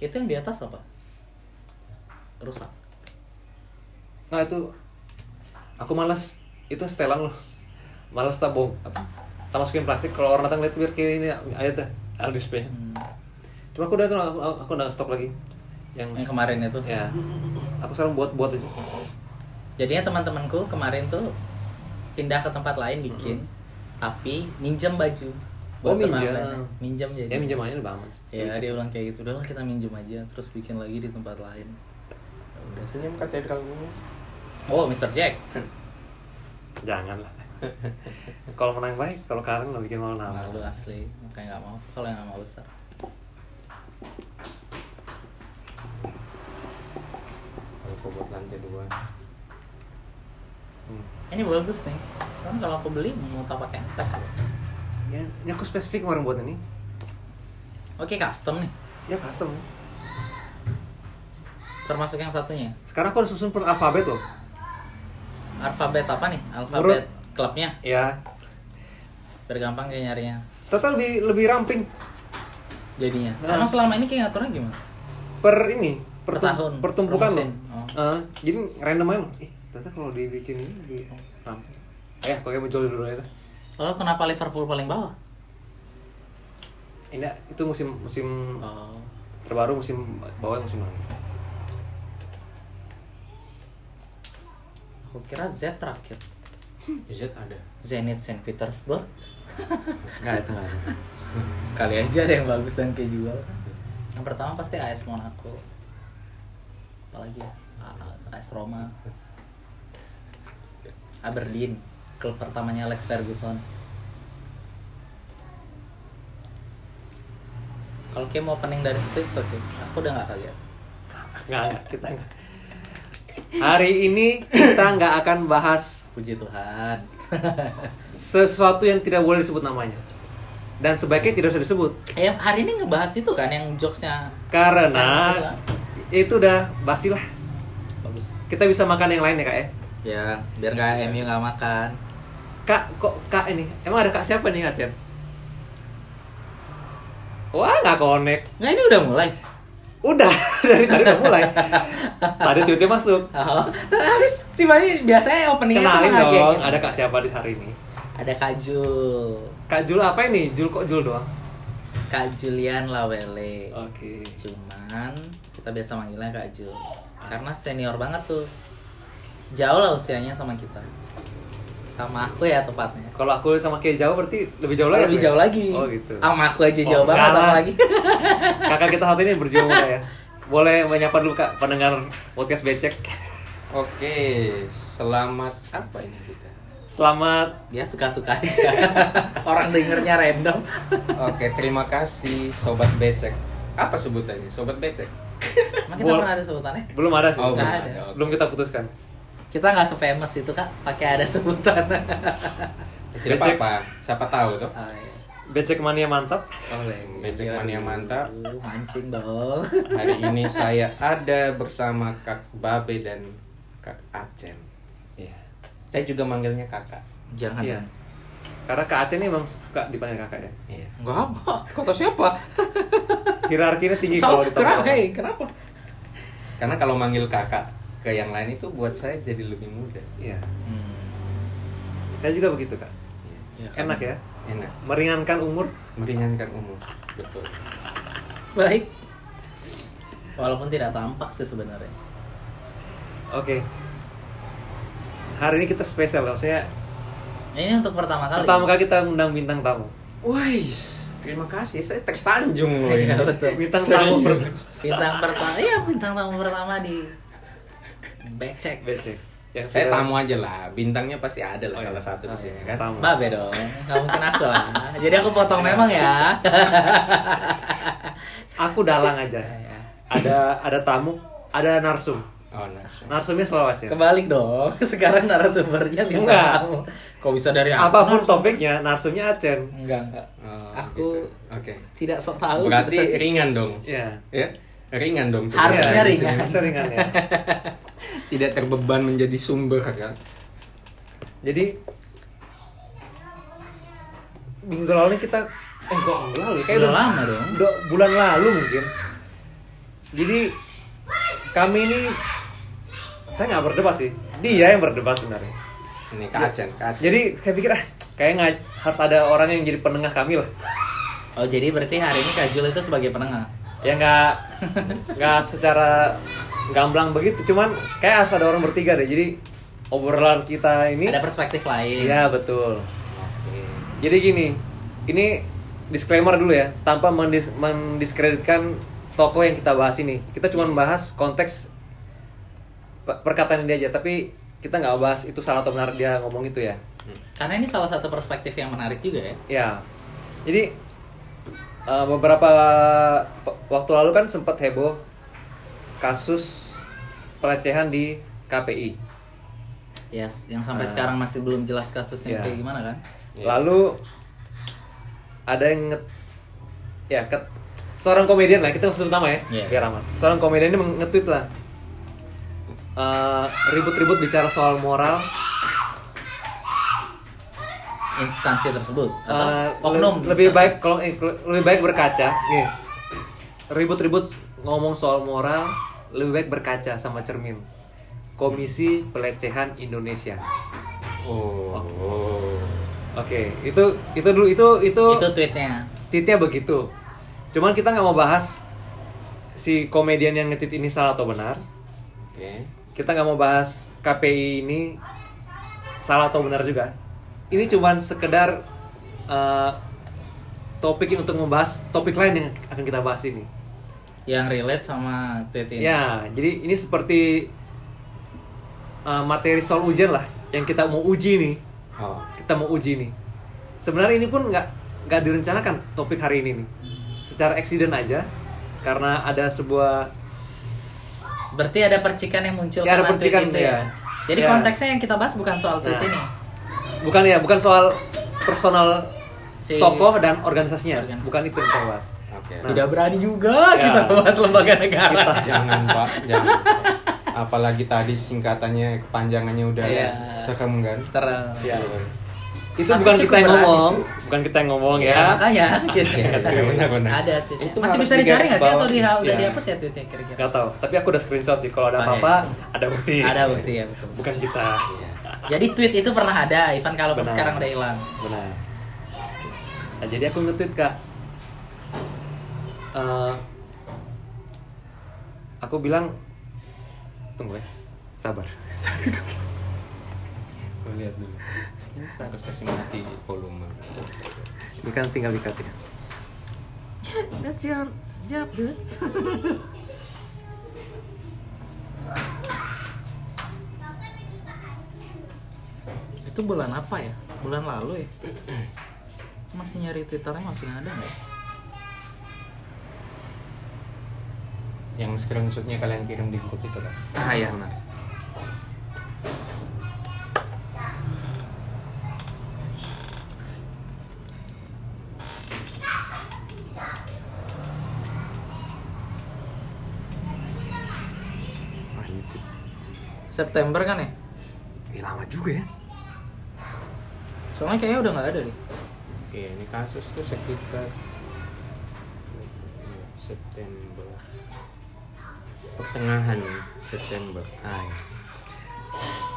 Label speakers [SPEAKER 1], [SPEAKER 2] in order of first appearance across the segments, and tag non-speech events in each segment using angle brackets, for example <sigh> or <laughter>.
[SPEAKER 1] Itu yang di atas apa? Rusak.
[SPEAKER 2] Nah itu aku malas itu setelan loh. Malas tak bong apa? Tak masukin plastik kalau orang datang lihat biar kayak ini ada tuh ada display.
[SPEAKER 1] Hmm.
[SPEAKER 2] Cuma aku udah tuh aku, aku udah stok lagi. Yang,
[SPEAKER 1] Yang kemarin itu.
[SPEAKER 2] ya. Aku sekarang buat buat aja.
[SPEAKER 1] Jadinya teman-temanku kemarin tuh pindah ke tempat lain bikin, tapi minjem baju.
[SPEAKER 2] Oh,
[SPEAKER 1] Buat
[SPEAKER 2] minjem.
[SPEAKER 1] turnamen. Minjem jadi.
[SPEAKER 2] Ya minjem aja lebih aman.
[SPEAKER 1] Ya dia bilang kayak gitu, udahlah kita minjem aja, terus bikin lagi di tempat lain. Udah.
[SPEAKER 3] Senyum gue.
[SPEAKER 1] Oh, Mr. Jack. <laughs>
[SPEAKER 2] Jangan lah. <laughs> kalau menang baik, kalau kalah nggak bikin malu nama.
[SPEAKER 1] Malu asli, makanya nggak mau. Kalau yang nggak mau besar.
[SPEAKER 3] Kalau aku buat lantai dua.
[SPEAKER 2] Hmm.
[SPEAKER 1] Ini bagus nih. Kan kalau aku beli mau tak pakai apa?
[SPEAKER 2] Ya, ini aku spesifik kemarin buat ini.
[SPEAKER 1] Oke, custom nih.
[SPEAKER 2] Ya custom.
[SPEAKER 1] Termasuk yang satunya.
[SPEAKER 2] Sekarang aku udah susun per alfabet loh.
[SPEAKER 1] Alfabet apa nih? Alfabet klubnya.
[SPEAKER 2] Ya,
[SPEAKER 1] Biar gampang kayak nyarinya.
[SPEAKER 2] total lebih lebih ramping
[SPEAKER 1] Jadinya.
[SPEAKER 2] Nah.
[SPEAKER 1] Emang selama ini kayak ngaturnya gimana?
[SPEAKER 2] per ini
[SPEAKER 1] Per
[SPEAKER 2] pertum-
[SPEAKER 1] tahun,
[SPEAKER 2] pertumbukan
[SPEAKER 1] per
[SPEAKER 2] loh.
[SPEAKER 1] Oh.
[SPEAKER 2] Eh, jadi random aja. Ih, ternyata kalau dibikin ini di ramping. Eh, kok kayak muncul dulu aja.
[SPEAKER 1] Lalu kenapa Liverpool paling bawah?
[SPEAKER 2] Ini itu musim musim
[SPEAKER 1] Oh.
[SPEAKER 2] terbaru musim bawah musim lalu.
[SPEAKER 1] Aku kira Z terakhir.
[SPEAKER 3] Z ada.
[SPEAKER 1] Zenit Saint Petersburg. <laughs>
[SPEAKER 2] Enggak itu enggak. ada.
[SPEAKER 1] Kali aja ada yang bagus dan kayak jual. Yang pertama pasti AS Monaco. Apalagi ya? AS Roma. Aberdeen. Klub pertamanya Alex Ferguson. Kalau kayak mau opening dari situ, it's okay. Aku udah gak kaget.
[SPEAKER 2] Enggak, kita enggak. Hari ini kita nggak akan bahas
[SPEAKER 1] Puji Tuhan. <laughs>
[SPEAKER 2] sesuatu yang tidak boleh disebut namanya. Dan sebaiknya tidak usah disebut.
[SPEAKER 1] Eh, hari ini ngebahas itu kan yang jokesnya
[SPEAKER 2] Karena
[SPEAKER 1] Yang
[SPEAKER 2] itu udah basi lah.
[SPEAKER 1] bagus.
[SPEAKER 2] Kita bisa makan yang lain ya kak ya.
[SPEAKER 1] Ya, biar nggak MU nggak makan.
[SPEAKER 2] Kak, kok kak ini? Emang ada kak siapa nih Chen? Wah nggak connect.
[SPEAKER 1] Nggak ini udah mulai.
[SPEAKER 2] Udah <laughs> dari tadi udah mulai. Tadi tiba-tiba masuk. <laughs>
[SPEAKER 1] Oh, habis tiba biasanya openingnya tuh
[SPEAKER 2] Kenalin dong, ada kak siapa di hari ini?
[SPEAKER 1] Ada Kak Jul.
[SPEAKER 2] Kak Jul apa ini? Jul kok Jul doang?
[SPEAKER 1] Kak Julian Lawele.
[SPEAKER 2] Oke.
[SPEAKER 1] Cuman kita biasa manggilnya Kak Jul. Karena senior banget tuh. Jauh lah usianya sama kita. Sama aku ya tepatnya.
[SPEAKER 2] Kalau aku sama kayak jauh berarti lebih jauh lagi.
[SPEAKER 1] Lebih
[SPEAKER 2] ya?
[SPEAKER 1] jauh lagi.
[SPEAKER 2] Oh gitu.
[SPEAKER 1] Sama aku aja jauh
[SPEAKER 2] Oh,
[SPEAKER 1] banget
[SPEAKER 2] enggak lah.
[SPEAKER 1] apalagi. <laughs>
[SPEAKER 2] Kakak kita satu ini berjuang muda ya. Boleh menyapa dulu kak pendengar podcast becek.
[SPEAKER 3] Oke, selamat apa ini kita?
[SPEAKER 2] Selamat
[SPEAKER 1] Dia suka-suka aja. <laughs> Orang dengernya random. <laughs>
[SPEAKER 3] Oke, terima kasih Sobat Becek. Apa sebutannya? Sobat Becek?
[SPEAKER 1] Emang kita
[SPEAKER 2] Bol-
[SPEAKER 1] pernah ada sebutannya?
[SPEAKER 2] belum ada sih.
[SPEAKER 3] Oh, belum
[SPEAKER 1] ada.
[SPEAKER 3] ada.
[SPEAKER 2] Belum kita putuskan.
[SPEAKER 1] Kita nggak se-famous itu kak, pakai ada sebutan. <laughs>
[SPEAKER 3] Tidak
[SPEAKER 2] Becek.
[SPEAKER 3] apa-apa, siapa tahu tuh.
[SPEAKER 1] Oh, iya.
[SPEAKER 2] Becek mania mantap.
[SPEAKER 3] Becek mania mantap.
[SPEAKER 1] Aduh, Mancing dong. <laughs>
[SPEAKER 3] Hari ini <laughs> saya ada bersama Kak Babe dan Kak Acen. Iya. Saya juga manggilnya kakak.
[SPEAKER 1] Jangan.
[SPEAKER 2] Iya.
[SPEAKER 1] dong.
[SPEAKER 2] Karena kak Aceh ini emang suka dipanggil kakak ya.
[SPEAKER 3] Iya.
[SPEAKER 1] Enggak apa. Kata siapa?
[SPEAKER 2] Hierarkinya tinggi kalau di
[SPEAKER 1] kenapa? Hey, kenapa?
[SPEAKER 3] Karena kalau manggil kakak ke yang lain itu buat saya jadi lebih mudah.
[SPEAKER 2] Iya.
[SPEAKER 1] Hmm.
[SPEAKER 2] Saya juga begitu kak.
[SPEAKER 3] Iya.
[SPEAKER 2] Enak ya.
[SPEAKER 3] Enak.
[SPEAKER 2] Meringankan umur.
[SPEAKER 3] Meringankan umur. Betul.
[SPEAKER 1] Baik. Walaupun tidak tampak sih sebenarnya.
[SPEAKER 2] Oke. Hari ini kita spesial maksudnya
[SPEAKER 1] Ini untuk pertama kali.
[SPEAKER 2] pertama kali kita undang bintang tamu.
[SPEAKER 3] Wais, terima kasih. Saya tersanjung loh ini.
[SPEAKER 1] Iya, betul.
[SPEAKER 2] Bintang tamu pertama.
[SPEAKER 1] Bintang pertama. Iya, bintang tamu pertama di Becek.
[SPEAKER 2] Becek. Yang
[SPEAKER 3] Saya
[SPEAKER 2] sudah-
[SPEAKER 3] tamu aja lah. Bintangnya pasti ada lah
[SPEAKER 2] Oh, iya.
[SPEAKER 3] salah satu di
[SPEAKER 1] Oh,
[SPEAKER 3] sini
[SPEAKER 1] iya.
[SPEAKER 3] kan.
[SPEAKER 2] Tamu.
[SPEAKER 1] Babe dong. Nggak mungkin aku lah. <laughs> Jadi aku potong memang ya. <laughs>
[SPEAKER 2] Aku dalang aja.
[SPEAKER 1] Ya, ya.
[SPEAKER 2] Ada ada tamu, ada narsum.
[SPEAKER 3] Oh, langsung.
[SPEAKER 2] Narsumnya selalu Aceh.
[SPEAKER 1] Kebalik dong. <laughs> Sekarang narasumbernya bintang
[SPEAKER 2] Enggak.
[SPEAKER 1] tamu. Kok bisa dari aku?
[SPEAKER 2] Apa pun
[SPEAKER 1] Narsum?
[SPEAKER 2] topiknya, narsumnya Aceh.
[SPEAKER 1] Enggak, enggak.
[SPEAKER 3] Oh,
[SPEAKER 1] Aku-
[SPEAKER 3] gitu. Oke.
[SPEAKER 1] Tidak sok tahu.
[SPEAKER 3] Berarti ringan dong.
[SPEAKER 2] Iya.
[SPEAKER 3] Ya. Ringan dong.
[SPEAKER 1] Harusnya
[SPEAKER 2] Iya,
[SPEAKER 3] Tidak-
[SPEAKER 1] ringan.
[SPEAKER 2] Harusnya ringan ya. <laughs>
[SPEAKER 3] Tidak terbeban menjadi sumber kan.
[SPEAKER 2] Jadi minggu lalu ini kita eh kok minggu lalu ya? kayak
[SPEAKER 1] Udah lama dong.
[SPEAKER 2] udah bulan lalu mungkin jadi kami ini saya nggak berdebat sih dia yang berdebat sebenarnya
[SPEAKER 3] Ini Kak Acen, Kak Acen.
[SPEAKER 2] jadi saya pikir ah kayak nggak harus ada orang yang jadi penengah kami lah
[SPEAKER 1] Oh jadi berarti hari ini Kak Jul itu sebagai penengah.
[SPEAKER 2] Ya nggak nggak secara gamblang begitu cuman kayak harus ada orang bertiga deh. Jadi obrolan kita ini
[SPEAKER 1] Ada perspektif lain.
[SPEAKER 2] Iya betul. Jadi gini ini disclaimer dulu ya. Tanpa mendis mendiskreditkan tokoh yang kita bahas ini. Kita cuma bahas konteks pe- perkataan dia aja. Tapi kita nggak bahas itu salah atau benar dia ngomong itu ya.
[SPEAKER 1] Karena ini salah satu perspektif yang menarik juga ya.
[SPEAKER 2] ya. Jadi eh, beberapa waktu lalu kan sempat heboh kasus pelecehan di KPI
[SPEAKER 1] Yes, yang sampai
[SPEAKER 2] Nah.
[SPEAKER 1] sekarang masih belum jelas kasusnya
[SPEAKER 2] Iya.
[SPEAKER 1] kayak gimana kan?
[SPEAKER 3] Iya.
[SPEAKER 2] lalu ada yang nge- ya ke, seorang komedian lah kita sebut nama ya
[SPEAKER 1] Iya.
[SPEAKER 2] biar aman seorang komedian ini nge-tweet lah Eh, ribut-ribut bicara soal moral
[SPEAKER 1] Instansi tersebut atau
[SPEAKER 2] Eh,
[SPEAKER 1] oknum
[SPEAKER 2] le- lebih
[SPEAKER 1] instansi.
[SPEAKER 2] baik kalau eh, lebih baik berkaca nih ribut-ribut ngomong soal moral lebih baik berkaca sama cermin Komisi Pelecehan Indonesia
[SPEAKER 3] Oh.
[SPEAKER 2] oke itu itu dulu itu itu
[SPEAKER 1] itu tweetnya.
[SPEAKER 2] tweetnya begitu cuman kita nggak mau bahas si komedian yang nge-tweet ini salah atau benar
[SPEAKER 3] Oke.
[SPEAKER 2] kita nggak mau bahas KPI ini salah atau benar juga ini cuman sekedar eh, topik untuk membahas topik lain yang akan kita bahas ini
[SPEAKER 1] Yang relate sama tweet ini.
[SPEAKER 2] ya jadi ini seperti eh, materi soal ujian lah yang kita mau uji nih
[SPEAKER 3] Oh.
[SPEAKER 2] kita mau uji nih sebenarnya ini pun nggak nggak direncanakan topik hari ini nih secara accident aja karena ada sebuah
[SPEAKER 1] Berarti ada percikan yang muncul
[SPEAKER 2] Ya, ada percikan,
[SPEAKER 1] itu ya.
[SPEAKER 2] ya.
[SPEAKER 1] Jadi
[SPEAKER 2] Ya.
[SPEAKER 1] konteksnya yang kita bahas bukan soal tweet
[SPEAKER 2] Nah.
[SPEAKER 1] ini.
[SPEAKER 2] Bukan ya bukan soal personal
[SPEAKER 1] Si-
[SPEAKER 2] tokoh dan organisasinya
[SPEAKER 1] Organisasi.
[SPEAKER 2] bukan itu yang kita bahas
[SPEAKER 3] Oke.
[SPEAKER 2] Nah.
[SPEAKER 1] Tidak berani juga
[SPEAKER 2] Ya.
[SPEAKER 1] kita bahas lembaga negara. <laughs>
[SPEAKER 3] Jangan Pak, jangan. <laughs> Apalagi tadi singkatannya kepanjangannya udah
[SPEAKER 1] Iya.
[SPEAKER 3] serem kan.
[SPEAKER 1] Serem.
[SPEAKER 2] Ya. itu
[SPEAKER 1] Tapi
[SPEAKER 2] bukan kita yang ngomong
[SPEAKER 1] sih.
[SPEAKER 2] bukan kita yang ngomong
[SPEAKER 1] Ya,
[SPEAKER 2] ya
[SPEAKER 1] makanya <laughs> gitu.
[SPEAKER 3] Iya, benar-benar.
[SPEAKER 1] Ada tweetnya.
[SPEAKER 3] Itu
[SPEAKER 1] Masih bisa dicari nggak sih atau di, udah
[SPEAKER 2] Ya.
[SPEAKER 1] dihapus ya tweetnya kira-kira?
[SPEAKER 2] nggak tahu tapi aku udah screenshot sih kalau ada
[SPEAKER 1] Oke.
[SPEAKER 2] apa-apa ada bukti
[SPEAKER 1] Ada bukti ya betul.
[SPEAKER 2] bukan kita
[SPEAKER 3] Iya.
[SPEAKER 1] Jadi tweet itu pernah ada, Ivan kalaupun
[SPEAKER 2] Benar.
[SPEAKER 1] sekarang udah hilang.
[SPEAKER 2] benar nah, jadi aku nge-tweet kak Eh, aku bilang tunggu ya sabar <laughs>
[SPEAKER 3] Gue lihat dulu. Ini saya harus kasih mati volume.
[SPEAKER 2] ini kan tinggal dikat ya
[SPEAKER 1] That's your job, dude. <laughs> itu bulan apa ya? Bulan lalu ya? Masih nyari twitternya masih ada nggak?
[SPEAKER 3] Yang screenshotnya kalian kirim di grup itu kan.
[SPEAKER 1] Ah ya benar.
[SPEAKER 3] Ah.
[SPEAKER 1] September kan ya?
[SPEAKER 2] Ih, lama juga ya
[SPEAKER 1] Soalnya kayaknya udah nggak ada deh.
[SPEAKER 3] Oke, ini kasus tuh sekitar September. Pertengahan September. Ah, ya.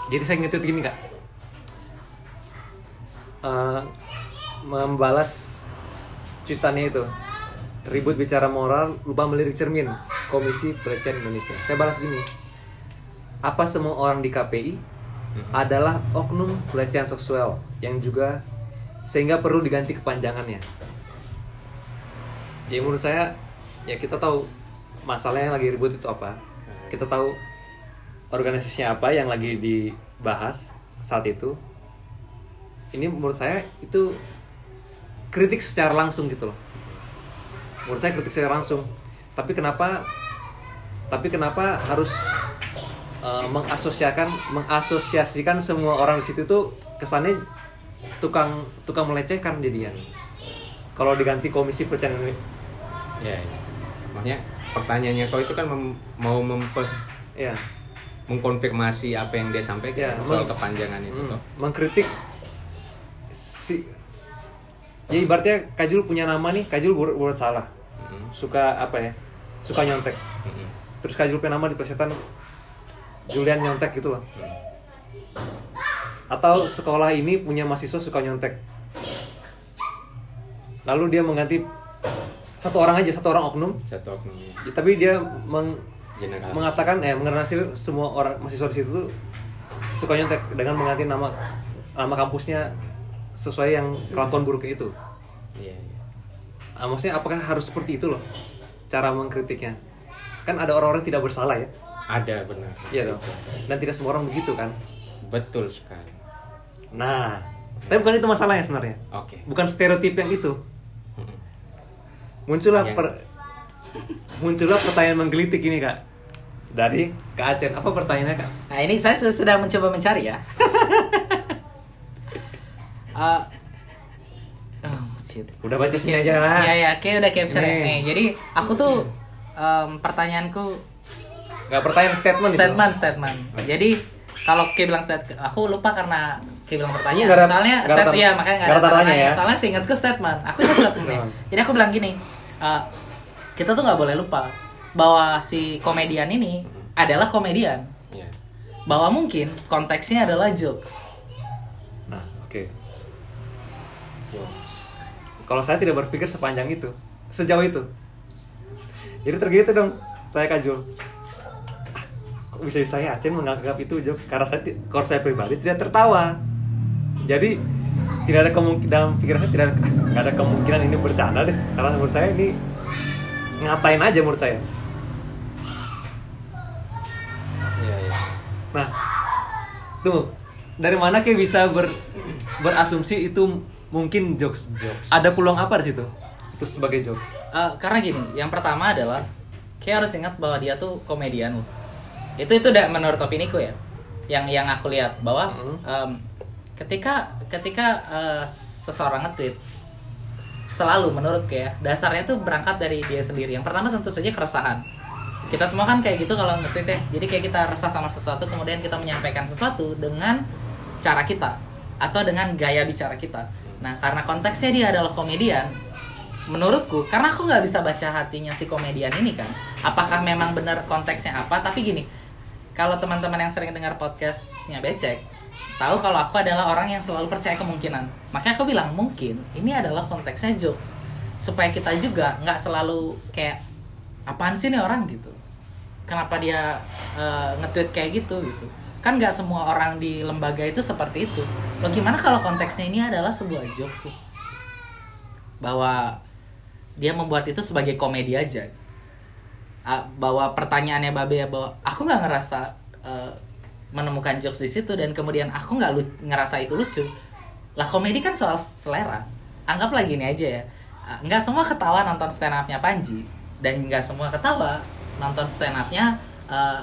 [SPEAKER 2] jadi saya nge-tweet gini kak Eh, membalas cuitannya itu ribut bicara moral lupa melirik cermin Komisi Pelecehan Indonesia saya balas gini apa semua orang di KPI adalah oknum pelecehan seksual yang juga sehingga perlu diganti kepanjangannya. Ya menurut saya ya kita tahu masalahnya yang lagi ribut itu apa. Kita tahu organisasinya apa yang lagi dibahas saat itu. Ini menurut saya itu kritik secara langsung gitu loh. Menurut saya kritik secara langsung. Tapi kenapa tapi kenapa harus eh, mengasosiasikan mengasosiasikan semua orang di situ tuh kesannya tukang tukang melecehkan jadinya kalau diganti komisi pelecehan
[SPEAKER 3] Ya, ya. Makanya pertanyaannya kau itu kan mem- mau memper
[SPEAKER 2] ya
[SPEAKER 3] mengkonfirmasi apa yang dia sampaikan
[SPEAKER 2] Ya,
[SPEAKER 3] soal kepanjangan itu
[SPEAKER 2] Hmm,
[SPEAKER 3] toh.
[SPEAKER 2] mengkritik si ya ibaratnya Kajul punya nama nih Kajul buat, buat salah
[SPEAKER 3] Hmm.
[SPEAKER 2] suka apa ya suka nyontek
[SPEAKER 3] Mm-mm.
[SPEAKER 2] terus Kak Jul punya nama di plesetan Julian nyontek gitu loh atau sekolah ini punya mahasiswa suka nyontek lalu dia mengganti satu orang aja satu orang oknum
[SPEAKER 3] Satu oknum
[SPEAKER 2] tapi dia meng-
[SPEAKER 3] general.
[SPEAKER 2] mengatakan eh mengenasir semua orang mahasiswa di situ tuh suka nyontek dengan mengganti nama nama kampusnya sesuai yang kelakuan buruknya itu.
[SPEAKER 3] Iya, iya.
[SPEAKER 2] Ah, maksudnya apakah harus seperti itu loh cara mengkritiknya? Kan ada orang-orang tidak bersalah ya.
[SPEAKER 3] Ada benar.
[SPEAKER 2] Iya dong. Dan tidak semua orang begitu kan.
[SPEAKER 3] Betul sekali.
[SPEAKER 2] Nah, tapi bukan itu masalahnya sebenarnya.
[SPEAKER 3] Oke.
[SPEAKER 2] Bukan stereotip yang itu. Muncullah
[SPEAKER 3] Yang-
[SPEAKER 2] per- muncullah pertanyaan menggelitik ini kak dari Kak Acen. Apa pertanyaannya kak?
[SPEAKER 1] Nah ini saya sudah sedang mencoba mencari ya. <laughs> Eh, oh shit.
[SPEAKER 2] Udah baca sini aja lah.
[SPEAKER 1] Iya ya, kayak udah capture ya.
[SPEAKER 2] Nih.
[SPEAKER 1] Nih, jadi aku tuh em, pertanyaanku
[SPEAKER 2] Gak pertanyaan statement, itu.
[SPEAKER 1] statement statement. Jadi kalau Ki bilang statement, aku lupa karena Ki bilang pertanyaan.
[SPEAKER 2] Ada-
[SPEAKER 1] Soalnya statement
[SPEAKER 2] tar-
[SPEAKER 1] ya makanya nggak ada tanya
[SPEAKER 2] ya.
[SPEAKER 1] Soalnya seingatku statement. Aku ingat statement nih.
[SPEAKER 2] Hmm.
[SPEAKER 1] Jadi aku bilang gini, eh, kita tuh nggak boleh lupa bahwa si komedian ini adalah komedian.
[SPEAKER 3] Iya.
[SPEAKER 1] Bahwa mungkin konteksnya adalah jokes.
[SPEAKER 2] Nah, oke. Kalau saya tidak berpikir sepanjang itu, sejauh itu. Jadi tergitu dong, saya kajul. Bisa-bisa ya Acen menganggap itu jokes? Karena saya, kalau saya pribadi tidak tertawa. Jadi tidak ada kemungkinan dalam pikiran saya tidak ada, nggak ada kemungkinan ini bercanda deh. Karena menurut saya ini ngatain aja menurut saya.
[SPEAKER 3] Iya, iya.
[SPEAKER 2] Nah, tuh dari mana kayak bisa ber, berasumsi itu mungkin jokes?
[SPEAKER 3] Jokes.
[SPEAKER 2] Ada peluang apa di situ? Itu sebagai jokes.
[SPEAKER 1] Eh, karena gini, yang pertama adalah kayak harus ingat bahwa dia tuh komedian loh. Itu itu udah menurut opiniku ya. Yang yang aku lihat bahwa
[SPEAKER 2] Mhm.
[SPEAKER 1] em, ketika ketika eh, seseorang nge-tweet selalu menurutku ya dasarnya tuh berangkat dari dia sendiri. Yang pertama tentu saja keresahan. Kita semua kan kayak gitu kalau nge-tweet ya. Jadi kayak kita resah sama sesuatu kemudian kita menyampaikan sesuatu dengan cara kita atau dengan gaya bicara kita. Nah, karena konteksnya dia adalah komedian, menurutku karena aku nggak bisa baca hatinya si komedian ini kan apakah memang benar konteksnya apa tapi gini kalau teman-teman yang sering dengar podcastnya becek tahu kalau aku adalah orang yang selalu percaya kemungkinan. Makanya aku bilang mungkin ini adalah konteksnya jokes supaya kita juga nggak selalu kayak apaan sih nih orang? gitu. Kenapa dia eh, nge-tweet kayak gitu gitu. Kan nggak semua orang di lembaga itu seperti itu. Lo gimana kalau konteksnya ini adalah sebuah jokes bahwa dia membuat itu sebagai komedi aja Ah, bahwa pertanyaannya babe ya bahwa aku nggak ngerasa eh, menemukan jokes di situ dan kemudian aku nggak ngerasa itu lucu. Lah komedi kan soal selera. Anggaplah gini aja ya. Ah, nggak semua ketawa nonton stand upnya Panji dan nggak semua ketawa nonton stand upnya eh,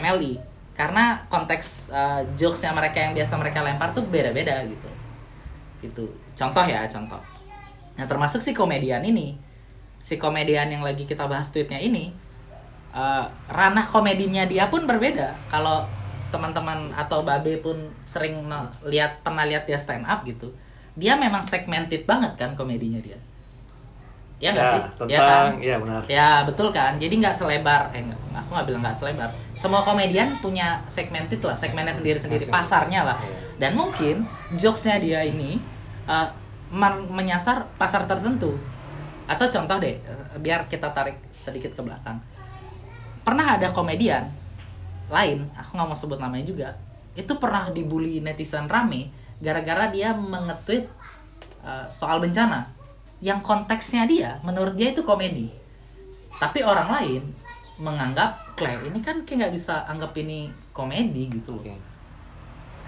[SPEAKER 1] MLI karena konteks eh, jokesnya mereka yang biasa mereka lempar tuh beda-beda gitu. Gitu. Contoh ya contoh. Nah termasuk si komedian ini Si komedian yang lagi kita bahas tweetnya ini eh, Ranah komedinya dia pun berbeda Kalau teman-teman atau babe pun sering lihat pernah lihat dia stand up gitu Dia memang segmented banget kan komedinya dia Ya nggak sih?
[SPEAKER 2] tentang,
[SPEAKER 1] ya kan?
[SPEAKER 2] iya benar.
[SPEAKER 1] Ya betul kan. Jadi nggak selebar. Eh nggak, aku nggak bilang nggak selebar. Semua komedian punya segmented lah, segmennya sendiri-sendiri,
[SPEAKER 3] Masing-masing.
[SPEAKER 1] pasarnya lah.
[SPEAKER 3] Iya.
[SPEAKER 1] Dan mungkin jokesnya dia ini uh, men- menyasar pasar tertentu. Atau contoh deh, uh, biar kita tarik sedikit ke belakang. Pernah ada komedian lain, aku nggak mau sebut namanya juga, itu pernah dibully netizen rame gara-gara dia mengetweet uh, soal bencana yang konteksnya dia menurut dia itu komedi tapi orang lain menganggap Claire ini kan kayak nggak bisa anggap ini komedi gitu loh
[SPEAKER 3] Oke.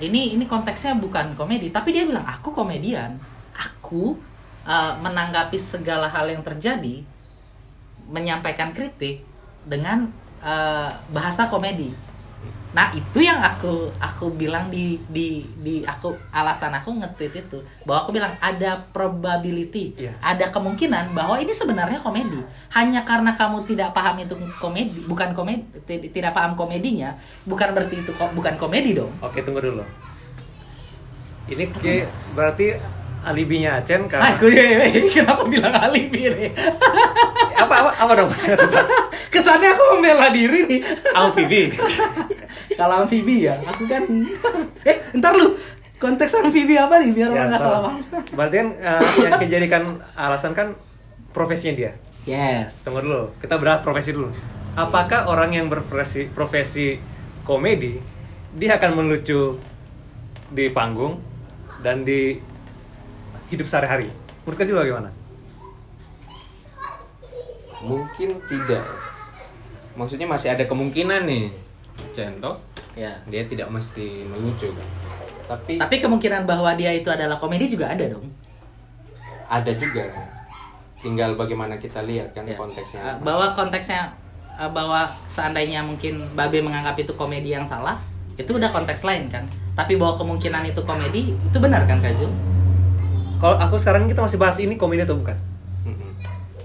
[SPEAKER 1] ini ini konteksnya bukan komedi tapi dia bilang aku komedian aku uh, menanggapi segala hal yang terjadi menyampaikan kritik dengan uh, bahasa komedi nah itu yang aku aku bilang di di di aku alasan aku nge-tweet itu bahwa aku bilang ada probability
[SPEAKER 2] Iya.
[SPEAKER 1] ada kemungkinan bahwa ini sebenarnya komedi hanya karena kamu tidak paham itu komedi bukan komedi ti- tidak paham komedinya bukan berarti itu ko- bukan komedi dong
[SPEAKER 2] Oke, tunggu dulu. Ini kayak berarti alibinya Acen karena
[SPEAKER 1] Aku ya, kenapa bilang alibi nih?
[SPEAKER 2] apa apa apa dong mas
[SPEAKER 1] Kesannya aku membela diri nih.
[SPEAKER 2] amfibi
[SPEAKER 1] Kalau amfibi ya, aku kan <laughs> eh ntar lu konteks amfibi apa nih biar orang nggak salah paham.
[SPEAKER 2] berarti kan eh, yang dijadikan alasan kan profesinya dia
[SPEAKER 1] Yes.
[SPEAKER 2] tunggu dulu kita berat profesi dulu apakah orang yang berprofesi profesi komedi dia akan melucu di panggung dan di hidup sehari-hari menurut kalian bagaimana
[SPEAKER 3] Mungkin tidak. Maksudnya masih ada kemungkinan nih. Contoh,
[SPEAKER 1] Ya.
[SPEAKER 3] dia tidak mesti melucu kan. Tapi,
[SPEAKER 1] Tapi kemungkinan bahwa dia itu adalah komedi juga ada dong.
[SPEAKER 3] ada juga. Tinggal bagaimana kita lihat kan
[SPEAKER 1] Ya.
[SPEAKER 3] konteksnya. Apa.
[SPEAKER 1] bahwa konteksnya uh, bahwa seandainya mungkin Babe menganggap itu komedi yang salah, itu udah konteks lain kan. Tapi bahwa kemungkinan itu komedi, itu benar kan Kak Jul?
[SPEAKER 2] Kalau aku sekarang kita masih bahas ini komedi atau bukan
[SPEAKER 3] Mm-mm.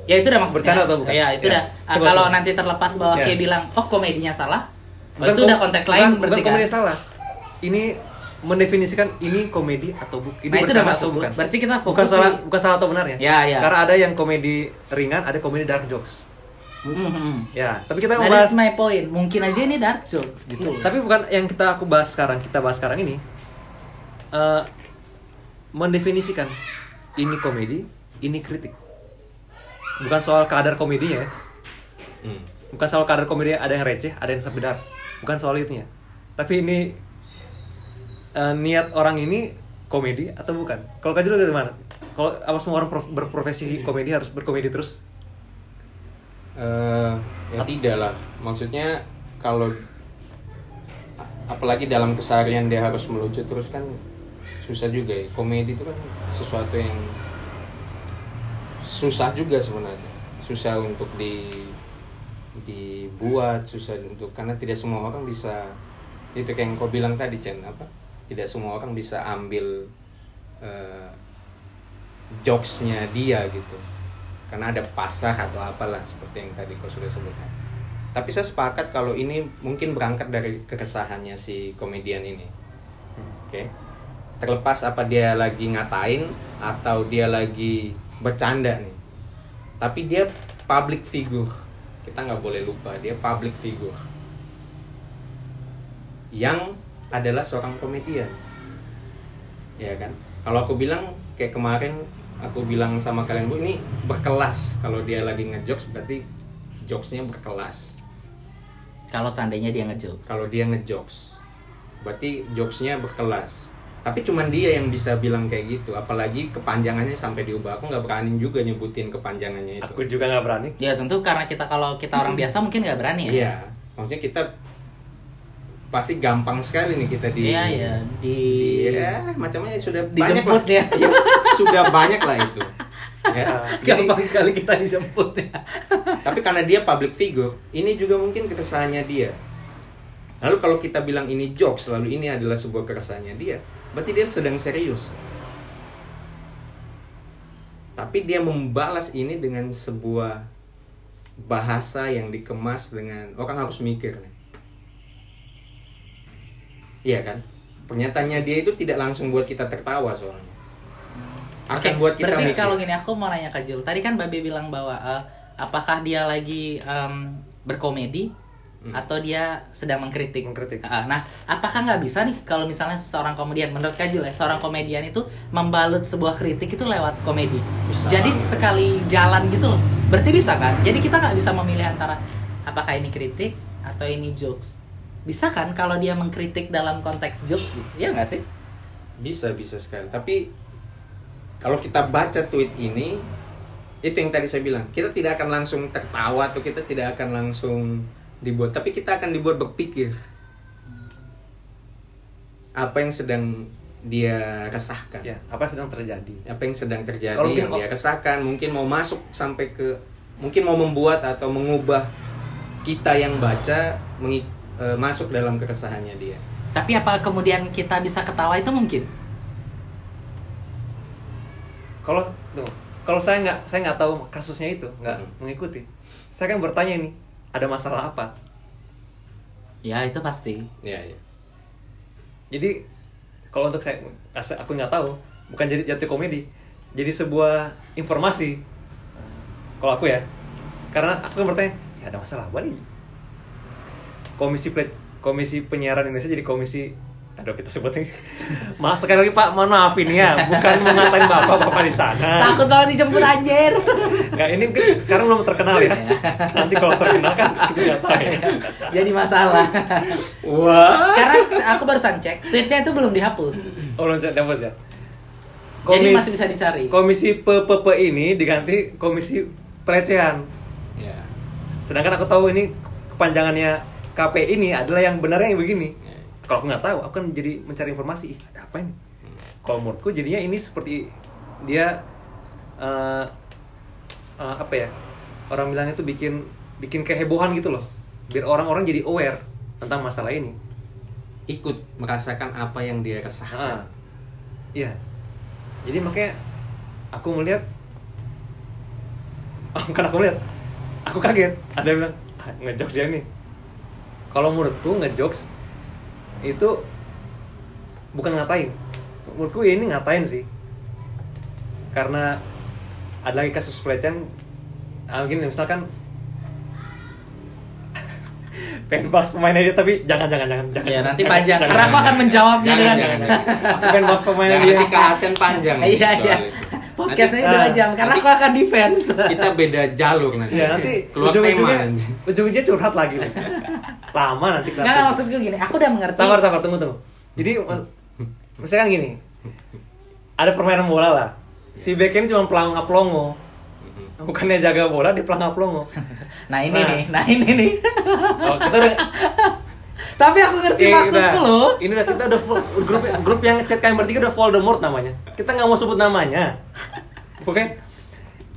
[SPEAKER 1] Ya itu udah maksudnya.
[SPEAKER 2] Bercanda atau bukan?
[SPEAKER 1] Ya itu
[SPEAKER 2] Ya.
[SPEAKER 1] udah. Uh,
[SPEAKER 2] Coba,
[SPEAKER 1] kalau
[SPEAKER 2] coba.
[SPEAKER 1] nanti terlepas bahwa
[SPEAKER 2] Ya.
[SPEAKER 1] Bilang, oh komedinya salah,
[SPEAKER 2] Bukan
[SPEAKER 1] itu udah konteks
[SPEAKER 2] bukan-
[SPEAKER 1] lain
[SPEAKER 2] bukan
[SPEAKER 1] berarti kan.
[SPEAKER 2] komedi salah ini mendefinisikan ini komedi atau bukan ini
[SPEAKER 1] Nah, itu
[SPEAKER 2] bercanda
[SPEAKER 1] masuk.
[SPEAKER 2] atau bukan
[SPEAKER 1] Berarti kita
[SPEAKER 2] bukan
[SPEAKER 1] fokus
[SPEAKER 2] salah
[SPEAKER 1] di-
[SPEAKER 2] bukan salah atau benar ya
[SPEAKER 1] Ya, ya.
[SPEAKER 2] karena ada yang komedi ringan ada komedi dark jokes
[SPEAKER 1] Mhm.
[SPEAKER 2] ya tapi kita
[SPEAKER 1] That
[SPEAKER 2] membahas
[SPEAKER 1] is my point. Mungkin aja ini dark jokes gitu.
[SPEAKER 2] tapi bukan yang kita aku bahas sekarang kita bahas sekarang ini eh, mendefinisikan ini komedi ini kritik. Bukan soal kadar komedinya ya.
[SPEAKER 3] Hmm.
[SPEAKER 2] bukan soal kadar komedi ada yang receh ada yang dark bukan soal itunya. Tapi ini eh, niat orang ini komedi atau bukan? Kalau kajian lu gimana? Kalau apa semua orang prof- berprofesi komedi harus berkomedi terus?
[SPEAKER 3] Eh, ya tidak lah. Maksudnya kalau apalagi dalam keseharian dia harus melucu terus kan susah juga ya. Komedi itu kan sesuatu yang susah juga sebenarnya. Susah untuk di dibuat, susah untuk karena tidak semua orang bisa itu kayak yang kau bilang tadi Chen apa? Tidak semua orang bisa ambil eh, jokesnya dia gitu karena ada pasar atau apalah seperti yang tadi kau sudah sebutkan. Tapi saya sepakat kalau ini mungkin berangkat dari kekesahannya si komedian ini. Oke. Terlepas apa dia lagi ngatain atau dia lagi bercanda nih. Tapi dia public figure. Kita nggak boleh lupa dia public figure. Yang adalah seorang komedian. Ya kan? Kalau aku bilang kayak kemarin aku bilang sama kalian bu ini berkelas kalau dia lagi ngejokes berarti jokesnya berkelas
[SPEAKER 1] Kalau seandainya dia ngejokes.
[SPEAKER 3] kalau dia ngejokes berarti jokesnya berkelas tapi cuman dia yang bisa bilang kayak gitu apalagi kepanjangannya sampai diubah aku nggak berani juga nyebutin kepanjangannya itu
[SPEAKER 2] aku juga nggak berani
[SPEAKER 1] Ya tentu karena kita kalau kita orang biasa mungkin nggak berani ya.
[SPEAKER 3] iya maksudnya kita pasti gampang sekali nih kita di
[SPEAKER 1] Iya ya di
[SPEAKER 3] Iya, macamnya sudah banyak lah.
[SPEAKER 1] ya.
[SPEAKER 3] Iya, sudah banyak lah itu. <laughs> Ya. Jadi,
[SPEAKER 1] gampang sekali kita dijemput ya. <laughs>
[SPEAKER 3] tapi karena dia public figure, ini juga mungkin keresahannya dia. Lalu kalau kita bilang ini jokes, lalu ini adalah sebuah keresahannya dia, berarti dia sedang serius. Tapi dia membalas ini dengan sebuah bahasa yang dikemas dengan orang harus mikir nih. Iya kan? Pernyataannya dia itu tidak langsung buat kita tertawa soalnya. Akan
[SPEAKER 1] Oke,
[SPEAKER 3] buat kita
[SPEAKER 1] berarti
[SPEAKER 3] mikir.
[SPEAKER 1] kalau gini aku mau nanya ke Jul. Tadi kan Babe bilang bahwa eh, apakah dia lagi em, berkomedi atau dia sedang mengkritik?
[SPEAKER 2] Mengkritik.
[SPEAKER 1] Ah, nah, apakah nggak bisa nih kalau misalnya seorang komedian menurut Kak Jul ya, seorang komedian itu membalut sebuah kritik itu lewat komedi.
[SPEAKER 3] Bisa
[SPEAKER 1] Jadi sekali jalan gitu loh. Berarti bisa kan? Jadi kita nggak bisa memilih antara apakah ini kritik atau ini jokes. Bisa kan kalau dia mengkritik dalam konteks jokes? Iya nggak sih?
[SPEAKER 3] Bisa bisa sekali. Tapi kalau kita baca tweet ini, itu yang tadi saya bilang, kita tidak akan langsung tertawa atau kita tidak akan langsung dibuat, tapi kita akan dibuat berpikir apa yang sedang dia resahkan,
[SPEAKER 2] ya apa sedang terjadi
[SPEAKER 3] apa yang sedang terjadi
[SPEAKER 2] Kalau mungkin-
[SPEAKER 3] yang dia resahkan, mungkin mau masuk sampai ke, mungkin mau membuat atau mengubah kita yang baca mengi- eh, masuk dalam keresahannya dia.
[SPEAKER 1] Tapi apa kemudian kita bisa ketawa itu mungkin?
[SPEAKER 2] kalau tuh, kalau saya nggak saya nggak tahu kasusnya itu nggak
[SPEAKER 3] Hmm.
[SPEAKER 2] mengikuti saya kan bertanya nih ada masalah apa
[SPEAKER 1] Ya itu pasti.
[SPEAKER 3] Ya, ya.
[SPEAKER 2] jadi kalau untuk saya aku nggak tahu bukan jadi jatuh komedi jadi sebuah informasi kalau aku ya karena aku kan bertanya ya ada masalah apa nih komisi komisi penyiaran Indonesia jadi komisi aduh kita sebutnya maaf sekali lagi pak mohon maaf ini ya bukan mengatain bapak bapak di sana
[SPEAKER 1] Takut banget dijemput anjir.
[SPEAKER 2] nggak ini mungkin sekarang belum terkenal ya nanti kalau terkenal kan kita nggak tahu ya
[SPEAKER 1] Jadi masalah.
[SPEAKER 3] Wah.
[SPEAKER 1] Karena aku barusan cek, tweetnya itu belum dihapus.
[SPEAKER 2] oh belum cek dapet ya
[SPEAKER 1] Jadi masih bisa dicari.
[SPEAKER 2] komisi PPP ini diganti komisi pelecehan
[SPEAKER 3] Ya.
[SPEAKER 2] sedangkan aku tahu ini kepanjangannya KP ini adalah yang benarnya yang begini
[SPEAKER 3] Ya.
[SPEAKER 2] Kalau aku nggak tahu aku kan jadi mencari informasi ih ada apa ini? Kalau menurutku jadinya ini seperti dia eh, eh, apa ya orang bilang itu bikin bikin kehebohan gitu loh. Biar orang-orang jadi aware tentang masalah ini.
[SPEAKER 3] Ikut merasakan apa yang dia
[SPEAKER 2] Ah,
[SPEAKER 3] rasakan.
[SPEAKER 2] iya. Jadi makanya aku melihat oh, <laughs> kan aku melihat aku kaget. Ada yang bilang ah, ngejokes dia nih. Kalau menurutku ngejokes itu bukan ngatain menurutku ini ngatain sih karena ada lagi kasus pelecehan ah, gini misalkan <laughs> pengen bahas pemainnya dia tapi jangan jangan jangan jangan
[SPEAKER 1] Ya nanti
[SPEAKER 2] jangan,
[SPEAKER 1] panjang.
[SPEAKER 2] jangan,
[SPEAKER 1] Karena aku akan menjawabnya
[SPEAKER 3] Jangan,
[SPEAKER 1] dengan.
[SPEAKER 3] jangan, jangan.
[SPEAKER 2] Aku pengen bahas pemainnya dia
[SPEAKER 3] nanti keacen panjang. <laughs>
[SPEAKER 1] Iya iya. Podcastnya dua
[SPEAKER 2] ah,
[SPEAKER 1] jam karena
[SPEAKER 3] nanti-
[SPEAKER 1] aku akan defense.
[SPEAKER 3] kita beda jalur nanti.
[SPEAKER 2] Ya nanti
[SPEAKER 3] keluar
[SPEAKER 2] ujung-ujungnya
[SPEAKER 3] tema.
[SPEAKER 2] ujung-ujungnya curhat lagi. Lama nanti
[SPEAKER 1] enggak
[SPEAKER 2] kelihatan.
[SPEAKER 1] maksudku gini, aku udah mengerti.
[SPEAKER 2] Sabar sabar tunggu tunggu. Jadi misalkan gini. Ada permainan bola lah. Si back ini cuma pelangap pelongo. Bukannya jaga bola dia pelangap pelongo.
[SPEAKER 1] Nah ini
[SPEAKER 2] Nah.
[SPEAKER 1] nih, nah ini nih.
[SPEAKER 2] Oh, kita udah <laughs>
[SPEAKER 1] Tapi aku ngerti
[SPEAKER 2] eh,
[SPEAKER 1] maksudku
[SPEAKER 2] udah-
[SPEAKER 1] loh.
[SPEAKER 2] Ini udah kita udah full- grup grup yang chat kalian bertiga udah Voldemort namanya. Kita nggak mau sebut namanya. Oke.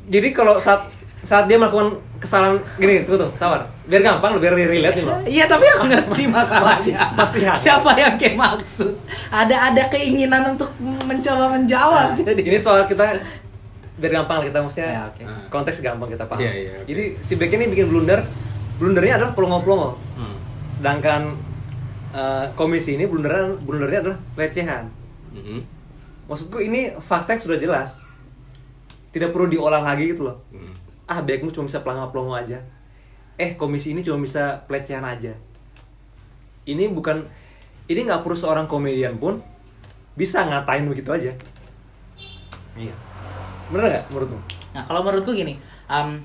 [SPEAKER 2] Jadi kalau saat saat dia melakukan kesalahan gini, tunggu tuh, sabar. Biar gampang, biar relate nih loh.
[SPEAKER 1] Iya tapi aku ngerti masalahnya.
[SPEAKER 2] Masih- masih ada.
[SPEAKER 1] Siapa yang kayak maksud? Ada ada keinginan untuk mencoba menjawab.
[SPEAKER 2] Nah,
[SPEAKER 1] jadi
[SPEAKER 2] ini soal kita biar gampang lah kita maksudnya
[SPEAKER 1] Ya, oke.
[SPEAKER 2] konteks gampang kita paham.
[SPEAKER 3] Iya, iya, oke.
[SPEAKER 2] Jadi si back ini bikin blunder, blundernya adalah pelongo-pelongo.
[SPEAKER 3] Hmm.
[SPEAKER 2] Sedangkan eh, komisi ini blunderan blundernya adalah pelecehan.
[SPEAKER 3] Mhm.
[SPEAKER 2] Maksudku ini fakta yang sudah jelas. Tidak perlu diolah lagi gitu loh.
[SPEAKER 3] Hmm.
[SPEAKER 2] Ah, backmu cuma bisa pelongo-pelongo aja. Eh, komisi ini cuma bisa pelecehan aja. Ini bukan ini nggak perlu seorang komedian pun bisa ngatain begitu aja.
[SPEAKER 3] Iya.
[SPEAKER 2] Bener nggak menurutmu?
[SPEAKER 1] Nah kalau menurutku gini, um,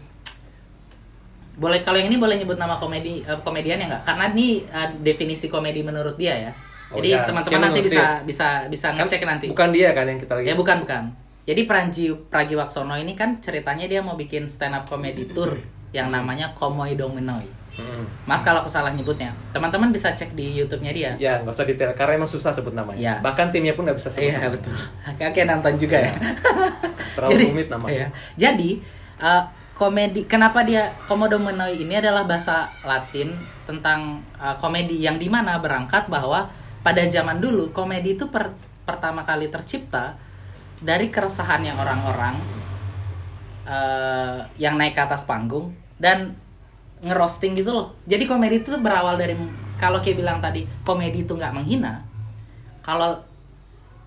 [SPEAKER 1] boleh kalau yang ini boleh nyebut nama komedi eh, komedian ya nggak? Karena ini eh, definisi komedi menurut dia ya.
[SPEAKER 2] Oh,
[SPEAKER 1] Jadi
[SPEAKER 2] ya.
[SPEAKER 1] teman-teman nanti bisa bisa bisa
[SPEAKER 2] Kan
[SPEAKER 1] ngecek nanti.
[SPEAKER 2] Bukan dia kan yang kita lagi.
[SPEAKER 1] Ya bukan bukan. Jadi Pranji Pragiwaksono ini kan ceritanya dia mau bikin stand up comedy tour <laughs> yang namanya Komoi Dominoi.
[SPEAKER 2] Mm-mm.
[SPEAKER 1] Maaf kalau aku salah nyebutnya. Teman-teman bisa cek di YouTube-nya dia.
[SPEAKER 2] Ya nggak usah detail karena emang susah sebut namanya.
[SPEAKER 1] Ya.
[SPEAKER 2] Bahkan timnya pun nggak bisa sebut.
[SPEAKER 1] Iya betul. <laughs> Oke nonton juga ya. <laughs>
[SPEAKER 2] Terlalu rumit namanya.
[SPEAKER 1] Iya. Jadi eh, komedi kenapa dia komodo menoi ini adalah bahasa Latin tentang eh, komedi yang di mana berangkat bahwa pada zaman dulu komedi itu per- pertama kali tercipta dari keresahannya orang-orang eh, yang naik ke atas panggung dan ngerosting gitu loh. Jadi komedi itu berawal dari kalau kayak bilang tadi komedi itu nggak menghina. Kalau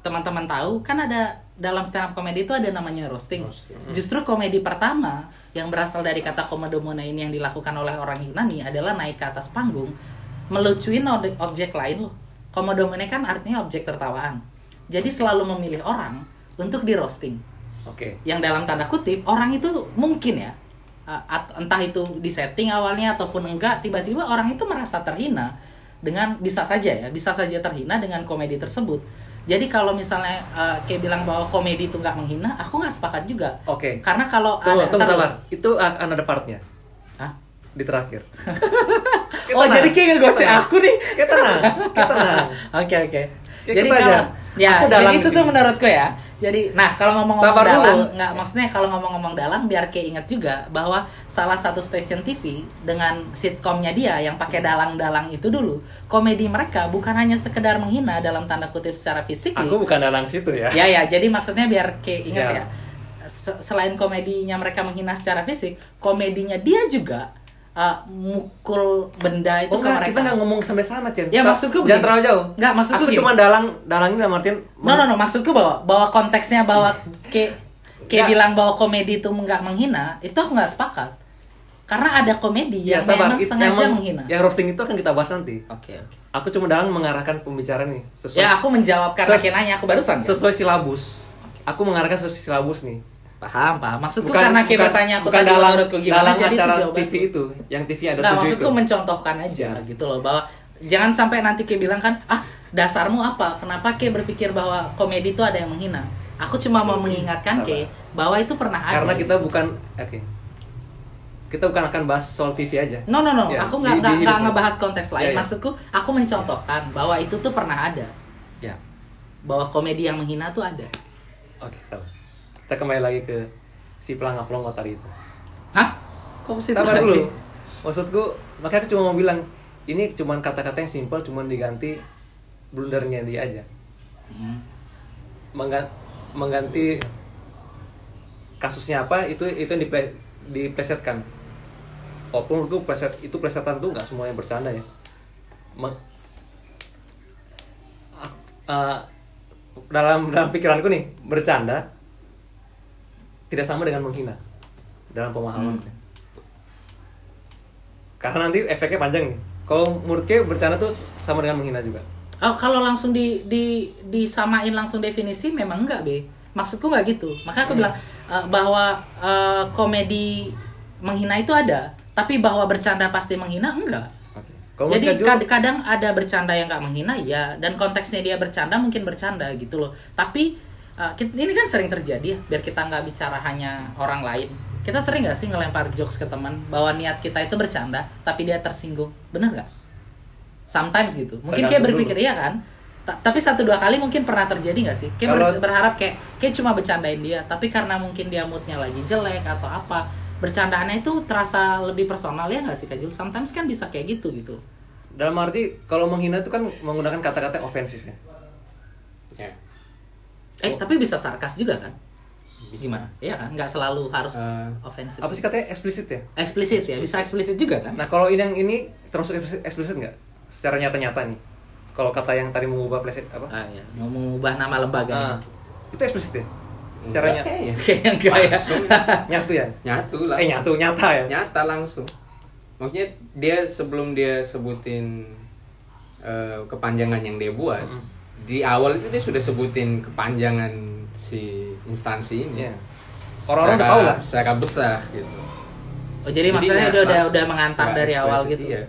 [SPEAKER 1] teman-teman tahu kan ada dalam stand up comedy itu ada namanya roasting.
[SPEAKER 3] Roasting.
[SPEAKER 1] Justru komedi pertama yang berasal dari kata komodomona ini yang dilakukan oleh orang Yunani adalah naik ke atas panggung melucuin ob- objek lain loh. Komodomone kan artinya objek tertawaan. Jadi selalu memilih orang untuk di roasting.
[SPEAKER 2] Oke.
[SPEAKER 1] Yang dalam tanda kutip orang itu mungkin ya entah itu di setting awalnya ataupun enggak tiba-tiba orang itu merasa terhina dengan bisa saja ya bisa saja terhina dengan komedi tersebut. Jadi kalau misalnya uh, kayak bilang bahwa komedi itu nggak menghina, aku nggak sepakat juga.
[SPEAKER 2] Oke.
[SPEAKER 1] Karena kalau
[SPEAKER 2] Tunggu,
[SPEAKER 1] ada
[SPEAKER 2] tunggu sabar. Itu akan ada partnya
[SPEAKER 1] Hah?
[SPEAKER 2] di terakhir. <laughs>
[SPEAKER 1] Oh jadi kayak ngegocek aku nih.
[SPEAKER 2] Kita tenang, kita tenang. <laughs>
[SPEAKER 1] Oke oke. Jadi
[SPEAKER 2] kita
[SPEAKER 1] kalau
[SPEAKER 2] aja.
[SPEAKER 1] ya
[SPEAKER 2] Aku
[SPEAKER 1] jadi itu tuh menurutku ya. Jadi nah kalau ngomong-ngomong
[SPEAKER 2] Sabar
[SPEAKER 1] dalang
[SPEAKER 2] dulu.
[SPEAKER 1] nggak maksudnya kalau ngomong-ngomong dalang biar kayak inget juga bahwa salah satu stasiun TV dengan sitkomnya dia yang pakai dalang-dalang itu dulu komedi mereka bukan hanya sekedar menghina dalam tanda kutip secara fisik
[SPEAKER 2] Aku bukan dalang situ ya.
[SPEAKER 1] ya ya jadi maksudnya biar kayak inget
[SPEAKER 2] Ya.
[SPEAKER 1] ya Se- selain komedinya mereka menghina secara fisik komedinya dia juga uh, mukul benda itu
[SPEAKER 2] Oh
[SPEAKER 1] ke
[SPEAKER 2] enggak,
[SPEAKER 1] mereka
[SPEAKER 2] kita nggak ngomong sampai sana, Cen.
[SPEAKER 1] Ya, maksudku
[SPEAKER 2] jangan
[SPEAKER 1] begini.
[SPEAKER 2] terlalu jauh.
[SPEAKER 1] Nggak, maksudku
[SPEAKER 2] Aku
[SPEAKER 1] gini.
[SPEAKER 2] cuma dalang, dalang ini dalam artian
[SPEAKER 1] No no no maksudku bahwa bahwa konteksnya bahwa kayak kayak bilang bahwa komedi itu nggak menghina itu aku nggak sepakat karena ada komedi yang
[SPEAKER 2] Ya, sabar,
[SPEAKER 1] memang
[SPEAKER 2] it-
[SPEAKER 1] sengaja
[SPEAKER 2] emang
[SPEAKER 1] menghina
[SPEAKER 2] Yang roasting itu akan kita bahas nanti.
[SPEAKER 1] oke oke
[SPEAKER 2] Aku cuma dalam mengarahkan pembicaraan nih sesuai
[SPEAKER 1] ya aku menjawab karena
[SPEAKER 2] Ses-
[SPEAKER 1] Ki nanya aku barusan kan?
[SPEAKER 2] sesuai silabus. Aku mengarahkan sesuai silabus nih.
[SPEAKER 1] Paham paham maksudku karena Ki bertanya aku
[SPEAKER 2] bukan
[SPEAKER 1] tadi
[SPEAKER 2] dalam,
[SPEAKER 1] menurutku gimana
[SPEAKER 2] dalam
[SPEAKER 1] jadi
[SPEAKER 2] acara
[SPEAKER 1] itu.
[SPEAKER 2] TV itu, yang TV ada tujuh
[SPEAKER 1] maksudku
[SPEAKER 2] itu. Ya.
[SPEAKER 1] mencontohkan aja gitu loh bahwa jangan sampai nanti Ki bilang kan ah dasarmu apa kenapa Ki berpikir bahwa komedi itu ada yang menghina aku cuma mau mengingatkan Ki bahwa itu pernah ada
[SPEAKER 2] Karena kita bukan oke. Kita bukan akan bahas soal TV aja.
[SPEAKER 1] No no no,
[SPEAKER 2] Ya,
[SPEAKER 1] aku nggak nggak ngebahas konteks lain.
[SPEAKER 2] Ya, ya.
[SPEAKER 1] Maksudku, aku mencontohkan bahwa itu tuh pernah ada,
[SPEAKER 2] Ya.
[SPEAKER 1] bahwa komedi yang menghina tuh ada.
[SPEAKER 2] Oke, sabar. Kita kembali lagi ke si pelangap pelongo tadi itu.
[SPEAKER 1] Hah? Kok ke situ
[SPEAKER 2] Sabar
[SPEAKER 1] lagi?
[SPEAKER 2] dulu. Maksudku, makanya aku cuma mau bilang ini cuma kata-kata yang simpel, cuma diganti blundernya dia aja.
[SPEAKER 1] Hmm.
[SPEAKER 2] Menggan- mengganti kasusnya apa itu itu yang diple- diplesetkan. Walaupun itu pleset itu plesetan tuh nggak semua yang bercanda ya. Ma- ah, dalam dalam pikiranku nih bercanda tidak sama dengan menghina dalam pemahaman.
[SPEAKER 1] Hmm.
[SPEAKER 2] Karena nanti efeknya panjang nih. Kalau menurut Kay bercanda tuh sama dengan menghina juga.
[SPEAKER 1] Oh, kalau langsung di di disamain langsung definisi memang enggak, Be. Maksudku nggak gitu. Makanya aku bilang eh, bahwa eh, komedi menghina itu ada, tapi bahwa bercanda pasti menghina enggak. Jadi kad- kadang ada bercanda yang nggak menghina ya dan konteksnya dia bercanda mungkin bercanda gitu loh. Tapi uh, kit- ini kan sering terjadi ya. Biar kita nggak bicara hanya orang lain. Kita sering nggak sih ngelempar jokes ke teman bahwa niat kita itu bercanda tapi dia tersinggung. Bener nggak? Sometimes gitu. Mungkin kayak berpikir iya kan. Ta- tapi satu dua kali mungkin pernah terjadi nggak sih? Kayak ber- berharap kayak kayak cuma bercandain dia, tapi karena mungkin dia moodnya lagi jelek atau apa, bercandaannya itu terasa lebih personal ya nggak sih Kak Jul? Sometimes kan bisa kayak gitu gitu.
[SPEAKER 2] dalam arti kalau menghina itu kan menggunakan kata-kata ofensif. Ya.
[SPEAKER 1] Eh, tapi bisa sarkas juga kan?
[SPEAKER 3] Bisa.
[SPEAKER 1] Gimana? Iya kan? Nggak selalu harus
[SPEAKER 3] Eh,
[SPEAKER 1] ofensif.
[SPEAKER 2] Apa sih katanya eksplisit ya?
[SPEAKER 1] Eksplisit ya, bisa eksplisit juga kan?
[SPEAKER 2] Nah kalau ini yang ini termasuk eksplisit, nggak? Secara nyata-nyata nih. Kalau kata yang tadi mengubah pleset apa?
[SPEAKER 1] Ah, ya. Mau mengubah nama lembaga.
[SPEAKER 2] Ah, itu eksplisit ya? Secara nyata.
[SPEAKER 3] kayaknya.
[SPEAKER 1] Enggak ya.
[SPEAKER 3] Langsung.
[SPEAKER 2] Nyatu ya?
[SPEAKER 3] Nyatu lah.
[SPEAKER 2] Eh nyatu nyata ya?
[SPEAKER 3] Nyata langsung. Maksudnya dia sebelum dia sebutin eh, kepanjangan yang dia buat,
[SPEAKER 2] Mm.
[SPEAKER 3] Di awal itu dia sudah sebutin kepanjangan si instansi ini.
[SPEAKER 2] Iya. Orang-orang udah tahu lah.
[SPEAKER 3] Secara besar gitu.
[SPEAKER 1] Oh, jadi, maksudnya
[SPEAKER 3] nggak
[SPEAKER 1] udah udah,
[SPEAKER 3] langsung-
[SPEAKER 1] udah mengantar dari awal gitu.
[SPEAKER 3] Iya.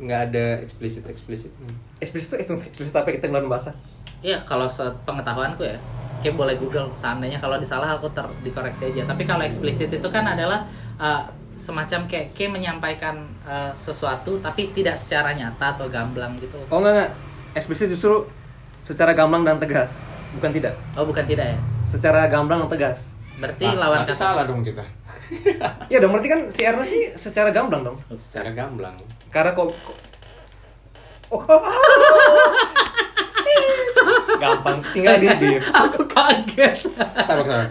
[SPEAKER 3] Nggak ada eksplisit eksplisit.
[SPEAKER 2] Eksplisit itu eksplisit apa kita ngeluarin bahasa?
[SPEAKER 1] Iya, kalau pengetahuanku ya, kayak boleh Google. Seandainya kalau disalah aku ter dikoreksi aja. Tapi kalau eksplisit itu kan adalah uh, semacam kayak kayak menyampaikan uh, sesuatu tapi tidak secara nyata atau gamblang gitu.
[SPEAKER 2] Oh enggak enggak. Eksplisit justru secara gamblang dan tegas. Bukan tidak.
[SPEAKER 1] Oh, bukan tidak ya.
[SPEAKER 2] Secara gamblang dan tegas.
[SPEAKER 1] Berarti
[SPEAKER 3] Ah,
[SPEAKER 1] lawan kata
[SPEAKER 3] salah dong kita. <laughs>
[SPEAKER 2] Ya dong, berarti kan si Erna sih secara gamblang dong.
[SPEAKER 3] Secara gamblang.
[SPEAKER 2] Karena kok, kok- Oh. <laughs> gampang tinggal di diam. <laughs>
[SPEAKER 1] Aku kaget.
[SPEAKER 3] Sabar sabar.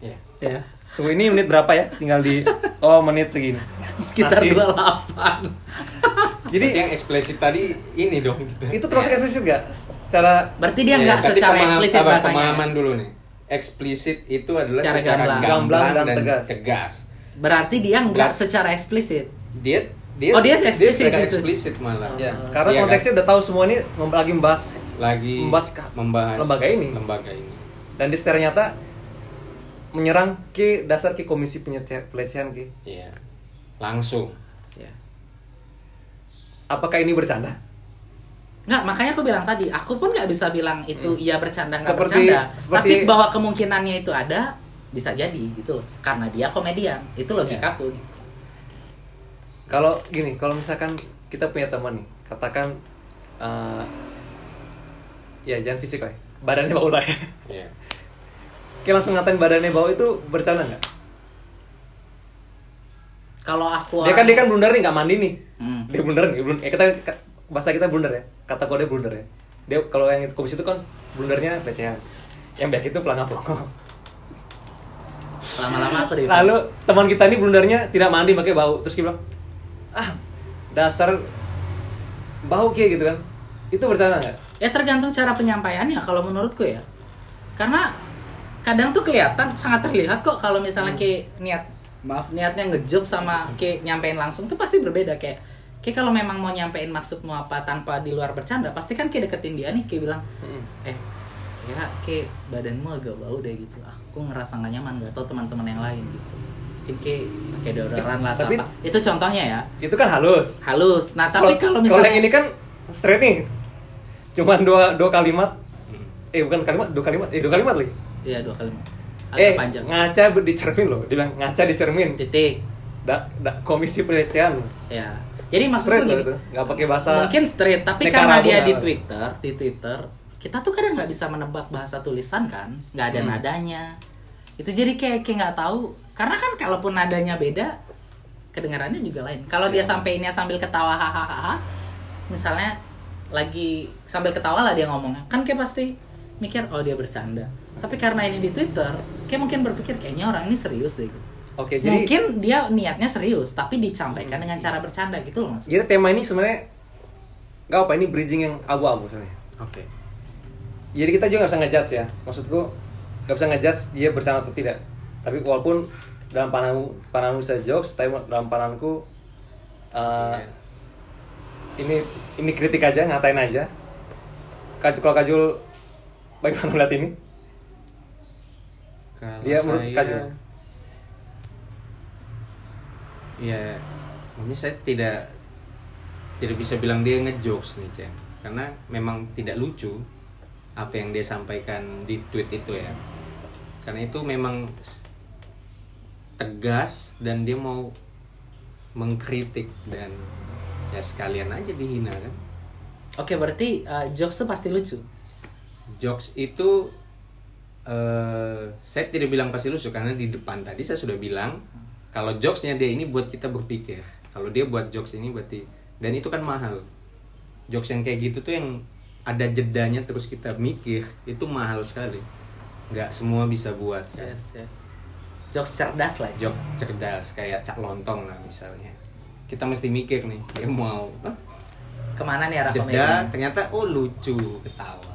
[SPEAKER 3] Ya.
[SPEAKER 1] ya,
[SPEAKER 2] Tunggu ini menit berapa ya? Tinggal di oh menit segini.
[SPEAKER 1] sekitar
[SPEAKER 2] Nanti-
[SPEAKER 1] 28.
[SPEAKER 2] Jadi
[SPEAKER 3] Berarti yang eksplisit tadi ini dong kita.
[SPEAKER 2] itu termasuk eksplisit gak? Secara
[SPEAKER 1] Berarti dia
[SPEAKER 3] Ya,
[SPEAKER 1] nggak
[SPEAKER 3] tadi
[SPEAKER 1] secara
[SPEAKER 3] pemaham-
[SPEAKER 1] eksplisit
[SPEAKER 3] sabar,
[SPEAKER 1] bahasanya.
[SPEAKER 3] Pemahaman dulu nih. Eksplisit itu adalah
[SPEAKER 1] Secara
[SPEAKER 3] secara,
[SPEAKER 1] gamblang.
[SPEAKER 3] gamblang,
[SPEAKER 2] Gamblang dan
[SPEAKER 3] dan,
[SPEAKER 2] tegas.
[SPEAKER 3] tegas.
[SPEAKER 1] Berarti dia nggak secara eksplisit.
[SPEAKER 3] Dia dia
[SPEAKER 1] Oh, dia eksplisit justru.
[SPEAKER 3] eksplisit malah.
[SPEAKER 2] ya, karena
[SPEAKER 3] Iya kan?
[SPEAKER 2] konteksnya udah tahu semua ini lagi membahas
[SPEAKER 3] lagi
[SPEAKER 2] membahas
[SPEAKER 3] membahas
[SPEAKER 2] lembaga ini.
[SPEAKER 3] Lembaga ini.
[SPEAKER 2] dan di secara nyata menyerang ke dasar ke komisi pelecehan ke.
[SPEAKER 3] Iya. Langsung.
[SPEAKER 1] Ya.
[SPEAKER 2] Apakah ini bercanda?
[SPEAKER 1] Nggak, makanya aku bilang tadi, aku pun nggak bisa bilang itu iya bercanda nggak
[SPEAKER 2] Hmm. Seperti-
[SPEAKER 1] bercanda.
[SPEAKER 2] seperti-
[SPEAKER 1] Tapi bahwa kemungkinannya itu ada, bisa jadi gitu loh. Karena dia komedian, itu logikaku.
[SPEAKER 2] Iya. Kalau gini, kalau misalkan kita punya teman nih, katakan eh, ya jangan fisik lah, ya. badannya bau lah ya.
[SPEAKER 3] Iya.
[SPEAKER 2] Kayak langsung ngatain badannya bau itu bercanda nggak?
[SPEAKER 1] Kalau aku
[SPEAKER 2] Dia kan dia kan blunder nih nggak mandi nih.
[SPEAKER 1] Hmm.
[SPEAKER 2] Dia blunder nih, blunder. Eh, kita bahasa kita blunder ya. Kata kode blunder ya. Dia kalau yang itu komisi itu kan blundernya pelecehan. Yang baik itu pelangap pelongok.
[SPEAKER 1] lama-lama aku deh.
[SPEAKER 2] Lalu teman kita ini blundernya tidak mandi pakai bau. Terus dia bilang, ah dasar bau kayak gitu kan. Itu bercanda nggak?
[SPEAKER 1] Ya tergantung cara penyampaiannya kalau menurutku ya. Karena kadang tuh kelihatan sangat terlihat kok kalau misalnya
[SPEAKER 2] Hmm.
[SPEAKER 1] kayak niat maaf niatnya ngejok sama kayak nyampein langsung tuh pasti berbeda. Kayak kayak kalau memang mau nyampein maksudmu apa tanpa di luar bercanda pasti kan kayak deketin dia nih kayak bilang
[SPEAKER 2] Mm-mm.
[SPEAKER 1] eh kayak kayak badanmu agak bau deh gitu. Aku ngerasa nggak nyaman nggak tau teman-teman yang lain gitu. Kayak pakai deodoran lah
[SPEAKER 2] Tapi-
[SPEAKER 1] apa. Itu contohnya ya.
[SPEAKER 2] itu kan halus.
[SPEAKER 1] Halus. Nah tapi kalau
[SPEAKER 2] kalau
[SPEAKER 1] misalnya
[SPEAKER 2] yang ini kan straight nih. Cuman dua dua kalimat.
[SPEAKER 3] Hmm.
[SPEAKER 2] eh bukan kalimat dua kalimat. Eh dua kalimat lagi.
[SPEAKER 1] Iya dua kali agak
[SPEAKER 2] eh
[SPEAKER 1] panjang.
[SPEAKER 2] ngaca di cermin loh. Dia bilang ngaca di cermin
[SPEAKER 1] titik.
[SPEAKER 2] Da, da, komisi pelecehan
[SPEAKER 1] ya. Jadi
[SPEAKER 2] loh
[SPEAKER 1] gini
[SPEAKER 2] itu. Nggak pakai bahasa
[SPEAKER 1] mungkin straight tapi karena dia di Twitter di Twitter kita tuh kadang nggak bisa menebak bahasa tulisan kan? Nggak ada
[SPEAKER 2] Hmm.
[SPEAKER 1] nadanya. Itu jadi kayak kayak nggak tahu. Karena kan kalaupun nadanya beda kedengarannya juga lain. Kalau dia
[SPEAKER 3] Ya.
[SPEAKER 1] sampeinnya sambil ketawa hahaha misalnya lagi sambil ketawa lah dia ngomongnya. Kan kayak pasti mikir oh dia bercanda tapi karena ini di Twitter kayak mungkin berpikir kayaknya orang ini serius deh.
[SPEAKER 2] Oke jadi
[SPEAKER 1] mungkin dia niatnya serius tapi disampaikan dengan cara bercanda gitu loh mas.
[SPEAKER 2] Jadi tema ini sebenarnya nggak apa ini bridging yang abu-abu sebenarnya.
[SPEAKER 3] Oke.
[SPEAKER 2] jadi kita juga nggak bisa ngejudge ya. Maksudku nggak bisa ngejudge dia bercanda atau tidak. Tapi walaupun dalam pandanganmu pandanganmu bisa jokes tapi dalam pandanganku uh,
[SPEAKER 3] Iya.
[SPEAKER 2] ini ini kritik aja ngatain aja. Kajul kalau kajul bagaimana melihat ini
[SPEAKER 3] Kalau
[SPEAKER 2] Dia menurut
[SPEAKER 3] saya,
[SPEAKER 2] Kajul.
[SPEAKER 3] Iya, ini saya tidak tidak bisa bilang dia ngejokes nih, Cem. Karena memang tidak lucu apa yang dia sampaikan di tweet itu ya. Karena itu memang tegas dan dia mau mengkritik dan ya sekalian aja dihina kan.
[SPEAKER 1] Oke, berarti uh, jokes tuh pasti lucu.
[SPEAKER 3] Jokes itu eh saya tidak bilang pasti lucu karena di depan tadi saya sudah bilang kalau jokesnya dia ini buat kita berpikir. Kalau dia buat jokes ini berarti dan itu kan mahal. Jokes yang kayak gitu tuh yang ada jedanya terus kita mikir itu mahal sekali. Nggak semua bisa buat. kan.
[SPEAKER 1] Yes, yes. Jokes cerdas lah.
[SPEAKER 3] Jok cerdas kayak cak lontong lah misalnya. Kita mesti mikir nih dia mau "Hah,
[SPEAKER 1] Ke mana nih arah komedi?
[SPEAKER 3] jeda ternyata oh lucu ketawa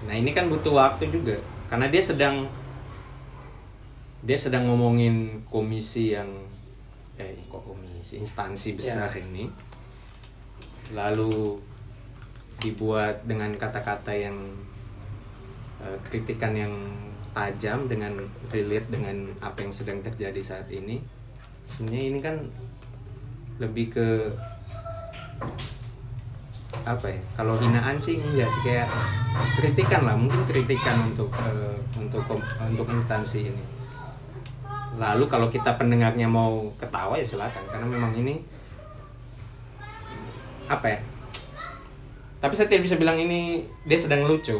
[SPEAKER 3] nah ini kan butuh waktu juga karena dia sedang dia sedang ngomongin komisi yang eh kok komisi? Instansi besar ini. Lalu dibuat dengan kata-kata yang eh, kritikan yang tajam dengan relate dengan apa yang sedang terjadi saat ini. Sebenarnya ini kan lebih ke apa ya kalau hinaan sih enggak sih kayak kritikan lah mungkin kritikan untuk eh, untuk untuk instansi ini. Lalu kalau kita pendengarnya mau ketawa ya silakan karena memang ini apa ya tapi saya tidak bisa bilang ini dia sedang lucu.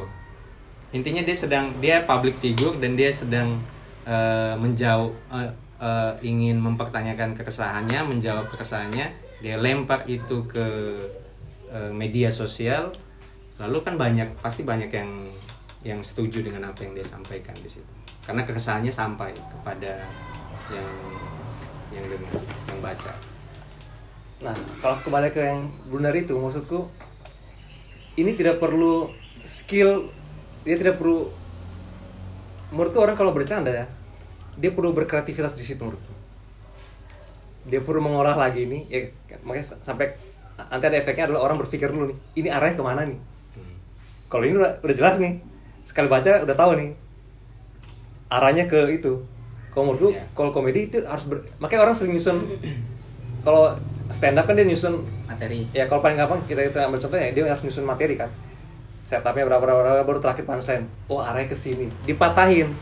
[SPEAKER 3] Intinya dia sedang dia public figure dan dia sedang eh, menjauh eh, eh, ingin mempertanyakan keresahannya menjawab keresahannya dia lempar itu ke eh, media sosial lalu kan banyak pasti banyak yang yang setuju dengan apa yang dia sampaikan di situ karena keresahannya sampai kepada yang yang dengar yang baca
[SPEAKER 2] Nah, kalau kembali ke yang benar itu, maksudku ini tidak perlu skill, dia tidak perlu. Menurutku orang kalau bercanda ya, dia perlu berkreativitas di situ menurutku. Dia perlu mengolah lagi ini, ya makanya sampai nanti ada efeknya adalah orang berpikir dulu nih, ini arahnya ke mana nih?
[SPEAKER 3] Hmm.
[SPEAKER 2] Kalau ini udah, udah jelas nih, sekali baca udah tahu nih arahnya ke itu. Kalau menurutku,
[SPEAKER 3] Iya.
[SPEAKER 2] kalau komedi itu harus ber, makanya orang sering nyusun <clears throat> kalau stand up kan dia nyusun
[SPEAKER 1] Materi.
[SPEAKER 2] ya kalau paling gampang kita kita ambil contoh ya dia harus nyusun materi kan setupnya berapa berapa, berapa baru terakhir punchline oh arahnya ke sini dipatahin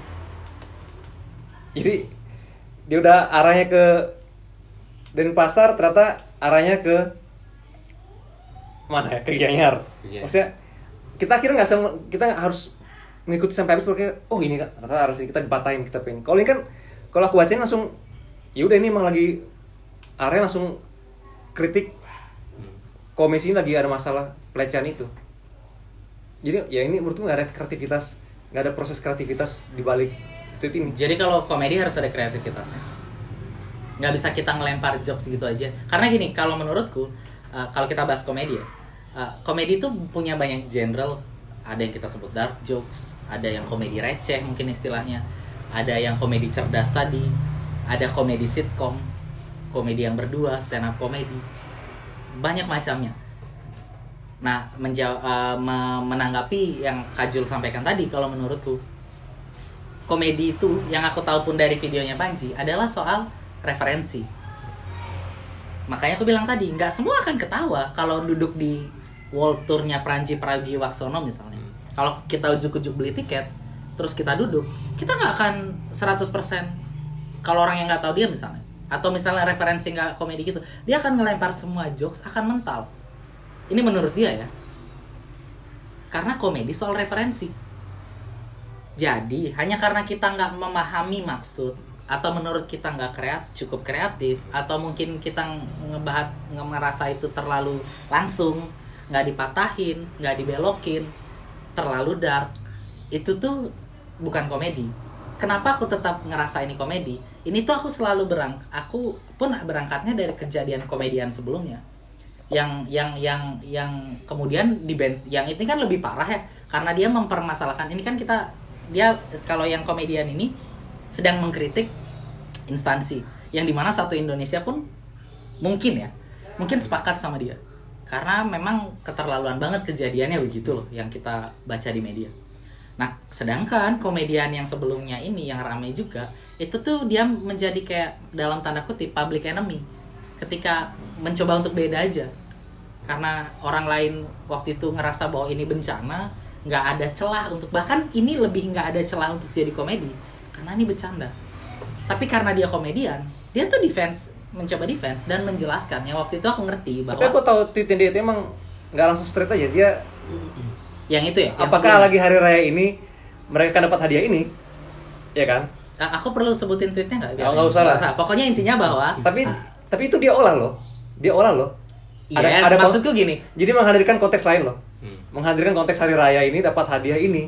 [SPEAKER 2] jadi dia udah arahnya ke Denpasar ternyata arahnya ke mana ya ke Gianyar
[SPEAKER 3] Iya.
[SPEAKER 2] maksudnya kita akhirnya nggak sama kita harus mengikuti sampai habis pakai oh ini kan ternyata sini kita dipatahin kita pengen kalau ini kan kalau aku bacain langsung ya udah ini emang lagi arahnya langsung kritik komisi ini lagi ada masalah pelecehan itu jadi ya ini menurutku nggak ada kreativitas nggak ada proses kreativitas di balik tweet ini
[SPEAKER 1] Jadi kalau komedi harus ada kreativitasnya. Nggak bisa kita ngelempar jokes gitu aja. Karena gini, kalau menurutku, uh, kalau kita bahas komedi ya, uh, komedi itu punya banyak genre. Ada yang kita sebut dark jokes, ada yang komedi receh mungkin istilahnya, ada yang komedi cerdas tadi, ada komedi sitkom komedi yang berdua stand up komedi. Banyak macamnya. Nah menjawab menanggapi yang Kajul sampaikan tadi kalau menurutku komedi itu yang aku tahu pun dari videonya Panji adalah soal referensi. Makanya aku bilang tadi nggak semua akan ketawa kalau duduk di world tournya Pranji Pragiwaksono misalnya. Kalau kita ujuk-ujuk beli tiket terus kita duduk kita nggak akan 100% kalau orang yang nggak tahu dia misalnya atau misalnya referensi nggak komedi gitu dia akan ngelempar semua jokes akan mental. Ini menurut dia ya. Karena komedi soal referensi. Jadi hanya karena kita nggak memahami maksud atau menurut kita nggak kreat cukup kreatif atau mungkin kita ngebahas ngerasa itu terlalu langsung nggak dipatahin nggak dibelokin terlalu dark. Itu tuh bukan komedi. Kenapa aku tetap ngerasa ini komedi? Ini tuh aku selalu berang aku pun berangkatnya dari kejadian komedian sebelumnya. Yang yang yang yang kemudian di band yang ini kan lebih parah ya karena dia mempermasalahkan ini kan kita dia kalau yang komedian ini sedang mengkritik instansi yang di mana satu Indonesia pun mungkin ya mungkin sepakat sama dia karena memang keterlaluan banget kejadiannya begitu loh yang kita baca di media. Nah sedangkan komedian yang sebelumnya ini yang ramai juga itu tuh dia menjadi kayak dalam tanda kutip public enemy. Ketika mencoba untuk beda aja. Karena orang lain waktu itu ngerasa bahwa ini bencana nggak ada celah untuk bahkan ini lebih nggak ada celah untuk jadi komedi karena ini bercanda. Tapi karena dia komedian dia tuh defense mencoba defense dan menjelaskan yang waktu itu aku ngerti bahwa
[SPEAKER 2] tapi aku tahu tweetnya dia itu emang nggak langsung straight aja. Dia
[SPEAKER 1] yang itu ya yang
[SPEAKER 2] apakah
[SPEAKER 1] sebelumnya.
[SPEAKER 2] lagi hari raya ini mereka dapat hadiah ini? Ya kan?
[SPEAKER 1] Aku perlu sebutin tweetnya nggak?
[SPEAKER 2] Oh, nggak usah lah.
[SPEAKER 1] pokoknya intinya bahwa
[SPEAKER 2] tapi
[SPEAKER 1] ah,
[SPEAKER 2] tapi itu dia olah loh. Dia olah loh.
[SPEAKER 1] Yes, maksudku gini.
[SPEAKER 2] Jadi menghadirkan konteks lain loh.
[SPEAKER 3] Hmm.
[SPEAKER 2] menghadirkan konteks hari raya ini dapat hadiah ini.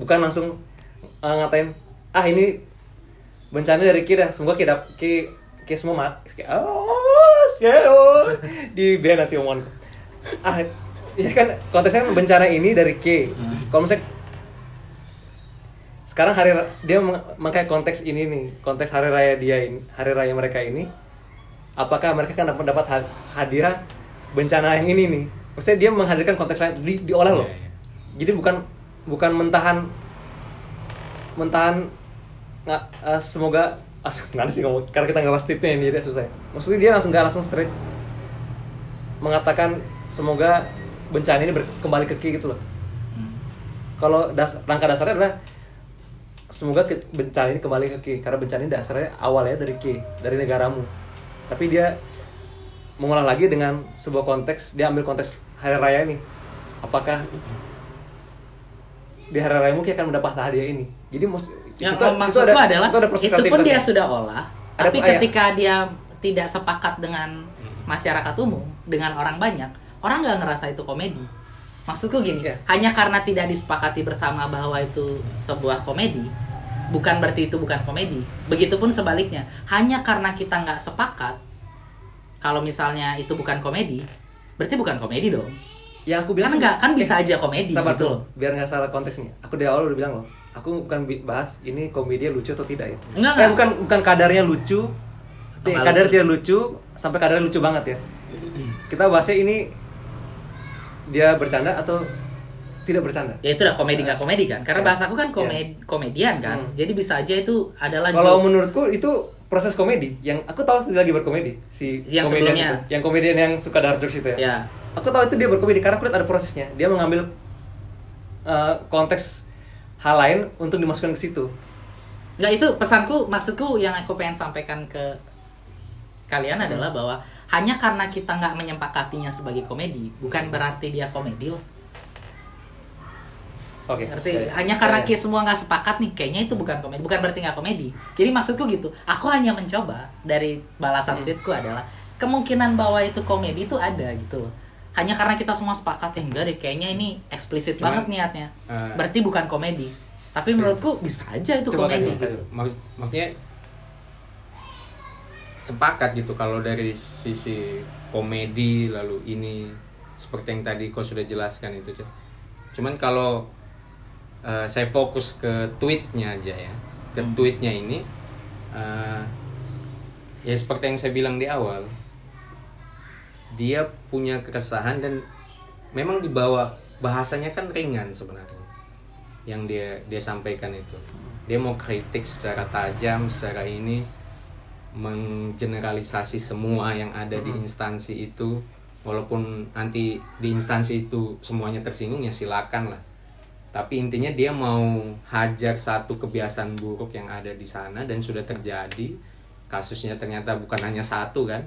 [SPEAKER 2] Bukan langsung uh, ngatain ah ini bencana dari kita semoga kita ki ki semua mat Kayak, oh, di band nanti omongan ah ya kan konteksnya kan bencana ini dari K. Kalau misalnya sekarang hari dia mengkayak konteks ini nih konteks hari raya dia ini hari raya mereka ini apakah mereka kan dapat dapat ha- hadiah bencana yang ini nih? Maksudnya dia menghadirkan konteks lain di, diolah loh.
[SPEAKER 3] Iya, iya.
[SPEAKER 2] jadi bukan bukan mentahan mentahan nggak eh, semoga ah, nggak sih ngomong. Karena kita nggak bahas tipnya ini dia susah ya. maksudnya dia langsung nggak langsung straight. Mengatakan semoga bencana ini kembali ke Ki gitu loh.
[SPEAKER 1] Hmm,
[SPEAKER 2] kalau das rangka dasarnya adalah semoga ke- bencana ini kembali ke Ki karena bencana ini dasarnya awalnya dari Ki dari negaramu. Tapi dia mengolah lagi dengan sebuah konteks dia ambil konteks hari raya ini. Apakah di hari raya mungkin akan mendapat hadiah ini? Jadi
[SPEAKER 1] yang
[SPEAKER 2] situ-
[SPEAKER 1] maksudku
[SPEAKER 2] situ ada-
[SPEAKER 1] adalah
[SPEAKER 2] situ ada proses
[SPEAKER 1] itu pun dia sudah olah
[SPEAKER 2] Ada-
[SPEAKER 1] tapi ketika dia tidak sepakat dengan masyarakat umum dengan orang banyak orang nggak ngerasa itu komedi. Maksudku gini
[SPEAKER 2] Iya.
[SPEAKER 1] hanya karena tidak disepakati bersama bahwa itu sebuah komedi bukan berarti itu bukan komedi. Begitupun sebaliknya hanya karena kita nggak sepakat kalau misalnya itu bukan komedi berarti bukan komedi dong.
[SPEAKER 2] Yang aku bilang
[SPEAKER 1] kan
[SPEAKER 2] sih-
[SPEAKER 1] nggak kan bisa
[SPEAKER 2] eh,
[SPEAKER 1] aja komedi
[SPEAKER 2] sabar
[SPEAKER 1] gitu
[SPEAKER 2] tuh
[SPEAKER 1] loh.
[SPEAKER 2] biar nggak salah konteksnya. Aku dari awal udah bilang loh aku bukan bahas ini komedi lucu atau tidak ya
[SPEAKER 1] Enggak,
[SPEAKER 2] eh,
[SPEAKER 1] enggak.
[SPEAKER 2] bukan bukan kadarnya lucu eh, kadar
[SPEAKER 1] lucu.
[SPEAKER 2] tidak lucu sampai kadarnya lucu banget ya <clears throat> kita bahasnya ini dia bercanda atau tidak bercanda
[SPEAKER 1] ya itu udah komedi nggak komedi kan karena
[SPEAKER 2] Ya.
[SPEAKER 1] bahasaku kan komedi komedian kan
[SPEAKER 2] Hmm.
[SPEAKER 1] jadi bisa aja itu adalah
[SPEAKER 2] kalau
[SPEAKER 1] jokes.
[SPEAKER 2] menurutku itu proses komedi yang aku tahu dia lagi berkomedi si
[SPEAKER 1] Yang
[SPEAKER 2] komedian
[SPEAKER 1] sebelumnya.
[SPEAKER 2] itu. yang komedian yang suka dark jokes itu ya
[SPEAKER 1] ya
[SPEAKER 2] aku tahu itu dia berkomedi karena aku lihat ada prosesnya dia mengambil uh, konteks hal lain untuk dimasukkan ke situ
[SPEAKER 1] nggak itu pesanku maksudku yang aku pengen sampaikan ke kalian
[SPEAKER 2] Hmm.
[SPEAKER 1] adalah bahwa hanya karena kita nggak menyepakatinya sebagai komedi bukan berarti dia komedi loh
[SPEAKER 2] oke
[SPEAKER 1] Berarti
[SPEAKER 2] Ya, ya.
[SPEAKER 1] hanya karena kita semua nggak sepakat nih, kayaknya itu bukan komedi, bukan berarti nggak komedi. Jadi maksudku gitu, aku hanya mencoba dari balasan
[SPEAKER 2] Hmm.
[SPEAKER 1] tweetku adalah kemungkinan bahwa itu komedi itu ada gitu loh. Hanya karena kita semua sepakat, eh enggak deh, kayaknya ini eksplisit
[SPEAKER 3] Cuman,
[SPEAKER 1] banget niatnya.
[SPEAKER 3] eh,
[SPEAKER 1] berarti bukan komedi. Tapi menurutku bisa aja itu
[SPEAKER 3] Coba
[SPEAKER 1] komedi.
[SPEAKER 3] kan,
[SPEAKER 1] gitu.
[SPEAKER 3] mak- maksudnya sepakat gitu kalau dari sisi komedi lalu ini seperti yang tadi kau sudah jelaskan itu cuman kalau eh, saya fokus ke tweetnya aja ya ke
[SPEAKER 1] Hmm.
[SPEAKER 3] tweetnya ini eh, ya seperti yang saya bilang di awal dia punya keresahan dan memang dibawa bahasanya kan ringan sebenarnya yang dia dia sampaikan itu. Dia mau kritik secara tajam secara ini menggeneralisasi semua yang ada di instansi itu. Walaupun nanti di instansi itu semuanya tersinggung ya silakan lah. Tapi intinya dia mau hajar satu kebiasaan buruk yang ada di sana dan sudah terjadi. Kasusnya ternyata bukan hanya satu kan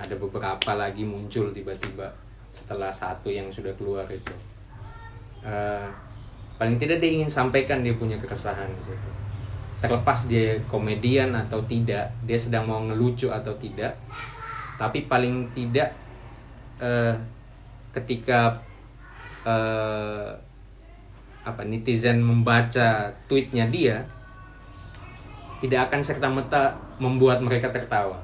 [SPEAKER 3] ada beberapa lagi muncul tiba-tiba setelah satu yang sudah keluar itu. Eh, paling tidak dia ingin sampaikan dia punya keresahan di situ. Terlepas dia komedian atau tidak dia sedang mau ngelucu atau tidak tapi paling tidak eh, ketika eh, apa netizen membaca tweetnya dia tidak akan serta merta membuat mereka tertawa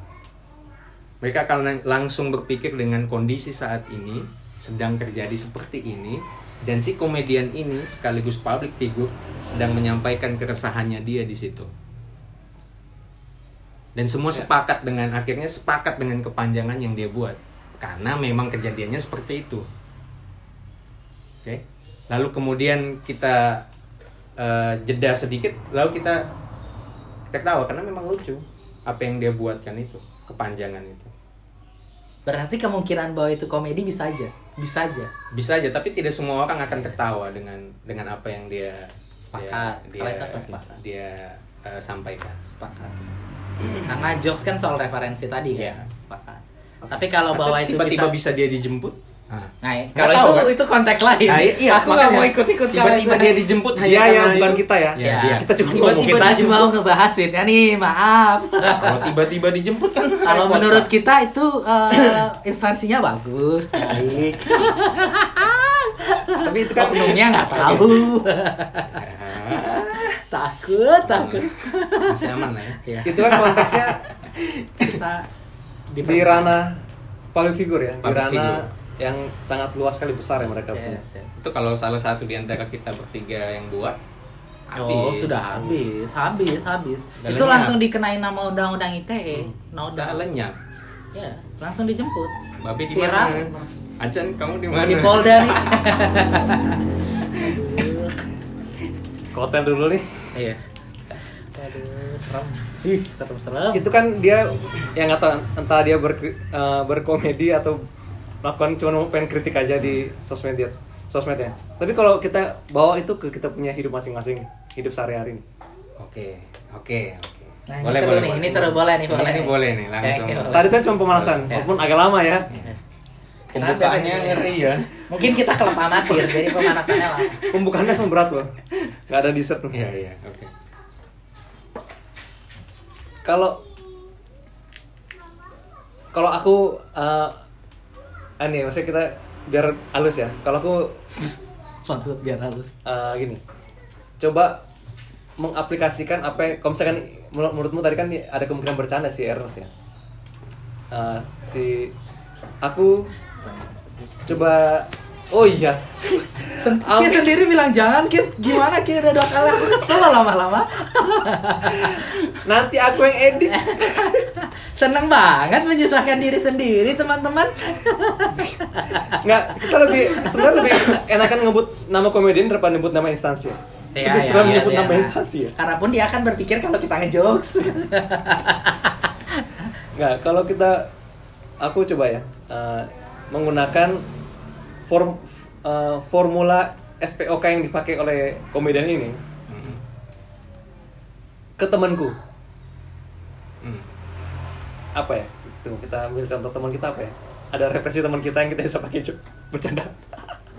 [SPEAKER 3] mereka akan lang- langsung berpikir dengan kondisi saat ini sedang terjadi seperti ini dan si komedian ini sekaligus public figure sedang menyampaikan keresahannya dia di situ. Dan semua sepakat dengan akhirnya sepakat dengan kepanjangan yang dia buat. Karena memang kejadiannya seperti itu. Oke? Lalu kemudian kita eh, jeda sedikit lalu kita tertawa karena memang lucu apa yang dia buatkan itu kepanjangan itu
[SPEAKER 1] Berarti kemungkinan bahwa itu komedi bisa aja. Bisa aja.
[SPEAKER 3] bisa aja tapi tidak semua orang akan tertawa dengan dengan apa yang dia
[SPEAKER 1] Sepakat.
[SPEAKER 3] dia dia,
[SPEAKER 1] sepakat.
[SPEAKER 3] dia, eh, sampaikan
[SPEAKER 1] Sepakat. Karena jokes kan soal referensi tadi kan.
[SPEAKER 3] Iya.
[SPEAKER 1] Sepakat. Tapi kalau bahwa
[SPEAKER 3] Tapi
[SPEAKER 1] itu
[SPEAKER 3] tiba-tiba
[SPEAKER 1] bisa,
[SPEAKER 3] bisa dia dijemput nah,
[SPEAKER 1] Nah,
[SPEAKER 3] Nggak
[SPEAKER 1] kalau
[SPEAKER 3] tahu,
[SPEAKER 1] itu
[SPEAKER 3] kan?
[SPEAKER 1] itu konteks lain.
[SPEAKER 3] Nah, iya
[SPEAKER 1] aku nggak
[SPEAKER 3] makanya.
[SPEAKER 1] mau ikut-ikut kalau
[SPEAKER 3] tiba-tiba dia dijemput hanya
[SPEAKER 2] Dia
[SPEAKER 3] karena
[SPEAKER 2] yang bukan kita ya.
[SPEAKER 3] ya,
[SPEAKER 1] Ya.
[SPEAKER 3] dia
[SPEAKER 2] Kita cuma
[SPEAKER 1] Tiba-tiba kita cuma mau ngebahas tweetnya nih, maaf.
[SPEAKER 3] kalau tiba-tiba dijemput kan <laughs>
[SPEAKER 1] Kalau menurut kita itu eh, instansinya bagus, baik.
[SPEAKER 2] Tapi itu kan
[SPEAKER 1] Oknumnya nggak tahu. <laughs> takut, takut.
[SPEAKER 3] masih aman lah ya
[SPEAKER 1] Ya,
[SPEAKER 2] itu kan konteksnya
[SPEAKER 1] kita
[SPEAKER 2] di ranah public figure ya, di ranah. Yang sangat luas sekali besar ya mereka punya.
[SPEAKER 1] Yes, yes.
[SPEAKER 3] itu kalau salah satu di antara kita bertiga yang buat
[SPEAKER 1] Oh,
[SPEAKER 3] habis.
[SPEAKER 1] sudah habis, habis, habis.
[SPEAKER 3] Udah
[SPEAKER 1] itu
[SPEAKER 3] lenyap.
[SPEAKER 1] langsung dikenain nama undang-undang ITE. No
[SPEAKER 3] udah lenyap
[SPEAKER 1] Ya, langsung dijemput.
[SPEAKER 3] babe di mana Acan kamu di mana
[SPEAKER 1] Di Polda nih. <laughs>
[SPEAKER 2] Ke hotel dulu nih.
[SPEAKER 1] Iya. Aduh, serem. Ih, serem-serem.
[SPEAKER 2] Itu kan dia yang nggak tahu entah dia ber, eh, berkomedi atau melakukan cuma mau pengen kritik aja di sosmed dia, sosmednya. Tapi kalau kita bawa itu ke kita punya hidup masing-masing, hidup sehari-hari. nih.
[SPEAKER 3] oke oke oke
[SPEAKER 1] Nah, ini seru nih, ini seru, boleh nih, boleh
[SPEAKER 3] ini
[SPEAKER 1] nih.
[SPEAKER 3] boleh nih langsung
[SPEAKER 1] oke,
[SPEAKER 2] Tadi kan cuma pemanasan,
[SPEAKER 1] Ya.
[SPEAKER 2] walaupun agak lama ya.
[SPEAKER 1] Kita
[SPEAKER 3] pembukaannya ngeri ya
[SPEAKER 1] Mungkin kita klub amatir, jadi pemanasannya lah.
[SPEAKER 2] Pembukaannya langsung berat loh. Nggak ada dessert.
[SPEAKER 3] iya iya oke
[SPEAKER 2] Kalau kalau aku eh ini maksudnya kita biar halus ya. Kalau aku <laughs>
[SPEAKER 1] Maksud biar halus.
[SPEAKER 2] eh, gini, coba mengaplikasikan apa yang, kalau misalkan menurut- menurutmu tadi kan ada kemungkinan bercanda si Ernest ya. Eh, si aku coba oh iya.
[SPEAKER 1] Sen Kis sendiri bilang jangan Kis gimana? Kis udah dua kali aku kesel lama-lama.
[SPEAKER 2] Nanti aku yang edit. <laughs>
[SPEAKER 1] Seneng banget menyusahkan diri sendiri teman-teman.
[SPEAKER 2] Nggak kita lebih sebenarnya lebih enakan ngebut nama komedian daripada nyebut nama instansi. Ya. Lebih
[SPEAKER 1] iya,
[SPEAKER 2] serem
[SPEAKER 1] iya,
[SPEAKER 2] nyebut
[SPEAKER 1] iya.
[SPEAKER 2] nama instansi ya.
[SPEAKER 1] Karena pun dia akan berpikir kalau kita ngejokes.
[SPEAKER 2] Nggak kalau kita aku coba ya eh, menggunakan form eh, formula SPOK yang dipakai oleh komedian ini
[SPEAKER 3] Hmm.
[SPEAKER 2] ke temanku.
[SPEAKER 3] Hmm.
[SPEAKER 2] apa ya? Tunggu, kita ambil contoh teman kita apa ya? Ada referensi teman kita yang kita bisa pakai cuk. Bercanda.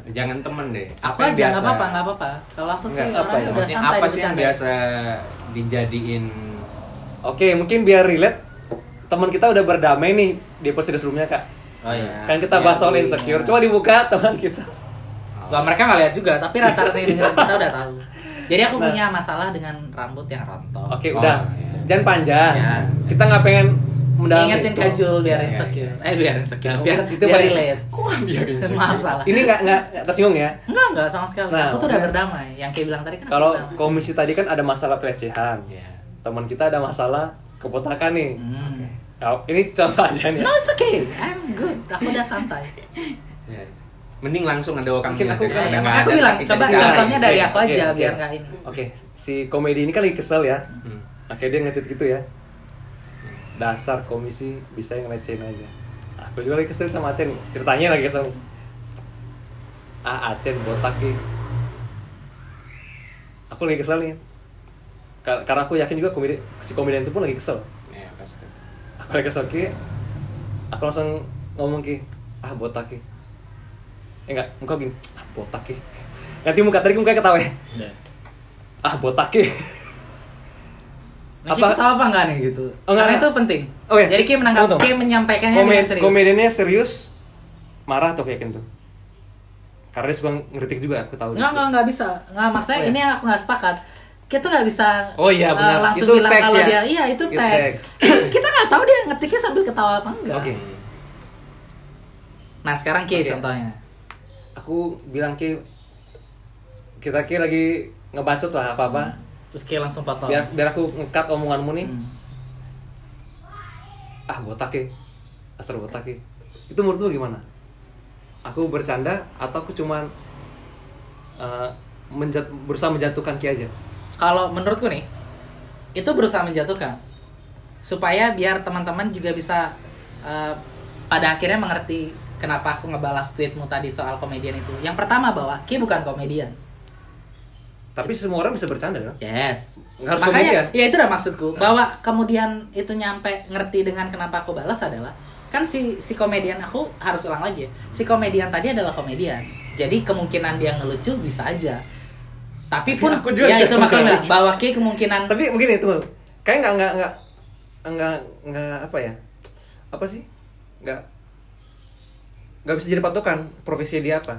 [SPEAKER 3] Jangan temen deh.
[SPEAKER 1] Aku
[SPEAKER 3] yang
[SPEAKER 1] aja nggak
[SPEAKER 3] biasa-
[SPEAKER 1] apa-apa nggak apa-apa. Kalau aku sih
[SPEAKER 2] Nggak, apa ya?
[SPEAKER 1] udah santai
[SPEAKER 3] apa sih yang biasa dijadiin?
[SPEAKER 2] Oke mungkin biar relate. Teman kita udah berdamai nih di episode sebelumnya kak
[SPEAKER 1] oh iya
[SPEAKER 2] kan kita bahas soal
[SPEAKER 3] iya.
[SPEAKER 2] insecure coba dibuka teman kita
[SPEAKER 1] Gak mereka nggak lihat juga tapi rata-rata yang dengerin kita udah tahu jadi aku
[SPEAKER 2] Nah.
[SPEAKER 1] punya masalah dengan rambut yang rontok
[SPEAKER 2] oke
[SPEAKER 3] Oh,
[SPEAKER 2] udah
[SPEAKER 3] iya.
[SPEAKER 2] jangan panjang
[SPEAKER 1] Ya.
[SPEAKER 2] kita nggak pengen mendalami
[SPEAKER 1] Ingetin
[SPEAKER 2] itu.
[SPEAKER 1] kajul biar
[SPEAKER 3] Iya,
[SPEAKER 1] insecure.
[SPEAKER 3] iya.
[SPEAKER 1] Eh biar insecure.
[SPEAKER 2] Nah,
[SPEAKER 1] biar
[SPEAKER 2] itu
[SPEAKER 1] biar relate.
[SPEAKER 3] kok biar
[SPEAKER 1] Maaf salah.
[SPEAKER 2] ini nggak nggak nggak tersinggung ya
[SPEAKER 1] Enggak, enggak sama sekali.
[SPEAKER 2] Nah,
[SPEAKER 1] aku tuh udah berdamai. Yang kayak bilang tadi kan
[SPEAKER 2] kalau komisi tadi kan ada masalah pelecehan
[SPEAKER 3] Iya.
[SPEAKER 2] teman kita ada masalah kebotakan nih
[SPEAKER 1] Hmm.
[SPEAKER 2] Oh, ini contoh aja nih.
[SPEAKER 1] No, it's okay. I'm good. Aku udah santai.
[SPEAKER 3] Ya. Mending langsung ada orang
[SPEAKER 2] Mungkin aku-
[SPEAKER 3] ya,
[SPEAKER 2] ya,
[SPEAKER 1] aku bilang, coba contohnya dari aku aja,
[SPEAKER 2] oke.
[SPEAKER 1] biar nggak ini.
[SPEAKER 2] Oke, si komedi ini kan lagi kesel ya.
[SPEAKER 3] Hmm.
[SPEAKER 2] Akhirnya dia nge gitu ya. Dasar komisi bisa yang ngelecehin aja. Aku juga lagi kesel sama Acen nih. Ceritanya lagi kesel. Ah, Acen botak nih. Aku lagi kesel nih. Kar- Karena aku yakin juga komedi si komedian itu pun lagi kesel.
[SPEAKER 3] Ya, pasti.
[SPEAKER 2] Aku ki. Langsung ngomong ki, ah botak ki. Eh enggak, muka gini, ah botak ki. Nanti muka tadi muka ketawa. ya. Ah botak ki.
[SPEAKER 1] Nah,
[SPEAKER 2] Apa-
[SPEAKER 1] kita tahu apa enggak nih gitu?
[SPEAKER 2] Oh, enggak,
[SPEAKER 1] Karena
[SPEAKER 2] enggak.
[SPEAKER 1] itu penting.
[SPEAKER 2] Oh, iya.
[SPEAKER 1] Jadi
[SPEAKER 2] Tunggu, tunggu.
[SPEAKER 1] Kim menyampaikannya
[SPEAKER 2] Komen,
[SPEAKER 1] dengan serius.
[SPEAKER 2] komediannya serius marah atau kayak gitu karena dia suka ngeritik juga aku tahu
[SPEAKER 1] Enggak, enggak, enggak bisa. Enggak, maksudnya
[SPEAKER 2] Oh, iya.
[SPEAKER 1] ini yang aku nggak sepakat. Kita nggak bisa
[SPEAKER 2] Oh, iya,
[SPEAKER 1] uh,
[SPEAKER 2] benar.
[SPEAKER 1] langsung
[SPEAKER 2] Itu
[SPEAKER 1] bilang
[SPEAKER 2] teks
[SPEAKER 1] kalau
[SPEAKER 2] ya?
[SPEAKER 1] dia iya itu
[SPEAKER 2] Itu
[SPEAKER 1] teks.
[SPEAKER 2] teks. <clears throat>
[SPEAKER 1] kita nggak tahu dia ngetiknya sambil ketawa apa enggak.
[SPEAKER 2] Oke.
[SPEAKER 1] Nah, sekarang Ki
[SPEAKER 2] Oke.
[SPEAKER 1] contohnya.
[SPEAKER 2] aku bilang ki kita ki lagi ngebacot lah apa apa
[SPEAKER 1] Terus Ki langsung potong.
[SPEAKER 2] biar biar aku ngekat omonganmu nih
[SPEAKER 1] Hmm.
[SPEAKER 2] ah botak ki asal botak ki itu menurutmu gimana aku bercanda atau aku cuman uh, menjat, berusaha menjatuhkan ki aja
[SPEAKER 1] Kalau menurutku nih, itu berusaha menjatuhkan supaya biar teman-teman juga bisa uh, pada akhirnya mengerti kenapa aku ngebalas tweetmu tadi soal komedian itu. Yang pertama bahwa Ki bukan komedian.
[SPEAKER 2] tapi semua orang bisa bercanda dong
[SPEAKER 1] Yes.
[SPEAKER 2] Nggak harus
[SPEAKER 1] Makanya
[SPEAKER 2] komedian.
[SPEAKER 1] ya itu udah maksudku bahwa kemudian itu nyampe ngerti dengan kenapa aku balas adalah kan si si komedian aku harus ulang lagi. ya. Si komedian tadi adalah komedian. Jadi kemungkinan dia ngelucu bisa aja. Tapi pun
[SPEAKER 2] aku juga
[SPEAKER 1] ya itu
[SPEAKER 2] ngelucu.
[SPEAKER 1] bahwa Ki kemungkinan
[SPEAKER 2] tapi mungkin itu kayak nggak nggak nggak nggak nggak apa ya? Apa sih? Nggak nggak bisa jadi patokan profesi dia apa.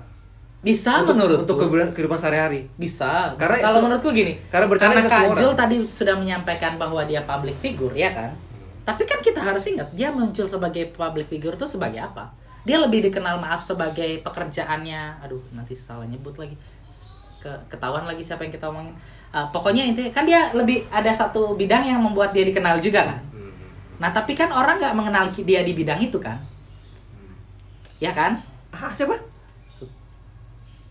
[SPEAKER 1] Bisa
[SPEAKER 2] untuk,
[SPEAKER 1] menurut
[SPEAKER 2] untuk kehidupan, kehidupan sehari-hari.
[SPEAKER 1] Bisa.
[SPEAKER 2] Karena
[SPEAKER 1] kalau menurutku gini
[SPEAKER 2] karena bercanda
[SPEAKER 1] karena Kajul
[SPEAKER 2] orang.
[SPEAKER 1] tadi sudah menyampaikan bahwa dia public figure ya kan? Tapi kan kita harus ingat dia muncul sebagai public figure itu sebagai apa? Dia lebih dikenal maaf sebagai pekerjaannya. Aduh nanti salah nyebut lagi ke ketahuan lagi siapa yang kita omongin. Uh, pokoknya intinya kan dia lebih ada satu bidang yang membuat dia dikenal juga kan?
[SPEAKER 3] Hmm.
[SPEAKER 1] nah tapi kan orang nggak mengenal dia di bidang itu kan? Ya kan?
[SPEAKER 2] Ah siapa?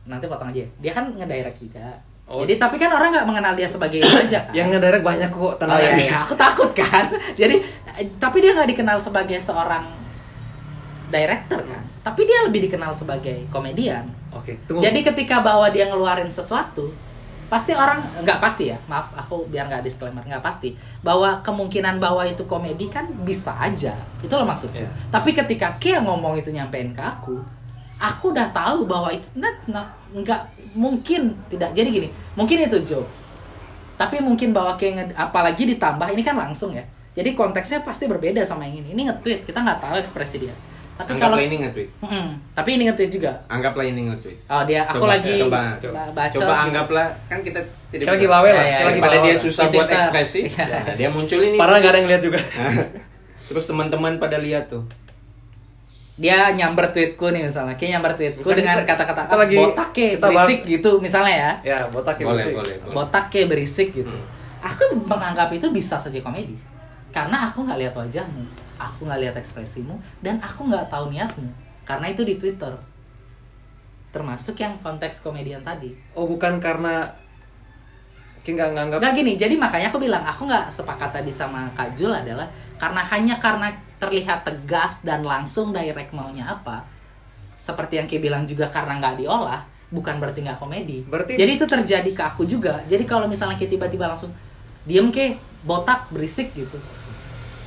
[SPEAKER 1] Nanti potong aja. Dia kan ngedirect juga
[SPEAKER 2] Oh.
[SPEAKER 1] jadi tapi kan orang nggak mengenal dia sebagai itu aja kan?
[SPEAKER 2] Yang ngedirect banyak kok
[SPEAKER 1] Oh
[SPEAKER 2] tenang
[SPEAKER 1] iya,
[SPEAKER 2] aja.
[SPEAKER 1] iya, aku takut kan. Jadi, eh, tapi dia nggak dikenal sebagai seorang director kan. Tapi dia lebih dikenal sebagai komedian.
[SPEAKER 2] oke tunggu
[SPEAKER 1] Jadi ketika bahwa dia ngeluarin sesuatu, pasti orang nggak pasti ya. Maaf, aku biar nggak disclaimer nggak pasti. Bahwa kemungkinan bahwa itu komedi kan bisa aja. Itu loh maksudnya.
[SPEAKER 2] Iya.
[SPEAKER 1] Tapi ketika Kia ngomong itu nyampein ke aku, aku udah tahu bahwa itu nggak nggak- nggak mungkin tidak. Jadi gini, mungkin itu jokes. Tapi mungkin bahwa Kia apalagi ditambah ini kan langsung ya. Jadi konteksnya pasti berbeda sama yang ini. Ini nge-tweet, kita nggak tahu ekspresi dia. Tapi kalau
[SPEAKER 3] ini nge-tweet.
[SPEAKER 1] Tapi ini nge-tweet juga.
[SPEAKER 3] Anggaplah ini nge-tweet.
[SPEAKER 1] Oh dia, aku
[SPEAKER 3] Coba,
[SPEAKER 1] lagi
[SPEAKER 3] coba,
[SPEAKER 1] ba- baca.
[SPEAKER 3] Coba anggaplah kan kita tidak
[SPEAKER 2] Kita lagi bawel lah,
[SPEAKER 1] Ya,
[SPEAKER 2] kita lagi
[SPEAKER 3] Pada dia susah buat ekspresi, ya, dia muncul ini.
[SPEAKER 2] Padahal nggak ada yang lihat juga. <laughs>
[SPEAKER 3] Terus teman-teman pada lihat tuh.
[SPEAKER 1] Dia nyamber tweetku nih misalnya, kayak nyamber tweetku
[SPEAKER 2] Misalnya
[SPEAKER 1] dengan kata-kata "Ah,
[SPEAKER 2] lagi-
[SPEAKER 1] botak ke berisik
[SPEAKER 2] bahas-
[SPEAKER 1] gitu misalnya ya.
[SPEAKER 2] ya botak
[SPEAKER 3] Boleh,
[SPEAKER 2] bersih.
[SPEAKER 3] boleh, boleh.
[SPEAKER 1] Botak ke berisik gitu.
[SPEAKER 3] Hmm.
[SPEAKER 1] Aku menganggap itu bisa saja komedi. Karena aku nggak lihat wajahmu, aku nggak lihat ekspresimu, dan aku nggak tahu niatmu. Karena itu di Twitter. Termasuk yang konteks komedian tadi.
[SPEAKER 2] oh bukan karena Ki nggak nganggap
[SPEAKER 1] Nggak gini, jadi makanya aku bilang aku nggak sepakat tadi sama Kak Jul adalah karena hanya karena terlihat tegas dan langsung direct maunya apa. Seperti yang Ki bilang juga karena nggak diolah, bukan berarti nggak komedi.
[SPEAKER 2] Berarti-
[SPEAKER 1] Jadi itu terjadi ke aku juga. Jadi kalau misalnya Ki tiba-tiba langsung diem ke botak berisik gitu.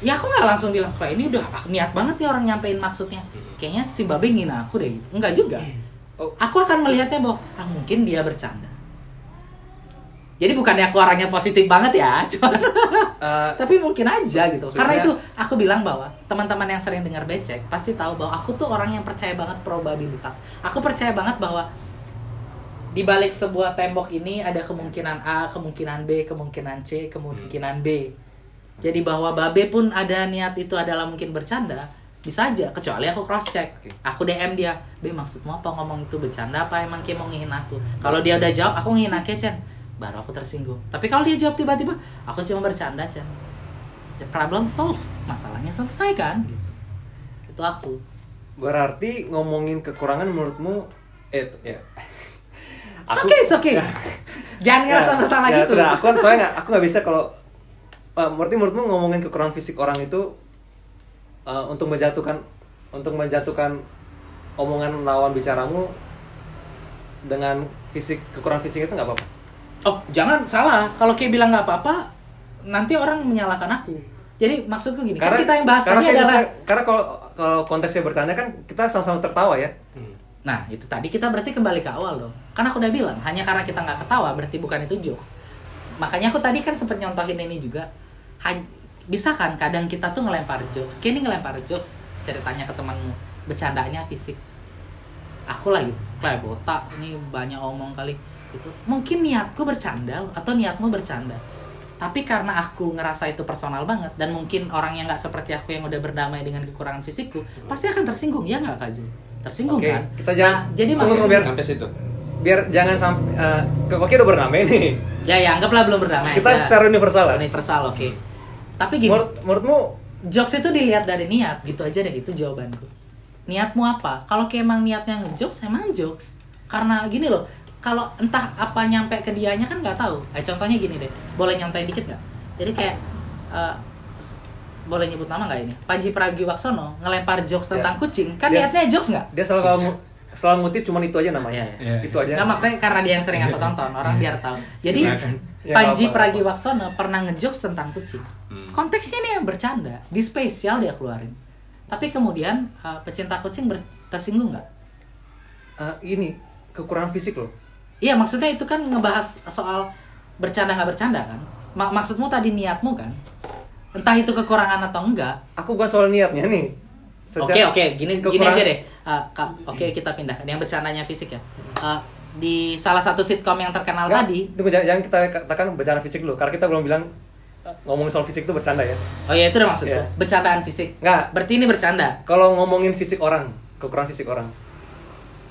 [SPEAKER 1] Ya aku nggak langsung bilang, kayak ini udah ah, niat banget nih orang nyampein maksudnya. Kayaknya si Babe ngina aku deh gitu. Enggak juga.
[SPEAKER 2] Oh.
[SPEAKER 1] Aku akan melihatnya bahwa ah, mungkin dia bercanda. Jadi bukannya aku orangnya positif banget ya, <laughs> cuma
[SPEAKER 2] eh,
[SPEAKER 1] tapi mungkin aja gitu. Karena itu aku bilang bahwa teman-teman yang sering dengar becek pasti tahu bahwa aku tuh orang yang percaya banget probabilitas. Aku percaya banget bahwa di balik sebuah tembok ini ada kemungkinan A, kemungkinan B, kemungkinan C, kemungkinan B. Jadi bahwa Babe pun ada niat itu adalah mungkin bercanda, bisa aja. Kecuali aku cross check,
[SPEAKER 2] Oke.
[SPEAKER 1] aku DM dia, B maksudmu apa ngomong itu bercanda apa emang Ki mau ngihin aku? Kalau dia udah jawab, aku ngihin Ake Chen, baru aku tersinggung. Tapi kalau dia jawab tiba-tiba, aku cuma bercanda Chen. the problem solve masalahnya selesai kan gitu itu aku
[SPEAKER 2] Berarti ngomongin kekurangan menurutmu eh ya.
[SPEAKER 1] Okay, it's okay. <laughs> Jangan ngerasa bersalah
[SPEAKER 2] ya,
[SPEAKER 1] gitu.
[SPEAKER 2] tidak. aku kan soalnya nggak- aku nggak bisa kalau uh, berarti menurutmu ngomongin kekurangan fisik orang itu uh, untuk menjatuhkan untuk menjatuhkan omongan lawan bicaramu dengan fisik kekurangan fisik itu nggak apa-apa.
[SPEAKER 1] Oh, jangan salah. Kalau kayak bilang nggak apa-apa, nanti orang menyalahkan aku. Jadi maksudku gini, kan kita yang bahas
[SPEAKER 2] karena
[SPEAKER 1] tadi adalah
[SPEAKER 2] misalnya- karena kalau kalau konteksnya bercanda kan kita sama-sama tertawa ya.
[SPEAKER 3] Hmm.
[SPEAKER 1] Nah, itu tadi kita berarti kembali ke awal dong. Karena aku udah bilang, hanya karena kita nggak ketawa berarti bukan itu jokes. Makanya aku tadi kan sempet nyontohin ini juga. Bisa kan kadang kita tuh ngelempar jokes. Kini ngelempar jokes, ceritanya ke temanmu, bercandanya fisik. Aku lah gitu, kayak botak, ini banyak omong kali. Itu mungkin niatku bercanda atau niatmu bercanda. Tapi karena aku ngerasa itu personal banget dan mungkin orang yang nggak seperti aku yang udah berdamai dengan kekurangan fisikku pasti akan tersinggung ya nggak Kak? Tersinggung
[SPEAKER 2] Oke,
[SPEAKER 1] kan?
[SPEAKER 2] kita jangan-
[SPEAKER 1] Nah, jadi maksudnya
[SPEAKER 2] biar-
[SPEAKER 3] Sampai situ.
[SPEAKER 2] Biar jangan sampai uh, Koki udah bernamai nih.
[SPEAKER 1] ya ya anggaplah belum berdamai
[SPEAKER 2] Kita
[SPEAKER 1] aja.
[SPEAKER 2] secara universal lah.
[SPEAKER 1] universal oke tapi gini
[SPEAKER 2] Menurut, menurutmu
[SPEAKER 1] jokes itu dilihat dari niat gitu aja deh itu jawabanku niatmu apa kalau kayak emang niatnya ngejokes emang jokes karena gini loh kalau entah apa nyampe ke dianya kan nggak tahu eh contohnya gini deh boleh nyontain dikit nggak jadi kayak eh, s- boleh nyebut nama nggak ini Panji Pragiwaksono ngelempar jokes
[SPEAKER 2] Ya.
[SPEAKER 1] tentang kucing kan
[SPEAKER 2] Dia-
[SPEAKER 1] niatnya jokes nggak
[SPEAKER 2] dia selalu kalau selalu ngutip cuman itu aja namanya.
[SPEAKER 1] Iya,
[SPEAKER 3] iya.
[SPEAKER 2] Itu aja.
[SPEAKER 1] Nggak maksudnya karena dia yang sering aku tonton, orang biar tahu. Jadi Panji. Pragiwaksono pernah ngejokes tentang kucing.
[SPEAKER 3] Hmm.
[SPEAKER 1] Konteksnya nih yang bercanda, di spesial dia keluarin. Tapi kemudian uh, pecinta kucing ber- tersinggung nggak?
[SPEAKER 2] Ah, ini kekurangan fisik loh.
[SPEAKER 1] Iya maksudnya itu kan ngebahas soal bercanda nggak bercanda kan? Ma- maksudmu tadi niatmu kan? Entah itu kekurangan atau enggak.
[SPEAKER 2] Aku bukan soal niatnya nih.
[SPEAKER 1] Oke oke gini gini
[SPEAKER 2] kekurangan-
[SPEAKER 1] aja deh. Uh, Kak, oke kita pindahkan yang bercandanya fisik ya. Uh, di salah satu sitkom yang terkenal
[SPEAKER 2] Nggak,
[SPEAKER 1] tadi,
[SPEAKER 2] Tunggu, jangan, jangan kita katakan bercanda fisik dulu. Karena kita belum bilang ngomongin soal fisik itu bercanda ya.
[SPEAKER 1] Oh ya itu udah maksudku.
[SPEAKER 2] Iya.
[SPEAKER 1] Bercandaan fisik.
[SPEAKER 2] Nggak.
[SPEAKER 1] Berarti ini bercanda.
[SPEAKER 2] Kalau ngomongin fisik orang, kekurangan fisik orang.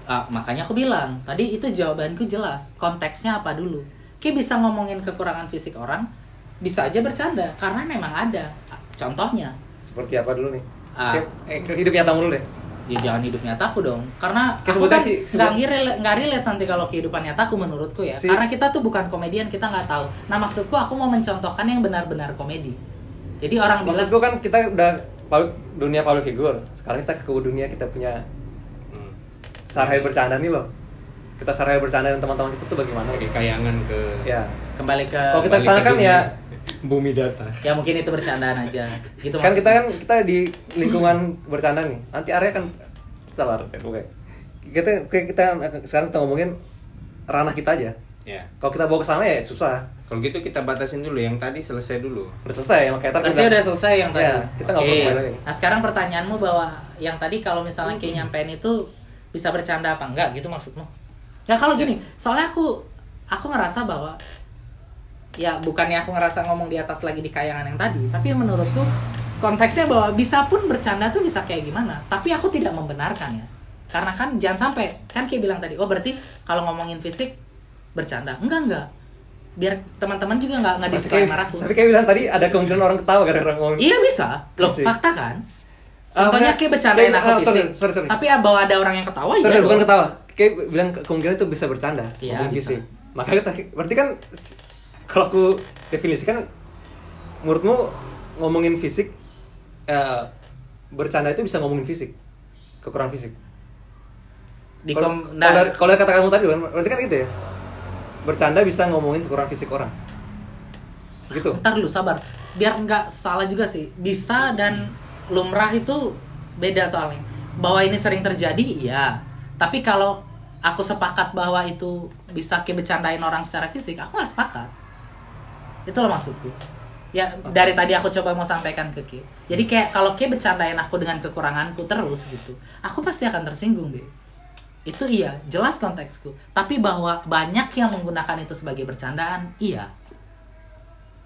[SPEAKER 1] Ah, makanya aku bilang tadi itu jawabanku jelas. Konteksnya apa dulu? Kayak bisa ngomongin kekurangan fisik orang, bisa aja bercanda karena memang ada. Contohnya,
[SPEAKER 2] Seperti apa dulu nih?
[SPEAKER 1] Ah.
[SPEAKER 2] Oke, eh, hidup nyatamu dulu deh.
[SPEAKER 1] Ya jangan hidup nyataku dong. Karena
[SPEAKER 2] Kayak
[SPEAKER 1] aku
[SPEAKER 2] sebutnya
[SPEAKER 1] kan
[SPEAKER 2] sih,
[SPEAKER 1] nggak relate, nggak relate nanti kalau kehidupan nyataku menurutku ya.
[SPEAKER 2] Si-
[SPEAKER 1] Karena kita tuh bukan komedian, kita nggak tahu. Nah maksudku aku mau mencontohkan yang benar-benar komedi. Jadi orang bilang
[SPEAKER 2] Maksud gue kan kita udah dunia public figure. Sekarang kita ke dunia kita punya
[SPEAKER 3] Hmm.
[SPEAKER 2] sarhay bercanda nih loh. Kita sarhay bercanda dengan teman-teman kita tuh bagaimana?
[SPEAKER 3] Pakai kayangan ke
[SPEAKER 2] Ya.
[SPEAKER 1] kembali ke
[SPEAKER 2] Kalau kita
[SPEAKER 3] ke
[SPEAKER 2] sana
[SPEAKER 3] ke
[SPEAKER 2] kan
[SPEAKER 3] dunia
[SPEAKER 2] ya
[SPEAKER 3] bumi data.
[SPEAKER 1] ya mungkin itu bercandaan aja. Gitu
[SPEAKER 2] kan
[SPEAKER 1] maksudnya.
[SPEAKER 2] kita kan kita di lingkungan bercanda nih nanti area kan sabar oke kita oke, kita sekarang kita ngomongin ranah kita aja
[SPEAKER 3] Ya.
[SPEAKER 2] kalau kita bawa ke sana ya susah
[SPEAKER 3] Kalau gitu kita batasin dulu yang tadi selesai dulu.
[SPEAKER 2] udah selesai makanya ntar
[SPEAKER 1] Berarti
[SPEAKER 2] kita-
[SPEAKER 1] udah selesai yang tadi.
[SPEAKER 2] Ya, kita nggak kembali lagi.
[SPEAKER 1] Nah sekarang pertanyaanmu bahwa yang tadi kalau misalnya kayak nyampein itu bisa bercanda apa enggak gitu maksudmu? Ya kalau gini, soalnya aku aku ngerasa bahwa ya bukannya aku ngerasa ngomong di atas lagi di kayangan yang tadi, tapi menurutku konteksnya bahwa bisa pun bercanda tuh bisa kayak gimana. Tapi aku tidak membenarkan ya. Karena kan jangan sampai kan kayak bilang tadi, oh berarti kalau ngomongin fisik bercanda. Enggak enggak. Biar teman-teman juga nggak nggak
[SPEAKER 2] Tapi
[SPEAKER 1] disclaimer aku.
[SPEAKER 2] tapi kayak bilang tadi ada kemungkinan orang ketawa gara-gara ngomong
[SPEAKER 1] Iya bisa. Loh,
[SPEAKER 2] Fisik.
[SPEAKER 1] fakta kan?
[SPEAKER 2] Ah,
[SPEAKER 1] Contohnya
[SPEAKER 2] enggak.
[SPEAKER 1] kayak bercandain
[SPEAKER 2] Kayak-
[SPEAKER 1] aku
[SPEAKER 2] sorry,
[SPEAKER 1] fisik.
[SPEAKER 2] sorry, sorry.
[SPEAKER 1] Tapi ya bahwa ada orang yang ketawa
[SPEAKER 2] Sorry,
[SPEAKER 1] iya
[SPEAKER 2] bukan
[SPEAKER 1] dong.
[SPEAKER 2] ketawa kayak bilang ke- kemungkinan itu bisa bercanda
[SPEAKER 1] Iya, bisa.
[SPEAKER 2] fisik makanya berarti kan kalau aku definisikan menurutmu ngomongin fisik eh, bercanda itu bisa ngomongin fisik kekurangan fisik
[SPEAKER 1] Di kom-
[SPEAKER 2] kalau
[SPEAKER 1] nah,
[SPEAKER 2] kalau kata kamu tadi kan berarti kan gitu ya bercanda bisa ngomongin kekurangan fisik orang gitu
[SPEAKER 1] ntar dulu sabar. Biar nggak salah juga sih. Bisa dan lumrah itu beda soalnya. Bahwa ini sering terjadi, iya. Tapi kalau aku sepakat bahwa itu bisa kayak bercandain orang secara fisik, aku nggak sepakat. Itu loh maksudku. Ya dari tadi aku coba mau sampaikan ke Ki. Jadi kayak kalau Ki bercandain aku dengan kekuranganku terus gitu, aku pasti akan tersinggung deh. Itu iya, jelas konteksku. Tapi bahwa banyak yang menggunakan itu sebagai bercandaan, iya.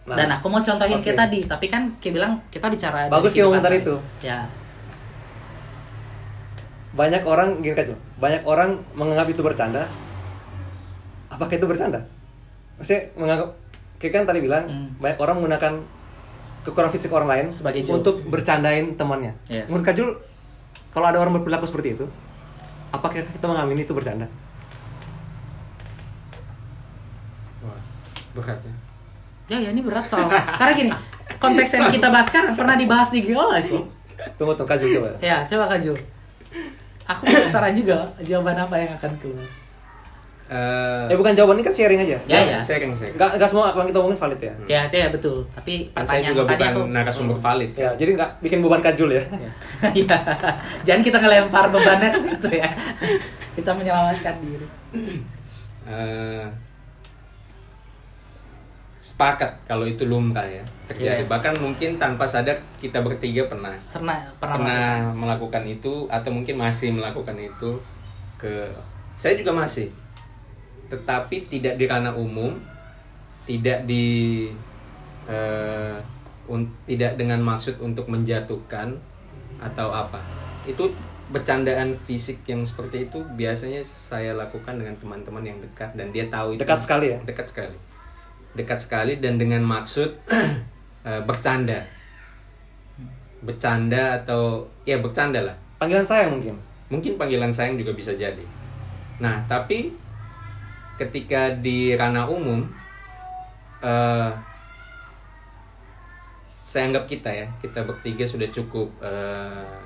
[SPEAKER 2] Nah,
[SPEAKER 1] Dan aku mau contohin
[SPEAKER 2] oke.
[SPEAKER 1] kayak tadi, tapi kan kayak bilang kita bicara
[SPEAKER 2] Bagus
[SPEAKER 1] kehidupan
[SPEAKER 2] komentar itu.
[SPEAKER 1] Ya,
[SPEAKER 2] banyak orang gini kacau banyak orang menganggap itu bercanda apakah itu bercanda maksudnya menganggap kayak kan tadi bilang
[SPEAKER 1] Hmm.
[SPEAKER 2] banyak orang menggunakan kekurangan fisik orang lain
[SPEAKER 1] Sebagai jokes.
[SPEAKER 2] untuk bercandain temannya.
[SPEAKER 1] Yes.
[SPEAKER 2] Menurut Kajul, kalau ada orang berperilaku seperti itu, apakah kita mengamini itu bercanda?
[SPEAKER 3] Wah, berat ya.
[SPEAKER 1] Ya, ya ini berat soal. Karena gini, konteks yang kita bahas sekarang pernah dibahas di Geolive kok.
[SPEAKER 2] Tunggu tuh Kajul coba.
[SPEAKER 1] Ya, coba Kak Jul. Aku penasaran juga jawaban apa yang akan keluar.
[SPEAKER 3] Eh,
[SPEAKER 2] Ya bukan jawaban ini kan sharing aja.
[SPEAKER 1] Ya, ya.
[SPEAKER 3] sharing sharing.
[SPEAKER 2] Nggak, nggak semua apa yang kita omongin valid ya.
[SPEAKER 1] Ya, ya betul. Tapi
[SPEAKER 3] Kan saya
[SPEAKER 1] pertanyaan
[SPEAKER 3] juga
[SPEAKER 1] tadi
[SPEAKER 3] bukan
[SPEAKER 1] aku
[SPEAKER 3] narasumber valid.
[SPEAKER 2] Ya, jadi nggak bikin beban Kajul ya.
[SPEAKER 1] ya. <laughs> Jangan kita ngelempar bebannya ke situ ya. Kita menyelamatkan diri.
[SPEAKER 3] Eh, sepakat kalau itu lumrah ya terjadi
[SPEAKER 1] Yes.
[SPEAKER 3] bahkan mungkin tanpa sadar kita bertiga pernah
[SPEAKER 1] Pernah pernah,
[SPEAKER 3] pernah melakukan itu atau mungkin masih melakukan itu ke saya juga masih tetapi tidak di ranah umum tidak di eh, un- tidak dengan maksud untuk menjatuhkan atau apa. Itu bercandaan fisik yang seperti itu biasanya saya lakukan dengan teman-teman yang dekat dan dia tahu itu.
[SPEAKER 2] Dekat sekali ya?
[SPEAKER 3] dekat sekali. Dekat sekali dan dengan maksud <clears throat> eh, bercanda. Bercanda atau ya bercanda lah.
[SPEAKER 2] Panggilan sayang mungkin.
[SPEAKER 3] mungkin panggilan sayang juga bisa jadi. Nah tapi ketika di ranah umum eh saya anggap kita ya kita bertiga sudah cukup eh,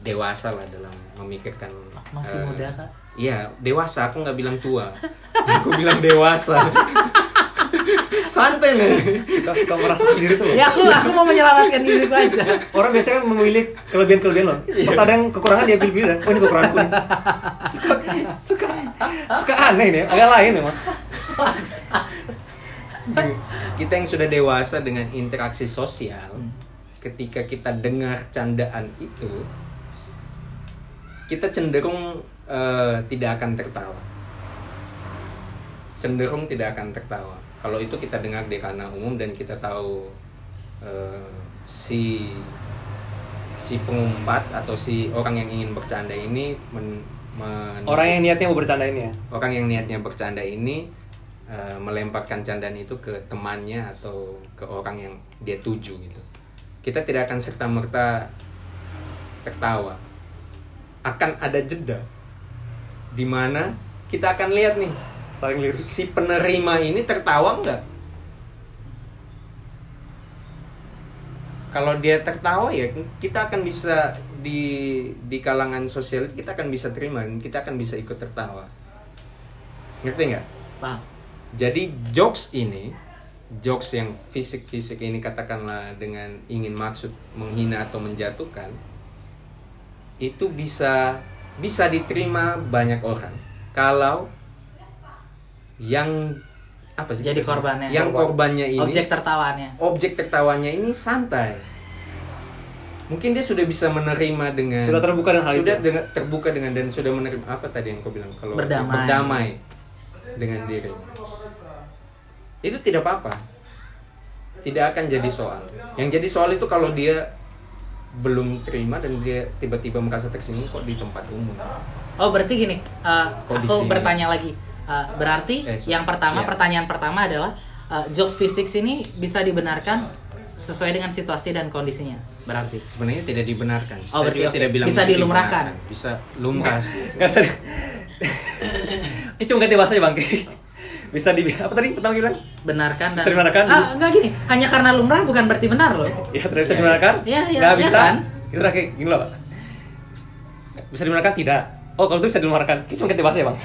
[SPEAKER 3] dewasa lah dalam memikirkan
[SPEAKER 1] masih
[SPEAKER 3] eh,
[SPEAKER 1] muda, Kak.
[SPEAKER 3] iya dewasa aku nggak bilang tua <laughs> aku bilang dewasa santai nih
[SPEAKER 2] Suka, suka merasa sendiri tuh. loh.
[SPEAKER 1] Ya aku aku mau menyelamatkan diriku aja.
[SPEAKER 2] Orang biasanya memilih kelebihan-kelebihan loh. Pas ada yang kekurangan dia pilih-pilih. Oh ini kekuranganku nih. Suka, suka, suka aneh nih. Agak lain memang.
[SPEAKER 3] kita yang sudah dewasa dengan interaksi sosial ketika kita dengar candaan itu kita cenderung eh, tidak akan tertawa cenderung tidak akan tertawa kalau itu kita dengar di ranah umum dan kita tahu eh, si si pengumpat atau si orang yang ingin bercanda ini men, men-
[SPEAKER 2] Orang yang niatnya mau bercanda ini ya.
[SPEAKER 3] orang yang niatnya bercanda ini eh, melemparkan candaan itu ke temannya atau ke orang yang dia tuju gitu. Kita tidak akan serta merta tertawa. Akan ada jeda di mana kita akan lihat nih
[SPEAKER 2] Saling lirik.
[SPEAKER 3] si penerima ini tertawa nggak? Kalau dia tertawa ya kita akan bisa di di kalangan sosial itu kita akan bisa terima dan kita akan bisa ikut tertawa. Ngerti nggak?
[SPEAKER 1] Paham.
[SPEAKER 3] Jadi jokes ini, jokes yang fisik-fisik ini katakanlah dengan ingin maksud menghina atau menjatuhkan, itu bisa bisa diterima banyak orang. Kalau yang apa sih?
[SPEAKER 1] Jadi korbannya.
[SPEAKER 3] Yang
[SPEAKER 1] Korban.
[SPEAKER 3] korbannya ini
[SPEAKER 1] Objek tertawanya.
[SPEAKER 3] objek tertawanya ini santai. Mungkin dia sudah bisa menerima dengan
[SPEAKER 2] Sudah terbuka dengan hal
[SPEAKER 3] sudah
[SPEAKER 2] itu.
[SPEAKER 3] dengan terbuka dengan dan sudah menerima apa tadi yang kau bilang kalau
[SPEAKER 1] Berdamai.
[SPEAKER 3] berdamai dengan diri. Itu tidak apa-apa. Tidak akan jadi soal. Yang jadi soal itu kalau dia belum terima dan dia tiba-tiba merasa tersinggung kok di tempat umum.
[SPEAKER 1] Oh berarti gini, uh, aku bertanya lagi. Uh, berarti
[SPEAKER 3] Eh,
[SPEAKER 1] yang pertama,
[SPEAKER 3] Iya.
[SPEAKER 1] pertanyaan pertama adalah uh, jokes fisik ini bisa dibenarkan sesuai dengan situasi dan kondisinya. Berarti.
[SPEAKER 3] Sebenarnya tidak dibenarkan.
[SPEAKER 1] Oh,
[SPEAKER 3] Saya
[SPEAKER 1] berarti oke.
[SPEAKER 3] tidak bilang
[SPEAKER 1] Bisa dilumrahkan.
[SPEAKER 3] Bisa lumrah sih. <laughs>
[SPEAKER 2] Usah. <laughs> Ini cuma ganti bahasa aja bang. <laughs> Bisa di apa tadi pertama bilang?
[SPEAKER 1] Benarkan dan
[SPEAKER 2] Bisa dibenarkan?
[SPEAKER 1] Ah, enggak gini. Hanya karena lumrah bukan berarti benar loh.
[SPEAKER 2] Ya tidak bisa
[SPEAKER 3] Ya,
[SPEAKER 2] dibenarkan?
[SPEAKER 1] ya. Ya,
[SPEAKER 2] Nggak
[SPEAKER 1] ya,
[SPEAKER 2] bisa.
[SPEAKER 1] ya kan?
[SPEAKER 2] Itu kayak gini loh pak. Bisa dibenarkan tidak? Oh kalau itu bisa dibenarkan. Ini cuma ganti bahasa ya bang.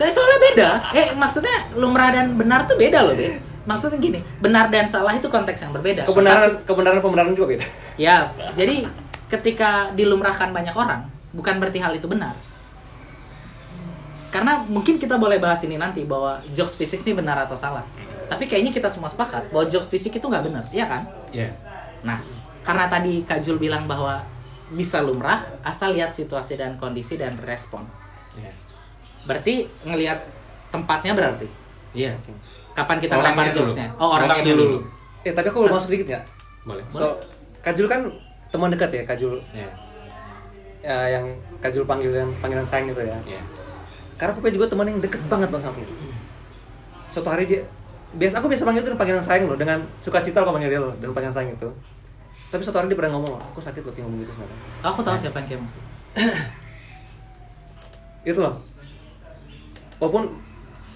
[SPEAKER 1] Saya soalnya beda. Eh maksudnya lumrah dan benar tuh beda loh, Be. Maksudnya gini, benar dan salah itu konteks yang berbeda.
[SPEAKER 2] Kebenaran kebenaran pembenaran juga beda.
[SPEAKER 1] Ya, jadi ketika dilumrahkan banyak orang, bukan berarti hal itu benar. Karena mungkin kita boleh bahas ini nanti bahwa jokes fisik sih benar atau salah. Tapi kayaknya kita semua sepakat bahwa jokes fisik itu nggak benar, iya kan?
[SPEAKER 3] Ya.
[SPEAKER 1] Nah, karena tadi Kak Jul bilang bahwa bisa lumrah asal lihat situasi dan kondisi dan respon.
[SPEAKER 3] Ya.
[SPEAKER 1] Berarti ngelihat tempatnya berarti.
[SPEAKER 3] Iya.
[SPEAKER 1] Kapan kita
[SPEAKER 3] dulu.
[SPEAKER 1] jokesnya? Oh, orangnya,
[SPEAKER 3] Orangnya
[SPEAKER 1] dulu.
[SPEAKER 3] dulu.
[SPEAKER 2] Eh tapi aku boleh masuk dikit nggak?
[SPEAKER 3] Boleh.
[SPEAKER 2] So Kajul kan teman dekat ya Kajul
[SPEAKER 3] Ya.
[SPEAKER 2] ya, yang Kajul panggil yang panggilan sayang itu ya.
[SPEAKER 3] Ya.
[SPEAKER 2] Karena Pupe juga teman yang deket banget bang sama aku. Suatu hari dia biasa aku biasa panggil itu dengan panggilan sayang loh dengan sukacita aku panggil dia loh dengan panggilan sayang itu tapi suatu hari dia pernah ngomong aku sakit loh kayak ngomong gitu sebenarnya
[SPEAKER 1] aku tahu siapa yang kayak maksud. <coughs>
[SPEAKER 2] itu loh walaupun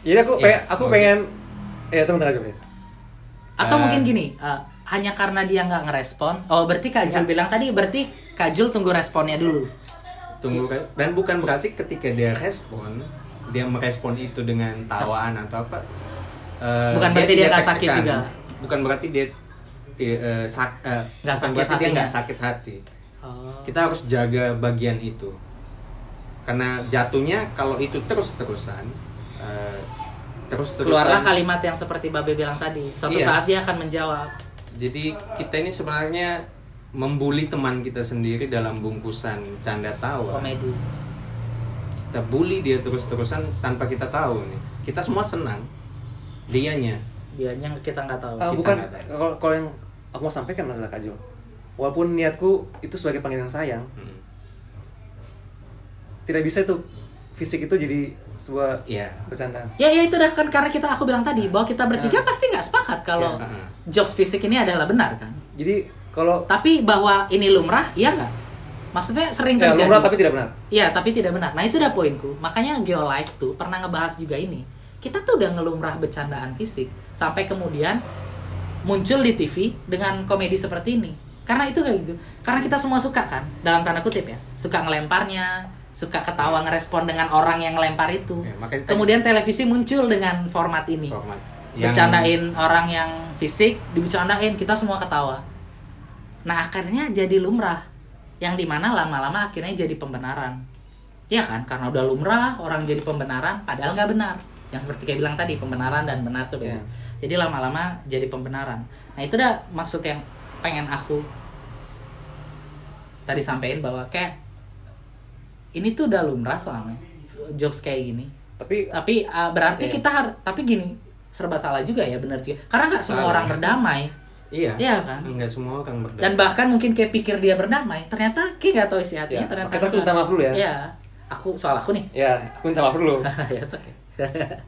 [SPEAKER 2] jadi aku
[SPEAKER 3] Iya,
[SPEAKER 2] pengen aku
[SPEAKER 3] maksud-
[SPEAKER 2] pengen ya tunggu tunggu aja
[SPEAKER 1] Atau
[SPEAKER 3] Eh.
[SPEAKER 1] mungkin gini, eh, hanya karena dia nggak ngerespon. Oh, berarti Kak Jul bilang tadi berarti Kak Jul tunggu responnya dulu.
[SPEAKER 3] tunggu kan dan bukan berarti ketika dia respon dia merespon itu dengan tawaan atau apa eh,
[SPEAKER 1] Bukan berarti dia nggak sakit juga.
[SPEAKER 3] bukan berarti dia ti- eh, sak- eh,
[SPEAKER 1] Nggak sakit
[SPEAKER 3] berarti dia
[SPEAKER 1] hatinya.
[SPEAKER 3] nggak sakit hati
[SPEAKER 1] Oh.
[SPEAKER 3] kita harus jaga bagian itu karena jatuhnya kalau itu terus terusan terus terusan
[SPEAKER 1] Keluarlah kalimat yang seperti Babe bilang tadi. Suatu
[SPEAKER 3] Iya.
[SPEAKER 1] saat dia akan menjawab.
[SPEAKER 3] jadi kita ini sebenarnya membuli teman kita sendiri dalam bungkusan canda tawa
[SPEAKER 1] Komedi.
[SPEAKER 3] kita bully dia terus-terusan tanpa kita tahu nih kita semua senang dianya
[SPEAKER 1] Dianya kita nggak tahu.
[SPEAKER 2] Ah,
[SPEAKER 3] kita
[SPEAKER 2] bukan
[SPEAKER 3] nggak tahu.
[SPEAKER 2] kalau kalau yang aku mau sampaikan adalah Jo walaupun niatku itu sebagai panggilan sayang
[SPEAKER 3] Hmm.
[SPEAKER 2] Tidak bisa itu fisik itu jadi sebuah
[SPEAKER 3] Iya.
[SPEAKER 2] bercandaan
[SPEAKER 1] Ya ya itu dah kan karena kita aku bilang tadi bahwa kita bertiga pasti nggak sepakat kalau
[SPEAKER 3] Ya, uh-uh.
[SPEAKER 1] jokes fisik ini adalah benar kan.
[SPEAKER 2] jadi kalau
[SPEAKER 1] Tapi bahwa ini lumrah, iya nggak? Maksudnya sering
[SPEAKER 2] ya,
[SPEAKER 1] terjadi.
[SPEAKER 2] lumrah tapi tidak benar
[SPEAKER 1] Iya, tapi tidak benar. Nah, itu udah poinku. Makanya Geolife tuh pernah ngebahas juga ini. Kita tuh udah ngelumrah bercandaan fisik sampai kemudian muncul di TV dengan komedi seperti ini. Karena itu kayak gitu. Karena kita semua suka kan, dalam tanda kutip ya. Suka ngelemparnya, suka ketawa ngerespon dengan orang yang ngelempar itu.
[SPEAKER 3] Ya, tadi-
[SPEAKER 1] kemudian televisi muncul dengan format ini.
[SPEAKER 3] format
[SPEAKER 1] Bercandain orang yang fisik, dibercandain, kita semua ketawa. Nah, akhirnya jadi lumrah. Yang di mana lama-lama akhirnya jadi pembenaran. Iya kan? Karena udah lumrah, orang jadi pembenaran, padahal nggak benar. Yang seperti kayak bilang tadi, pembenaran dan benar tuh.
[SPEAKER 2] Iya.
[SPEAKER 1] Jadi lama-lama jadi pembenaran. Nah, itu dah maksud yang pengen aku tadi sampein bahwa kayak ini tuh udah lumrah soalnya. Jokes kayak gini
[SPEAKER 2] tapi
[SPEAKER 1] tapi uh, berarti
[SPEAKER 2] Iya.
[SPEAKER 1] kita harus tapi gini serba salah juga ya benar juga karena nggak semua orang berdamai
[SPEAKER 3] iya
[SPEAKER 1] Iya kan?
[SPEAKER 3] enggak semua orang berdamai
[SPEAKER 1] dan bahkan mungkin kayak pikir dia berdamai ternyata kayak nggak tahu isi hatinya
[SPEAKER 2] Ya,
[SPEAKER 1] ternyata
[SPEAKER 2] makanya aku minta maaf dulu ya.
[SPEAKER 1] Iya. aku soal aku nih
[SPEAKER 2] ya aku minta maaf dulu <laughs>
[SPEAKER 1] ya oke <laughs>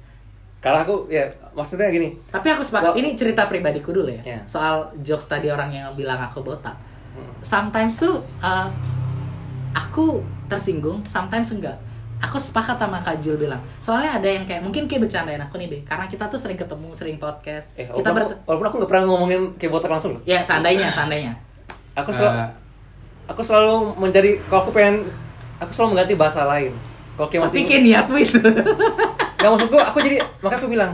[SPEAKER 2] karena aku ya maksudnya gini
[SPEAKER 1] tapi aku sepakat ini cerita pribadiku dulu ya
[SPEAKER 2] Iya.
[SPEAKER 1] soal jokes tadi orang yang bilang aku botak
[SPEAKER 2] Hmm.
[SPEAKER 1] sometimes tuh uh, aku tersinggung sometimes enggak. Aku sepakat sama Kak Jul bilang. Soalnya ada yang kayak mungkin kayak bercandain aku nih be. Karena kita tuh sering ketemu sering podcast.
[SPEAKER 2] Eh
[SPEAKER 1] kita
[SPEAKER 2] walaupun, aku, walaupun aku nggak pernah ngomongin kayak botak langsung loh.
[SPEAKER 1] Ya seandainya seandainya.
[SPEAKER 2] Aku selalu
[SPEAKER 3] Eh,
[SPEAKER 2] aku selalu menjadi kalau aku pengen aku selalu mengganti bahasa lain. Kalau kayak
[SPEAKER 1] tapi
[SPEAKER 2] masih
[SPEAKER 1] kayak niatmu itu. <laughs>
[SPEAKER 2] Nggak maksudku aku jadi makanya aku bilang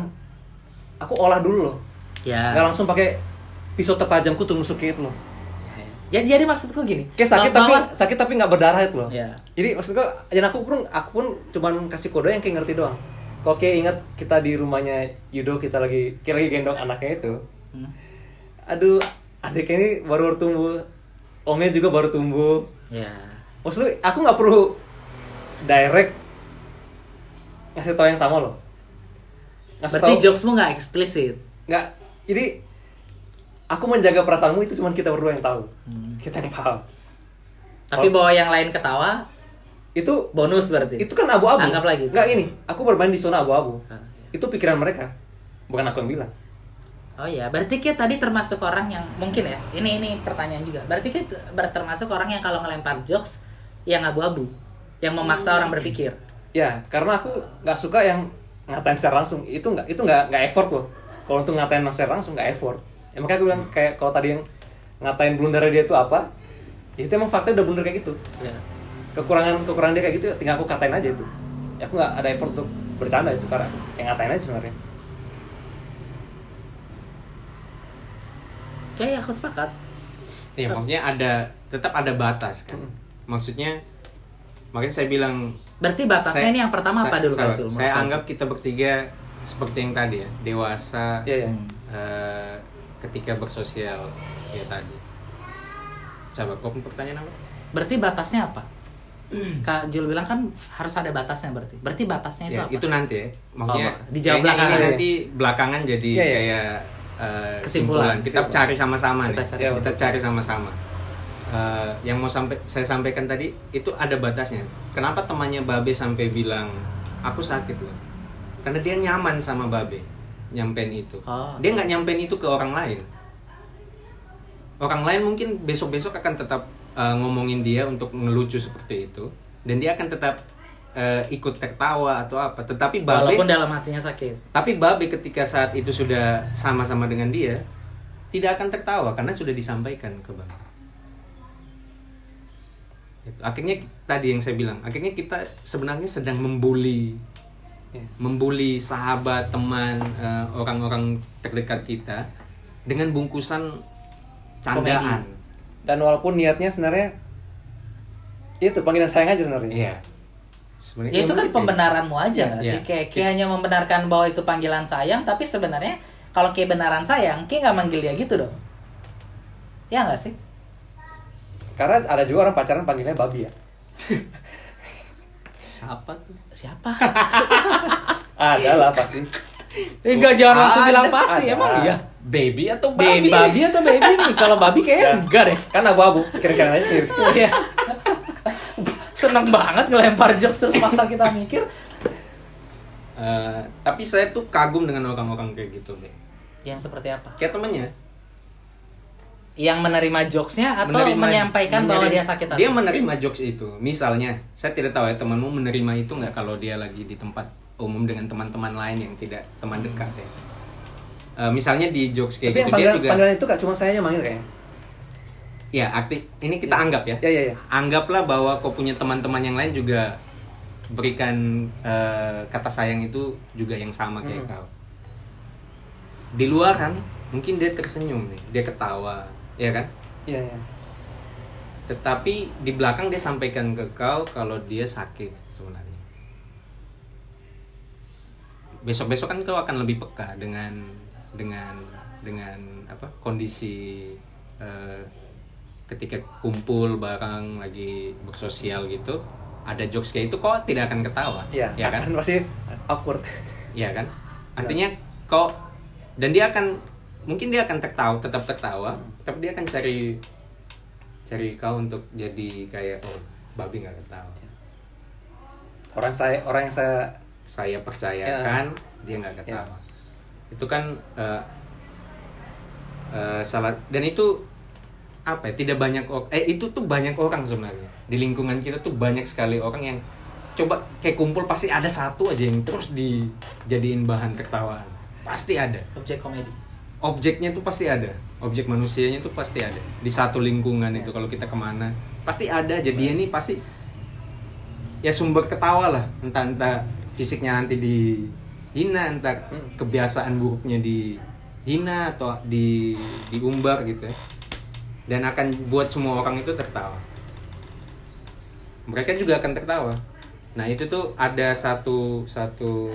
[SPEAKER 2] aku olah dulu loh.
[SPEAKER 1] Ya.
[SPEAKER 2] Nggak langsung pakai pisau tertajamku tuh nusuk kayak itu loh
[SPEAKER 1] ya jadi maksudku gini.
[SPEAKER 2] Kayak sakit tapi
[SPEAKER 1] bahwa-
[SPEAKER 2] sakit tapi nggak berdarah itu loh.
[SPEAKER 1] Ya
[SPEAKER 2] jadi maksudku dan aku pun aku pun cuman kasih kode yang kayak ngerti doang. Kalau kayak ingat kita di rumahnya Yudo kita lagi kita lagi gendong anaknya itu.
[SPEAKER 1] Hmm.
[SPEAKER 2] aduh adiknya ini baru baru tumbuh. Omnya juga baru tumbuh.
[SPEAKER 1] Ya
[SPEAKER 2] maksudnya aku nggak perlu direct ngasih tau yang sama loh. Ngasih
[SPEAKER 1] berarti
[SPEAKER 2] tau
[SPEAKER 1] jokesmu nggak eksplisit?
[SPEAKER 2] Nggak. Jadi aku menjaga perasaanmu itu cuma kita berdua yang tahu.
[SPEAKER 1] Hmm.
[SPEAKER 2] kita yang paham.
[SPEAKER 1] Tapi
[SPEAKER 2] Oh.
[SPEAKER 1] bahwa yang lain ketawa
[SPEAKER 2] itu
[SPEAKER 1] bonus berarti?
[SPEAKER 2] Itu kan abu-abu.
[SPEAKER 1] Anggap lagi.
[SPEAKER 2] nggak ini aku bermain di zona abu-abu.
[SPEAKER 1] Ah,
[SPEAKER 2] itu pikiran mereka. Bukan aku yang bilang.
[SPEAKER 1] Oh ya, berarti kita tadi termasuk orang yang mungkin ya. Ini ini pertanyaan juga. Berarti kita termasuk orang yang kalau ngelempar jokes yang abu-abu, yang memaksa orang berpikir.
[SPEAKER 2] ya karena aku nggak suka yang ngatain secara langsung. Itu nggak itu nggak nggak effort loh. Kalau untuk ngatain secara langsung nggak effort ya makanya aku bilang kayak kalau tadi yang ngatain blundernya dia itu apa ya itu emang fakta udah blunder kayak gitu
[SPEAKER 1] Ya.
[SPEAKER 2] kekurangan kekurangan dia kayak gitu tinggal aku katain aja itu ya aku nggak ada effort untuk bercanda itu karena yang ngatain aja sebenarnya
[SPEAKER 1] Oke, aku sepakat.
[SPEAKER 3] ya maksudnya ada tetap ada batas kan maksudnya makanya saya bilang
[SPEAKER 1] Berarti batasnya
[SPEAKER 3] saya-
[SPEAKER 1] ini yang pertama
[SPEAKER 3] saya-
[SPEAKER 1] apa dulu
[SPEAKER 3] saya, saya anggap kita bertiga seperti yang tadi ya dewasa
[SPEAKER 2] Iya, iya.
[SPEAKER 1] Hmm.
[SPEAKER 3] Ketika bersosial ya tadi coba kok pertanyaan apa?
[SPEAKER 1] Berarti batasnya apa? <clears throat> Kak Jul bilang kan harus ada batasnya berarti. Berarti batasnya itu
[SPEAKER 3] ya
[SPEAKER 1] apa?
[SPEAKER 3] itu nanti ya maksudnya
[SPEAKER 1] Oh, dijawab belakangan
[SPEAKER 3] ini
[SPEAKER 1] ya.
[SPEAKER 3] nanti belakangan jadi
[SPEAKER 2] Iya, iya.
[SPEAKER 3] kayak eh,
[SPEAKER 1] Kesimpulan.
[SPEAKER 3] kesimpulan kita cari sama-sama nih
[SPEAKER 1] Kita cari.
[SPEAKER 3] kita, kita cari sama-sama Eh, yang mau sampai saya sampaikan tadi itu ada batasnya kenapa temannya Babe sampai bilang aku sakit loh karena dia nyaman sama Babe nyampein itu
[SPEAKER 1] Oh.
[SPEAKER 3] dia nggak nyampein itu ke orang lain orang lain mungkin besok besok akan tetap uh, ngomongin dia untuk ngelucu seperti itu dan dia akan tetap uh, ikut tertawa atau apa tetapi babe
[SPEAKER 1] Walaupun dalam hatinya sakit.
[SPEAKER 3] tapi babe ketika saat itu sudah sama-sama dengan dia tidak akan tertawa karena sudah disampaikan ke babe Gitu. akhirnya tadi yang saya bilang akhirnya kita sebenarnya sedang membuli
[SPEAKER 2] Ya.
[SPEAKER 3] membuli sahabat teman eh, orang-orang terdekat kita dengan bungkusan candaan
[SPEAKER 2] Dan walaupun niatnya sebenarnya itu panggilan sayang aja sebenarnya.
[SPEAKER 3] iya sebenarnya
[SPEAKER 1] Ya itu kan
[SPEAKER 3] mungkin-
[SPEAKER 1] pembenaranmu aja
[SPEAKER 3] Iya.
[SPEAKER 1] sih. Kayak Ki hanya membenarkan bahwa itu panggilan sayang, tapi sebenarnya kalau Ki benaran sayang, Ki nggak manggil dia gitu dong. Ya nggak sih?
[SPEAKER 2] Karena ada juga orang pacaran panggilnya babi ya. <laughs>
[SPEAKER 3] siapa tuh
[SPEAKER 1] Siapa? <laughs>
[SPEAKER 2] ada lah pasti.
[SPEAKER 1] Eh, Enggak jangan langsung bilang pasti,
[SPEAKER 2] ada.
[SPEAKER 1] emang iya.
[SPEAKER 3] baby atau
[SPEAKER 1] Baby,
[SPEAKER 3] babi
[SPEAKER 1] babi atau baby nih? <laughs> Kalau babi kayaknya
[SPEAKER 2] Ya.
[SPEAKER 1] enggak deh.
[SPEAKER 2] Kan abu-abu, kira-kira aja sendiri. <laughs>
[SPEAKER 1] Iya. Seneng banget ngelempar jokes terus masa kita mikir.
[SPEAKER 3] Eh, tapi saya tuh kagum dengan orang-orang kayak gitu deh
[SPEAKER 1] Yang seperti apa?
[SPEAKER 3] kayak temennya
[SPEAKER 1] Yang menerima jokesnya atau
[SPEAKER 3] Menerima-
[SPEAKER 1] menyampaikan bahwa
[SPEAKER 3] menerima-
[SPEAKER 1] dia sakit hati?
[SPEAKER 3] Dia menerima jokes itu. Misalnya, saya tidak tahu ya temanmu menerima itu nggak kalau dia lagi di tempat umum dengan teman-teman lain yang tidak teman dekat ya. Eh, misalnya di jokes kayak
[SPEAKER 2] Tapi yang
[SPEAKER 3] gitu dia
[SPEAKER 2] panggilan,
[SPEAKER 3] juga
[SPEAKER 2] panggilan itu gak cuma saya yang manggil kayaknya.
[SPEAKER 3] ya aktif ini kita anggap ya.
[SPEAKER 2] Ya ya ya.
[SPEAKER 3] Anggaplah bahwa kau punya teman-teman yang lain juga berikan eh, kata sayang itu juga yang sama kayak
[SPEAKER 2] Hmm.
[SPEAKER 3] kau. Di luar kan mungkin dia tersenyum nih, dia ketawa, ya kan?
[SPEAKER 2] Iya ya.
[SPEAKER 3] Tetapi di belakang dia sampaikan ke kau kalau dia sakit sebenarnya. Besok-besok kan kau akan lebih peka dengan dengan dengan apa kondisi eh, ketika kumpul bareng lagi bersosial gitu ada jokes kayak itu kok tidak akan ketawa
[SPEAKER 2] Iya,
[SPEAKER 3] ya kan
[SPEAKER 2] akan pasti awkward.
[SPEAKER 3] Iya kan? Artinya kok dan dia akan mungkin dia akan tertawa, tetap tertawa, tapi dia akan cari cari kau untuk jadi kayak oh babi nggak ketawa.
[SPEAKER 2] Orang saya orang yang saya
[SPEAKER 3] Saya percayakan dia nggak ketawa. Itu kan eh, eh, salah dan itu apa ya? Tidak banyak eh itu tuh banyak orang sebenarnya di lingkungan kita tuh banyak sekali orang yang coba kayak kumpul pasti ada satu aja yang terus dijadiin bahan tertawaan pasti ada
[SPEAKER 1] Objek komedi.
[SPEAKER 3] objeknya tuh pasti ada objek manusianya tuh pasti ada. Di satu lingkungan itu kalau kita ke mana pasti ada. Aja dia nih pasti ya sumber ketawa lah. Entah entah fisiknya nanti dihina entah kebiasaan buruknya dihina atau di diumbar gitu ya. Dan akan buat semua orang itu tertawa. Mereka juga akan tertawa. Nah itu tuh ada satu satu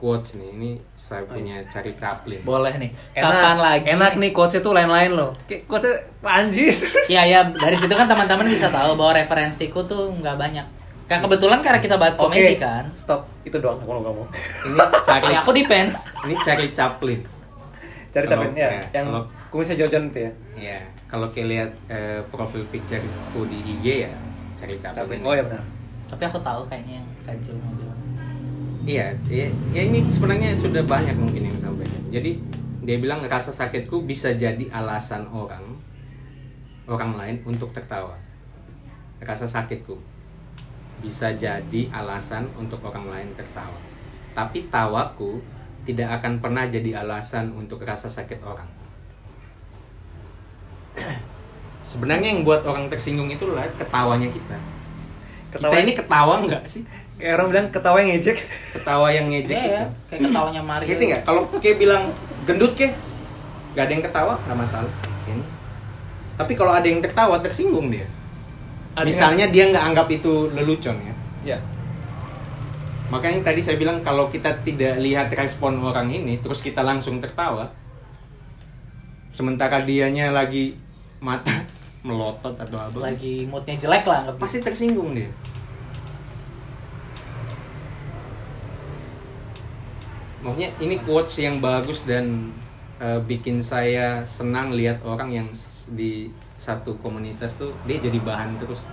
[SPEAKER 3] quotes nih ini saya punya cari Chaplin
[SPEAKER 1] Boleh nih.
[SPEAKER 2] enak,
[SPEAKER 1] Kapan lagi?
[SPEAKER 2] Enak nih quotesnya tuh lain-lain loh. Quotesnya anjir. <laughs>
[SPEAKER 1] Ya ya dari situ kan teman-teman bisa tahu bahwa referensiku tuh nggak banyak. Kayak kebetulan karena kita bahas komedi
[SPEAKER 2] Oke,
[SPEAKER 1] kan.
[SPEAKER 2] Stop. Itu doang kalau kamu.
[SPEAKER 3] ini cari <laughs>
[SPEAKER 1] aku defense.
[SPEAKER 3] ini cari Chaplin
[SPEAKER 2] Cari capek ya,
[SPEAKER 3] ya,
[SPEAKER 2] yang
[SPEAKER 3] kalau-
[SPEAKER 2] kumisnya Jojon itu ya.
[SPEAKER 3] ya kalau kayak lihat eh, profil pictureku di IG ya cari. Chaplin
[SPEAKER 2] Oh ya benar.
[SPEAKER 1] Tapi aku tahu kayaknya yang kacil mobil.
[SPEAKER 3] Iya ya, ya ini sebenarnya sudah banyak mungkin yang sampaikan jadi dia bilang rasa sakitku bisa jadi alasan orang orang lain untuk tertawa. Rasa sakitku bisa jadi alasan untuk orang lain tertawa. Tapi tawaku tidak akan pernah jadi alasan untuk rasa sakit orang. Sebenarnya yang buat orang tersinggung itu lah ketawanya kita.
[SPEAKER 2] Ketawa
[SPEAKER 3] kita ini ketawa nggak sih
[SPEAKER 2] Kayak orang bilang ketawa yang ngejek.
[SPEAKER 3] ketawa yang ngejek
[SPEAKER 1] Iya ya,
[SPEAKER 3] itu
[SPEAKER 1] kayak ketawanya Mario.
[SPEAKER 3] Ngerti nggak? Kalau kayak bilang gendut ke, nggak ada yang ketawa, nggak masalah. Ini. Tapi kalau ada yang tertawa, tersinggung dia.
[SPEAKER 2] Ada
[SPEAKER 3] Misalnya dia nggak anggap itu lelucon ya.
[SPEAKER 2] Ya.
[SPEAKER 3] Makanya tadi saya bilang kalau kita tidak lihat respon orang ini, terus kita langsung tertawa, sementara dianya lagi mata <laughs> melotot atau apa,
[SPEAKER 1] Lagi moodnya jelek lah
[SPEAKER 3] pasti tersinggung dia. Maksudnya ini quotes yang bagus dan eh, bikin saya senang lihat orang yang di satu komunitas tuh dia jadi bahan terus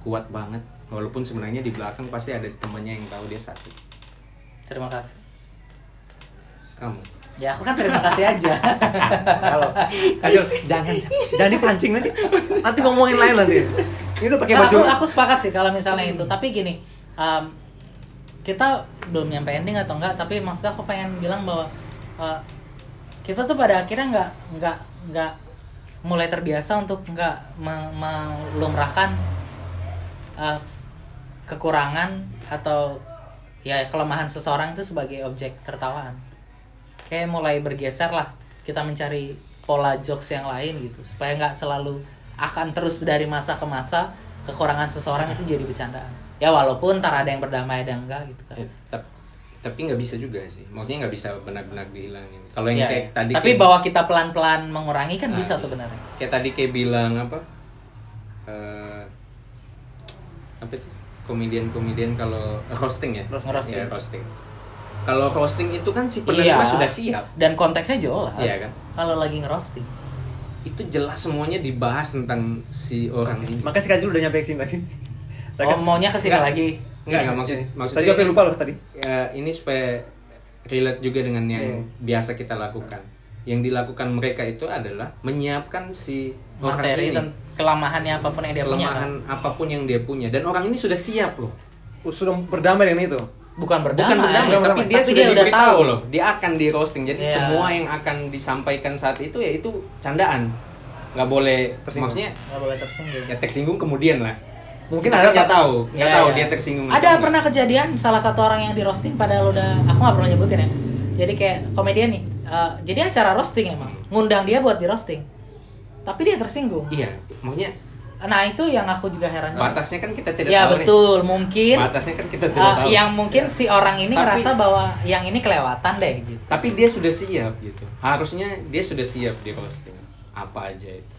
[SPEAKER 3] kuat banget walaupun sebenarnya di belakang pasti ada temannya yang tahu dia sakit
[SPEAKER 1] Terima kasih.
[SPEAKER 3] kamu
[SPEAKER 1] Ya aku kan terima kasih aja. <laughs>
[SPEAKER 2] Kalau Kajul, jangan jangan dipancing nanti. Nanti ngomongin lain nanti. Ini udah pakai
[SPEAKER 1] Nah,
[SPEAKER 2] baju.
[SPEAKER 1] aku, aku sepakat sih kalau misalnya itu. Tapi gini, um, kita belum nyampe ending atau enggak. Tapi maksudnya aku pengen bilang bahwa uh, kita tuh pada akhirnya nggak nggak nggak mulai terbiasa untuk nggak me- melumrahkan uh, kekurangan atau ya kelemahan seseorang itu sebagai objek tertawaan. Kayak mulai bergeser lah kita mencari pola jokes yang lain gitu supaya nggak selalu akan terus dari masa ke masa kekurangan seseorang itu jadi bercandaan. Ya walaupun ntar ada yang berdamai ada yang enggak gitu kan.
[SPEAKER 3] Tap- tapi nggak bisa juga sih maksudnya nggak bisa benar-benar dihilangin kalau yang
[SPEAKER 1] Ya,
[SPEAKER 3] kayak
[SPEAKER 1] ya.
[SPEAKER 3] tadi
[SPEAKER 1] Tapi
[SPEAKER 3] kayak,
[SPEAKER 1] bahwa kita pelan-pelan mengurangi kan
[SPEAKER 3] Nah,
[SPEAKER 1] bisa
[SPEAKER 3] bisa.
[SPEAKER 1] sebenarnya.
[SPEAKER 3] kayak tadi kayak bilang apa eh apa itu komedian-komedian kalau roasting ya
[SPEAKER 1] Roasting.
[SPEAKER 3] ya roasting kalau roasting itu kan si penerima
[SPEAKER 1] Iya.
[SPEAKER 3] sudah siap
[SPEAKER 1] Dan konteksnya jelas.
[SPEAKER 3] Iya kan?
[SPEAKER 1] Kalau lagi ngerosting.
[SPEAKER 3] itu jelas semuanya dibahas tentang si orang ini
[SPEAKER 2] Makanya si Kajul udah nyampe sini lagi.
[SPEAKER 1] Oh maunya ke sini
[SPEAKER 3] Enggak.
[SPEAKER 1] lagi.
[SPEAKER 3] Enggak, enggak maksud maksudnya
[SPEAKER 2] Tadi lupa loh tadi?
[SPEAKER 3] ya, ini supaya relate juga dengan yang
[SPEAKER 2] Iya.
[SPEAKER 3] biasa kita lakukan. Yang dilakukan mereka itu adalah menyiapkan si
[SPEAKER 1] Materi
[SPEAKER 3] ini
[SPEAKER 1] dan kelemahannya apa pun yang dia punya.
[SPEAKER 3] kelemahan
[SPEAKER 1] apa
[SPEAKER 3] pun yang dia punya dan orang ini sudah siap loh.
[SPEAKER 2] Sudah berdamai dengan itu.
[SPEAKER 1] Bukan berdamai.
[SPEAKER 3] Bukan berdamai,
[SPEAKER 2] Bukan
[SPEAKER 3] tapi
[SPEAKER 2] berdamai.
[SPEAKER 3] dia
[SPEAKER 1] Tapi
[SPEAKER 3] sudah
[SPEAKER 1] dia udah tahu.
[SPEAKER 3] loh. Dia akan di roasting. Jadi
[SPEAKER 1] Iya.
[SPEAKER 3] semua yang akan disampaikan saat itu ya itu candaan. Nggak boleh
[SPEAKER 2] Tersinggung.
[SPEAKER 3] maksudnya
[SPEAKER 1] Nggak boleh tersinggung.
[SPEAKER 3] ya tersinggung kemudian lah.
[SPEAKER 2] Mungkin
[SPEAKER 3] Kita
[SPEAKER 2] ada
[SPEAKER 3] nggak tahu, nggak
[SPEAKER 1] Ya,
[SPEAKER 3] tahu
[SPEAKER 1] ya.
[SPEAKER 3] dia tersinggung.
[SPEAKER 1] Ada pernah kejadian salah satu orang yang di roasting padahal udah aku nggak perlu nyebutin ya. Jadi kayak komedian nih. eh, jadi acara roasting emang. Ngundang dia buat di roasting. Tapi dia tersinggung.
[SPEAKER 3] Iya, maksudnya
[SPEAKER 1] Nah itu yang aku juga heran
[SPEAKER 3] batasnya kan kita tidak
[SPEAKER 1] Ya
[SPEAKER 3] tahu nih.
[SPEAKER 1] betul, mungkin
[SPEAKER 3] Batasnya kan kita tidak
[SPEAKER 1] eh,
[SPEAKER 3] tahu.
[SPEAKER 1] yang mungkin si orang ini
[SPEAKER 3] Tapi-
[SPEAKER 1] ngerasa bahwa yang ini kelewatan deh gitu.
[SPEAKER 3] Tapi dia sudah siap gitu. Harusnya dia sudah siap di roasting. Apa aja itu.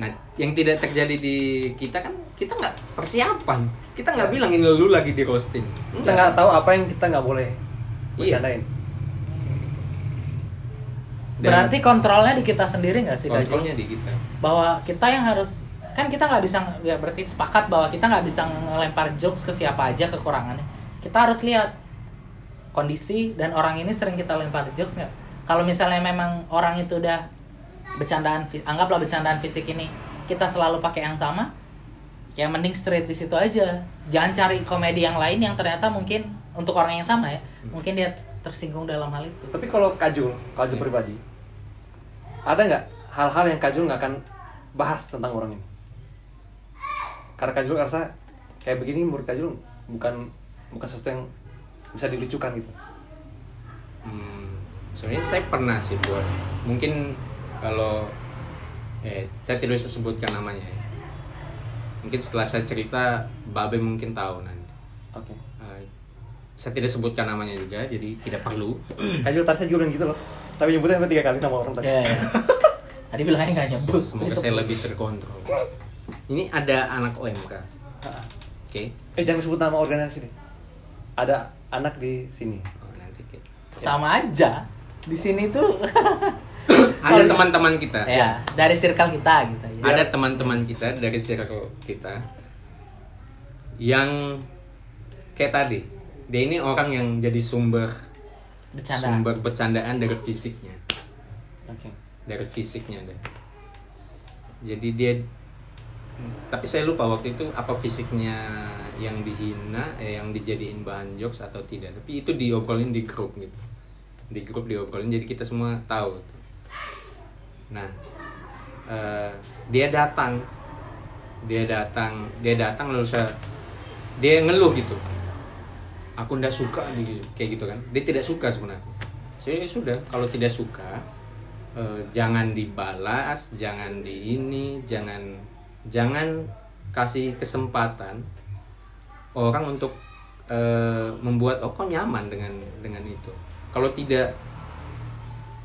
[SPEAKER 3] Nah, yang tidak terjadi di kita kan kita nggak persiapan. Kita nggak bilang ini lu lagi di roasting.
[SPEAKER 2] Kita nggak tahu apa yang kita nggak boleh
[SPEAKER 3] Iya.
[SPEAKER 2] bercandain.
[SPEAKER 3] Dan
[SPEAKER 1] Berarti kontrolnya di kita sendiri nggak sih
[SPEAKER 3] kontrolnya di kita.
[SPEAKER 1] bahwa kita yang harus kan kita nggak bisa ya berarti sepakat bahwa kita nggak bisa ngelempar jokes ke siapa aja kekurangannya kita harus lihat kondisi dan orang ini sering kita lempar jokes nggak kalau misalnya memang orang itu udah bercandaan anggaplah bercandaan fisik ini. Kita selalu pakai yang sama. Ya mending straight di situ aja. Jangan cari komedi yang lain yang ternyata mungkin untuk orang yang sama ya. Mungkin dia tersinggung dalam hal itu.
[SPEAKER 2] Tapi kalau Kajul, Kajul
[SPEAKER 3] Iya.
[SPEAKER 2] pribadi, ada nggak hal-hal yang Kajul nggak akan bahas tentang orang ini? Karena Kajul ngerasa kayak begini menurut Kajul bukan bukan sesuatu yang bisa dilucukan gitu.
[SPEAKER 3] Hmm, sebenarnya saya pernah sih buat. Mungkin kalau eh saya tidak bisa sebutkan namanya ya. Mungkin setelah saya cerita Babe mungkin tahu nanti.
[SPEAKER 2] Oke.
[SPEAKER 3] Eh, saya tidak sebutkan namanya juga, jadi tidak perlu.
[SPEAKER 2] Kajul <clears throat> tadi saya juga bilang gitu loh. Tapi nyebutnya sampai tiga kali nama orang tadi.
[SPEAKER 1] ya, ya. tadi bilangnya nggak nyebut
[SPEAKER 3] Semoga saya lebih terkontrol. Ini ada anak OMK. Oke.
[SPEAKER 2] Eh jangan sebut nama organisasi deh. Ada anak di sini.
[SPEAKER 3] Oh, nanti kita.
[SPEAKER 1] sama aja di sini tuh <laughs> <coughs>
[SPEAKER 3] Ada teman-teman kita.
[SPEAKER 1] ya dari circle kita gitu ya.
[SPEAKER 3] ada teman-teman kita dari circle kita yang kayak tadi dia ini orang yang jadi sumber
[SPEAKER 1] bercanda
[SPEAKER 3] sumber bercandaan dari fisiknya
[SPEAKER 2] Oke.
[SPEAKER 3] dari fisiknya deh jadi dia tapi saya lupa waktu itu apa fisiknya yang dihina eh, yang dijadiin bahan jokes atau tidak tapi itu diobrolin di grup gitu di grup diobrolin jadi kita semua tahu nah eh, dia datang. Dia datang dia datang lalu saya dia ngeluh gitu. Aku ndak suka di- kayak gitu kan. Dia tidak suka sebenarnya. Saya sudah kalau tidak suka eh, jangan dibalas jangan di ini jangan jangan kasih kesempatan orang untuk eh, membuat oh kok nyaman dengan dengan itu. Kalau tidak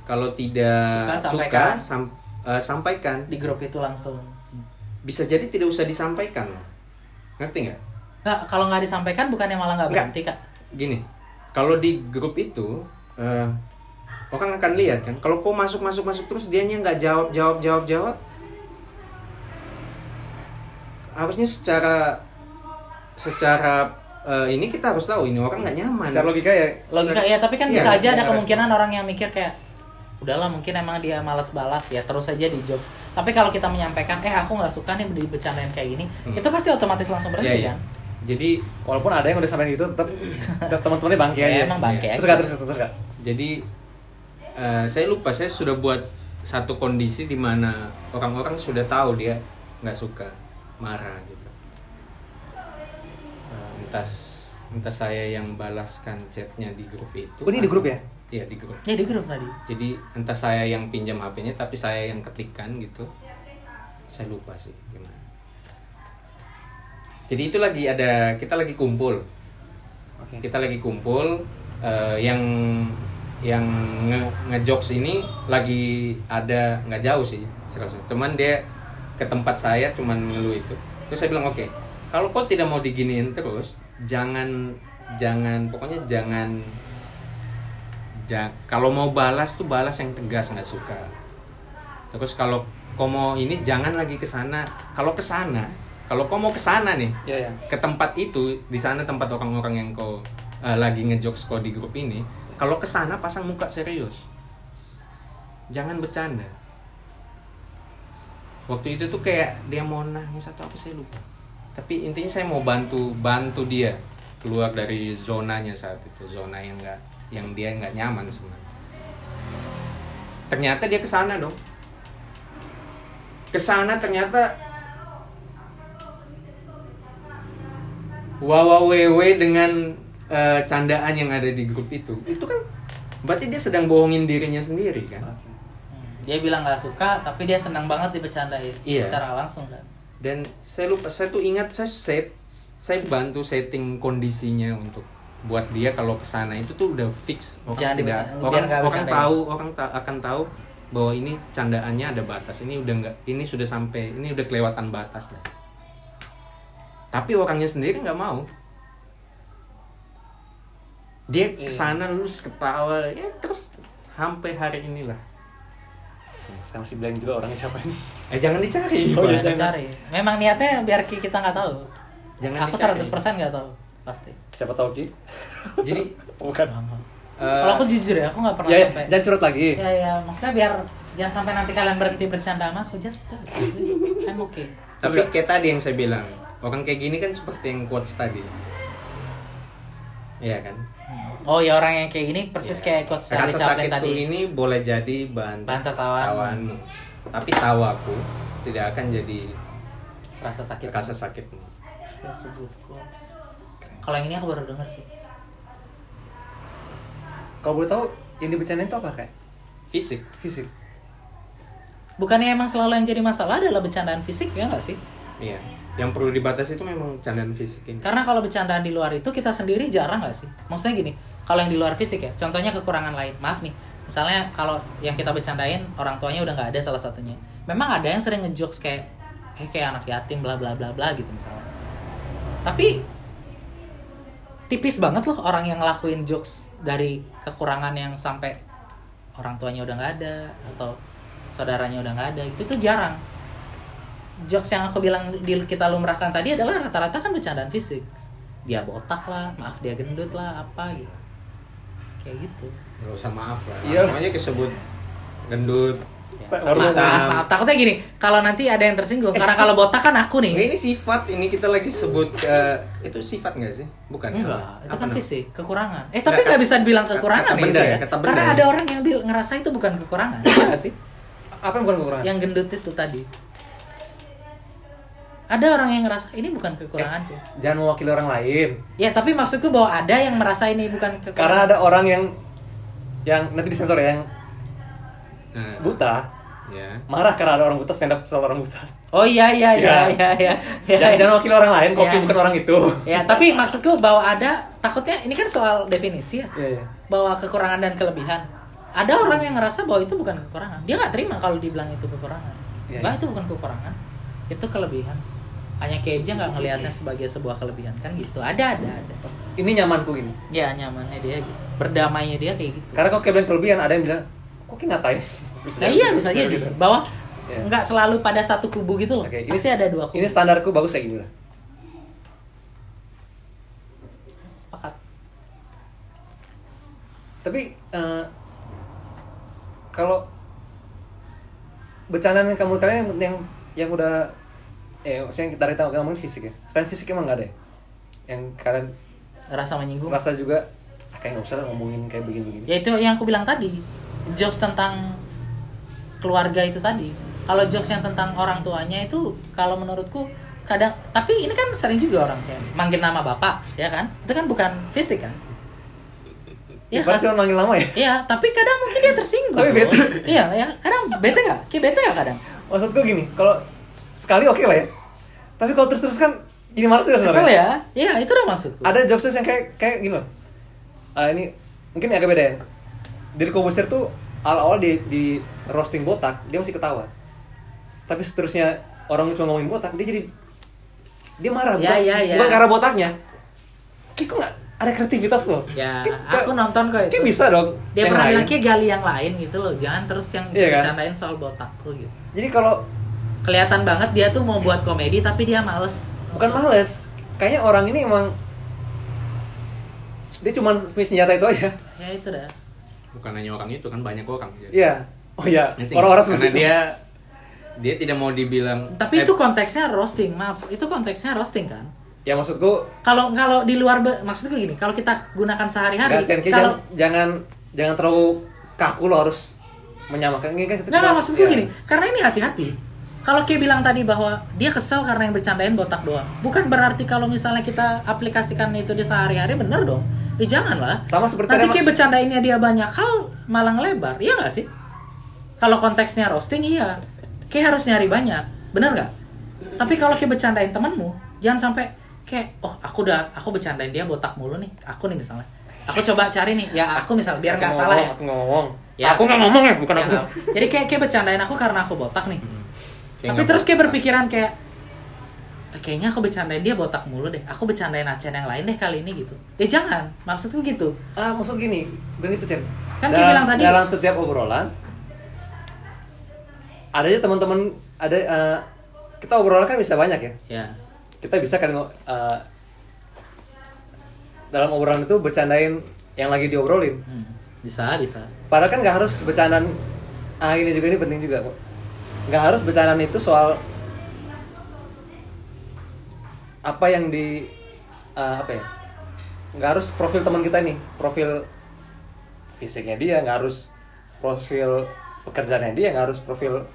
[SPEAKER 3] kalau tidak
[SPEAKER 1] Suka,
[SPEAKER 3] suka,
[SPEAKER 1] sampaikan.
[SPEAKER 3] sam- eh, sampaikan
[SPEAKER 1] di grup itu langsung
[SPEAKER 3] bisa jadi tidak usah disampaikan loh. ngerti nggak
[SPEAKER 1] nggak kalau nggak disampaikan bukannya malah nggak berhenti kak
[SPEAKER 3] gini kalau di grup itu eh, orang akan lihat kan kalau kau masuk masuk masuk terus dianya nggak jawab jawab jawab jawab harusnya secara secara eh, ini kita harus tahu ini orang nggak nyaman.
[SPEAKER 2] Secara logika ya
[SPEAKER 1] logika ya tapi kan
[SPEAKER 3] Iya,
[SPEAKER 1] bisa aja ada
[SPEAKER 2] iya.
[SPEAKER 1] kemungkinan orang yang mikir kayak udahlah mungkin emang dia malas balas ya terus aja di jokes tapi kalau kita menyampaikan eh aku nggak suka nih dibicarain kayak gini
[SPEAKER 3] Hmm.
[SPEAKER 1] itu pasti otomatis langsung
[SPEAKER 3] Iya,
[SPEAKER 1] berhenti
[SPEAKER 3] iya.
[SPEAKER 1] kan
[SPEAKER 3] Jadi
[SPEAKER 2] walaupun ada yang udah sampein gitu tetap <laughs> tetap teman-temannya bangke
[SPEAKER 1] Ya,
[SPEAKER 2] aja.
[SPEAKER 1] emang bangke
[SPEAKER 2] Terus
[SPEAKER 1] aja.
[SPEAKER 2] gak terus terus terus gak?
[SPEAKER 3] jadi eh, saya lupa saya sudah buat satu kondisi di mana orang-orang sudah tahu dia nggak suka marah gitu. Eh, entah entah saya yang balaskan chatnya di grup itu.
[SPEAKER 2] Oh, ini di grup ya?
[SPEAKER 3] Iya di grup.
[SPEAKER 1] ya di grup tadi
[SPEAKER 3] Jadi entah saya yang pinjam HP-nya tapi saya yang ketikkan gitu. Saya lupa sih gimana. Jadi itu lagi ada kita lagi kumpul.
[SPEAKER 2] Oke.
[SPEAKER 3] Kita lagi kumpul eh, yang yang nge ngejokes ini lagi ada nggak jauh sih serasa. Cuman dia ke tempat saya cuman ngeluh itu. Terus saya bilang oke, kalau kau tidak mau diginiin terus, jangan jangan pokoknya jangan ja- kalau mau balas tuh balas yang tegas nggak suka. Terus kalau kau mau ini jangan lagi ke sana. Kalau ke sana, kalau kau mau ke sana nih,
[SPEAKER 2] Iya ya.
[SPEAKER 3] ke tempat itu di sana tempat orang-orang yang kau eh, lagi ngejokes kau di grup ini kalau ke sana pasang muka serius jangan bercanda waktu itu tuh kayak dia mau nangis atau apa saya lupa tapi intinya saya mau bantu bantu dia keluar dari zonanya saat itu zona yang enggak yang dia nggak nyaman sebenarnya. Ternyata dia ke sana dong ke sana ternyata wawawewe dengan eh, candaan yang ada di grup itu itu kan berarti dia sedang bohongin dirinya sendiri kan?
[SPEAKER 1] Dia bilang nggak suka tapi dia senang banget dibecandain
[SPEAKER 3] Iya.
[SPEAKER 1] secara langsung kan?
[SPEAKER 3] Dan saya lupa saya tuh ingat saya set saya bantu setting kondisinya untuk buat dia kalau ke sana itu tuh udah fix. Orang
[SPEAKER 1] Jangan
[SPEAKER 3] tidak orang
[SPEAKER 1] nggak
[SPEAKER 3] orang
[SPEAKER 1] bercandain.
[SPEAKER 3] tahu orang ta- akan tahu bahwa ini candaannya ada batas. Ini udah nggak ini sudah sampai ini udah kelewatan batas dah. Tapi orangnya sendiri nggak mau. Dia
[SPEAKER 2] Iya.
[SPEAKER 3] ke sana terus ketawa ya terus sampai hari inilah.
[SPEAKER 2] Saya masih bilang juga orangnya siapa ini.
[SPEAKER 3] eh jangan dicari.
[SPEAKER 2] Oh, iya,
[SPEAKER 1] Jangan. dicari. Memang niatnya biar ki- kita nggak tahu.
[SPEAKER 3] Jangan
[SPEAKER 1] aku
[SPEAKER 3] dicari.
[SPEAKER 1] 100% nggak tahu pasti
[SPEAKER 2] Siapa tahu Ki? <laughs>
[SPEAKER 3] jadi
[SPEAKER 2] Bukan.
[SPEAKER 3] eh,
[SPEAKER 1] kalau aku jujur ya aku nggak pernah
[SPEAKER 2] Ya, ya,
[SPEAKER 1] sampai
[SPEAKER 2] jangan curut lagi.
[SPEAKER 1] ya ya maksudnya biar jangan sampai nanti kalian berhenti bercanda sama aku just. I'm okay
[SPEAKER 3] Tapi kayak tadi yang saya bilang, orang kayak gini kan seperti yang quotes tadi. Iya kan?
[SPEAKER 1] oh ya orang yang kayak gini persis kayak coach Charlie
[SPEAKER 3] Rasa
[SPEAKER 1] Chaplin
[SPEAKER 3] sakitku
[SPEAKER 1] tadi
[SPEAKER 3] ini boleh jadi bahan,
[SPEAKER 1] Bahan tertawaan.
[SPEAKER 3] tawaanmu. Tapi tawaku tidak akan jadi
[SPEAKER 1] rasa sakit
[SPEAKER 3] rasa sakitmu.
[SPEAKER 1] That's a good quotes. Kalau yang ini aku baru denger sih
[SPEAKER 2] Kalau boleh tahu yang dibicarain itu apa kayak?
[SPEAKER 3] Fisik.
[SPEAKER 2] Fisik.
[SPEAKER 1] bukannya emang selalu yang jadi masalah adalah bercandaan fisik ya nggak sih
[SPEAKER 3] Iya. Yang perlu dibatasi itu memang candaan fisik ini.
[SPEAKER 1] Karena kalau bercandaan di luar itu kita sendiri jarang nggak sih? Maksudnya gini, kalau yang di luar fisik ya, contohnya kekurangan lain. Maaf nih, misalnya kalau yang kita bercandain orang tuanya udah nggak ada salah satunya. Memang ada yang sering ngejokes kayak, eh kayak anak yatim bla bla bla bla gitu misalnya. Tapi tipis banget loh orang yang ngelakuin jokes dari kekurangan yang sampai orang tuanya udah nggak ada atau saudaranya udah nggak ada itu tuh jarang jokes yang aku bilang di kita lumrahkan tadi adalah rata-rata kan bercandaan fisik dia botak lah maaf dia gendut lah apa gitu kayak gitu
[SPEAKER 3] Gak usah maaf lah.
[SPEAKER 2] Iya.
[SPEAKER 3] Aja kesebut gendut.
[SPEAKER 2] Saya
[SPEAKER 1] maaf, maaf, maaf. takutnya gini kalau nanti ada yang tersinggung karena kalau botak kan aku nih
[SPEAKER 3] ini sifat ini kita lagi sebut eh, itu sifat nggak sih? Bukan.
[SPEAKER 1] enggak
[SPEAKER 3] apa?
[SPEAKER 1] itu
[SPEAKER 3] Apa
[SPEAKER 1] kan fisik kekurangan eh tapi
[SPEAKER 3] Nggak,
[SPEAKER 1] bisa dibilang
[SPEAKER 3] kata-
[SPEAKER 1] kekurangan
[SPEAKER 3] kata
[SPEAKER 1] ya
[SPEAKER 3] benda ya,
[SPEAKER 1] ya
[SPEAKER 3] kata benda
[SPEAKER 1] karena
[SPEAKER 3] ya.
[SPEAKER 1] ada orang yang bil- ngerasa itu bukan kekurangan Iya nggak sih
[SPEAKER 2] Apa yang bukan kekurangan?
[SPEAKER 1] yang gendut itu tadi ada orang yang ngerasa ini bukan kekuranganku
[SPEAKER 2] Jangan mewakili orang lain.
[SPEAKER 1] ya tapi maksudku bahwa ada yang merasa ini bukan kekurangan
[SPEAKER 2] Karena ada orang yang yang nanti disensor ya yang
[SPEAKER 3] Nah,
[SPEAKER 2] buta
[SPEAKER 3] ya.
[SPEAKER 2] marah karena ada orang buta stand up soal orang buta.
[SPEAKER 1] Oh iya iya iya
[SPEAKER 2] Ya.
[SPEAKER 1] iya iya. Ya,
[SPEAKER 2] Jangan, jangan mewakili orang lain, kopi
[SPEAKER 1] Ya.
[SPEAKER 2] bukan orang itu.
[SPEAKER 1] Ya, tapi maksudku bahwa ada takutnya ini kan soal definisi ya.
[SPEAKER 2] Iya, iya.
[SPEAKER 1] Bahwa kekurangan dan kelebihan. Ada orang yang ngerasa bahwa itu bukan kekurangan. Dia nggak terima kalau dibilang itu kekurangan.
[SPEAKER 2] Iya,
[SPEAKER 1] Enggak,
[SPEAKER 2] iya.
[SPEAKER 1] itu bukan kekurangan. Itu kelebihan. Hanya Keja nggak ngelihatnya sebagai sebuah kelebihan kan gitu. Ada ada ada.
[SPEAKER 2] Ini nyamanku ini.
[SPEAKER 1] Ya nyamannya dia gitu. Berdamainya dia kayak gitu.
[SPEAKER 2] Karena kalau kayak bilang kelebihan, ada yang bilang, kok kayak ngatain?
[SPEAKER 1] bisa nah, iya bisa, juga jadi.
[SPEAKER 2] gitu.
[SPEAKER 1] bahwa
[SPEAKER 2] yeah.
[SPEAKER 1] nggak selalu pada satu kubu gitu loh.
[SPEAKER 2] Okay, ini,
[SPEAKER 1] pasti ada dua kubu.
[SPEAKER 2] ini standarku bagus kayak gini lah. Sepakat. Tapi uh, kalau bercandaan kamu kalian yang, yang yang udah eh maksudnya kita tahu ngomongin fisik ya. Selain fisik emang nggak ada ya? yang kalian
[SPEAKER 1] rasa menyinggung.
[SPEAKER 2] rasa juga ah, kayak nggak usah ngomongin kayak begini begini
[SPEAKER 1] ya itu yang aku bilang tadi. Jokes tentang keluarga itu tadi kalau jokes yang tentang orang tuanya itu kalau menurutku kadang tapi ini kan sering juga orang kayak manggil nama bapak ya kan itu kan bukan fisik kan
[SPEAKER 2] ya,
[SPEAKER 1] Iya kan?
[SPEAKER 2] cuma manggil lama ya
[SPEAKER 1] Iya, tapi kadang mungkin dia tersinggung.
[SPEAKER 2] Tapi bete.
[SPEAKER 1] Iya, ya. Kadang bete nggak? Kayak bete nggak kadang?
[SPEAKER 2] maksudku gini kalau sekali oke lah ya tapi kalau terus-terus kan jadi males ya
[SPEAKER 1] Kesel ya? Iya, itu udah maksudku.
[SPEAKER 2] ada jokes yang kayak kayak gini loh Ah, ini mungkin agak beda ya dari Kobuster tuh awal-awal di, di roasting botak dia masih ketawa tapi seterusnya orang cuma ngomongin botak dia jadi dia marah
[SPEAKER 1] Ya,
[SPEAKER 2] bukan,
[SPEAKER 1] ya, ya.
[SPEAKER 2] bukan karena botaknya Kayak kok nggak ada kreativitas loh
[SPEAKER 1] Ya,
[SPEAKER 2] Kayak-
[SPEAKER 1] aku nonton kok itu.
[SPEAKER 2] kayak bisa dong
[SPEAKER 1] Dia
[SPEAKER 2] yang
[SPEAKER 1] pernah bilang kayak gali yang lain gitu loh. Jangan terus yang
[SPEAKER 2] Iya kan?
[SPEAKER 1] dibercandain soal botakku gitu.
[SPEAKER 2] jadi kalau
[SPEAKER 1] Kelihatan banget dia tuh mau buat komedi tapi dia males.
[SPEAKER 2] bukan males kayaknya orang ini emang dia cuma punya senjata itu aja
[SPEAKER 1] Ya itu dah.
[SPEAKER 3] Bukan hanya orang itu kan banyak orang jadi
[SPEAKER 2] iya oh iya
[SPEAKER 3] nggak?
[SPEAKER 2] orang-orang
[SPEAKER 3] karena
[SPEAKER 2] seperti itu
[SPEAKER 3] dia dia tidak mau dibilang
[SPEAKER 1] Tapi
[SPEAKER 3] eh,
[SPEAKER 1] itu konteksnya roasting, maaf. Itu konteksnya roasting kan?
[SPEAKER 2] ya maksudku
[SPEAKER 1] Kalau kalau di luar maksudku gini, kalau kita gunakan sehari-hari, kalau
[SPEAKER 2] jangan, jangan jangan terlalu kaku lo harus menyamakan ini kan kita
[SPEAKER 1] Nggak, maksudku
[SPEAKER 2] ya.
[SPEAKER 1] gini, karena ini hati-hati. Kalau kayak bilang tadi bahwa dia kesel karena yang bercandain botak doang. Bukan berarti kalau misalnya kita aplikasikan itu di sehari-hari bener dong. Eh jangan lah.
[SPEAKER 2] Sama seperti
[SPEAKER 1] Nanti kayak bercandainnya dia banyak hal malah ngelebar. Iya nggak sih? Kalau konteksnya roasting iya. Kayak harus nyari banyak. Bener nggak? Tapi kalau kayak bercandain temanmu, jangan sampai kayak oh aku udah aku bercandain dia botak mulu nih. Aku nih misalnya. Aku coba cari nih, ya aku misal biar nggak salah ya.
[SPEAKER 2] aku ngomong
[SPEAKER 1] Ya.
[SPEAKER 2] aku nggak ngomong ya bukan
[SPEAKER 1] Ya,
[SPEAKER 2] aku.
[SPEAKER 1] Jadi kayak kayak bercandain aku karena aku botak nih.
[SPEAKER 3] kayak
[SPEAKER 1] Tapi terus kayak berpikiran kayak "Eh, kayaknya aku bercandain dia botak mulu deh. Aku bercandain Acen yang lain deh kali ini gitu. Ya jangan, maksudku gitu.
[SPEAKER 2] ah maksud gini bukan itu Chen
[SPEAKER 1] Kan kayak bilang tadi.
[SPEAKER 2] dalam setiap obrolan ada aja teman-teman ada eh, kita obrolan kan bisa banyak ya
[SPEAKER 1] Ya.
[SPEAKER 2] kita bisa kan eh, dalam obrolan itu bercandain yang lagi diobrolin
[SPEAKER 1] Hmm. Bisa, bisa.
[SPEAKER 2] Padahal kan nggak harus bercandaan ah ini juga ini penting juga kok. Nggak harus bercandaan itu soal apa yang di ah, apa ya? Nggak harus profil teman kita nih, profil fisiknya dia, nggak harus profil pekerjaannya dia, nggak harus profil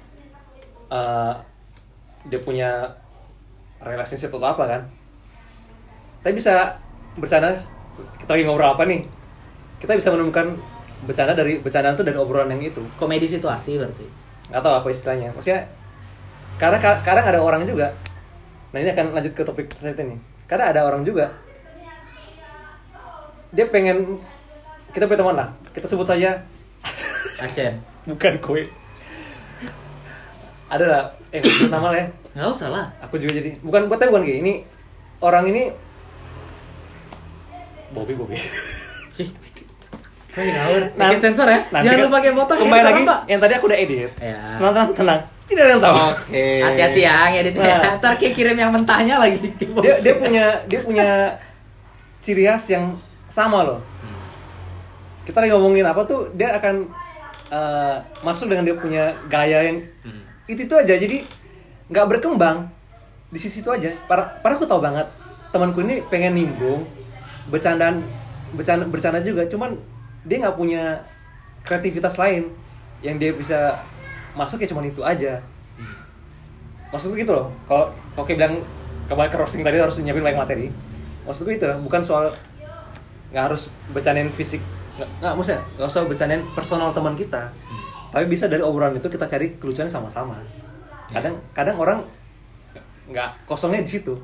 [SPEAKER 2] ah, dia punya relationship atau apa kan? Tapi bisa bercanda kita lagi ngobrol apa nih? Kita bisa menemukan bercanda dari bercandaan itu dari obrolan yang itu
[SPEAKER 1] Komedi situasi berarti.
[SPEAKER 2] nggak tahu apa istilahnya maksudnya karena ka- kadang ada orang juga nah ini akan lanjut ke topik selanjutnya nih karena ada orang juga dia pengen kita punya teman lah kita sebut saja <laughs>
[SPEAKER 1] Acen.
[SPEAKER 2] bukan kue ada lah eh nama lah ya
[SPEAKER 1] Nggak usah lah.
[SPEAKER 2] aku juga jadi bukan buat bukan kayak ini orang ini Bobby Bobby. Nah,
[SPEAKER 1] Pakai sensor ya.
[SPEAKER 2] nanti
[SPEAKER 1] Jangan lupa pakai ya,
[SPEAKER 2] kembali lagi
[SPEAKER 1] Pak.
[SPEAKER 2] yang tadi aku udah edit
[SPEAKER 1] Ya.
[SPEAKER 2] tenang tenang tenang tidak ada yang tahu
[SPEAKER 3] oke
[SPEAKER 1] Hati-hati ya ngeditnya.
[SPEAKER 2] Nah.
[SPEAKER 1] Ntar kayak kirim yang mentahnya lagi.
[SPEAKER 2] dia dia punya dia punya ciri khas yang sama loh kita lagi ngomongin apa tuh dia akan eh, masuk dengan dia punya gaya yang
[SPEAKER 3] Hmm.
[SPEAKER 2] itu itu aja jadi nggak berkembang di sisi itu aja para para aku tahu banget temanku ini pengen nimbrung bercandaan bercanda bercanda juga cuman dia nggak punya kreativitas lain yang dia bisa masuk ya cuman itu aja. Maksudku gitu loh kalau oke bilang kembali ke roasting tadi harus nyiapin banyak materi. Maksudku itu bukan soal nggak harus bercandain fisik nggak maksudnya nggak usah bercandain personal teman kita. Tapi bisa dari obrolan itu kita cari kelucuannya sama-sama. Kadang kadang orang nggak kosongnya di situ.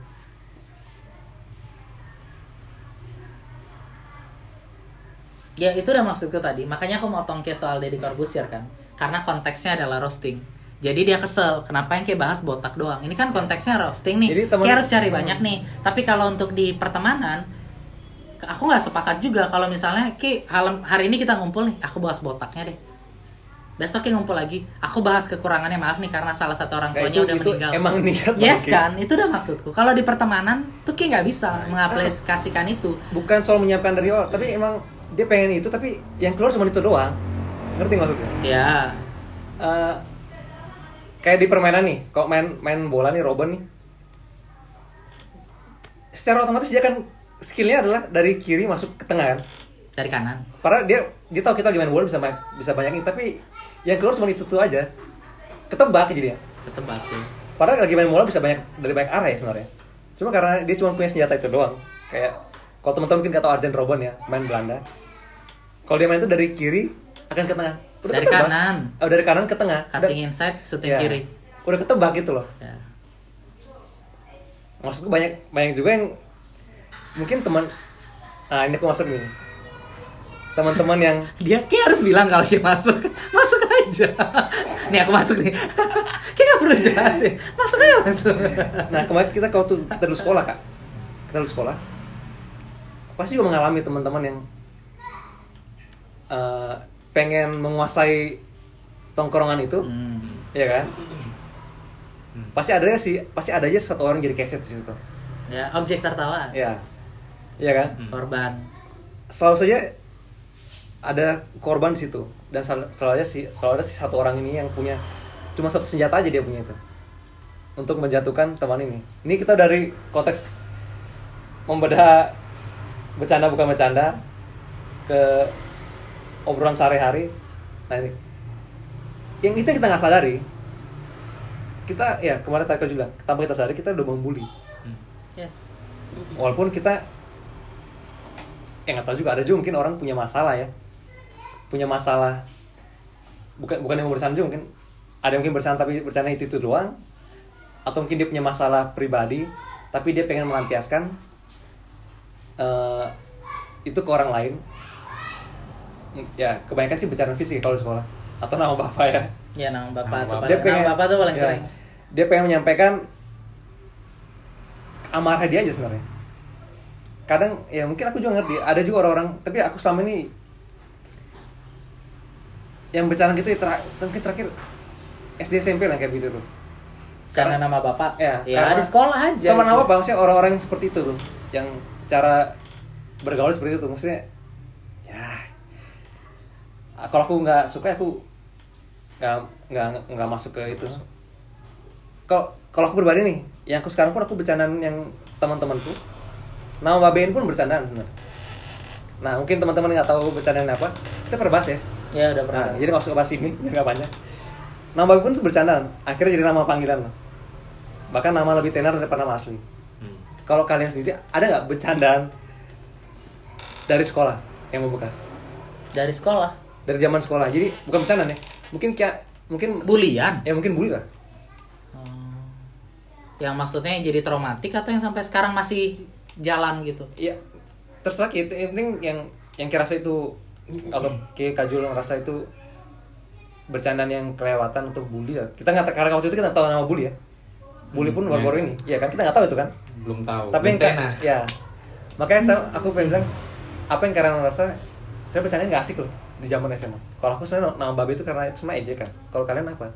[SPEAKER 1] Ya itu udah maksudku tadi. Makanya aku motong kayak soal Deddy Corbuzier kan. Karena konteksnya adalah roasting. Jadi dia kesel, kenapa yang kayak bahas botak doang? Ini kan konteksnya roasting nih.
[SPEAKER 2] Jadi temen-
[SPEAKER 1] kayak harus cari banyak nih. Tapi kalau untuk di pertemanan, aku nggak sepakat juga kalau misalnya Ki hari ini kita ngumpul nih, aku bahas botaknya deh. Besok yang ngumpul lagi, aku bahas kekurangannya maaf nih karena salah satu orang
[SPEAKER 2] Nggak,
[SPEAKER 1] tuanya
[SPEAKER 2] itu-
[SPEAKER 1] udah
[SPEAKER 2] itu
[SPEAKER 1] meninggal.
[SPEAKER 2] emang niat
[SPEAKER 1] Yes kan, itu udah maksudku. Kalau di pertemanan tuh Ki nggak bisa mengaplikasikan itu.
[SPEAKER 2] bukan soal menyiapkan dari awal tapi emang dia pengen itu tapi yang keluar cuma itu doang ngerti maksudnya?
[SPEAKER 1] Ya
[SPEAKER 2] Eh, kayak di permainan nih kalau main main bola nih Robin nih. Secara otomatis dia kan skillnya adalah dari kiri masuk ke tengah kan?
[SPEAKER 1] Dari kanan.
[SPEAKER 2] Padahal dia dia tahu kita lagi main bola bisa banyak, bisa bayangin tapi yang keluar cuma itu tuh aja. Ketebak jadi ya
[SPEAKER 1] ketebak tuh
[SPEAKER 2] Padahal lagi main bola bisa banyak dari banyak arah ya sebenarnya. Cuma karena dia cuma punya senjata itu doang. Kayak kalau teman-teman mungkin kata Arjen Robben ya, main Belanda. Kalau dia main itu dari kiri akan ke tengah.
[SPEAKER 1] Dari
[SPEAKER 2] ketebak.
[SPEAKER 1] kanan.
[SPEAKER 2] Oh, dari kanan ke tengah.
[SPEAKER 1] cutting inside shooting
[SPEAKER 2] ya,
[SPEAKER 1] kiri
[SPEAKER 2] Udah ketebak gitu loh.
[SPEAKER 1] ya.
[SPEAKER 2] Maksudku banyak banyak juga yang mungkin teman Nah, ini aku masuk nih. Teman-teman yang <laughs>
[SPEAKER 1] dia kayak harus bilang kalau dia masuk <laughs> masuk aja <laughs> nih aku masuk nih kayak gak perlu jelasin masuk aja masuk
[SPEAKER 2] Nah kemarin kita kalau tuh kita dulu sekolah kak, kita dulu sekolah, pasti juga mengalami teman-teman yang eh, pengen menguasai tongkrongan itu,
[SPEAKER 1] Hmm.
[SPEAKER 2] ya kan? Pasti ada ya sih, pasti ada aja satu orang jadi keset di situ,
[SPEAKER 1] ya objek tertawa
[SPEAKER 2] ya, ya kan?
[SPEAKER 1] korban
[SPEAKER 2] Selalu saja ada korban di situ dan sel- selalu aja sih, selalu ada sih satu orang ini yang punya cuma satu senjata aja dia punya itu untuk menjatuhkan teman ini. Ini kita dari konteks membedah bercanda bukan bercanda ke obrolan sehari-hari. Nah ini, yang itu kita nggak sadari. Kita ya kemarin tadi bilang, tanpa kita sadari kita udah membuli.
[SPEAKER 1] yes
[SPEAKER 2] Walaupun kita ya nggak tahu juga ada juga mungkin orang punya masalah ya, punya masalah bukan bukan yang bercanda juga mungkin ada yang mungkin bercanda tapi bercanda itu itu doang atau mungkin dia punya masalah pribadi tapi dia pengen melampiaskan eh, itu ke orang lain ya kebanyakan sih bercanda fisik kalau di sekolah. Atau nama bapak ya.
[SPEAKER 1] Ya nama bapak
[SPEAKER 3] Nama bapak.
[SPEAKER 1] paling nama bapak tuh paling
[SPEAKER 2] ya,
[SPEAKER 1] sering.
[SPEAKER 2] Dia pengen menyampaikan amarah dia aja sebenarnya. Kadang ya mungkin aku juga ngerti ada juga orang-orang tapi aku selama ini yang bercanda gitu ya terakhir, mungkin terakhir SD SMP lah kayak gitu tuh.
[SPEAKER 1] Karena nama bapak?
[SPEAKER 2] Ya,
[SPEAKER 1] ya
[SPEAKER 2] karena-
[SPEAKER 1] di sekolah aja itu.
[SPEAKER 2] nama bang maksudnya orang-orang yang seperti itu tuh yang cara bergaul seperti itu tuh. Maksudnya ya kalau aku nggak suka aku nggak nggak nggak masuk ke itu kalau kalau aku pribadi nih yang aku sekarang pun aku bercandaan yang teman-temanku nama babein pun bercandaan sebenarnya nah mungkin teman-teman nggak tahu bercandaan apa kita pernah bahas ya
[SPEAKER 1] ya udah pernah
[SPEAKER 2] Nah, jadi nggak usah bahas ini, nggak banyak. Nama pun tuh bercandaan, akhirnya jadi nama panggilan. Bahkan nama lebih tenar daripada nama asli.
[SPEAKER 3] Hmm.
[SPEAKER 2] Kalau kalian sendiri, ada nggak bercandaan dari sekolah yang membekas?
[SPEAKER 1] dari sekolah
[SPEAKER 2] Dari zaman sekolah, jadi bukan bercandaan ya. Mungkin kayak, mungkin,
[SPEAKER 1] bulian
[SPEAKER 2] ya mungkin bully lah.
[SPEAKER 1] Hmm. yang maksudnya yang jadi traumatik atau yang sampai sekarang masih jalan gitu
[SPEAKER 2] Iya, terserah kita. Yang penting yang yang kira itu, atau kayak Kajul ngerasa itu bercandaan yang kelewatan untuk bully ya. Kita nggak karena waktu itu kita nggak tahu nama bully ya. Bully pun
[SPEAKER 3] Hmm,
[SPEAKER 2] baru-baru
[SPEAKER 3] iya.
[SPEAKER 2] ini, ya kan kita nggak tahu itu kan.
[SPEAKER 3] belum tahu
[SPEAKER 2] tapi yang kayak ya makanya saya, aku pengen bilang apa yang karena merasa saya bercanda nggak asik loh di zaman SMA kalau aku sebenarnya nama babe itu karena itu cuma ejekan kalau kalian apa?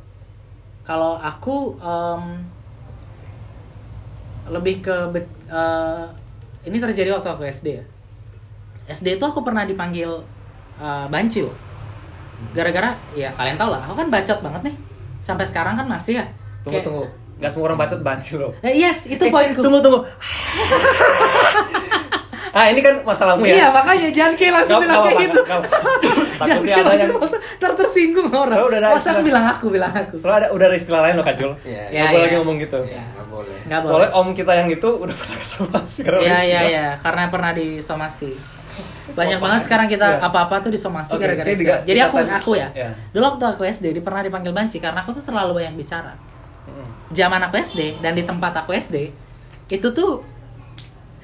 [SPEAKER 1] Kalau aku em, lebih ke eh, ini terjadi waktu aku SD ya. SD itu aku pernah dipanggil eh, banci loh gara-gara ya kalian tau lah aku kan bacot banget nih. Sampai sekarang kan masih ya.
[SPEAKER 2] Tunggu
[SPEAKER 1] Kayak-
[SPEAKER 2] tunggu. Nggak semua orang bacot banci loh.
[SPEAKER 1] Eh, yes itu
[SPEAKER 2] Eh,
[SPEAKER 1] poinku.
[SPEAKER 2] tunggu tunggu. <laughs> Ah ini kan masalahmu ya.
[SPEAKER 1] Iya makanya jangan kayak langsung bilang kayak gitu.
[SPEAKER 2] Takutnya ada yang-
[SPEAKER 1] ter tersinggung orang.
[SPEAKER 2] Soalnya udah ada
[SPEAKER 1] Masa
[SPEAKER 2] istilah-
[SPEAKER 1] bilang aku bilang aku.
[SPEAKER 2] soalnya ada udah ada istilah lain loh kajul
[SPEAKER 3] Iya,
[SPEAKER 1] Ya,
[SPEAKER 2] Nggak boleh
[SPEAKER 1] ya.
[SPEAKER 2] lagi ngomong gitu
[SPEAKER 1] Ya.
[SPEAKER 3] nggak boleh
[SPEAKER 1] boleh.
[SPEAKER 2] soalnya om kita yang itu udah pernah sekarang
[SPEAKER 1] Iya iya iya karena pernah disomasi. <laughs> Banyak
[SPEAKER 2] Oh,
[SPEAKER 1] banget sekarang kita
[SPEAKER 2] iya.
[SPEAKER 1] apa-apa tuh disomasi
[SPEAKER 2] Oke,
[SPEAKER 1] gara-gara istilah. Jadi aku aku ya.
[SPEAKER 2] Iya.
[SPEAKER 1] Dulu waktu aku SD pernah dipanggil banci karena aku tuh terlalu banyak bicara. Zaman aku SD dan di tempat aku SD itu tuh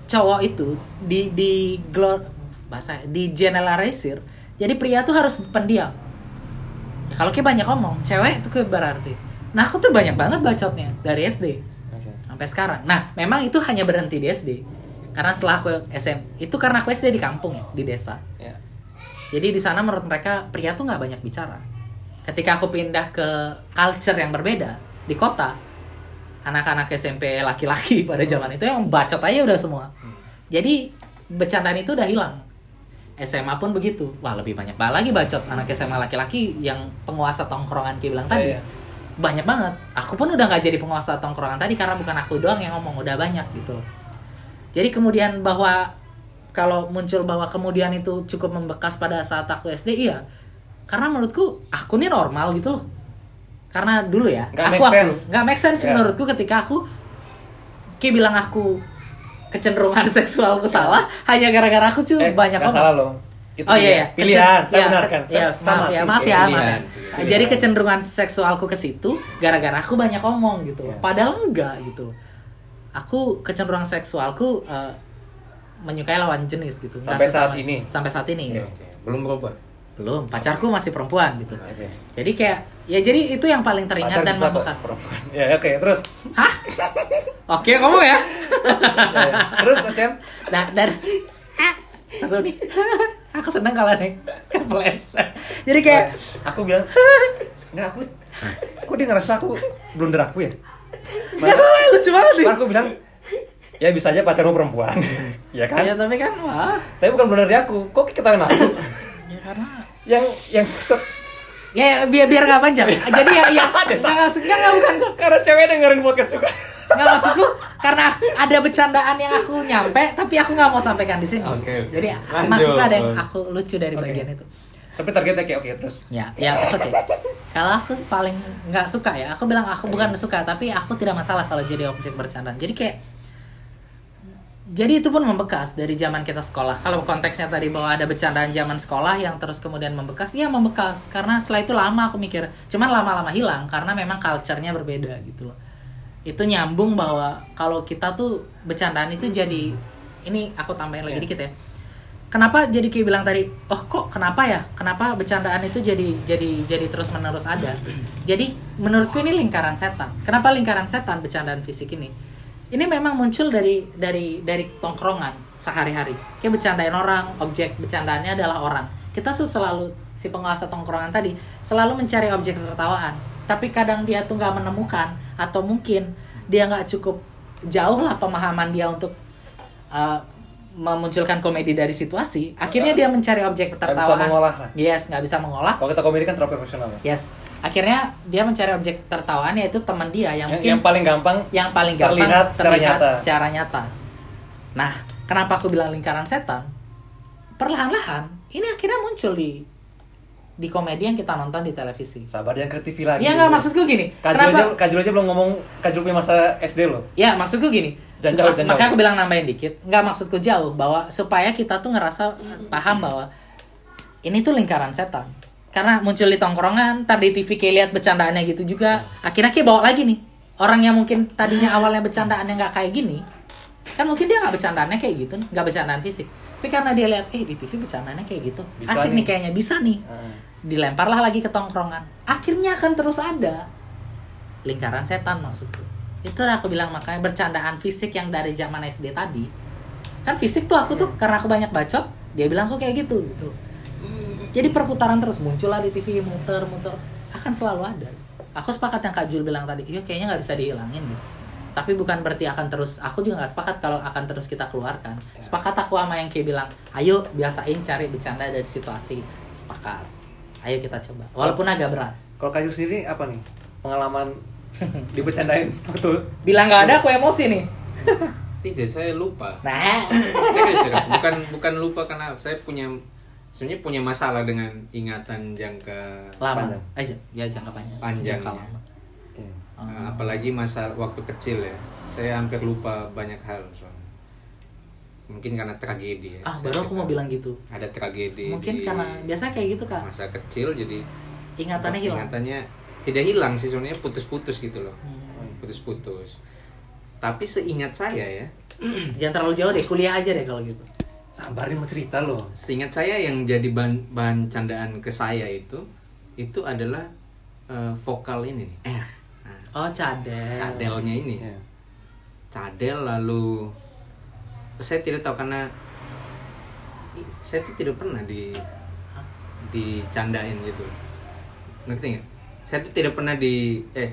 [SPEAKER 1] cowok itu di di glor bahasa di generalisir. Jadi pria tuh harus pendiam. Ya, kalau kayak banyak ngomong, cewek itu kayak berarti. Nah aku tuh banyak banget bacotnya dari SD
[SPEAKER 2] Oke.
[SPEAKER 1] sampai sekarang. Nah, memang itu hanya berhenti di SD. Karena setelah aku SM, itu karena aku SD di kampung ya, di desa.
[SPEAKER 2] ya
[SPEAKER 1] Jadi di sana menurut mereka pria tuh nggak banyak bicara. Ketika aku pindah ke culture yang berbeda di kota, anak-anak SMP laki-laki <laughs> pada zaman itu yang bacot aja udah semua. Jadi bercandaan itu udah hilang. SMA pun begitu. Wah lebih banyak. Banget lagi bacot anak SMA laki-laki yang penguasa tongkrongan kayak bilang tadi.
[SPEAKER 2] Iya.
[SPEAKER 1] banyak banget. Aku pun udah nggak jadi penguasa tongkrongan tadi karena bukan aku doang yang ngomong udah banyak gitu loh. Jadi kemudian bahwa kalau muncul bahwa kemudian itu cukup membekas pada saat aku SD iya. Karena menurutku aku nih normal gitu loh. Karena dulu ya
[SPEAKER 2] Nggak
[SPEAKER 1] aku
[SPEAKER 2] make
[SPEAKER 1] aku
[SPEAKER 2] sense.
[SPEAKER 1] nggak make sense
[SPEAKER 2] Ya.
[SPEAKER 1] menurutku ketika aku kayak bilang aku kecenderungan <laughs> seksualku salah hanya gara-gara aku cuy
[SPEAKER 2] Eh,
[SPEAKER 1] banyak ngomong.
[SPEAKER 2] salah loh. Itu
[SPEAKER 1] oh iya, iya.
[SPEAKER 2] pilihan,
[SPEAKER 1] Kecen-
[SPEAKER 2] saya
[SPEAKER 1] iya,
[SPEAKER 2] benarkan.
[SPEAKER 1] iya, maaf
[SPEAKER 2] sama,
[SPEAKER 1] ya, maaf ya,
[SPEAKER 3] pilihan,
[SPEAKER 1] maaf ya.
[SPEAKER 3] pilihan.
[SPEAKER 1] Jadi kecenderungan seksualku ke situ gara-gara aku banyak ngomong gitu.
[SPEAKER 2] Iya.
[SPEAKER 1] Padahal enggak gitu. Aku kecenderungan seksualku eh, menyukai lawan jenis gitu. Nggak
[SPEAKER 2] Sampai saat ini?
[SPEAKER 1] Sampai saat ini.
[SPEAKER 2] Oke,
[SPEAKER 3] belum berubah
[SPEAKER 1] Belum, pacarku masih perempuan gitu.
[SPEAKER 2] Oke.
[SPEAKER 1] Jadi kayak ya jadi itu yang paling teringat
[SPEAKER 2] Pacar
[SPEAKER 1] dan membekas.
[SPEAKER 2] perempuan. Ya, oke, terus.
[SPEAKER 1] Hah? Oke, ngomong ya.
[SPEAKER 2] Ya, ya. Terus, Chen?
[SPEAKER 1] Nah, dan satu nih. aku seneng kalau nih kepleset. Jadi kayak
[SPEAKER 2] aku bilang, enggak aku kok dia ngerasa aku blunder aku ya?
[SPEAKER 1] nggak salah lucu banget nih.
[SPEAKER 2] Aku bilang, ya bisa aja pacarmu perempuan. <laughs> ya kan?
[SPEAKER 1] Ya tapi kan wah.
[SPEAKER 2] Tapi bukan blunder di aku. Kok ketahuan aku?
[SPEAKER 1] Ya karena
[SPEAKER 2] yang yang set
[SPEAKER 1] ya ya, biar biar nggak panjang. <laughs> Jadi ya ya nggak maksudnya nggak bukan
[SPEAKER 2] karena cewek dengerin podcast juga.
[SPEAKER 1] nggak maksudku karena ada bercandaan yang aku nyampe tapi aku nggak mau sampaikan di sini.
[SPEAKER 3] Oke, oke.
[SPEAKER 1] Jadi
[SPEAKER 3] Lanjut.
[SPEAKER 1] maksudku ada yang aku lucu dari
[SPEAKER 2] Oke.
[SPEAKER 1] bagian itu.
[SPEAKER 2] Tapi targetnya kayak oke terus.
[SPEAKER 1] Ya, ya it's okay. Kalau aku paling nggak suka ya, aku bilang aku bukan suka, tapi aku tidak masalah kalau jadi objek bercandaan. Jadi kayak, jadi itu pun membekas dari zaman kita sekolah. Kalau konteksnya tadi bahwa ada bercandaan zaman sekolah yang terus kemudian membekas, ya membekas. Karena setelah itu lama aku mikir, cuman lama-lama hilang karena memang culture-nya berbeda gitu loh. Itu nyambung bahwa kalau kita tuh bercandaan itu jadi, ini aku tambahin lagi
[SPEAKER 2] Iya.
[SPEAKER 1] dikit ya kenapa jadi kayak bilang tadi oh kok kenapa ya kenapa bercandaan itu jadi jadi jadi terus menerus ada jadi menurutku ini lingkaran setan kenapa lingkaran setan bercandaan fisik ini ini memang muncul dari dari dari tongkrongan sehari-hari. Kayak bercandain orang objek bercandaannya adalah orang. Kita tuh selalu si penguasa tongkrongan tadi selalu mencari objek tertawaan. Tapi kadang dia tuh nggak menemukan atau mungkin dia nggak cukup jauh lah pemahaman dia untuk uh, memunculkan komedi dari situasi akhirnya dia mencari objek
[SPEAKER 2] bisa
[SPEAKER 1] tertawaan.
[SPEAKER 2] mengolah lah.
[SPEAKER 1] yes nggak bisa mengolah.
[SPEAKER 2] Kalau kita komedi kan terlalu profesional ya.
[SPEAKER 1] yes akhirnya dia mencari objek tertawaan yaitu teman dia yang,
[SPEAKER 2] Yang,
[SPEAKER 1] mungkin
[SPEAKER 2] yang paling gampang
[SPEAKER 1] yang paling gampang
[SPEAKER 2] terlihat secara nyata.
[SPEAKER 1] secara nyata. Nah, kenapa aku bilang lingkaran setan? Perlahan-lahan ini akhirnya muncul di di komedi yang kita nonton di televisi.
[SPEAKER 2] Sabar yang ke TV lagi.
[SPEAKER 1] Ya nggak maksudku gini.
[SPEAKER 2] Kajul aja,
[SPEAKER 1] Kenapa?
[SPEAKER 2] Kajul aja belum ngomong Kajul punya masa SD loh.
[SPEAKER 1] Ya maksudku gini.
[SPEAKER 2] Jangan jauh, jangan
[SPEAKER 1] Makanya aku bilang nambahin dikit. Nggak maksudku jauh bahwa supaya kita tuh ngerasa paham bahwa ini tuh lingkaran setan. Karena muncul di tongkrongan, ntar di TV kayak lihat bercandaannya gitu juga. Akhirnya kayak bawa lagi nih. Orang yang mungkin tadinya awalnya bercandaannya nggak kayak gini, kan mungkin dia nggak bercandaannya kayak gitu, nggak bercandaan fisik. Tapi karena dia lihat, eh di TV bercandaannya kayak gitu,
[SPEAKER 2] Bisa
[SPEAKER 1] asik
[SPEAKER 2] nih.
[SPEAKER 1] nih kayaknya bisa nih.
[SPEAKER 2] Nah,
[SPEAKER 1] Dilemparlah lagi ke tongkrongan. Akhirnya akan terus ada lingkaran setan maksudku. Itu aku bilang makanya bercandaan fisik yang dari zaman SD tadi. Kan fisik tuh aku tuh karena aku banyak bacot, dia bilang kok kayak gitu gitu. Jadi perputaran terus muncullah di TV muter-muter akan selalu ada. Aku sepakat yang Kak Jul bilang tadi, iya kayaknya nggak bisa dihilangin gitu. Tapi bukan berarti akan terus, aku juga nggak sepakat kalau akan terus kita keluarkan. Sepakat aku sama yang kayak bilang, ayo biasain cari bercanda dari situasi. Sepakat. Ayo kita coba. Walaupun agak berat.
[SPEAKER 2] Kalau Kajul sendiri apa nih? Pengalaman <laughs> dibecandain waktu
[SPEAKER 1] Bilang nggak ada, aku emosi nih.
[SPEAKER 3] tidak saya lupa
[SPEAKER 1] Nah,
[SPEAKER 3] saya sudah bukan bukan lupa karena saya punya sebenarnya punya masalah dengan ingatan jangka
[SPEAKER 1] lama.
[SPEAKER 2] Panjang.
[SPEAKER 1] Aja, ya jangka panjang.
[SPEAKER 3] Panjang,
[SPEAKER 1] Jangka
[SPEAKER 3] ya.
[SPEAKER 1] lama.
[SPEAKER 2] Iya.
[SPEAKER 3] Uh, apalagi masa waktu kecil ya saya hampir lupa banyak hal soalnya mungkin karena tragedi ya
[SPEAKER 1] Ah,
[SPEAKER 3] Saya
[SPEAKER 1] baru aku mau bilang gitu.
[SPEAKER 3] ada tragedi
[SPEAKER 1] Mungkin
[SPEAKER 3] di
[SPEAKER 1] karena biasa kayak gitu kak.
[SPEAKER 3] masa kecil jadi
[SPEAKER 1] Ingatannya hilang.
[SPEAKER 3] ingatannya tidak hilang sih sebenarnya putus-putus gitu loh
[SPEAKER 1] Hmm.
[SPEAKER 3] putus-putus tapi seingat saya ya
[SPEAKER 1] Jangan terlalu jauh deh, kuliah aja deh kalau gitu.
[SPEAKER 2] Sabar nih mau cerita loh.
[SPEAKER 3] seingat saya yang jadi bahan, bahan candaan ke saya itu itu adalah eh, vokal ini nih R Nah,
[SPEAKER 1] Oh, cadel.
[SPEAKER 3] cadelnya ini
[SPEAKER 2] Iya.
[SPEAKER 3] cadel lalu saya tidak tahu karena saya tuh tidak pernah di dicandain gitu ngerti nggak saya tuh tidak pernah di eh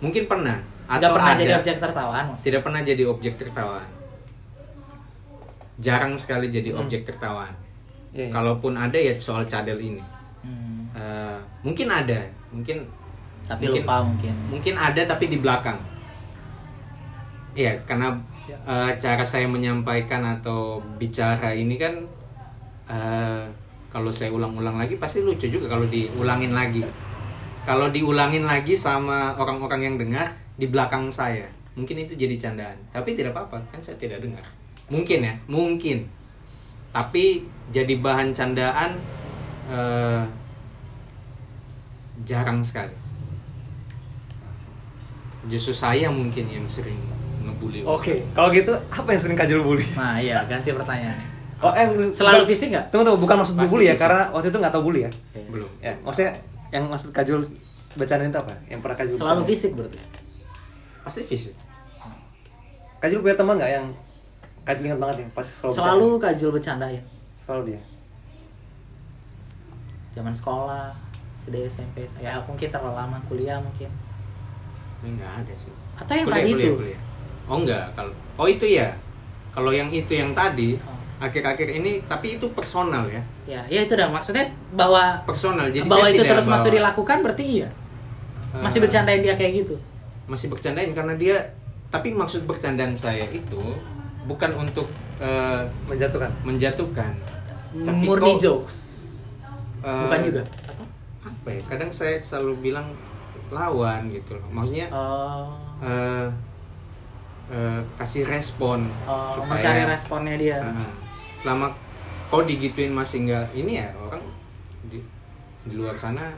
[SPEAKER 3] mungkin pernah
[SPEAKER 1] Nggak pernah
[SPEAKER 3] ada,
[SPEAKER 1] jadi objek tertawaan.
[SPEAKER 3] Tidak pernah jadi objek tertawaan jarang sekali jadi
[SPEAKER 1] Hmm.
[SPEAKER 3] objek tertawaan
[SPEAKER 2] Iya, iya.
[SPEAKER 3] Kalaupun ada ya soal cadel ini.
[SPEAKER 1] Hmm,
[SPEAKER 3] Eh, mungkin ada, mungkin
[SPEAKER 1] tapi
[SPEAKER 3] Mungkin-
[SPEAKER 1] lupa mungkin.
[SPEAKER 3] mungkin ada tapi di belakang. Iya, karena eh, cara saya menyampaikan atau bicara ini kan eh, kalau saya ulang-ulang lagi pasti lucu juga kalau diulangin lagi. Kalau diulangin lagi sama orang-orang yang dengar di belakang saya, mungkin itu jadi candaan. Tapi tidak apa-apa, kan saya tidak dengar. Mungkin ya, mungkin. Tapi jadi bahan candaan eh, jarang sekali. Justru saya mungkin yang sering ngebully.
[SPEAKER 2] Oke, kalau gitu apa yang sering Kajul bully?
[SPEAKER 1] Nah, iya, ganti pertanyaan.
[SPEAKER 2] Oh, eh,
[SPEAKER 1] Selalu
[SPEAKER 2] bukan-
[SPEAKER 1] fisik nggak?
[SPEAKER 2] Tunggu tunggu, bukan maksud
[SPEAKER 3] Pasti
[SPEAKER 2] bully ya,
[SPEAKER 3] fisik.
[SPEAKER 2] karena waktu itu nggak tahu bully ya.
[SPEAKER 3] Belum.
[SPEAKER 2] Ya, maksudnya yang maksud Kajul bercandain itu apa? Yang pernah Kajul
[SPEAKER 1] Selalu fisik berarti.
[SPEAKER 3] Pasti fisik.
[SPEAKER 2] Kajul punya teman nggak yang Kajul ingat banget ya? Pas selalu,
[SPEAKER 1] Selalu
[SPEAKER 2] bercandain?
[SPEAKER 1] kajul bercandain.
[SPEAKER 2] selalu dia.
[SPEAKER 1] Zaman sekolah, SD, SMP, ya mungkin terlalu lama kuliah mungkin.
[SPEAKER 3] Ini nggak ada sih.
[SPEAKER 1] Atau yang tadi itu?
[SPEAKER 3] Oh enggak, kalau oh itu ya. Kalau yang itu yang tadi
[SPEAKER 1] Oh.
[SPEAKER 3] akhir-akhir ini tapi itu personal ya.
[SPEAKER 1] Ya, ya itu dah maksudnya bahwa
[SPEAKER 3] Personal. Jadi
[SPEAKER 1] bahwa
[SPEAKER 3] saya
[SPEAKER 1] itu terus masih
[SPEAKER 3] bawa-
[SPEAKER 1] dilakukan berarti iya. Masih
[SPEAKER 3] Eh,
[SPEAKER 1] bercandain dia kayak gitu.
[SPEAKER 3] Masih bercandain karena dia tapi maksud bercandaan saya itu bukan untuk eh,
[SPEAKER 2] Menjatuhkan.
[SPEAKER 3] menjatuhkan. Tapi
[SPEAKER 1] Murni
[SPEAKER 3] kok,
[SPEAKER 1] jokes.
[SPEAKER 3] eh,
[SPEAKER 1] Bukan juga. Atau?
[SPEAKER 3] Apa ya? Kadang saya selalu bilang lawan gitu loh. Maksudnya
[SPEAKER 1] Oh,
[SPEAKER 3] eh, eh, kasih respon
[SPEAKER 1] oh,
[SPEAKER 3] supaya
[SPEAKER 1] mencari responnya dia.
[SPEAKER 3] Heeh. selama kau digituin masih nggak ini ya orang di, di luar sana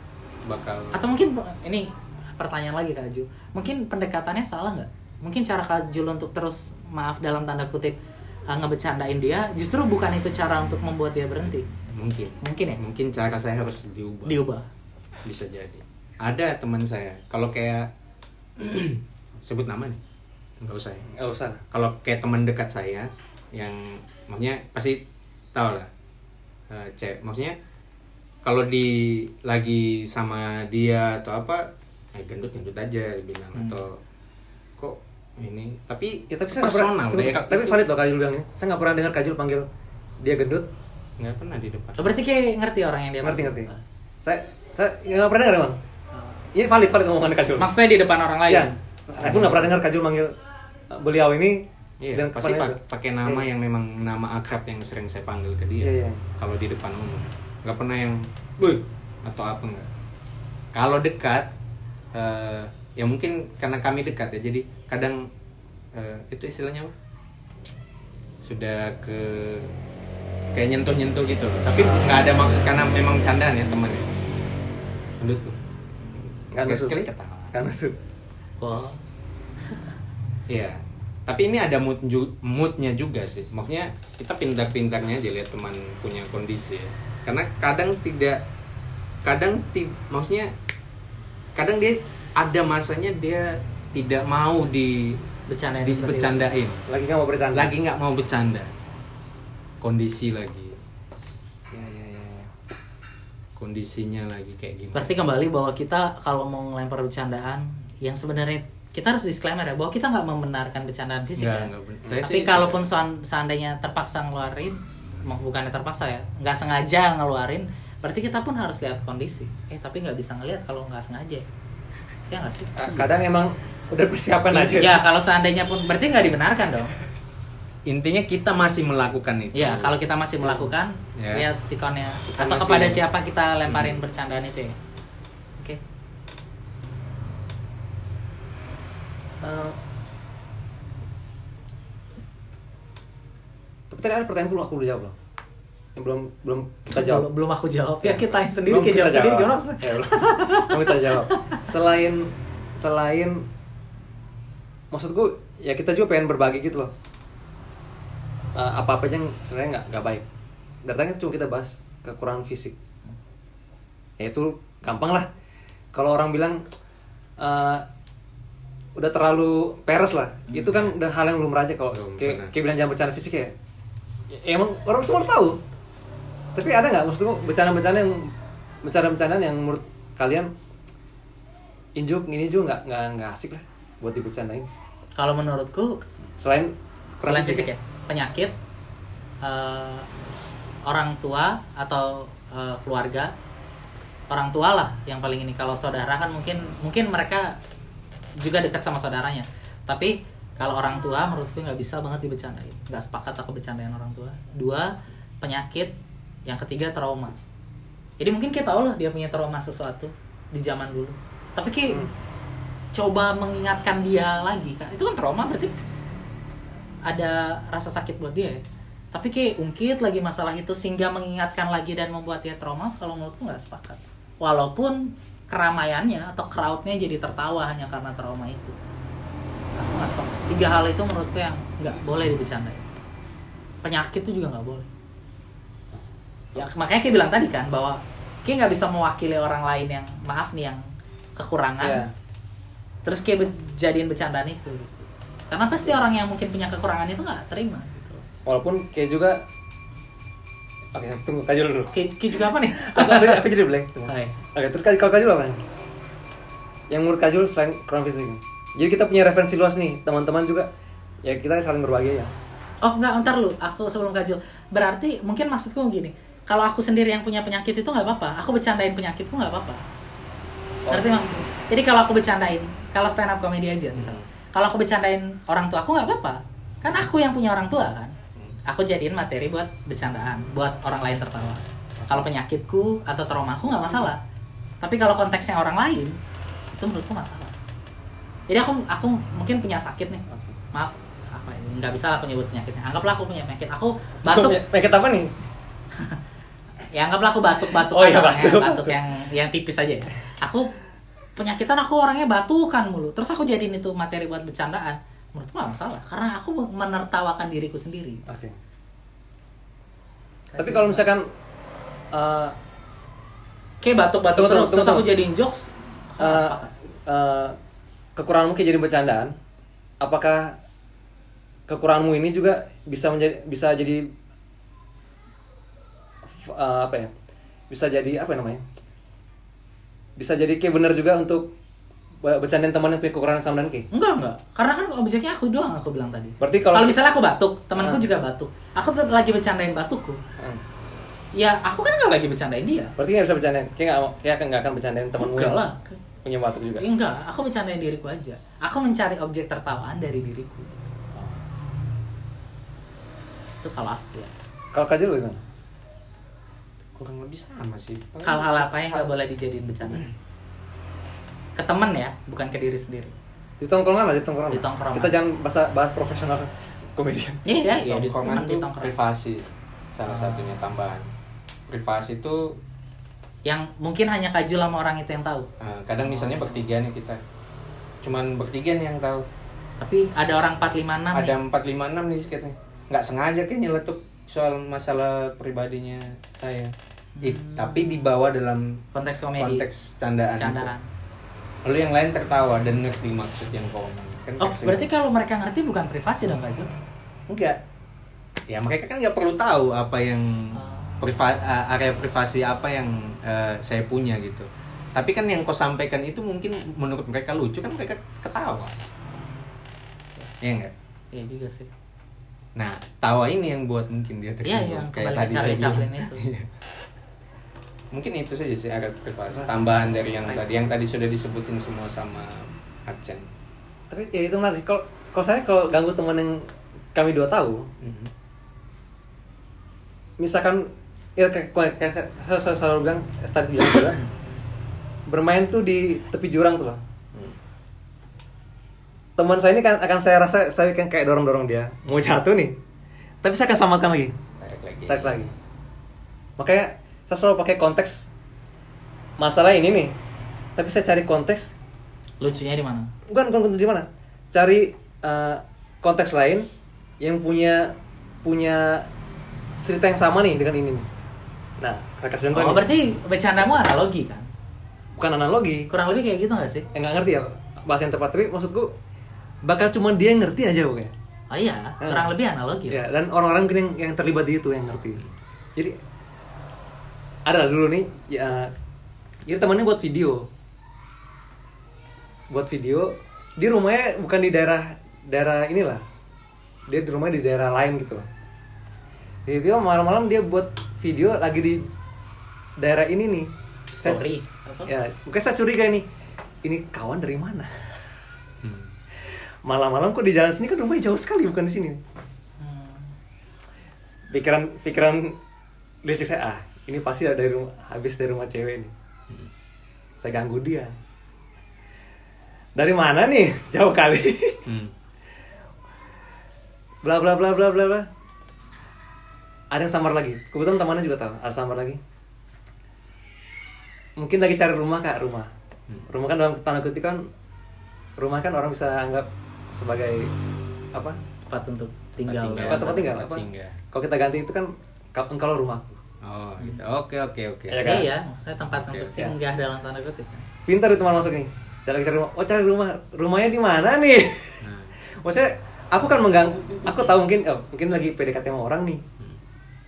[SPEAKER 3] bakal
[SPEAKER 1] Atau mungkin ini pertanyaan lagi Kak Ju. Mungkin pendekatannya salah nggak? Mungkin cara Kak Jul untuk terus maaf dalam tanda kutip uh, ngebecandain dia justru bukan itu cara untuk membuat dia berhenti.
[SPEAKER 3] mungkin
[SPEAKER 1] Mungkin ya
[SPEAKER 3] mungkin cara saya harus diubah
[SPEAKER 1] diubah.
[SPEAKER 3] bisa jadi ada teman saya kalau kayak <clears throat> sebut nama nih nggak usah ya
[SPEAKER 2] Nggak usah.
[SPEAKER 3] kalau kayak teman dekat saya yang maksudnya pasti tahu lah eh, cewek maksudnya kalau di lagi sama dia atau apa eh gendut gendut aja bilang
[SPEAKER 1] Hmm.
[SPEAKER 3] atau ini tapi
[SPEAKER 2] Ya tapi saya
[SPEAKER 3] personal
[SPEAKER 2] pernah,
[SPEAKER 3] ya,
[SPEAKER 2] tapi
[SPEAKER 3] itu
[SPEAKER 2] valid loh Kajul bilangnya. Saya nggak pernah dengar Kajul panggil dia gendut.
[SPEAKER 3] nggak pernah di depan
[SPEAKER 1] Oh, berarti kayak ngerti orang yang dia
[SPEAKER 2] ngerti
[SPEAKER 1] maksud.
[SPEAKER 2] ngerti. Saya saya nggak pernah dengar emang. Ini valid valid ngomongan Kajul.
[SPEAKER 1] Maksudnya di depan orang lain.
[SPEAKER 2] Ya. Aku nggak pernah dengar Kajul manggil uh, beliau ini
[SPEAKER 3] Iya,
[SPEAKER 2] dan
[SPEAKER 3] pasti pakai nama
[SPEAKER 2] Iya.
[SPEAKER 3] yang memang nama akrab yang sering saya panggil ke dia.
[SPEAKER 2] Iya, iya.
[SPEAKER 3] Kalau di depan umum, nggak pernah yang, "Boy," atau apa enggak. Kalau dekat, eh, ya mungkin karena kami dekat ya, jadi kadang eh, itu istilahnya apa? Sudah ke kayak nyentuh-nyentuh gitu loh. Tapi nggak ada maksud karena memang candaan ya temannya. Gendut tuh.
[SPEAKER 2] Nggak nusuk.
[SPEAKER 3] Kali ketawa.
[SPEAKER 2] Kan maksud.
[SPEAKER 1] Wah. <laughs>
[SPEAKER 3] Iya. Tapi ini ada mood ju- moodnya juga sih. Maksudnya kita pintar-pintarnya aja lihat teman punya kondisi ya. Karena kadang tidak kadang ti, maksudnya kadang dia ada masanya dia tidak mau di
[SPEAKER 1] Bercandain.
[SPEAKER 2] Lagi nggak mau bercanda.
[SPEAKER 3] Lagi nggak mau bercanda. Kondisi lagi.
[SPEAKER 2] Ya, ya, ya, ya.
[SPEAKER 3] Kondisinya lagi kayak gimana?
[SPEAKER 1] Berarti kembali bahwa kita kalau mau ngelempar bercandaan yang sebenarnya kita harus disclaimer ya bahwa kita nggak membenarkan bercandaan fisik
[SPEAKER 3] Nggak,
[SPEAKER 1] ya.
[SPEAKER 3] ben- saya
[SPEAKER 1] Tapi
[SPEAKER 3] sih
[SPEAKER 1] kalaupun sean- seandainya terpaksa ngeluarin, mau bukannya terpaksa ya, nggak sengaja ngeluarin, berarti kita pun harus lihat kondisi. Eh tapi nggak bisa ngelihat kalau nggak sengaja. Ya nggak sih?
[SPEAKER 2] Kadang emang udah persiapan aja.
[SPEAKER 1] Ya kalau seandainya pun berarti nggak dibenarkan dong.
[SPEAKER 3] Intinya kita masih melakukan itu.
[SPEAKER 1] Ya kalau kita masih melakukan,
[SPEAKER 3] Ya.
[SPEAKER 1] lihat sikonnya
[SPEAKER 3] Kita
[SPEAKER 1] atau
[SPEAKER 3] masih-
[SPEAKER 1] kepada siapa kita lemparin bercandaan itu ya. Oke. Eh,
[SPEAKER 2] Tapi tadi ada pertanyaan belum aku udah jawab loh. Yang belum belum kita jawab.
[SPEAKER 1] Belum, belum aku jawab ya kita yang sendiri kita jawab sendiri gimana maksudnya?
[SPEAKER 2] Ya, belum. Belum kita jawab. <laughs> Selain selain maksudku ya kita juga pengen berbagi gitu loh. apa apa aja yang sebenarnya nggak nggak baik. Tadi kan cuma kita bahas kekurangan fisik. Ya itu gampang lah. Kalau orang bilang eh, udah terlalu peres lah, itu kan udah hal yang lumrah aja kalau kayak, kayak bilang jangan bercanda fisik ya. ya emang orang semua tahu tapi ada nggak? Maksudku bercanda-bercanda yang bercanda-bercandaan yang menurut kalian injuk ini juga nggak nggak nggak asik lah buat dibercandain
[SPEAKER 1] Kalau menurutku
[SPEAKER 2] selain
[SPEAKER 1] selain fisik ya penyakit eh, orang tua atau eh, keluarga orang tua lah yang paling ini. Kalau saudara kan mungkin mungkin mereka juga dekat sama saudaranya. Tapi kalau orang tua menurutku nggak bisa banget dibecandain. Nggak sepakat aku bercandain orang tua. Dua penyakit yang ketiga trauma. Jadi mungkin kita tahu lah dia punya trauma sesuatu di zaman dulu. Tapi kayak coba mengingatkan dia lagi kak. Itu kan trauma berarti ada rasa sakit buat dia ya. Tapi kayak ungkit lagi masalah itu sehingga mengingatkan lagi dan membuat dia trauma kalau menurutku nggak sepakat. Walaupun keramaiannya atau crowdnya jadi tertawa hanya karena trauma itu. Aku nggak sepakat. Tiga hal itu menurutku yang nggak boleh dibicarain penyakit itu juga nggak boleh ya makanya kayak bilang tadi kan bahwa kayak nggak bisa mewakili orang lain yang maaf nih yang kekurangan
[SPEAKER 2] Iya.
[SPEAKER 1] terus kayak be- jadiin bercandaan itu gitu. karena pasti orang yang mungkin punya kekurangan itu nggak terima gitu.
[SPEAKER 2] walaupun kayak juga oke tunggu kajul dulu
[SPEAKER 1] kayak, kayak juga apa nih <laughs>
[SPEAKER 2] aku, aku, aku jadi blank tunggu.
[SPEAKER 1] Hai.
[SPEAKER 2] oke terus kalau kajul apa yang menurut kajul selain kurang fisik jadi kita punya referensi luas nih teman-teman juga ya kita saling berbagi ya
[SPEAKER 1] oh nggak ntar lu aku sebelum kajul berarti mungkin maksudku gini kalau aku sendiri yang punya penyakit itu nggak apa-apa. Aku bercandain penyakitku nggak apa-apa. Ngerti maksudku jadi kalau aku bercandain kalau stand up comedy aja misalnya kalau aku bercandain orang tua aku nggak apa-apa. Kan aku yang punya orang tua kan? Aku jadiin materi buat bercandaan buat orang lain tertawa. Kalau penyakitku atau traumaku nggak masalah. Tapi kalau konteksnya orang lain itu menurutku masalah. Jadi aku aku mungkin punya sakit nih. Maaf apa ini? Nggak bisa aku nyebut penyakitnya. Anggaplah aku punya penyakit. Aku batuk. <laughs>
[SPEAKER 2] Penyakit apa nih <laughs>
[SPEAKER 1] ya anggaplah aku batuk batuk
[SPEAKER 2] Oh iya, batuk.
[SPEAKER 1] batuk yang <laughs> yang tipis aja ya. aku penyakitan aku orangnya batukan mulu terus aku jadiin itu materi buat bercandaan menurutku nggak masalah karena aku menertawakan diriku sendiri
[SPEAKER 2] oke tapi kalau misalkan eh,
[SPEAKER 1] kayak batuk batuk
[SPEAKER 2] Tunggu,
[SPEAKER 1] terus
[SPEAKER 2] tunggu,
[SPEAKER 1] terus aku
[SPEAKER 2] tunggu.
[SPEAKER 1] jadiin jokes
[SPEAKER 2] eh,
[SPEAKER 1] sepakat.
[SPEAKER 2] eh, kekuranganmu kayak jadi bercandaan apakah kekuranganmu ini juga bisa menjadi bisa jadi eh, apa ya bisa jadi apa namanya bisa jadi kayak bener juga untuk be- bercandain teman yang punya kekurangan sama dan kayak
[SPEAKER 1] enggak enggak. Karena kan objeknya aku doang aku bilang tadi.
[SPEAKER 2] Berarti kalau-
[SPEAKER 1] kalau misalnya aku batuk temanku
[SPEAKER 2] Ah.
[SPEAKER 1] juga batuk. Aku tetap lagi bercandain batukku.
[SPEAKER 2] Hmm.
[SPEAKER 1] ya aku kan nggak lagi bercandain dia.
[SPEAKER 2] Berarti nggak bisa bercandain? Kayak nggak kayak nggak akan bercandain temanmu
[SPEAKER 1] enggak lah.
[SPEAKER 2] punya batuk juga?
[SPEAKER 1] Enggak aku bercandain diriku aja. Aku mencari objek tertawaan dari diriku. Itu kalau aku ya.
[SPEAKER 2] Kalau kaji lu gimana
[SPEAKER 3] kurang lebih sama sih.
[SPEAKER 1] Hal-hal apa yang nggak boleh dijadiin bercanda ke temen ya bukan ke diri sendiri.
[SPEAKER 2] Di tongkrongan lah di tongkrongan.
[SPEAKER 1] Di tongkrongan.
[SPEAKER 2] kita jangan bahas bahas profesional komedian.
[SPEAKER 1] Iya ya, ya di
[SPEAKER 3] tongkrongan
[SPEAKER 1] di tongkrongan.
[SPEAKER 3] privasi salah satunya tambahan. Privasi itu
[SPEAKER 1] yang mungkin hanya kajul sama orang itu yang tahu.
[SPEAKER 3] Eh, kadang misalnya bertiga nih kita. Cuman bertiga nih yang tahu.
[SPEAKER 1] Tapi ada orang 456
[SPEAKER 3] ada
[SPEAKER 1] nih.
[SPEAKER 3] empat lima enam nih katanya nggak sengaja kayaknya nyeletuk soal masalah pribadinya saya. Ih, tapi dibawa dalam
[SPEAKER 1] konteks komedi.
[SPEAKER 3] konteks candaan, itu.
[SPEAKER 1] candaan.
[SPEAKER 3] Lalu yang lain tertawa dan ngerti maksud yang kau omong kan
[SPEAKER 1] oh berarti kalau mereka ngerti bukan privasi dong kajul
[SPEAKER 3] enggak. Ya mereka kan nggak perlu tahu apa yang priva- uh, area privasi apa yang uh, saya punya gitu. Tapi kan yang kau sampaikan itu mungkin menurut mereka lucu kan mereka ketawa. Ya enggak?
[SPEAKER 1] Iya juga sih
[SPEAKER 3] nah tawa ini yang buat mungkin dia
[SPEAKER 1] iya
[SPEAKER 3] tersinggung
[SPEAKER 1] yang
[SPEAKER 3] kayak tadi saya bilang.
[SPEAKER 1] Itu
[SPEAKER 3] Iya. mungkin itu saja sih area privasi tambahan dari yang tadi yang tadi sudah disebutin semua sama Acen
[SPEAKER 2] tapi ya itu menarik kalau kalau saya kalau ganggu teman yang kami dua tahu
[SPEAKER 3] Mhm.
[SPEAKER 2] misalkan ya kayak, kayak, kayak saya, saya selalu bilang eh, tadi bilang juga <coughs> bermain tuh di tepi jurang tuh loh
[SPEAKER 3] Hmm.
[SPEAKER 2] Teman saya ini kan akan saya rasa saya kan kayak dorong dorong dia. Mau jatuh nih. Tapi saya akan samakan lagi.
[SPEAKER 3] Tarik lagi.
[SPEAKER 2] Tarik lagi. Makanya saya selalu pakai konteks masalah ini nih. Tapi saya cari konteks
[SPEAKER 1] lucunya di mana?
[SPEAKER 2] Bukan bukan di mana. Cari uh, konteks lain yang punya punya cerita yang sama nih dengan ini nih. nah saya kasih contoh
[SPEAKER 1] oh
[SPEAKER 2] nih.
[SPEAKER 1] berarti bercandamu analogi kan?
[SPEAKER 2] Bukan analogi.
[SPEAKER 1] Kurang lebih kayak gitu gak sih?
[SPEAKER 2] Yang nggak ngerti ya bahasa yang tepat. Tapi maksudku bakal cuma dia yang ngerti aja pokoknya
[SPEAKER 1] oh iya kurang
[SPEAKER 2] Hmm.
[SPEAKER 1] lebih analogi
[SPEAKER 2] ya dan orang-orang mungkin yang, yang terlibat di itu yang ngerti. Jadi ada dulu nih ya jadi temannya buat video. Buat video di rumahnya bukan di daerah daerah inilah. Dia di rumahnya di daerah lain gitu loh. Jadi dia malam-malam dia buat video lagi di daerah ini nih.
[SPEAKER 1] Story
[SPEAKER 2] ya mungkin saya curiga ini. Ini kawan dari mana. <laughs> malam-malam kok di jalan sini kan rumahnya jauh sekali bukan di sini.
[SPEAKER 1] Hmm.
[SPEAKER 2] pikiran pikiran listrik saya ah ini pasti dari rumah habis dari rumah cewek nih saya ganggu dia. Dari mana nih? <laughs> Jauh kali.
[SPEAKER 3] Hmm. <laughs>
[SPEAKER 2] bla bla bla bla bla bla. Ada yang samar lagi. Kebetulan temannya juga tahu ada samar lagi. Mungkin lagi cari rumah kak rumah. Rumah kan dalam tanda kutip kan rumah kan orang bisa anggap sebagai apa
[SPEAKER 1] tempat untuk tinggal,
[SPEAKER 3] tinggal.
[SPEAKER 1] ya.
[SPEAKER 2] apa tempat tinggal
[SPEAKER 3] tempat
[SPEAKER 2] apa? kalau kita ganti itu kan ka- engkau rumah
[SPEAKER 3] Oh, gitu. Oke, oke, oke.
[SPEAKER 2] Iya kan?
[SPEAKER 1] iya saya tempat
[SPEAKER 3] Oke,
[SPEAKER 1] untuk
[SPEAKER 3] oke.
[SPEAKER 1] singgah dalam tanda kutip.
[SPEAKER 2] Pintar itu teman masuk nih. Saya lagi cari rumah. Oh cari rumah. Rumahnya di mana nih?
[SPEAKER 3] Nah, <laughs>
[SPEAKER 2] maksudnya aku kan menggang aku tahu mungkin oh, mungkin lagi PDKT sama orang nih.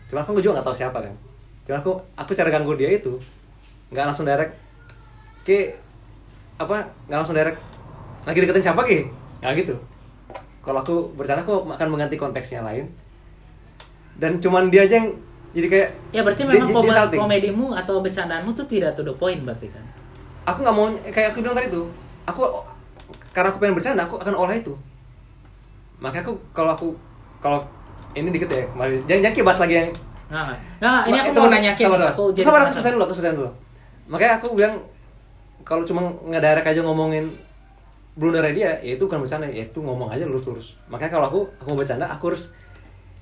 [SPEAKER 2] Cuma aku juga nggak tahu siapa kan. Cuma aku aku cara ganggu dia itu nggak langsung direct ke apa nggak langsung direct lagi deketin siapa ki nggak gitu. Kalau aku bercanda aku akan mengganti konteksnya lain. Dan cuman dia aja yang jadi kayak
[SPEAKER 1] ya berarti
[SPEAKER 2] dia-
[SPEAKER 1] memang
[SPEAKER 2] dia- dia
[SPEAKER 1] komedimu atau bercandaanmu tuh tidak to the point berarti kan?
[SPEAKER 2] Aku nggak mau kayak aku bilang tadi tuh aku karena aku pengen bercanda aku akan olah itu. Makanya aku kalau aku kalau ini dikit ya mari jangan jangan kibas lagi yang
[SPEAKER 1] Nggak, nggak. Nggak, ini aku
[SPEAKER 2] Ma-
[SPEAKER 1] mau nanya
[SPEAKER 2] sabar,
[SPEAKER 1] aku jadi
[SPEAKER 2] sabar aku selesai dulu aku selesai dulu. Makanya aku bilang kalau cuma ngedirect aja ngomongin blunder dia ya itu bukan bercanda ya itu ngomong aja lurus lurus makanya kalau aku aku mau bercanda aku harus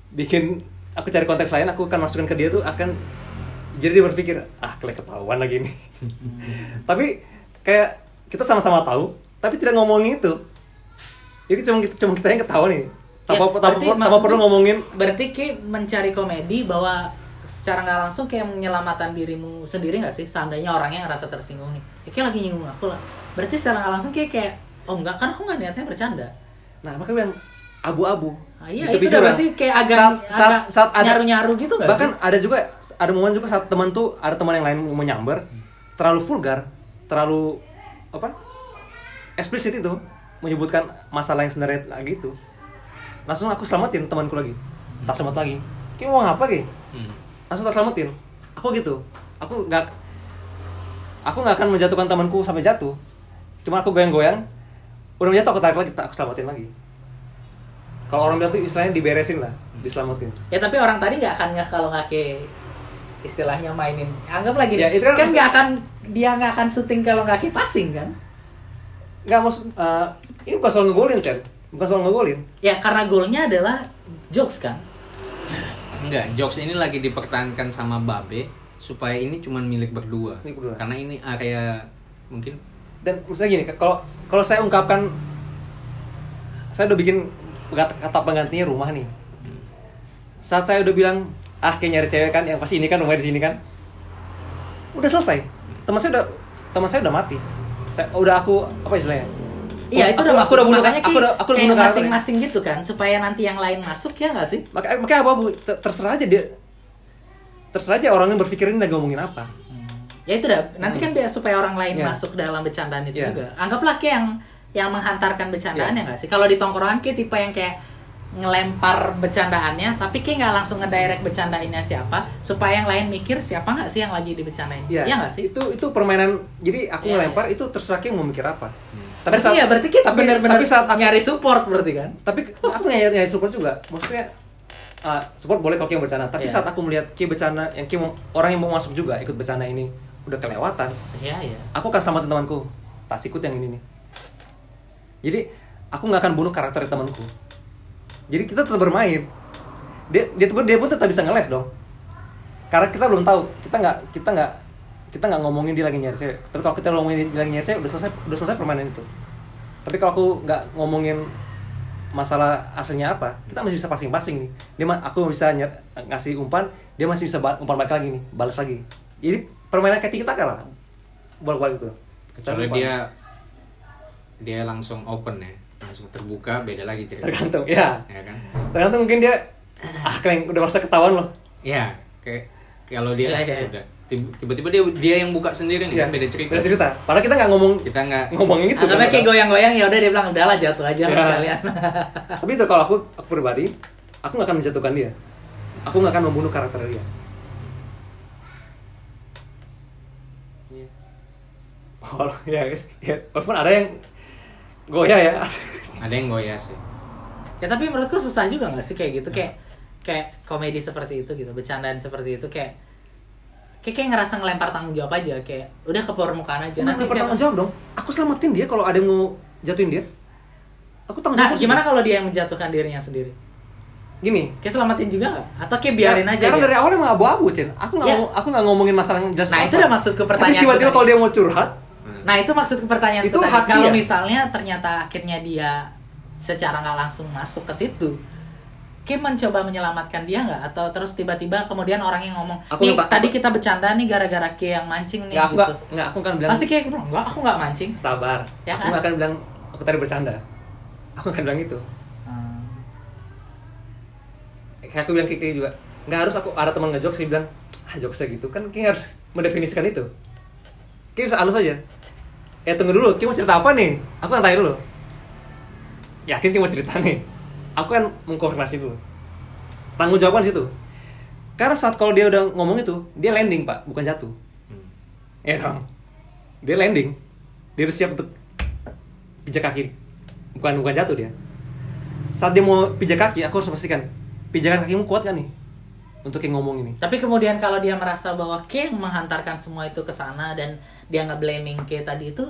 [SPEAKER 2] bikin aku cari konteks lain aku akan masukin ke dia tuh akan jadi dia berpikir ah kelek ketahuan lagi nih <laughs> tapi kayak kita sama-sama tahu tapi tidak ngomongin itu. Jadi cuma kita cuma kita yang ketahuan nih tanpa,
[SPEAKER 1] Ya,
[SPEAKER 2] tanpa, tanpa perlu ngomongin.
[SPEAKER 1] berarti Ki mencari komedi bahwa secara nggak langsung kayak menyelamatkan dirimu sendiri nggak sih? Seandainya orangnya ngerasa tersinggung nih. Ya, kayak lagi nyinggung aku lah. Berarti secara nggak langsung kayak kayak oh enggak kan aku nggak niatnya bercanda.
[SPEAKER 2] Nah makanya yang abu-abu.
[SPEAKER 1] Ah, iya
[SPEAKER 2] Itu
[SPEAKER 1] itu udah berarti kayak agak
[SPEAKER 2] saat, saat,
[SPEAKER 1] agak
[SPEAKER 2] saat ada
[SPEAKER 1] nyaru-nyaru gitu nggak
[SPEAKER 2] bahkan
[SPEAKER 1] sih?
[SPEAKER 2] ada juga ada momen juga saat teman tuh ada teman yang lain mau nyamber terlalu vulgar terlalu apa eksplisit itu menyebutkan masalah yang sebenarnya lagi itu langsung aku selamatin temanku lagi. Tak selamat lagi. Kayak mau ngapa ki?
[SPEAKER 3] Hmm.
[SPEAKER 2] langsung tak selamatin. Aku gitu. Aku nggak aku nggak akan menjatuhkan temanku sampai jatuh. Cuma aku goyang-goyang udah jatuh aku tarik lagi tak aku selamatin lagi. Kalau orang bilang tuh istilahnya diberesin lah diselamatin.
[SPEAKER 1] Ya tapi orang tadi nggak akan nggak kalau nggak kayak istilahnya mainin. Anggap lagi
[SPEAKER 2] Ya, itu kan
[SPEAKER 1] kan nggak akan dia nggak akan syuting kalau nggak kayak passing kan?
[SPEAKER 2] Nggak maksud eh, ini bukan soal ngegolin Chen bukan soal ngegolin.
[SPEAKER 1] Ya karena golnya adalah jokes kan?
[SPEAKER 3] Enggak, jokes ini lagi dipertahankan sama Babe supaya ini cuman milik berdua.
[SPEAKER 2] Milik berdua.
[SPEAKER 3] Karena ini area mungkin
[SPEAKER 2] dan maksudnya gini kalau kalau saya ungkapkan saya udah bikin kata, penggantinya rumah nih. Saat saya udah bilang ah kayak nyari cewek kan yang pasti ini kan rumahnya di sini kan udah selesai. Teman saya udah teman saya udah mati. Saya udah aku apa istilahnya?
[SPEAKER 1] Iya itu
[SPEAKER 2] Aku-
[SPEAKER 1] udah
[SPEAKER 2] aku udah bunuh
[SPEAKER 1] makanya
[SPEAKER 2] aku
[SPEAKER 1] Ki,
[SPEAKER 2] udah aku udah bunuh
[SPEAKER 1] masing-masing gitu kan supaya nanti yang lain masuk ya nggak sih?
[SPEAKER 2] Makanya makanya apa bu? Ter- terserah aja dia. Terserah aja orangnya berpikir ini lagi ngomongin apa
[SPEAKER 1] ya itu dah nanti kan biar supaya orang lain
[SPEAKER 2] Iya.
[SPEAKER 1] masuk dalam bercandaan itu
[SPEAKER 2] Iya.
[SPEAKER 1] juga anggaplah kayak yang yang menghantarkan bercandaan
[SPEAKER 2] Iya.
[SPEAKER 1] ya nggak sih kalau di tongkrongan kayak tipe yang kayak ngelempar bercandaannya tapi kayak nggak langsung ngedirect bercandainnya siapa supaya yang lain mikir siapa nggak sih yang lagi dibercandain
[SPEAKER 2] Iya,
[SPEAKER 1] ya nggak sih
[SPEAKER 2] Itu itu permainan. Jadi aku
[SPEAKER 1] Iya,
[SPEAKER 2] ngelempar itu terserah Ki mau mikir apa.
[SPEAKER 1] tapi berarti ya berarti kita
[SPEAKER 2] tapi,
[SPEAKER 1] benar-benar
[SPEAKER 2] saat aku,
[SPEAKER 1] nyari support berarti kan
[SPEAKER 2] tapi aku nyari nyari support juga. Maksudnya uh, support boleh kalau yang bercanda. Tapi
[SPEAKER 1] Iya.
[SPEAKER 2] saat aku melihat Ki bercanda, yang Ki orang yang mau masuk juga ikut bercanda ini udah kelewatan.
[SPEAKER 1] iya iya
[SPEAKER 2] Aku akan sama temanku. Tas ikut yang ini nih. Jadi aku nggak akan bunuh karakter temanku. Jadi kita tetap bermain. Dia dia dia pun tetap bisa ngeles dong. Karena kita belum tahu, kita nggak kita nggak kita nggak ngomongin dia lagi nyari cewek. Tapi kalau kita ngomongin dia lagi nyari cewek, udah selesai udah selesai permainan itu. Tapi kalau aku nggak ngomongin masalah aslinya apa, kita masih bisa pasing-pasing nih. Dia aku bisa nyer- ngasih umpan, dia masih bisa umpan balik lagi nih, balas lagi. Jadi permainan kayak kita kan lah, bolak-balik itu.
[SPEAKER 3] kecuali dia dia langsung open ya, langsung terbuka beda lagi cerita.
[SPEAKER 2] tergantung, ya.
[SPEAKER 3] Ya kan?
[SPEAKER 2] Tergantung mungkin dia ah kalian udah merasa ketahuan loh.
[SPEAKER 3] Iya, kayak kalau dia
[SPEAKER 1] Iya, iya.
[SPEAKER 3] sudah Tib- tiba-tiba dia dia yang buka sendiri nih kan beda cerita.
[SPEAKER 2] Iya, Beda cerita. Padahal kita nggak ngomong
[SPEAKER 3] Kita nggak
[SPEAKER 2] ngomongin itu.
[SPEAKER 1] anggapnya
[SPEAKER 2] kan.
[SPEAKER 1] kayak goyang-goyang ya udah dia bilang udahlah jatuh aja
[SPEAKER 2] Ya.
[SPEAKER 1] sekalian
[SPEAKER 2] Tapi itu kalau aku aku pribadi, aku nggak akan menjatuhkan dia. Aku nggak akan membunuh karakter dia. Kalau ya, ya, walaupun ada yang goyah ya.
[SPEAKER 3] ada yang goyah sih
[SPEAKER 1] Ya tapi menurutku susah juga gak sih kayak gitu kayak kayak komedi seperti itu gitu, bercandaan seperti itu kayak kayak, kayak ngerasa ngelempar tanggung jawab aja kayak udah ke permukaan aja nanti siapa
[SPEAKER 2] tanggung jawab dong. Aku selamatin dia kalau ada yang mau jatuhin dia. Aku tanggung
[SPEAKER 1] Nah,
[SPEAKER 2] jawab.
[SPEAKER 1] gimana kalau dia yang menjatuhkan dirinya sendiri?
[SPEAKER 2] Gini.
[SPEAKER 1] Kayak selamatin juga gak? Atau kayak biarin
[SPEAKER 2] Ya,
[SPEAKER 1] aja
[SPEAKER 2] Karena
[SPEAKER 1] dia?
[SPEAKER 2] dari awal emang abu-abu, Cen. Aku nggak
[SPEAKER 1] Ya.
[SPEAKER 2] aku nggak ngomongin masalah yang jelas.
[SPEAKER 1] Nah,
[SPEAKER 2] apa.
[SPEAKER 1] itu udah maksud ke
[SPEAKER 2] Tapi
[SPEAKER 1] pertanyaan
[SPEAKER 2] tiba-tiba kalau dia mau curhat,
[SPEAKER 1] Nah itu maksud ke pertanyaan
[SPEAKER 2] Itu
[SPEAKER 1] tadi. Kalau
[SPEAKER 2] dia.
[SPEAKER 1] misalnya ternyata akhirnya dia secara nggak langsung masuk ke situ, Kim mencoba menyelamatkan dia nggak? Atau terus tiba-tiba kemudian orang yang ngomong,
[SPEAKER 2] Aku
[SPEAKER 1] nih
[SPEAKER 2] nggak-
[SPEAKER 1] tadi
[SPEAKER 2] aku-
[SPEAKER 1] kita bercanda nih gara-gara Ki yang mancing nih
[SPEAKER 2] ya aku
[SPEAKER 1] gitu.
[SPEAKER 2] nggak nggak aku kan bilang
[SPEAKER 1] Pasti kayak bilang, enggak aku nggak mancing.
[SPEAKER 2] sabar.
[SPEAKER 1] Ya
[SPEAKER 2] aku
[SPEAKER 1] kan?
[SPEAKER 2] nggak akan bilang aku tadi bercanda. Aku nggak bilang itu.
[SPEAKER 1] Hmm.
[SPEAKER 2] Kayak aku bilang Kiki juga. Nggak harus aku ada teman ngejokes dia bilang ah jokesnya gitu kan Kiki harus mendefinisikan itu. Kiki bisa halus aja. Eh tunggu dulu, Kiki mau cerita apa nih? Aku kan tanya dulu. Yakin Kiki mau cerita nih? Aku kan mengkonfirmasi dulu. Tanggung jawaban situ. Karena saat kalau dia udah ngomong itu, dia landing pak, bukan jatuh.
[SPEAKER 3] Hmm.
[SPEAKER 2] Ya dong. Dia landing. Dia udah siap untuk pijak kaki. Bukan bukan jatuh dia. Saat dia mau pijak kaki, aku harus pastikan pijakan kakimu kuat gak nih untuk yang ngomong ini.
[SPEAKER 1] Tapi kemudian kalau dia merasa bahwa Ki yang menghantarkan semua itu ke sana dan dia nggak blaming Ki tadi itu,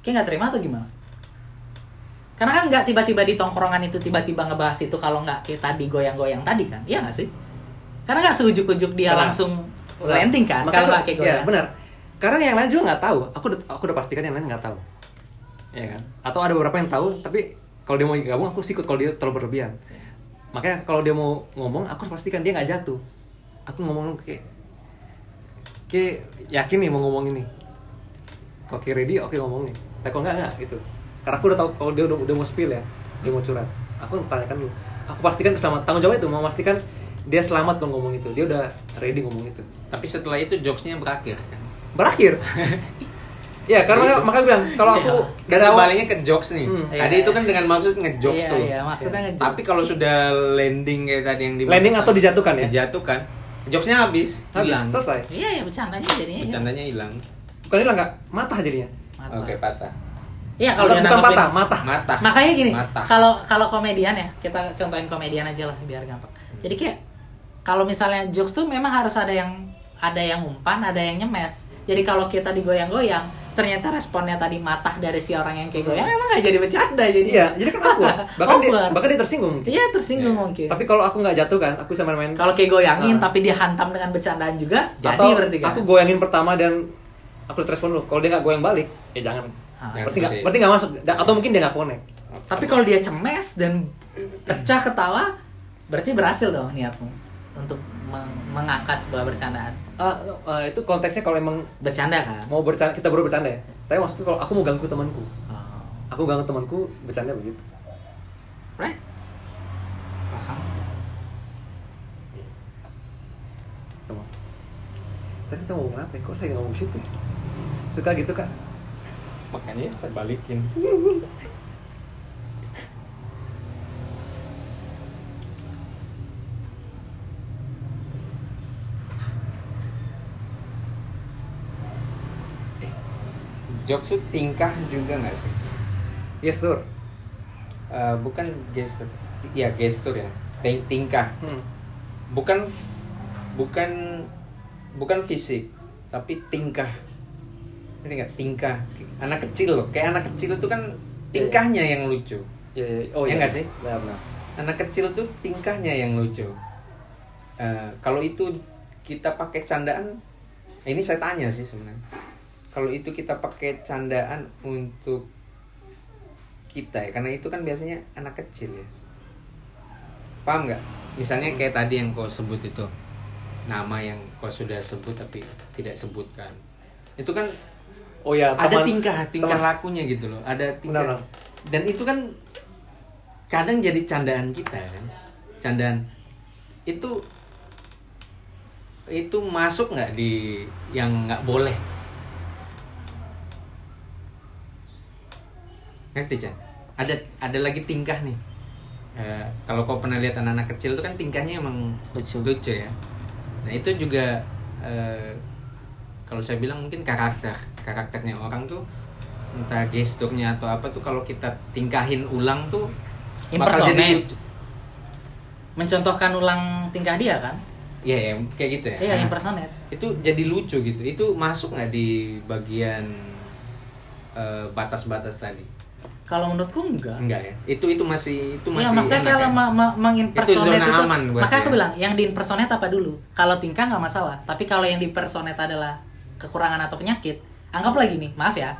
[SPEAKER 1] Ki nggak terima atau gimana? Karena kan nggak tiba-tiba di tongkrongan itu tiba-tiba ngebahas itu kalau nggak Ki tadi goyang-goyang tadi kan, iya nggak sih? Karena nggak seujuk-ujuk dia
[SPEAKER 2] Benar.
[SPEAKER 1] langsung
[SPEAKER 2] Benar.
[SPEAKER 1] landing kan, kalau nggak Ki
[SPEAKER 2] Ya,
[SPEAKER 1] goyang.
[SPEAKER 2] benar. Karena yang lain juga nggak tahu. Aku udah, aku udah pastikan yang lain nggak tahu. Ya kan? Atau ada beberapa yang tahu, tapi kalau dia mau gabung aku sikut kalau dia terlalu berlebihan. Makanya kalau dia mau ngomong, aku pastikan dia nggak jatuh. Aku ngomong kayak kayak yakin nih mau ngomong ini. Kalau kayak ready, oke ngomong nih. Tapi kalau nggak nggak gitu. Karena aku udah tahu kalau dia udah, udah mau spill ya, dia mau curhat. Aku tanyakan dulu. Aku pastikan selamat. Tanggung jawab itu mau memastikan dia selamat kalau ngomong itu. Dia udah ready ngomong itu
[SPEAKER 3] tapi setelah itu jokesnya berakhir kan
[SPEAKER 2] berakhir. <laughs> ya karena makanya bilang kalau aku
[SPEAKER 1] Iya.
[SPEAKER 3] kan
[SPEAKER 2] dari awal-
[SPEAKER 3] kembalinya ke jokes nih
[SPEAKER 2] Hmm.
[SPEAKER 3] tadi
[SPEAKER 1] Iya.
[SPEAKER 3] itu kan dengan maksud ngejokes
[SPEAKER 1] Iya,
[SPEAKER 3] tuh
[SPEAKER 1] iya, maksudnya ngejokes.
[SPEAKER 3] tapi kalau sudah landing kayak tadi yang dimaksud
[SPEAKER 2] Landing atau dijatuhkan ya?
[SPEAKER 3] dijatuhkan jokesnya habis
[SPEAKER 2] habis
[SPEAKER 3] hilang
[SPEAKER 2] selesai.
[SPEAKER 1] Iya ya bercandanya jadinya.
[SPEAKER 3] bercandanya hilang
[SPEAKER 2] Bukan hilang nggak? Matah jadinya.
[SPEAKER 1] Mata.
[SPEAKER 3] oke patah
[SPEAKER 1] Iya kalau
[SPEAKER 2] bukan
[SPEAKER 1] nanggepin-
[SPEAKER 2] patah, matah.
[SPEAKER 3] matah
[SPEAKER 1] Makanya gini, kalau kalau komedian ya, kita contohin komedian aja lah biar gampang. Jadi kayak kalau misalnya jokes tuh memang harus ada yang ada yang umpan, ada yang nyemes. Jadi kalau kita digoyang-goyang, ternyata responnya tadi matah dari si orang yang kayak goyang, emang gak jadi bercanda jadi.
[SPEAKER 2] Iya, jadi kan awkward. <laughs> Bahkan dia, bahkan dia tersinggung. mungkin.
[SPEAKER 1] Iya tersinggung
[SPEAKER 3] Iya.
[SPEAKER 1] mungkin.
[SPEAKER 2] Tapi kalau aku nggak jatuh kan, aku bisa main-main.
[SPEAKER 1] kalau kayak goyangin
[SPEAKER 2] Nah.
[SPEAKER 1] tapi dia hantam dengan bercandaan juga, jadi
[SPEAKER 2] atau
[SPEAKER 1] berarti kan.
[SPEAKER 2] aku goyangin pertama dan aku respon dulu. Kalau dia nggak goyang balik, ya jangan.
[SPEAKER 1] Ah.
[SPEAKER 2] berarti nggak, berarti nggak masuk. Atau mungkin dia nggak connect.
[SPEAKER 1] Tapi kalau dia cemes dan pecah ketawa, berarti berhasil dong niatmu untuk meng- mengangkat sebuah bercandaan.
[SPEAKER 2] Ah, ah, itu konteksnya kalau emang
[SPEAKER 1] Bercanda kan?
[SPEAKER 2] mau bercanda, kita baru bercanda ya. Tapi maksudnya kalau aku mau ganggu temanku,
[SPEAKER 1] Oh.
[SPEAKER 2] aku ganggu temanku bercanda begitu.
[SPEAKER 1] Right? Paham.
[SPEAKER 2] Teman. Tadi kita ngomong apa? ya? Kok saya ngomong situ? ya? Suka gitu kak?
[SPEAKER 3] makanya saya balikin <laughs> jokes tuh tingkah juga nggak sih?
[SPEAKER 2] Yes tur.
[SPEAKER 3] Eh, bukan gestur. Ya gestur ya. Ting- tingkah.
[SPEAKER 2] Hmm.
[SPEAKER 3] bukan bukan bukan fisik tapi tingkah. Ngerti nggak? Tingkah. Anak kecil loh. Kayak anak kecil itu kan tingkahnya yang lucu.
[SPEAKER 2] Ya, ya, oh
[SPEAKER 3] Ya
[SPEAKER 2] iya.
[SPEAKER 3] nggak sih?
[SPEAKER 2] Benar, benar.
[SPEAKER 3] anak kecil tuh tingkahnya yang lucu. Eh, kalau itu kita pakai candaan eh, ini saya tanya sih sebenarnya kalau itu kita pakai candaan untuk kita ya karena itu kan biasanya anak kecil ya. Paham nggak? Misalnya kayak tadi yang kau sebut itu nama yang kau sudah sebut tapi tidak sebutkan. Itu kan
[SPEAKER 2] Oh ya,
[SPEAKER 3] ada tingkah tingkah
[SPEAKER 2] teman-
[SPEAKER 3] lakunya gitu loh ada tingkah
[SPEAKER 2] benar.
[SPEAKER 3] dan itu kan kadang jadi candaan kita kan candaan itu itu masuk nggak di yang nggak boleh ngerti Chan? ada ada lagi tingkah nih Eh, kalau kau pernah lihat anak-anak kecil itu kan tingkahnya emang
[SPEAKER 1] Lucu.
[SPEAKER 3] lucu ya nah itu juga eh, kalau saya bilang mungkin karakter karakternya orang tuh entah gesturnya atau apa tuh kalau kita tingkahin ulang tuh bakal jadi lucu.
[SPEAKER 1] mencontohkan ulang tingkah dia kan
[SPEAKER 3] Iya, ya, kayak gitu ya.
[SPEAKER 1] iya
[SPEAKER 3] Nah,
[SPEAKER 1] impersonate
[SPEAKER 3] itu jadi lucu gitu. Itu masuk nggak di bagian eh, batas-batas tadi?
[SPEAKER 1] Kalau menurutku enggak
[SPEAKER 3] Enggak ya. Itu itu masih itu
[SPEAKER 1] Iya,
[SPEAKER 3] masih.
[SPEAKER 1] maksudnya
[SPEAKER 3] enak
[SPEAKER 1] kalau
[SPEAKER 3] ya?
[SPEAKER 1] ma- ma- mengimpersonate
[SPEAKER 3] Itu
[SPEAKER 1] itu,
[SPEAKER 3] zona aman buat
[SPEAKER 1] makanya aku bilang yang diimpersonate apa dulu? Kalau tingkah nggak masalah, tapi kalau yang diimpersonate adalah kekurangan atau penyakit, anggaplah gini, maaf ya.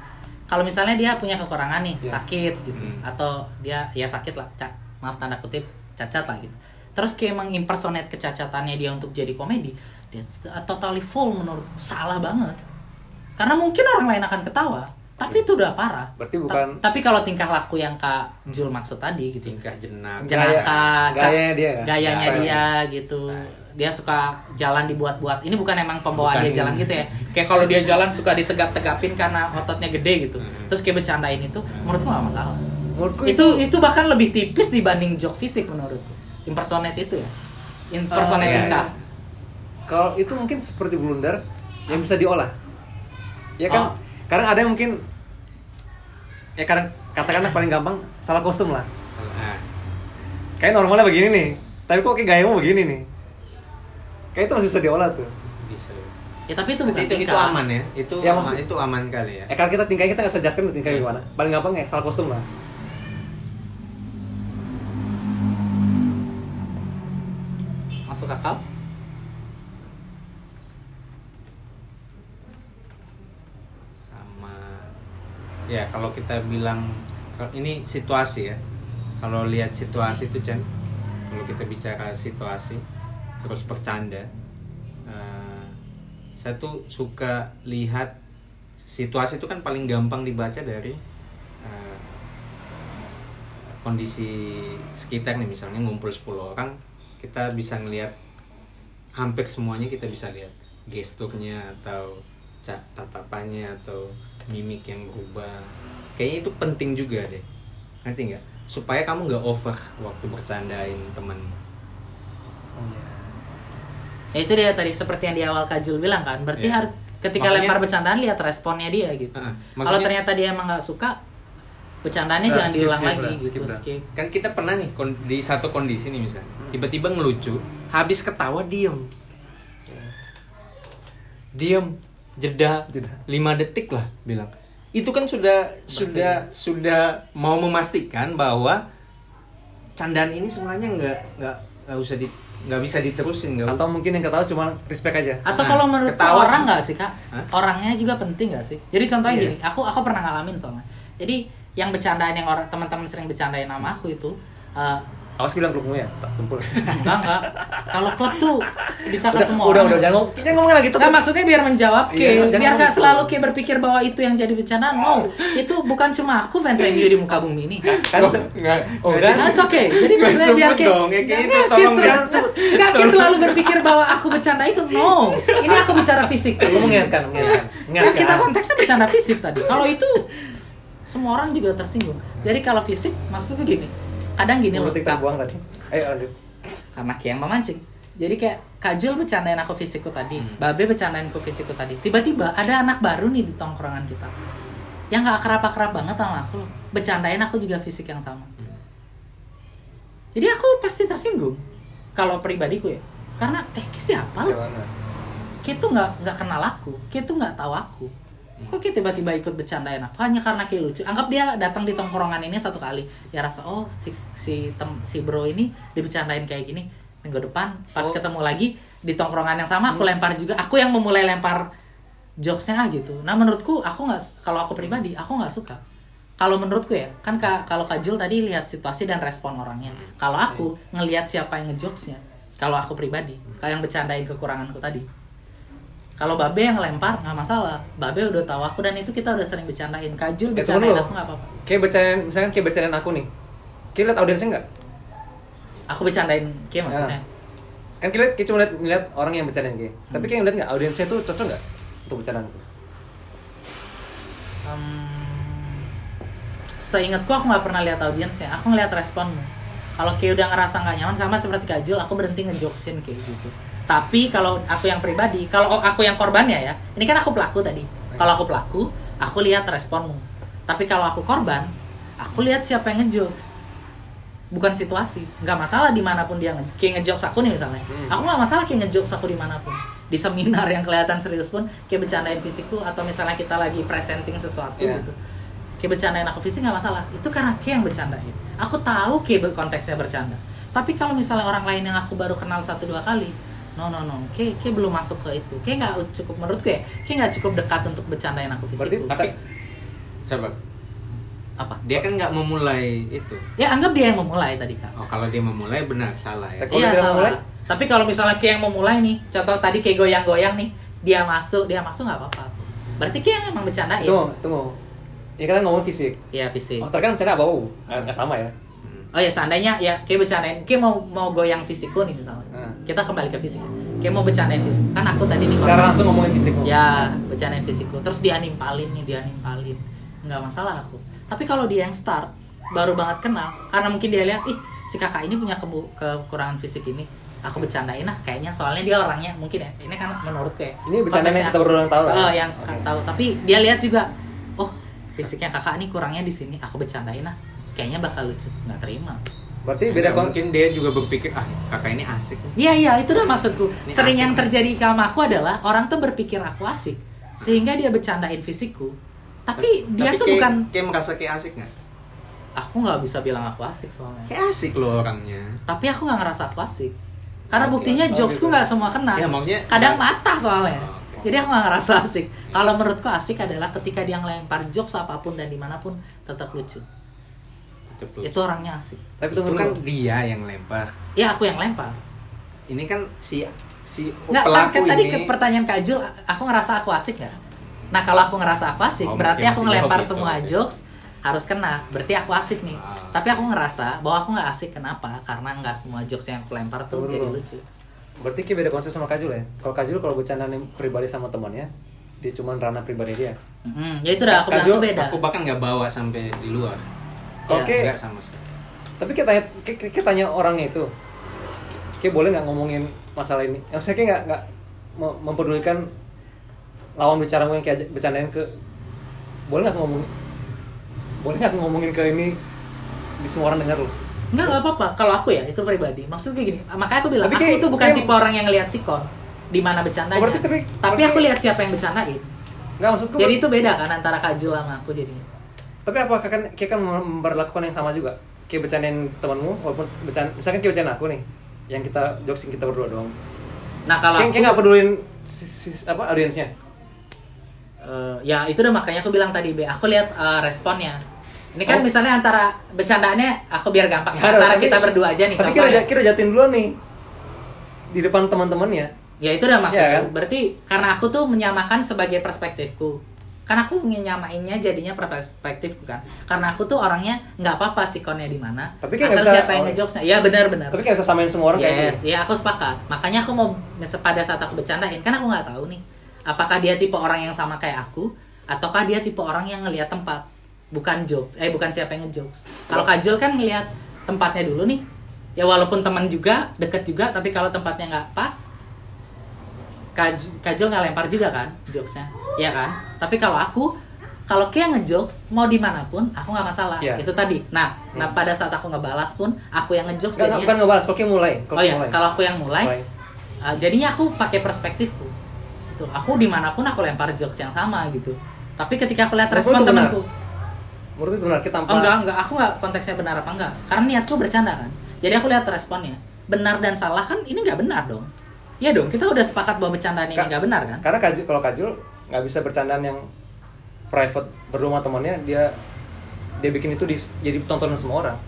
[SPEAKER 1] Kalau misalnya dia punya kekurangan nih,
[SPEAKER 2] Iya.
[SPEAKER 1] sakit gitu,
[SPEAKER 3] Hmm.
[SPEAKER 1] atau dia ya sakit lah, ca- maaf tanda kutip cacat lah gitu. Terus kayak mengimpersonate kecacatannya dia untuk jadi komedi, dia totally full menurut salah banget. Karena mungkin orang lain akan ketawa, tapi itu udah parah.
[SPEAKER 2] Berarti
[SPEAKER 1] Ta-
[SPEAKER 2] bukan-
[SPEAKER 1] tapi kalau tingkah laku yang Kak Jul maksud tadi gitu.
[SPEAKER 3] Tingkah jenak.
[SPEAKER 2] Gaya-
[SPEAKER 1] jenaka
[SPEAKER 2] gayanya dia
[SPEAKER 1] gayanya
[SPEAKER 2] Style.
[SPEAKER 1] dia gitu. Dia suka jalan dibuat-buat. Ini bukan emang pembawaan
[SPEAKER 3] Bukan.
[SPEAKER 1] dia jalan gitu ya. Kayak kalau dia jalan suka ditegap-tegapin karena ototnya gede gitu.
[SPEAKER 3] Hmm.
[SPEAKER 1] terus kayak bercandain itu menurutku gak masalah.
[SPEAKER 2] Menurutku
[SPEAKER 1] itu itu bahkan lebih tipis dibanding joke fisik menurutku. Impersonate itu ya. Impersonate
[SPEAKER 2] Oh, iya, kalau itu mungkin seperti blunder yang bisa diolah. Ya kan?
[SPEAKER 1] Oh.
[SPEAKER 2] Karena ada yang mungkin ya karena katakanlah paling gampang salah kostum lah
[SPEAKER 3] Nah,
[SPEAKER 2] kayak normalnya begini nih tapi kok kayak gayamu begini nih kayak itu masih bisa diolah tuh
[SPEAKER 3] bisa. bisa.
[SPEAKER 1] ya tapi itu bukan
[SPEAKER 3] Itu, itu aman ya. Itu
[SPEAKER 2] Ya,
[SPEAKER 3] aman,
[SPEAKER 2] maksud-
[SPEAKER 3] itu aman kali ya.
[SPEAKER 2] eh karena kita tingkahnya kita nggak usah jelaskan tingkahnya gimana paling gampang ya salah kostum lah
[SPEAKER 1] masuk akal
[SPEAKER 3] sama ya kalau kita bilang ini situasi ya. Kalau lihat situasi itu Chan kalau kita bicara situasi terus bercanda eh, saya tuh suka lihat situasi itu kan paling gampang dibaca dari eh, kondisi sekitar nih misalnya ngumpul 10 orang kita bisa ngelihat hampir semuanya kita bisa lihat gesturnya atau tatapannya atau mimik yang berubah. Kayaknya itu penting juga deh. Ngerti nggak? Supaya kamu nggak over waktu bercandain teman
[SPEAKER 1] ya itu dia tadi seperti yang di awal Kajul bilang kan berarti
[SPEAKER 3] Iya.
[SPEAKER 1] har- ketika
[SPEAKER 3] Maksudnya-
[SPEAKER 1] lempar bercandaan lihat responnya dia gitu.
[SPEAKER 3] Heeh,
[SPEAKER 1] kalau ternyata dia emang nggak suka bercandaannya
[SPEAKER 2] Nah,
[SPEAKER 1] jangan
[SPEAKER 2] skip,
[SPEAKER 1] diulang
[SPEAKER 2] skip,
[SPEAKER 1] lagi
[SPEAKER 2] udah,
[SPEAKER 1] gitu
[SPEAKER 2] skip
[SPEAKER 1] skip.
[SPEAKER 3] Kan kita pernah nih di satu kondisi nih misalnya tiba-tiba ngelucu habis ketawa diem. Diem jeda
[SPEAKER 2] Jeda.
[SPEAKER 3] lima detik lah bilang. Itu kan sudah sudah sudah mau memastikan bahwa candaan ini sebenarnya nggak nggak nggak usah di nggak bisa diterusin nggak
[SPEAKER 2] atau mungkin yang ketawa cuma respect aja.
[SPEAKER 1] Atau
[SPEAKER 3] Nah,
[SPEAKER 1] kalau menurut
[SPEAKER 3] ketawa
[SPEAKER 1] orang nggak sih kak?
[SPEAKER 3] Hah?
[SPEAKER 1] orangnya juga penting nggak sih? Jadi contohnya
[SPEAKER 2] Iya.
[SPEAKER 1] gini aku aku pernah ngalamin soalnya. Jadi yang bercandaan yang orang teman-teman sering bercandain sama aku itu eh,
[SPEAKER 2] awas bilang klubmu ya tak tumpul <laughs>
[SPEAKER 1] enggak enggak kalau klub tuh bisa ke
[SPEAKER 2] udah
[SPEAKER 1] semua
[SPEAKER 2] udah
[SPEAKER 1] orang
[SPEAKER 2] udah jangan ngomong jangan ngomong lagi tuh
[SPEAKER 1] Nggak maksudnya biar menjawab
[SPEAKER 2] Iya,
[SPEAKER 1] Ki.
[SPEAKER 2] jangan
[SPEAKER 1] biar nggak
[SPEAKER 2] gitu.
[SPEAKER 1] selalu Ki berpikir bahwa itu yang jadi bercandaan. No, itu bukan cuma aku fans MU di muka bumi ini.
[SPEAKER 2] kan
[SPEAKER 3] Oh,
[SPEAKER 2] se-
[SPEAKER 3] nggak.
[SPEAKER 2] oh
[SPEAKER 3] Nggak
[SPEAKER 2] udah
[SPEAKER 1] Nah, okay. Jadi maksudnya biar
[SPEAKER 3] sebut
[SPEAKER 1] Ki
[SPEAKER 3] dong, kayak
[SPEAKER 1] nggak,
[SPEAKER 3] gitu,
[SPEAKER 1] nggak, Ki selalu berpikir bahwa aku bercanda itu. No, ini aku bicara fisik.
[SPEAKER 2] aku mengingatkan mengingatkan
[SPEAKER 1] Kan
[SPEAKER 2] mengingatkan
[SPEAKER 1] kita konteksnya bercanda fisik tadi. Kalau itu semua orang juga tersinggung. Jadi kalau fisik maksudku gini. Kadang gini loh.
[SPEAKER 2] Kita buang tadi ayo lanjut
[SPEAKER 1] karena Ki yang memancing. Jadi kayak Kajul bercandain aku fisikku tadi,
[SPEAKER 3] Hmm.
[SPEAKER 1] Babe bercandain aku fisikku tadi. Tiba-tiba ada anak baru nih di tongkrongan kita. Yang gak akrab-akrab banget sama aku loh. Bercandain aku juga fisik yang sama.
[SPEAKER 3] Hmm.
[SPEAKER 1] Jadi aku pasti tersinggung. Kalau pribadiku ya. Karena eh siapa lo? Ki tuh nggak nggak kenal aku. Ki tuh nggak tahu aku. Kok Ki tiba-tiba ikut bercandain aku hanya karena Ki lucu. Anggap dia datang di tongkrongan ini satu kali. Ya rasa oh si si tem, si bro ini dibercandain kayak gini. Minggu depan pas
[SPEAKER 2] Oh.
[SPEAKER 1] ketemu lagi di tongkrongan yang sama aku lempar juga. Aku yang memulai lempar jokesnya ah gitu. Nah menurutku aku nggak kalau aku pribadi aku nggak suka. Kalau menurutku ya kan Kak- kalau Kajul tadi lihat situasi dan respon orangnya. Kalau aku ngelihat siapa yang ngejokesnya. Kalau aku pribadi, kayak yang bercandain kekuranganku tadi. Kalau Babe yang lempar nggak masalah. Babe udah tahu aku dan itu kita udah sering bercandain. Kajul
[SPEAKER 2] Eh,
[SPEAKER 1] bercandain aku nggak apa-apa.
[SPEAKER 2] kayak bercandain misalkan kayak bercandain aku nih kita lihat audiensnya nggak
[SPEAKER 1] Aku bercandain Ki maksudnya.
[SPEAKER 2] kan kita lihat kayak cuma lihat, lihat orang yang bercandain kayak tapi kayak ngeliat nggak audiensnya tuh cocok nggak untuk bercandaan aku
[SPEAKER 1] Hmm, seingatku aku nggak pernah lihat audiensnya. Aku ngeliat responmu. Kalau Ki udah ngerasa nggak nyaman sama seperti Kajul, aku berhenti ngejokesin kayak gitu. Tapi kalau aku yang pribadi, kalau aku yang korbannya ya, ini kan aku pelaku tadi. Kalau aku pelaku, aku lihat responmu. Tapi kalau aku korban, aku lihat siapa yang ngejokes. Bukan situasi, nggak masalah di mana pun dia nge kayak ngejokes aku nih misalnya.
[SPEAKER 2] Hmm.
[SPEAKER 1] Aku nggak masalah kayak ngejokes aku di mana pun. Di seminar yang kelihatan serius pun, kayak bercandain fisikku atau misalnya kita lagi presenting sesuatu
[SPEAKER 2] Iya.
[SPEAKER 1] gitu. Kayak bercandain aku fisik nggak masalah. Itu karena kayak yang bercandain. Aku tahu kayak konteksnya bercanda. Tapi kalau misalnya orang lain yang aku baru kenal satu dua kali, no no no, kayak kayak belum masuk ke itu. Kayak nggak cukup menurutku ya, kayak nggak cukup dekat untuk bercandain aku fisik.
[SPEAKER 2] Berarti
[SPEAKER 3] Tapi coba
[SPEAKER 1] apa?
[SPEAKER 3] dia kan nggak memulai itu.
[SPEAKER 1] Ya anggap dia yang memulai tadi kak.
[SPEAKER 3] Oh kalau dia memulai benar salah ya.
[SPEAKER 1] Iya salah.
[SPEAKER 2] memulai?
[SPEAKER 1] Tapi kalau misalnya kayak yang memulai nih, contoh tadi kayak goyang-goyang nih, dia masuk, dia masuk nggak apa-apa. Berarti kayak yang emang bercandain.
[SPEAKER 2] tunggu tunggu ini kan ngomong fisik
[SPEAKER 1] Iya fisik.
[SPEAKER 2] oh terkadang bercanda bau nggak nggak sama ya
[SPEAKER 3] Hmm.
[SPEAKER 1] Oh ya seandainya ya kayak bercandain, kayak mau mau goyang fisikku nih misalnya. Kita kembali ke fisik. Kayak mau bercandain fisik. Kan aku tadi nih
[SPEAKER 2] secara langsung ngomongin fisik
[SPEAKER 1] Ya, bercandain fisikku. Terus dia nimpalin nih, dia nimpalin. Nggak masalah aku. Tapi kalau dia yang start, baru banget kenal. Karena mungkin dia lihat, ih si kakak ini punya kebu- kekurangan fisik ini. Aku bercandain lah, kayaknya soalnya dia orangnya mungkin ya. Ini kan menurutku ya.
[SPEAKER 2] Ini bercandaan yang kita berdua yang tahu,
[SPEAKER 1] Oh,
[SPEAKER 2] ya?
[SPEAKER 1] yang
[SPEAKER 2] Oke.
[SPEAKER 1] tahu. Tapi dia lihat juga, oh fisiknya kakak ini kurangnya di sini. Aku bercandain lah. Kayaknya bakal lucu. Nggak terima.
[SPEAKER 2] Berarti beda
[SPEAKER 3] Ya,
[SPEAKER 2] kon
[SPEAKER 3] mungkin dia juga berpikir ah kakak ini asik.
[SPEAKER 1] Iya iya itu udah maksudku.
[SPEAKER 3] Ini
[SPEAKER 1] Sering
[SPEAKER 3] asik
[SPEAKER 1] yang terjadi sama aku adalah orang tuh berpikir aku asik sehingga dia bercandain fisikku. Tapi dia
[SPEAKER 3] Tapi
[SPEAKER 1] tuh
[SPEAKER 3] kayak-
[SPEAKER 1] bukan
[SPEAKER 3] kayak merasa kayak asik nggak?
[SPEAKER 1] aku nggak bisa bilang aku asik soalnya.
[SPEAKER 3] Kayak asik loh orangnya.
[SPEAKER 1] Tapi aku nggak ngerasa aku asik. Karena
[SPEAKER 3] Oke,
[SPEAKER 1] buktinya
[SPEAKER 2] oh
[SPEAKER 1] jokesku nggak semua kena.
[SPEAKER 3] Ya, maksudnya-
[SPEAKER 1] kadang mata soalnya.
[SPEAKER 3] Oh.
[SPEAKER 1] Jadi aku nggak ngerasa asik. Kalau menurutku asik adalah ketika dia ngelempar jokes apa pun dan di mana pun tetap lucu.
[SPEAKER 3] Betul.
[SPEAKER 1] Itu orangnya asik.
[SPEAKER 2] tapi
[SPEAKER 3] itu
[SPEAKER 2] tunggu
[SPEAKER 3] kan dia yang lempar.
[SPEAKER 1] Ya aku yang lempar.
[SPEAKER 3] Ini kan si si
[SPEAKER 1] Nggak, kan,
[SPEAKER 3] pelaku
[SPEAKER 1] kan tadi
[SPEAKER 3] ini
[SPEAKER 1] ke pertanyaan Kak Jul, aku ngerasa aku asik nggak? Nah kalau aku ngerasa aku asik,
[SPEAKER 3] Oh,
[SPEAKER 1] berarti aku ngelempar
[SPEAKER 3] gitu,
[SPEAKER 1] semua
[SPEAKER 3] oke.
[SPEAKER 1] jokes harus kena. Berarti aku asik nih.
[SPEAKER 3] Ah.
[SPEAKER 1] Tapi aku ngerasa bahwa aku nggak asik kenapa? Karena nggak semua jokes yang aku lempar tuh
[SPEAKER 2] Tunggu
[SPEAKER 1] jadi lucu.
[SPEAKER 2] berarti kayak beda konsep sama Kajul ya kalau Kajul kalau bercanda pribadi sama temannya dia cuma ranah pribadi dia
[SPEAKER 1] Mm, ya itu udah aku bilang
[SPEAKER 2] Kak Jul,
[SPEAKER 1] aku beda.
[SPEAKER 3] aku bahkan nggak bawa sampai di luar.
[SPEAKER 2] Kalau
[SPEAKER 1] Ya,
[SPEAKER 2] kayak
[SPEAKER 3] sama sekali.
[SPEAKER 2] tapi kita tanya kita, kita tanya orangnya itu kayak boleh nggak ngomongin masalah ini yang saya kayak nggak nggak mem- mempedulikan lawan bicaramu yang kayak bercandain ke boleh nggak ngomongin boleh nggak ngomongin ke ini di semua orang dengar loh
[SPEAKER 1] Nggak, nggak apa-apa. Kalau aku ya, itu pribadi. Maksud kayak gini, makanya aku bilang,
[SPEAKER 2] Tapi
[SPEAKER 1] aku
[SPEAKER 2] kayak-
[SPEAKER 1] tuh bukan
[SPEAKER 2] kayak-
[SPEAKER 1] tipe orang yang ngeliat sikon di mana bercandanya.
[SPEAKER 2] Oh, berarti tapi-
[SPEAKER 1] tapi
[SPEAKER 2] berarti-
[SPEAKER 1] aku lihat siapa yang bercandain.
[SPEAKER 2] nggak maksudku
[SPEAKER 1] Jadi itu beda kan antara Kak Jul sama aku jadinya.
[SPEAKER 2] Tapi apakah kan kayak kan memperlakukan yang sama juga? Kayak bercandain temanmu walaupun bercanda misalkan kayak bercanda aku nih yang kita jokes yang kita berdua doang.
[SPEAKER 1] Nah kalau
[SPEAKER 2] kayak nggak pedulin si, si- apa audiensnya?
[SPEAKER 1] Eh, ya itu udah makanya aku bilang tadi be. Aku lihat eh, responnya. Ini kan
[SPEAKER 2] Oh.
[SPEAKER 1] misalnya antara bercandaannya aku biar gampang ya antara
[SPEAKER 2] tapi-
[SPEAKER 1] kita berdua aja nih
[SPEAKER 2] tapi kira kira jatin dulu nih di depan teman-temannya.
[SPEAKER 1] Ya itu udah maksudku
[SPEAKER 2] Iya kan?
[SPEAKER 1] berarti karena aku tuh menyamakan sebagai perspektifku karena aku nyamainnya jadinya perspektifku kan. Karena aku tuh orangnya nggak apa-apa sikonnya di mana.
[SPEAKER 2] Tapi kayak
[SPEAKER 1] asal
[SPEAKER 2] bisa-
[SPEAKER 1] siapa yang ngejokesnya. Ya benar-benar
[SPEAKER 2] tapi kayak bisa samain semua orang kayak
[SPEAKER 1] yes
[SPEAKER 2] gitu
[SPEAKER 1] ya aku sepakat. Makanya aku mau pada saat aku bercandain kan aku nggak tahu nih apakah dia tipe orang yang sama kayak aku ataukah dia tipe orang yang ngelihat tempat bukan jokes eh bukan siapa yang ngejokes. Kalau kajul kan ngelihat tempatnya dulu nih ya walaupun teman juga deket juga tapi kalau tempatnya nggak pas Kaj- kajul nggak lempar juga kan jokesnya ya kan tapi kalau aku kalau kayak ngejokes mau di mana pun aku nggak masalah
[SPEAKER 2] Iya.
[SPEAKER 1] itu tadi nah nah pada saat aku ngebalas pun aku yang ngejokes
[SPEAKER 2] Nggak, nggak, bukan ngebalas kalau kayak mulai kalau
[SPEAKER 1] oh ya, kalau aku yang mulai,
[SPEAKER 2] Mulai.
[SPEAKER 1] uh, jadinya aku pakai perspektifku. Gitu. Aku di mana pun aku lempar jokes yang sama gitu. Tapi ketika aku lihat respon
[SPEAKER 2] itu
[SPEAKER 1] temanku,
[SPEAKER 2] menurut itu benar kita tanpa
[SPEAKER 1] oh, enggak enggak, aku enggak konteksnya benar apa enggak. Karena niatku bercanda kan. Jadi aku lihat responnya. Benar dan salah kan ini nggak benar dong. Iya dong, kita udah sepakat bahwa bercandaan ini nggak benar kan?
[SPEAKER 2] karena kajul kalau kajul nggak bisa bercandaan yang private berdua sama temannya dia dia bikin itu di, jadi tontonan semua orang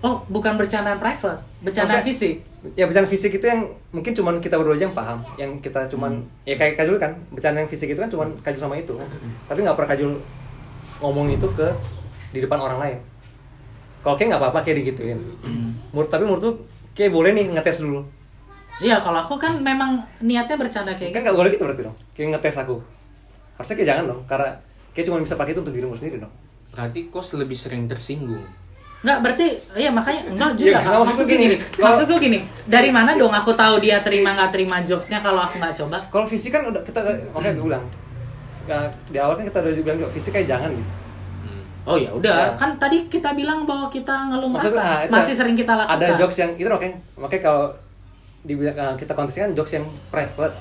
[SPEAKER 1] Oh, bukan bercandaan private, bercandaan
[SPEAKER 2] Maksudnya-
[SPEAKER 1] fisik.
[SPEAKER 2] ya bercandaan fisik itu yang mungkin cuman kita berdua aja yang paham yang kita cuman
[SPEAKER 1] Hmm.
[SPEAKER 2] ya kayak kajul kan bercandaan yang fisik itu kan cuman kajul sama itu kan tapi nggak pernah kajul ngomong itu ke di depan orang lain kalau kayak nggak apa-apa kayak digituin
[SPEAKER 1] Hmm.
[SPEAKER 2] menurut tapi menurut tuh kayak boleh nih ngetes dulu
[SPEAKER 1] Iya, kalau aku kan memang niatnya bercanda kayak
[SPEAKER 2] kan
[SPEAKER 1] gitu.
[SPEAKER 2] nggak boleh gitu berarti dong kayak ngetes aku harusnya kayak jangan dong karena kayak cuma bisa pakai itu untuk dirimu sendiri dong
[SPEAKER 3] Berarti kos lebih sering tersinggung.
[SPEAKER 1] Enggak, berarti iya makanya enggak juga.
[SPEAKER 2] Iya,
[SPEAKER 1] Kak.
[SPEAKER 2] maksud
[SPEAKER 1] maksud
[SPEAKER 2] gua
[SPEAKER 1] gini,
[SPEAKER 2] gini, kalau-
[SPEAKER 1] maksud tuh gini. Dari mana dong aku tahu dia terima nggak terima jokesnya kalau aku nggak coba?
[SPEAKER 2] Kalau fisik kan udah kita oke gue bilang. Ya, di awal kan kita udah juga bilang fisik kayak jangan gitu.
[SPEAKER 3] Hmm.
[SPEAKER 1] Oh ya udah,
[SPEAKER 2] Ya.
[SPEAKER 1] kan tadi kita bilang bahwa kita
[SPEAKER 2] nah, itu
[SPEAKER 1] Masih sering kita lakukan.
[SPEAKER 2] Ada jokes yang itu oke. Makanya kalau dibilang eh, kita konteksnya kan jokes yang private.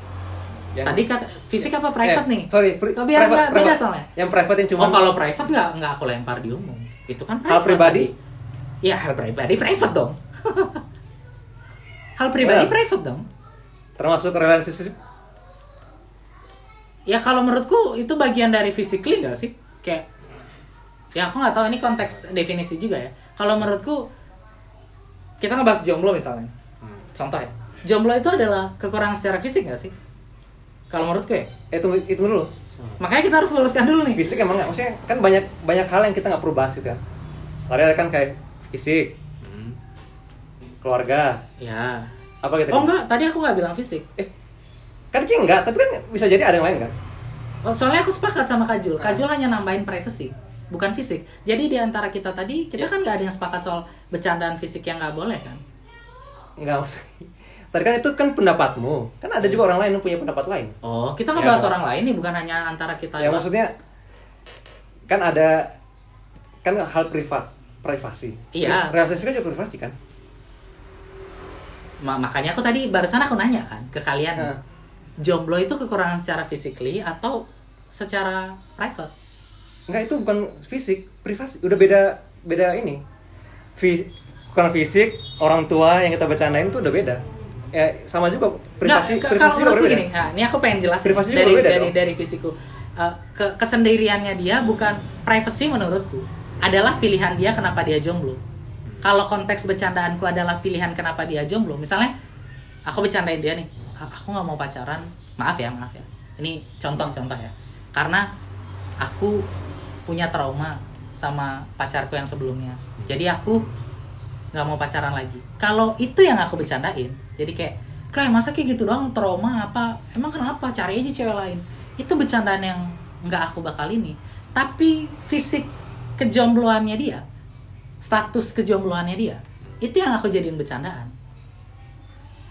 [SPEAKER 2] Yang
[SPEAKER 1] Tadi kata fisik apa private
[SPEAKER 2] eh,
[SPEAKER 1] nih?
[SPEAKER 2] Sorry, pri-
[SPEAKER 1] biar nggak beda
[SPEAKER 2] private.
[SPEAKER 1] soalnya.
[SPEAKER 2] Yang private yang cuma
[SPEAKER 1] Oh kalau private nggak nggak aku lempar di umum. Itu kan
[SPEAKER 2] hal
[SPEAKER 1] private
[SPEAKER 2] pribadi.
[SPEAKER 1] tadi. Iya hal pribadi private dong. <laughs> hal pribadi
[SPEAKER 2] Well.
[SPEAKER 1] private dong.
[SPEAKER 2] termasuk relationship
[SPEAKER 1] Ya kalau menurutku itu bagian dari physically nggak sih? Kayak ya aku nggak tahu ini konteks definisi juga ya. Kalau menurutku kita ngebahas jomblo misalnya.
[SPEAKER 3] Hmm.
[SPEAKER 1] Contoh ya. Jomblo itu adalah kekurangan secara fisik nggak sih? Kalau menurutku ya.
[SPEAKER 2] eh tunggu itu dulu.
[SPEAKER 1] Makanya kita harus luruskan dulu nih.
[SPEAKER 2] Fisik emang nggak maksudnya kan banyak banyak hal yang kita nggak perlu bahas gitu kan. Tadi ada kan kayak fisik,
[SPEAKER 3] Hmm.
[SPEAKER 2] keluarga,
[SPEAKER 1] Ya.
[SPEAKER 2] apa gitu.
[SPEAKER 1] Oh enggak, tadi aku nggak bilang fisik.
[SPEAKER 2] Eh, kan kayak enggak, tapi kan bisa jadi ada yang lain kan.
[SPEAKER 1] Oh, soalnya aku sepakat sama Kajul. Kajul hanya nambahin privacy, bukan fisik. Jadi di antara kita tadi, kita
[SPEAKER 2] Ya.
[SPEAKER 1] kan nggak ada yang sepakat soal bercandaan fisik yang nggak boleh kan?
[SPEAKER 2] Enggak maksudnya. Tadi kan itu kan pendapatmu. Kan ada juga orang lain yang punya pendapat lain.
[SPEAKER 1] Oh, kita
[SPEAKER 2] Ya,
[SPEAKER 1] ngebahas
[SPEAKER 2] Bang.
[SPEAKER 1] orang lain nih, bukan hanya antara kita.
[SPEAKER 2] Ya maksudnya kan ada kan hal privat, privasi.
[SPEAKER 1] Iya.
[SPEAKER 2] Relationship kan juga privasi kan.
[SPEAKER 1] Ma- makanya aku tadi barusan aku nanya kan ke kalian,
[SPEAKER 2] Nah.
[SPEAKER 1] jomblo itu kekurangan secara physically atau secara private?
[SPEAKER 2] Enggak itu bukan fisik, privasi. Udah beda beda ini. Fi karena fisik, orang tua yang kita bercandain itu udah beda. Ya sama juga privasi
[SPEAKER 1] Nggak, ke-
[SPEAKER 2] privasi
[SPEAKER 1] kalau
[SPEAKER 2] juga
[SPEAKER 1] menurutku gini, nah, ini aku pengen jelasin
[SPEAKER 2] Privasi
[SPEAKER 1] dari dari
[SPEAKER 2] dong.
[SPEAKER 1] dari fisikku. Uh, ke kesendiriannya dia bukan privacy menurutku, adalah pilihan dia kenapa dia jomblo. Kalau konteks bercandaanku adalah pilihan kenapa dia jomblo, misalnya aku bercandain dia nih, "Ah, aku nggak mau pacaran, maaf ya, maaf ya. Ini contoh-contoh ya, karena aku punya trauma sama pacarku yang sebelumnya, jadi aku nggak mau pacaran lagi. Kalau itu yang aku bercandain, jadi kayak, kayak masa kayak gitu doang trauma apa? Emang kenapa? Cari aja cewek lain. Itu bercandaan yang nggak aku bakal ini. Tapi fisik kejombloannya dia, status kejombloannya dia, itu yang aku jadiin bercandaan.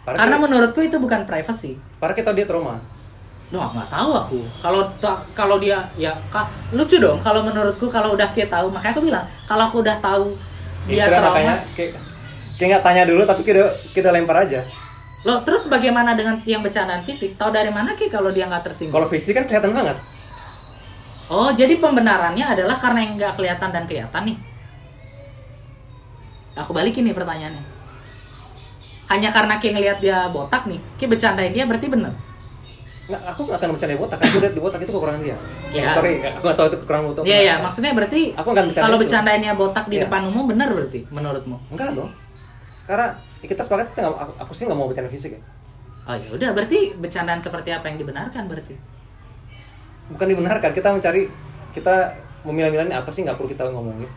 [SPEAKER 2] Para
[SPEAKER 1] Karena menurutku itu bukan privacy.
[SPEAKER 2] para kita dia trauma.
[SPEAKER 1] Wah nggak tahu aku. Kalau kalau dia ya ka- lucu dong. Kalau menurutku kalau udah kita tahu, makanya aku bilang kalau aku udah tahu dia
[SPEAKER 2] Itulah
[SPEAKER 1] trauma.
[SPEAKER 2] makanya kayak kayak nggak tanya dulu tapi kita kita lempar aja.
[SPEAKER 1] Loh, terus bagaimana dengan yang bercandaan fisik? Tahu dari mana Ki kalau dia nggak tersinggung?
[SPEAKER 2] Kalau fisik kan kelihatan banget.
[SPEAKER 1] Oh, jadi pembenarannya adalah karena yang nggak kelihatan dan kelihatan nih. Aku balikin nih pertanyaannya. Hanya karena Ki ngelihat dia botak nih, Ki bercandain dia berarti bener.
[SPEAKER 2] Nggak, aku akan bercanda botak. Kan gue lihat di botak itu kekurangan dia.
[SPEAKER 1] Ya.
[SPEAKER 2] Sorry, aku nggak tahu itu kekurangan botak.
[SPEAKER 1] Iya ya, maksudnya berarti
[SPEAKER 2] Aku nggak bercanda
[SPEAKER 1] kalau bercandainnya botak di
[SPEAKER 2] Iya.
[SPEAKER 1] depan umum bener berarti menurutmu?
[SPEAKER 2] Enggak dong. Karena ya kita sepakat kita nggak, aku, aku sih nggak mau bercanda fisik ya.
[SPEAKER 1] Oh ya udah, berarti bercandaan seperti apa yang dibenarkan berarti?
[SPEAKER 2] Bukan dibenarkan, kita mencari kita memilah-milahnya apa sih nggak perlu kita ngomongin.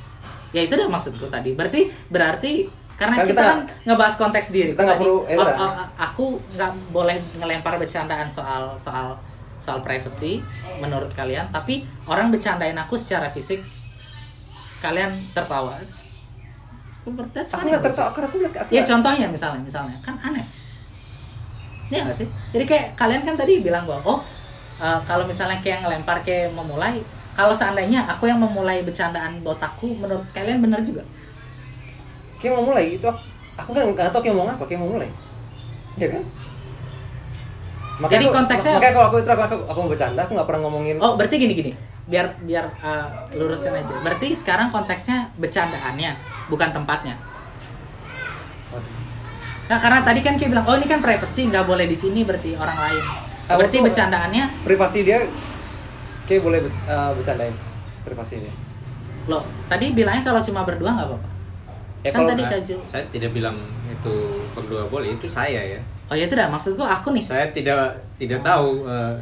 [SPEAKER 1] Ya itu udah maksudku tadi. Berarti berarti karena
[SPEAKER 2] Kan
[SPEAKER 1] kita,
[SPEAKER 2] kita
[SPEAKER 1] kan ngebahas konteks diri.
[SPEAKER 2] kita nggak perlu- ya
[SPEAKER 1] oh,
[SPEAKER 2] udah.
[SPEAKER 1] oh, aku nggak boleh ngelempar bercandaan soal soal soal privacy menurut kalian, tapi orang bercandain aku secara fisik, kalian tertawa. That's
[SPEAKER 2] Aku nggak tertawa, aku
[SPEAKER 1] Ya contohnya misalnya, misalnya kan aneh. Ya nggak sih? Jadi kayak kalian kan tadi bilang bahwa oh uh, kalau misalnya kayak ngelempar kayak memulai, kalau seandainya aku yang memulai bercandaan botakku, menurut kalian benar juga?
[SPEAKER 2] kayak mau mulai itu aku, aku nggak tahu kayak mau ngapa kayak mau mulai ya kan
[SPEAKER 1] Jadi
[SPEAKER 2] aku-
[SPEAKER 1] konteksnya-
[SPEAKER 2] makanya kalau aku itu aku, aku, aku mau bercanda aku nggak pernah ngomongin
[SPEAKER 1] Oh berarti gini gini, biar biar uh, lurusin aja. Berarti sekarang konteksnya bercandaannya, bukan tempatnya. Nah karena tadi kan kayak bilang, oh ini kan privacy, nggak boleh di sini berarti orang lain.
[SPEAKER 2] Ah,
[SPEAKER 1] Berarti bercandaannya,
[SPEAKER 2] privasi dia kayak boleh eh, bercandain privasi dia
[SPEAKER 1] loh tadi bilangnya kalau cuma berdua nggak apa-apa.
[SPEAKER 2] ya
[SPEAKER 1] Kan tadi
[SPEAKER 3] Nah,
[SPEAKER 1] Jul.
[SPEAKER 3] saya tidak bilang itu berdua boleh itu saya ya
[SPEAKER 1] Oh ya itu dah maksudku aku nih.
[SPEAKER 3] saya tidak tidak tahu eh,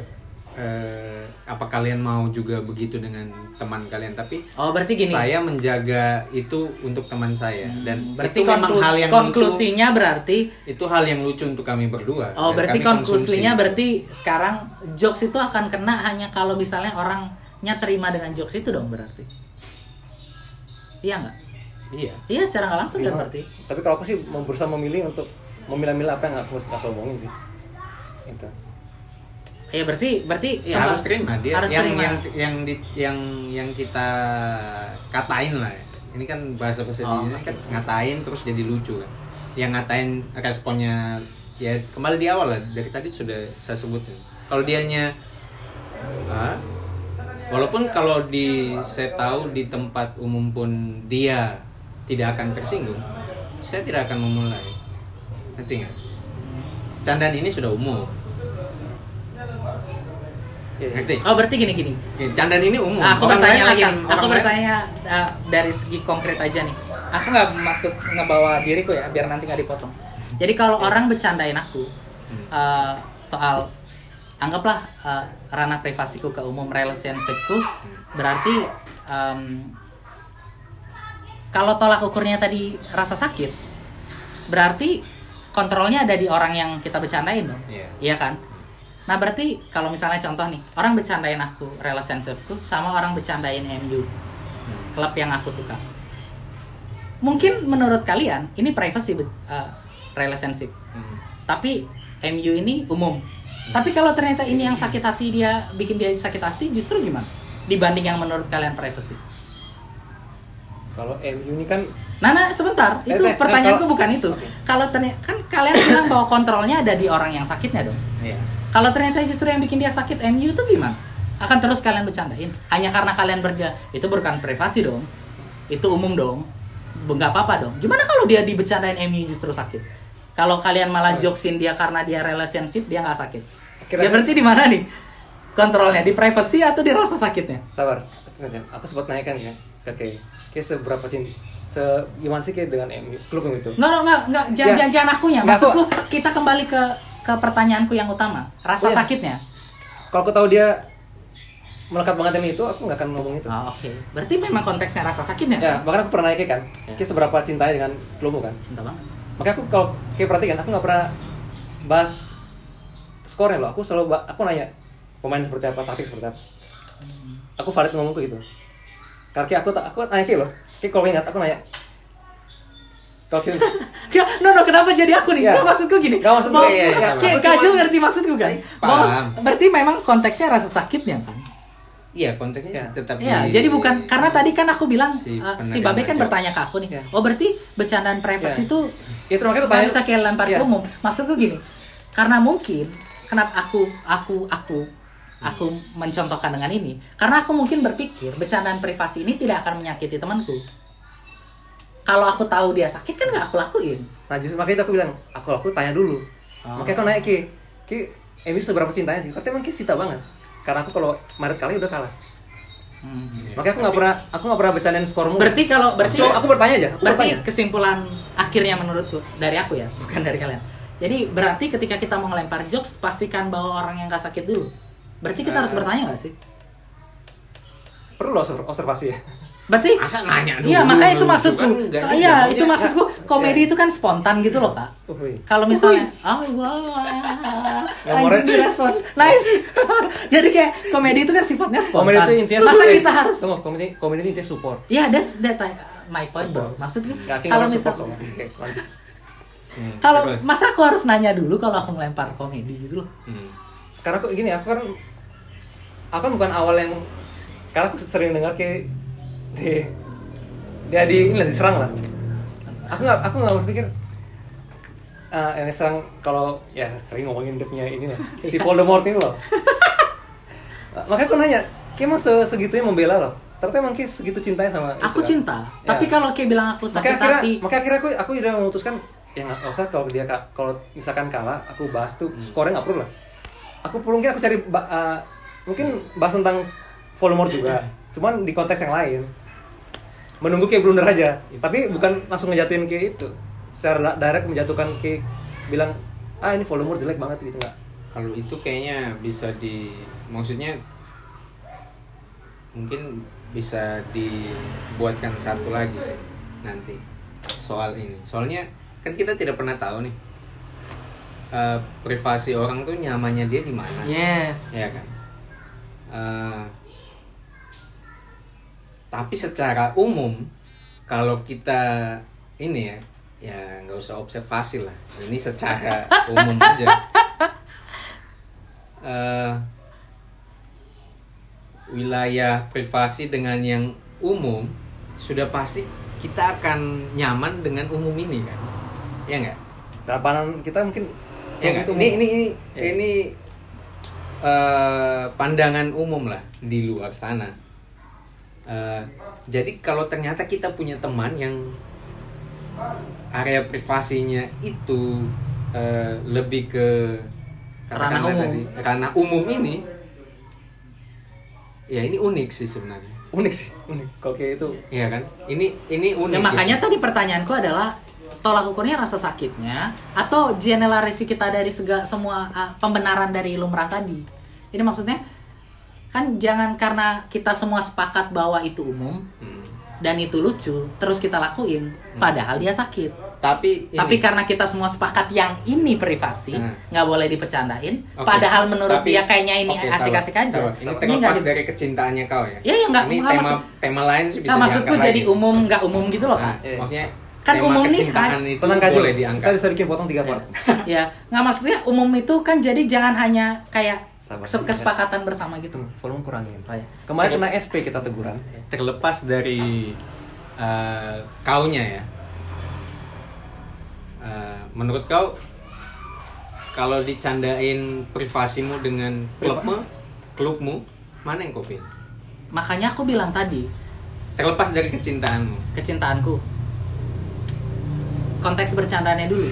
[SPEAKER 3] eh, apa kalian mau juga begitu dengan teman kalian tapi
[SPEAKER 1] Oh berarti gini.
[SPEAKER 3] saya menjaga itu untuk teman saya dan
[SPEAKER 1] berarti
[SPEAKER 3] itu memang hal yang
[SPEAKER 1] konklusinya berarti
[SPEAKER 3] lucu, itu hal yang lucu untuk kami berdua
[SPEAKER 1] Oh berarti
[SPEAKER 3] konsumsi.
[SPEAKER 1] konklusinya berarti sekarang jokes itu akan kena hanya kalau misalnya orangnya terima dengan jokes itu dong berarti. Iya nggak?
[SPEAKER 3] iya
[SPEAKER 1] Iya secara nggak langsung kan
[SPEAKER 2] Memang.
[SPEAKER 1] berarti.
[SPEAKER 2] tapi kalau aku sih mau berusaha memilih untuk memilah-milah apa yang aku harus omongin sih itu
[SPEAKER 1] Iya berarti berarti
[SPEAKER 3] ya harus terima. Dia
[SPEAKER 1] harus
[SPEAKER 3] yang,
[SPEAKER 1] terima.
[SPEAKER 3] yang yang di, yang yang kita katain lah ini kan bahasa bahasa
[SPEAKER 1] Oh, oke.
[SPEAKER 3] kan ngatain terus jadi lucu kan. Yang ngatain responnya ya kembali di awal lah. Dari tadi sudah saya sebutin kalau dianya ah, walaupun kalau di saya tahu di tempat umum pun dia tidak akan tersinggung saya tidak akan memulai. Nanti nggak? Candaan ini sudah umum. Ngerti
[SPEAKER 1] Oh berarti gini gini.
[SPEAKER 3] Candaan ini umum.
[SPEAKER 1] Nah, aku
[SPEAKER 3] Orang
[SPEAKER 1] bertanya lagi
[SPEAKER 3] akan-.
[SPEAKER 1] Aku bertanya uh, dari segi konkret aja nih. Aku nggak maksud ngebawa diriku ya, biar nanti nggak dipotong. Jadi kalau orang bercandain aku uh, soal anggaplah uh, ranah privasiku ke umum relationshipku, berarti um, kalau tolak ukurnya tadi rasa sakit, berarti kontrolnya ada di orang yang kita bercandain dong.
[SPEAKER 3] Iya.
[SPEAKER 1] Iya kan? Nah berarti kalau misalnya contoh nih orang bercandain aku relationshipku sama orang bercandain MU klub yang aku suka. Mungkin menurut kalian ini privacy uh, relationship,
[SPEAKER 3] Hmm.
[SPEAKER 1] tapi MU ini umum. Tapi kalau ternyata ini yang sakit hati dia bikin dia sakit hati justru gimana? Dibanding yang menurut kalian privacy.
[SPEAKER 2] kalau MU ini kan
[SPEAKER 1] Nah, nah sebentar,
[SPEAKER 2] Eh,
[SPEAKER 1] itu
[SPEAKER 2] eh,
[SPEAKER 1] pertanyaanku
[SPEAKER 2] kalau-
[SPEAKER 1] bukan itu. Kalau ternyata kan kalian bilang bahwa kontrolnya ada di orang yang sakitnya dong.
[SPEAKER 3] Iya.
[SPEAKER 1] Kalau ternyata justru yang bikin dia sakit MU itu gimana? Akan terus kalian bercandain? Hanya karena kalian berja itu bukan privasi dong. Itu umum dong. B- nggak apa-apa dong. Gimana kalau dia dibecandain MU justru sakit? Kalau kalian malah jokesin dia karena dia relationship dia nggak sakit.
[SPEAKER 2] Kira-
[SPEAKER 1] Ya berarti di mana nih? Kontrolnya di privasi atau di rasa sakitnya?
[SPEAKER 2] sabar aku sempat nanya kan ya ke Kay Kay seberapa cinta se gimana sih Kay dengan MU klub itu
[SPEAKER 1] nggak, nggak, jangan,
[SPEAKER 2] Ya.
[SPEAKER 1] jangan, jangan akunya.
[SPEAKER 2] Nggak,
[SPEAKER 1] Maksudku kita kembali ke ke pertanyaanku yang utama, rasa
[SPEAKER 2] Oh, iya.
[SPEAKER 1] sakitnya.
[SPEAKER 2] kalau aku tahu dia melekat banget MU itu aku nggak akan ngomong itu
[SPEAKER 1] Oh, Oke, berarti memang konteksnya rasa sakitnya.
[SPEAKER 2] ya bahkan aku pernah nanya kan
[SPEAKER 1] Ya.
[SPEAKER 2] Seberapa cintanya dengan klubmu kan
[SPEAKER 1] Cinta banget.
[SPEAKER 2] makanya aku kalau Kay perhatikan aku nggak pernah bahas skornya loh aku selalu aku nanya pemain seperti apa taktik seperti apa aku valid ngomongku gitu karena aku tak aku nanya Kay loh Kay kalau ingat aku nanya Kay <laughs>
[SPEAKER 1] Ya, no, no, kenapa jadi aku nih?
[SPEAKER 2] Iya.
[SPEAKER 1] Nggak, maksudku gini.
[SPEAKER 2] Nggak, maksudku-
[SPEAKER 1] Bahwa-
[SPEAKER 3] iya, iya,
[SPEAKER 1] kayak
[SPEAKER 3] sama. Aku
[SPEAKER 1] Kak Jul
[SPEAKER 3] cuma-
[SPEAKER 1] ngerti maksudku kan?
[SPEAKER 3] Paham.
[SPEAKER 1] berarti memang konteksnya rasa sakitnya kan?
[SPEAKER 3] Iya, konteksnya
[SPEAKER 2] Ya.
[SPEAKER 3] tetap
[SPEAKER 1] Iya,
[SPEAKER 3] di-
[SPEAKER 1] jadi bukan karena tadi kan aku bilang
[SPEAKER 3] Si
[SPEAKER 1] uh, si Babe kan bertanya ke aku nih.
[SPEAKER 2] Ya.
[SPEAKER 1] Oh, berarti bercandaan privacy
[SPEAKER 2] Ya.
[SPEAKER 1] itu
[SPEAKER 2] makanya aku
[SPEAKER 1] nggak
[SPEAKER 2] tanya
[SPEAKER 1] bisa kayak lempar
[SPEAKER 2] Iya.
[SPEAKER 1] umum. Maksudku gini, karena mungkin kenapa aku aku aku aku mencontohkan dengan ini karena aku mungkin berpikir bercandaan privasi ini tidak akan menyakiti temanku. Kalau aku tahu dia sakit kan nggak aku lakuin.
[SPEAKER 2] Nah justru makanya itu aku bilang, aku aku tanya dulu.
[SPEAKER 1] Oh.
[SPEAKER 2] Makanya aku nanya Ki, Ki, Emi seberapa cintanya sih? Tapi emang Ki cinta banget. Karena aku kalau Maret kali udah kalah. Makanya aku nggak pernah, aku nggak pernah bercandain skormu.
[SPEAKER 1] Berarti kalau berarti
[SPEAKER 2] So, aku bertanya aja. Aku
[SPEAKER 1] berarti
[SPEAKER 2] bertanya.
[SPEAKER 1] kesimpulan akhirnya menurutku dari aku ya, bukan dari kalian. Jadi berarti ketika kita mau ngelempar jokes pastikan bahwa orang yang gak sakit dulu. Berarti kita harus
[SPEAKER 2] Eh.
[SPEAKER 1] bertanya gak sih?
[SPEAKER 2] perlu loh observ- observasi ya.
[SPEAKER 1] Berarti
[SPEAKER 3] Masa nanya dulu.
[SPEAKER 1] Iya, makanya itu
[SPEAKER 3] Kan
[SPEAKER 1] maksudku.
[SPEAKER 3] enggak juga.
[SPEAKER 1] Iya, itu maksudku. Komedi itu kan spontan gitu loh, Kak.
[SPEAKER 2] Uhuy.
[SPEAKER 1] Kalau misalnya, oh wow, anjing direspon, nice. <laughs> Jadi kayak komedi itu kan sifatnya spontan.
[SPEAKER 2] Komedi itu intinya
[SPEAKER 1] Masa kita harus
[SPEAKER 2] Tunggu, komedi, komedi itu intinya support.
[SPEAKER 1] Ya, that's that I- my point, bro. Maksudku kalau
[SPEAKER 2] nggak
[SPEAKER 1] misal
[SPEAKER 2] support soalnya. Oke, lanjut.
[SPEAKER 3] Hmm, <laughs>
[SPEAKER 1] kalau masa aku harus nanya dulu kalau aku ngelempar komedi gitu loh.
[SPEAKER 3] Hmm.
[SPEAKER 2] Karena aku gini, aku kan aku kan bukan awal yang karena aku sering dengar kayak di dia di ini lah, diserang lah. Aku nggak aku nggak berpikir eh, yang diserang kalau ya kali ngomongin dia punya ini lah si Voldemort ini loh. <laughs> Makanya aku nanya, kayak emang se- segitunya membela loh. Ternyata emang kayak segitu cintanya sama itu
[SPEAKER 1] Aku
[SPEAKER 2] kan.
[SPEAKER 1] cinta,
[SPEAKER 2] Ya.
[SPEAKER 1] tapi kalau kayak bilang aku
[SPEAKER 2] makanya
[SPEAKER 1] sakit
[SPEAKER 2] akhirnya,
[SPEAKER 1] hati,
[SPEAKER 2] makanya akhirnya aku aku udah memutuskan ya nggak usah kalau dia ka- kalau misalkan kalah aku bahas tuh skornya nggak perlu lah aku mungkin aku cari uh, mungkin bahas tentang Voldemort juga <clears throat> cuman di konteks yang lain menunggu kayak blunder aja tapi bukan langsung ngejatuhin kayak itu secara direct menjatuhkan kayak bilang ah ini Voldemort jelek banget gitu nggak
[SPEAKER 3] Kalau itu kayaknya bisa di maksudnya mungkin bisa dibuatkan satu lagi sih nanti soal ini. Soalnya kan kita tidak pernah tahu nih eh, privasi orang tuh nyamannya dia di mana.
[SPEAKER 1] yes.
[SPEAKER 3] ya kan Eh, tapi secara umum kalau kita ini ya ya nggak usah observasi lah. Ini secara <laughs> umum aja. Eh, wilayah privasi dengan yang umum sudah pasti kita akan nyaman dengan umum ini kan? Ya nggak?
[SPEAKER 2] Harapan kita mungkin
[SPEAKER 3] ya
[SPEAKER 2] umum
[SPEAKER 3] nggak? ini ini ini,
[SPEAKER 2] Ya.
[SPEAKER 3] ini eh, pandangan umum lah di luar sana Eh, jadi kalau ternyata kita punya teman yang area privasinya itu eh, lebih ke
[SPEAKER 1] Ranah
[SPEAKER 3] katakanlah
[SPEAKER 1] umum.
[SPEAKER 3] tadi, ranah umum ini ya ini unik sih sebenarnya
[SPEAKER 2] unik sih unik kalau kayak itu
[SPEAKER 3] Iya kan ini ini unik
[SPEAKER 1] Ya,
[SPEAKER 3] gitu.
[SPEAKER 1] makanya tadi pertanyaanku adalah tolak ukurnya rasa sakitnya atau generalisasi kita dari sega, semua ah, pembenaran dari lumrah tadi. Jadi maksudnya kan jangan karena kita semua sepakat bahwa itu umum
[SPEAKER 3] Hmm.
[SPEAKER 1] dan itu lucu terus kita lakuin padahal dia sakit.
[SPEAKER 3] tapi ini-
[SPEAKER 1] Tapi karena kita semua sepakat yang ini privasi
[SPEAKER 3] Hmm.
[SPEAKER 1] nggak boleh dipecandain,
[SPEAKER 3] Oke.
[SPEAKER 1] padahal menurut
[SPEAKER 3] Tapi-
[SPEAKER 1] dia kayaknya ini
[SPEAKER 3] oke,
[SPEAKER 1] asik-asik aja.
[SPEAKER 3] sabar. Ini terlepas dari kecintaannya kau ya.
[SPEAKER 1] Iya, iya, nggak-
[SPEAKER 3] Ini tema
[SPEAKER 1] maksud-
[SPEAKER 3] tema lain sih bisa
[SPEAKER 1] maksudku
[SPEAKER 3] diangkat
[SPEAKER 1] jadi
[SPEAKER 3] lagi.
[SPEAKER 1] umum nggak umum gitu loh
[SPEAKER 3] Nah,
[SPEAKER 1] kan?
[SPEAKER 2] Iya.
[SPEAKER 3] maksudnya
[SPEAKER 1] Kan
[SPEAKER 3] tema
[SPEAKER 1] umum nih, kan?
[SPEAKER 3] itu
[SPEAKER 2] tenang
[SPEAKER 3] boleh
[SPEAKER 2] kita
[SPEAKER 3] diangkat.
[SPEAKER 2] bisa bikin potong tiga part <laughs>
[SPEAKER 1] ya nggak maksudnya umum itu kan jadi jangan hanya kayak
[SPEAKER 2] Sabar.
[SPEAKER 1] kes- kesepakatan bersama gitu
[SPEAKER 2] Tuh, volume kurangin
[SPEAKER 1] Oh, iya.
[SPEAKER 2] kemarin kena SP kita teguran
[SPEAKER 3] Terlepas dari eh, kaunya ya. Eh, menurut kau kalau dicandain privasimu dengan klubmu, klubmu, mana yang kau pilih?
[SPEAKER 1] makanya aku bilang tadi
[SPEAKER 3] Terlepas dari kecintaanmu.
[SPEAKER 1] kecintaanku konteks bercandanya dulu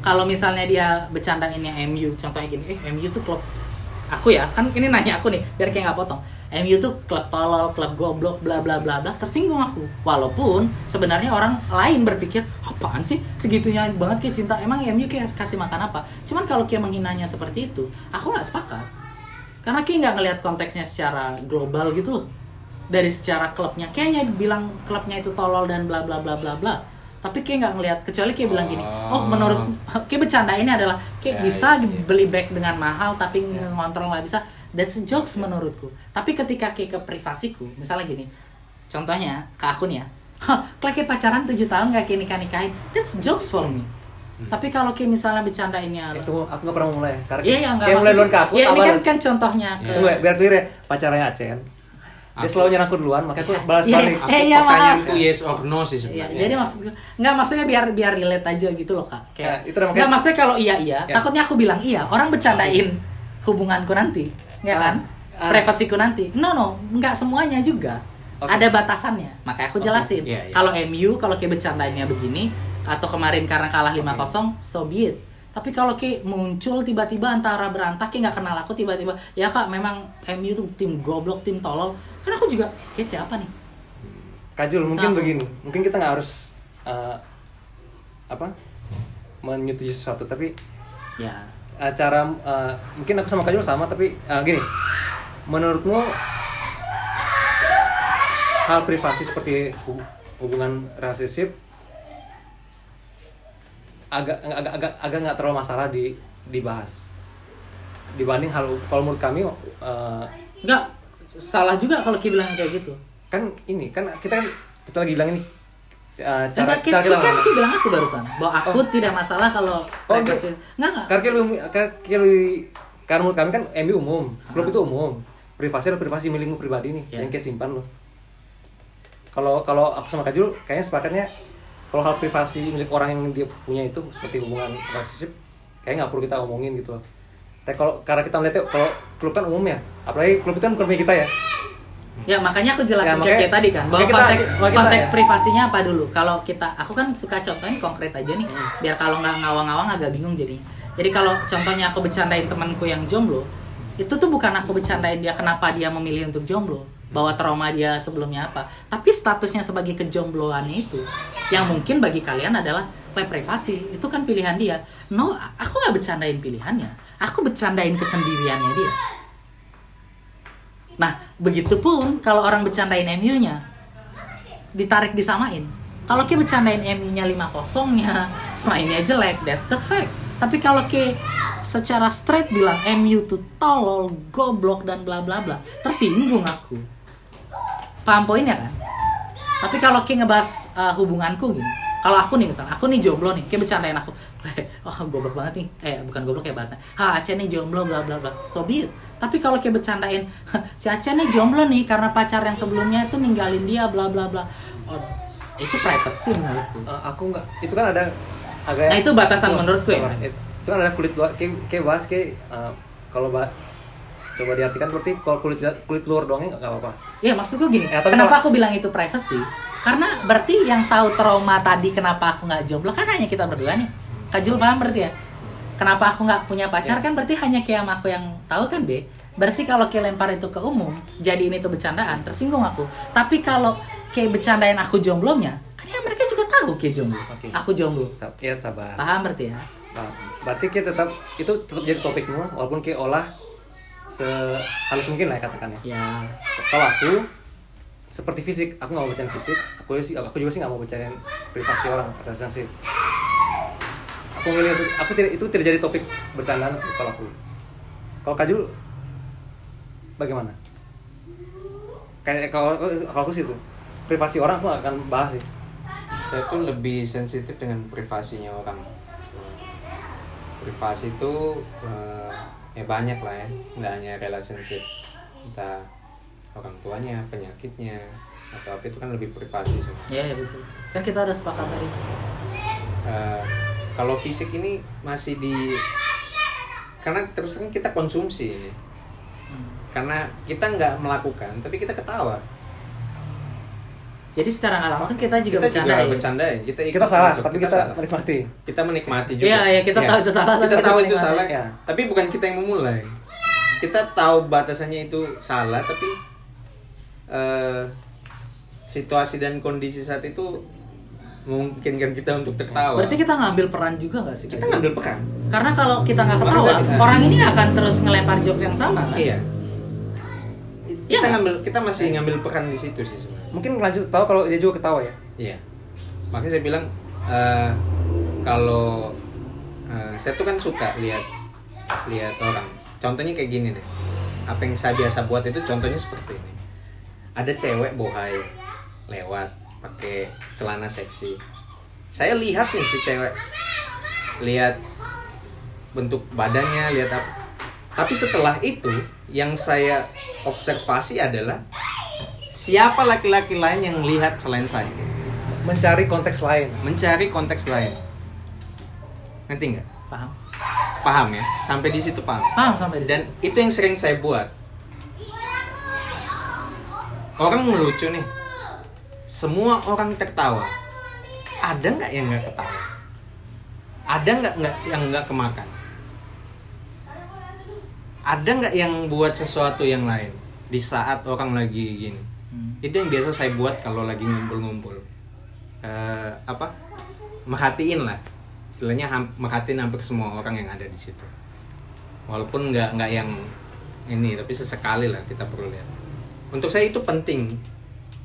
[SPEAKER 1] kalau misalnya dia bercandainnya MU contohnya gini eh MU tuh klub aku ya kan ini nanya aku nih biar kayak nggak potong. MU tuh klub tolol klub goblok bla bla bla bla tersinggung aku. Walaupun sebenarnya orang lain berpikir apaan sih? Segitunya banget kayak cinta. Emang MU kayak kasih makan apa? Cuman kalau kayak menghinanya seperti itu aku nggak sepakat. Karena kayak nggak ngelihat konteksnya secara global gitu loh. Dari secara klubnya. Kayaknya bilang klubnya itu tolol dan bla bla bla bla bla tapi kayak nggak ngelihat kecuali kayak bilang gini oh.
[SPEAKER 3] Oh.
[SPEAKER 1] menurut kayak bercanda ini adalah kayak
[SPEAKER 3] Ya,
[SPEAKER 1] bisa
[SPEAKER 3] ya, ya.
[SPEAKER 1] beli bag dengan mahal tapi ngontrol nggak bisa. That's jokes menurutku. Tapi ketika kayak ke privasiku misalnya gini contohnya ke akun ya Hah, kayak pacaran 7 tahun nggak kayak nikah nikahin? That's jokes for me. Tapi kalau kayak misalnya bercandainnya
[SPEAKER 2] itu aku nggak pernah mulai karena
[SPEAKER 1] Iya, ya, nggak
[SPEAKER 2] kayak mulai duluan ke aku
[SPEAKER 1] Ya, ini kan kan contohnya ke
[SPEAKER 2] Tunggu ya, biar clear ya pacarnya Acen dia selalu nyerang aku duluan makanya aku balas
[SPEAKER 1] Iya.
[SPEAKER 2] balik
[SPEAKER 3] Aku
[SPEAKER 1] Eh, iya,
[SPEAKER 3] pertanyaanku yes or no sih
[SPEAKER 1] Iya,
[SPEAKER 3] sebenarnya.
[SPEAKER 1] jadi maksudnya nggak maksudnya biar biar relate aja gitu loh kak. Kayak
[SPEAKER 2] Ya, itu namanya-
[SPEAKER 1] nggak maksudnya kalau iya iya,
[SPEAKER 2] Ya.
[SPEAKER 1] takutnya aku bilang iya, orang bercandain hubunganku nanti, ya
[SPEAKER 2] Ah.
[SPEAKER 1] kan?
[SPEAKER 2] Ah.
[SPEAKER 1] Privasiku nanti. No no, nggak semuanya juga.
[SPEAKER 2] Oke.
[SPEAKER 1] Ada batasannya. Makanya aku jelasin.
[SPEAKER 3] Iya, iya.
[SPEAKER 1] Kalau MU kalau kayak bercandainnya begini atau kemarin karena kalah 5-0, so be it. Tapi kalau kayak muncul tiba-tiba antara berantak kayak nggak kenal aku tiba-tiba ya kak memang MU tuh tim goblok tim tolol. Kan aku juga kayak siapa nih?
[SPEAKER 2] Kajul mungkin begini. Mungkin kita nggak harus eh, apa menyetujui sesuatu tapi
[SPEAKER 1] ya.
[SPEAKER 2] eh, cara eh, mungkin aku sama Kajul sama tapi eh, gini. Menurutmu hal privasi seperti hu- hubungan relationship agak agak agak agak nggak terlalu masalah di dibahas. Dibanding hal kalau menurut kami eh,
[SPEAKER 1] nggak salah juga kalau kayak bilang kayak gitu.
[SPEAKER 2] kan ini kan kita kan kita lagi bilang ini uh, cara
[SPEAKER 1] Enggak,
[SPEAKER 2] cara
[SPEAKER 1] kita,
[SPEAKER 2] kita
[SPEAKER 1] kan Ki bilang aku barusan bahwa aku tidak masalah kalau
[SPEAKER 2] Oh,
[SPEAKER 1] privacy. Enggak enggak.
[SPEAKER 2] karena lebih karena lebih karena menurut kami kan MU umum klub itu umum. Privasi adalah privasi milikmu pribadi nih
[SPEAKER 1] Ya.
[SPEAKER 2] yang kayak simpan lo kalau kalau aku sama Kajul kayaknya sepakatnya kalau hal privasi milik orang yang dia punya itu seperti hubungan relationship kayaknya nggak perlu kita omongin gitu loh tapi kalau karena kita melihatnya kalau klub kan umum ya apalagi klub itu kan bukan punya kita ya
[SPEAKER 1] Ya makanya aku jelasin
[SPEAKER 2] Ya,
[SPEAKER 1] kayak,
[SPEAKER 2] makanya-
[SPEAKER 1] kayak tadi kan bahwa
[SPEAKER 2] kita-
[SPEAKER 1] konteks
[SPEAKER 2] kita
[SPEAKER 1] konteks
[SPEAKER 2] ya.
[SPEAKER 1] privasinya apa dulu. Kalau kita aku kan suka contohin konkret aja nih
[SPEAKER 2] Hmm.
[SPEAKER 1] biar kalau nggak ngawang-ngawang agak bingung jadinya. Jadi kalau contohnya aku bercandain temanku yang jomblo, itu tuh bukan aku bercandain dia kenapa dia memilih untuk jomblo, bahwa trauma dia sebelumnya apa, tapi statusnya sebagai kejombloannya itu yang mungkin bagi kalian adalah privasi. Itu kan pilihan dia. No, aku nggak bercandain pilihannya. Aku bercandain kesendiriannya dia. Nah, begitupun kalau orang bercandain MU-nya ditarik disamain. Kalau Ki bercandain MU-nya 5-0 nya mainnya jelek, that's the fact. Tapi kalau Ki secara straight bilang MU tuh tolol, goblok dan bla bla bla, tersinggung aku. Paham poinnya kan? Tapi kalau Ki ngebahas uh, hubunganku gini kalau aku nih misalnya aku nih jomblo nih kayak bercandain aku wah goblok banget nih eh bukan goblok kayak bahasa ha Aceh nih jomblo bla bla bla so be it. tapi kalau kayak bercandain si Aceh nih jomblo nih karena pacar yang sebelumnya itu ninggalin dia bla bla bla oh, itu privacy menurutku
[SPEAKER 2] Eh, aku nggak itu kan ada agak
[SPEAKER 1] Nah, itu batasan
[SPEAKER 2] Oh,
[SPEAKER 1] menurutku ya.
[SPEAKER 2] itu kan ada kulit luar kayak, kayak bahas kayak eh, kalau bah coba diartikan berarti kalau kulit kulit luar doangnya nggak apa-apa
[SPEAKER 1] Iya maksudku gini,
[SPEAKER 2] Ya,
[SPEAKER 1] kenapa
[SPEAKER 2] kalau-
[SPEAKER 1] aku bilang itu privacy? Karena berarti yang tahu trauma tadi kenapa aku nggak jomblo kan hanya kita berdua nih. Kajul paham berarti ya? Kenapa aku nggak punya pacar kan berarti hanya kayak aku yang tahu kan be? Berarti kalau kayak lempar itu ke umum, jadi ini tuh bercandaan, tersinggung aku. Tapi kalau kayak bercandain aku jomblonya, kan ya mereka juga tahu kayak jomblo.
[SPEAKER 2] Oke.
[SPEAKER 1] Aku jomblo.
[SPEAKER 2] Sab- ya sabar
[SPEAKER 1] Paham berarti ya?
[SPEAKER 2] Nah, berarti kita tetap itu tetap jadi topik semua walaupun kayak olah sehalus mungkin lah ya katakannya.
[SPEAKER 1] Ya.
[SPEAKER 2] kalau aku seperti fisik aku nggak mau bicarain fisik aku sih aku juga sih nggak mau bicarain privasi orang relationship aku milih itu aku tidak itu tidak jadi topik bercandaan kalau aku. Kalau kajul bagaimana? Kayak kalau kalau aku sih itu privasi orang aku akan bahas sih.
[SPEAKER 3] Saya tuh lebih sensitif dengan privasinya orang. Privasi itu eh, ya banyak lah ya. Nggak hanya relationship entah orang tuanya penyakitnya atau apa itu kan lebih privasi semua.
[SPEAKER 1] Ya, ya betul. Kan kita udah sepakat tadi.
[SPEAKER 3] Eh, kalau fisik ini masih di karena terus terang kita konsumsi ini. Karena kita nggak melakukan tapi kita ketawa
[SPEAKER 1] Jadi secara nggak langsung kita juga
[SPEAKER 3] kita juga
[SPEAKER 1] bercandain.
[SPEAKER 3] bercandain kita ikut
[SPEAKER 2] kita salah
[SPEAKER 3] masuk,
[SPEAKER 2] tapi kita,
[SPEAKER 3] salah.
[SPEAKER 2] menikmati
[SPEAKER 3] kita menikmati juga
[SPEAKER 1] Iya, iya, kita tahu itu salah, tapi
[SPEAKER 3] kita
[SPEAKER 1] kita
[SPEAKER 3] tahu itu salah
[SPEAKER 2] Ya.
[SPEAKER 3] tapi bukan kita yang memulai kita tahu batasannya itu salah tapi eh, situasi dan kondisi saat itu memungkinkan kita untuk tertawa
[SPEAKER 1] Berarti kita ngambil peran juga nggak sih?
[SPEAKER 3] kita ngambil peran
[SPEAKER 1] Karena kalau kita nggak ketawa,
[SPEAKER 3] Makanya-
[SPEAKER 1] orang ini nggak akan terus ngelempar jokes yang sama kan?
[SPEAKER 3] iya
[SPEAKER 1] Iya
[SPEAKER 3] kita
[SPEAKER 1] nggak?
[SPEAKER 3] ngambil kita masih ngambil peran di situ sih
[SPEAKER 2] mungkin lanjut tahu kalau dia juga ketawa ya
[SPEAKER 3] Iya. Makanya saya bilang eh, kalau eh, saya tuh kan suka lihat lihat orang. Contohnya kayak gini deh. Apa yang saya biasa buat itu contohnya seperti ini. Ada cewek bohai lewat pakai celana seksi. Saya lihat nih si cewek. Lihat bentuk badannya, lihat apa. Tapi setelah itu yang saya observasi adalah siapa laki-laki lain yang lihat selain saya?
[SPEAKER 2] Mencari konteks lain.
[SPEAKER 3] Mencari konteks lain. Nanti nggak?
[SPEAKER 1] Paham?
[SPEAKER 3] paham ya? Sampai di situ paham.
[SPEAKER 1] Paham sampai di
[SPEAKER 3] dan itu yang sering saya buat. Orang melucu nih. Semua orang tertawa. Ada nggak yang nggak ketawa? Ada nggak nggak yang nggak kemakan? Ada nggak yang buat sesuatu yang lain? Di saat orang lagi gini
[SPEAKER 1] Hmm.
[SPEAKER 3] itu yang biasa saya buat kalau lagi ngumpul-ngumpul. Eh, apa? Merhatiin lah. Istilahnya ham- merhatiin hampir semua orang yang ada di situ. Walaupun nggak nggak yang ini tapi sesekali lah kita perlu lihat. Untuk saya itu penting.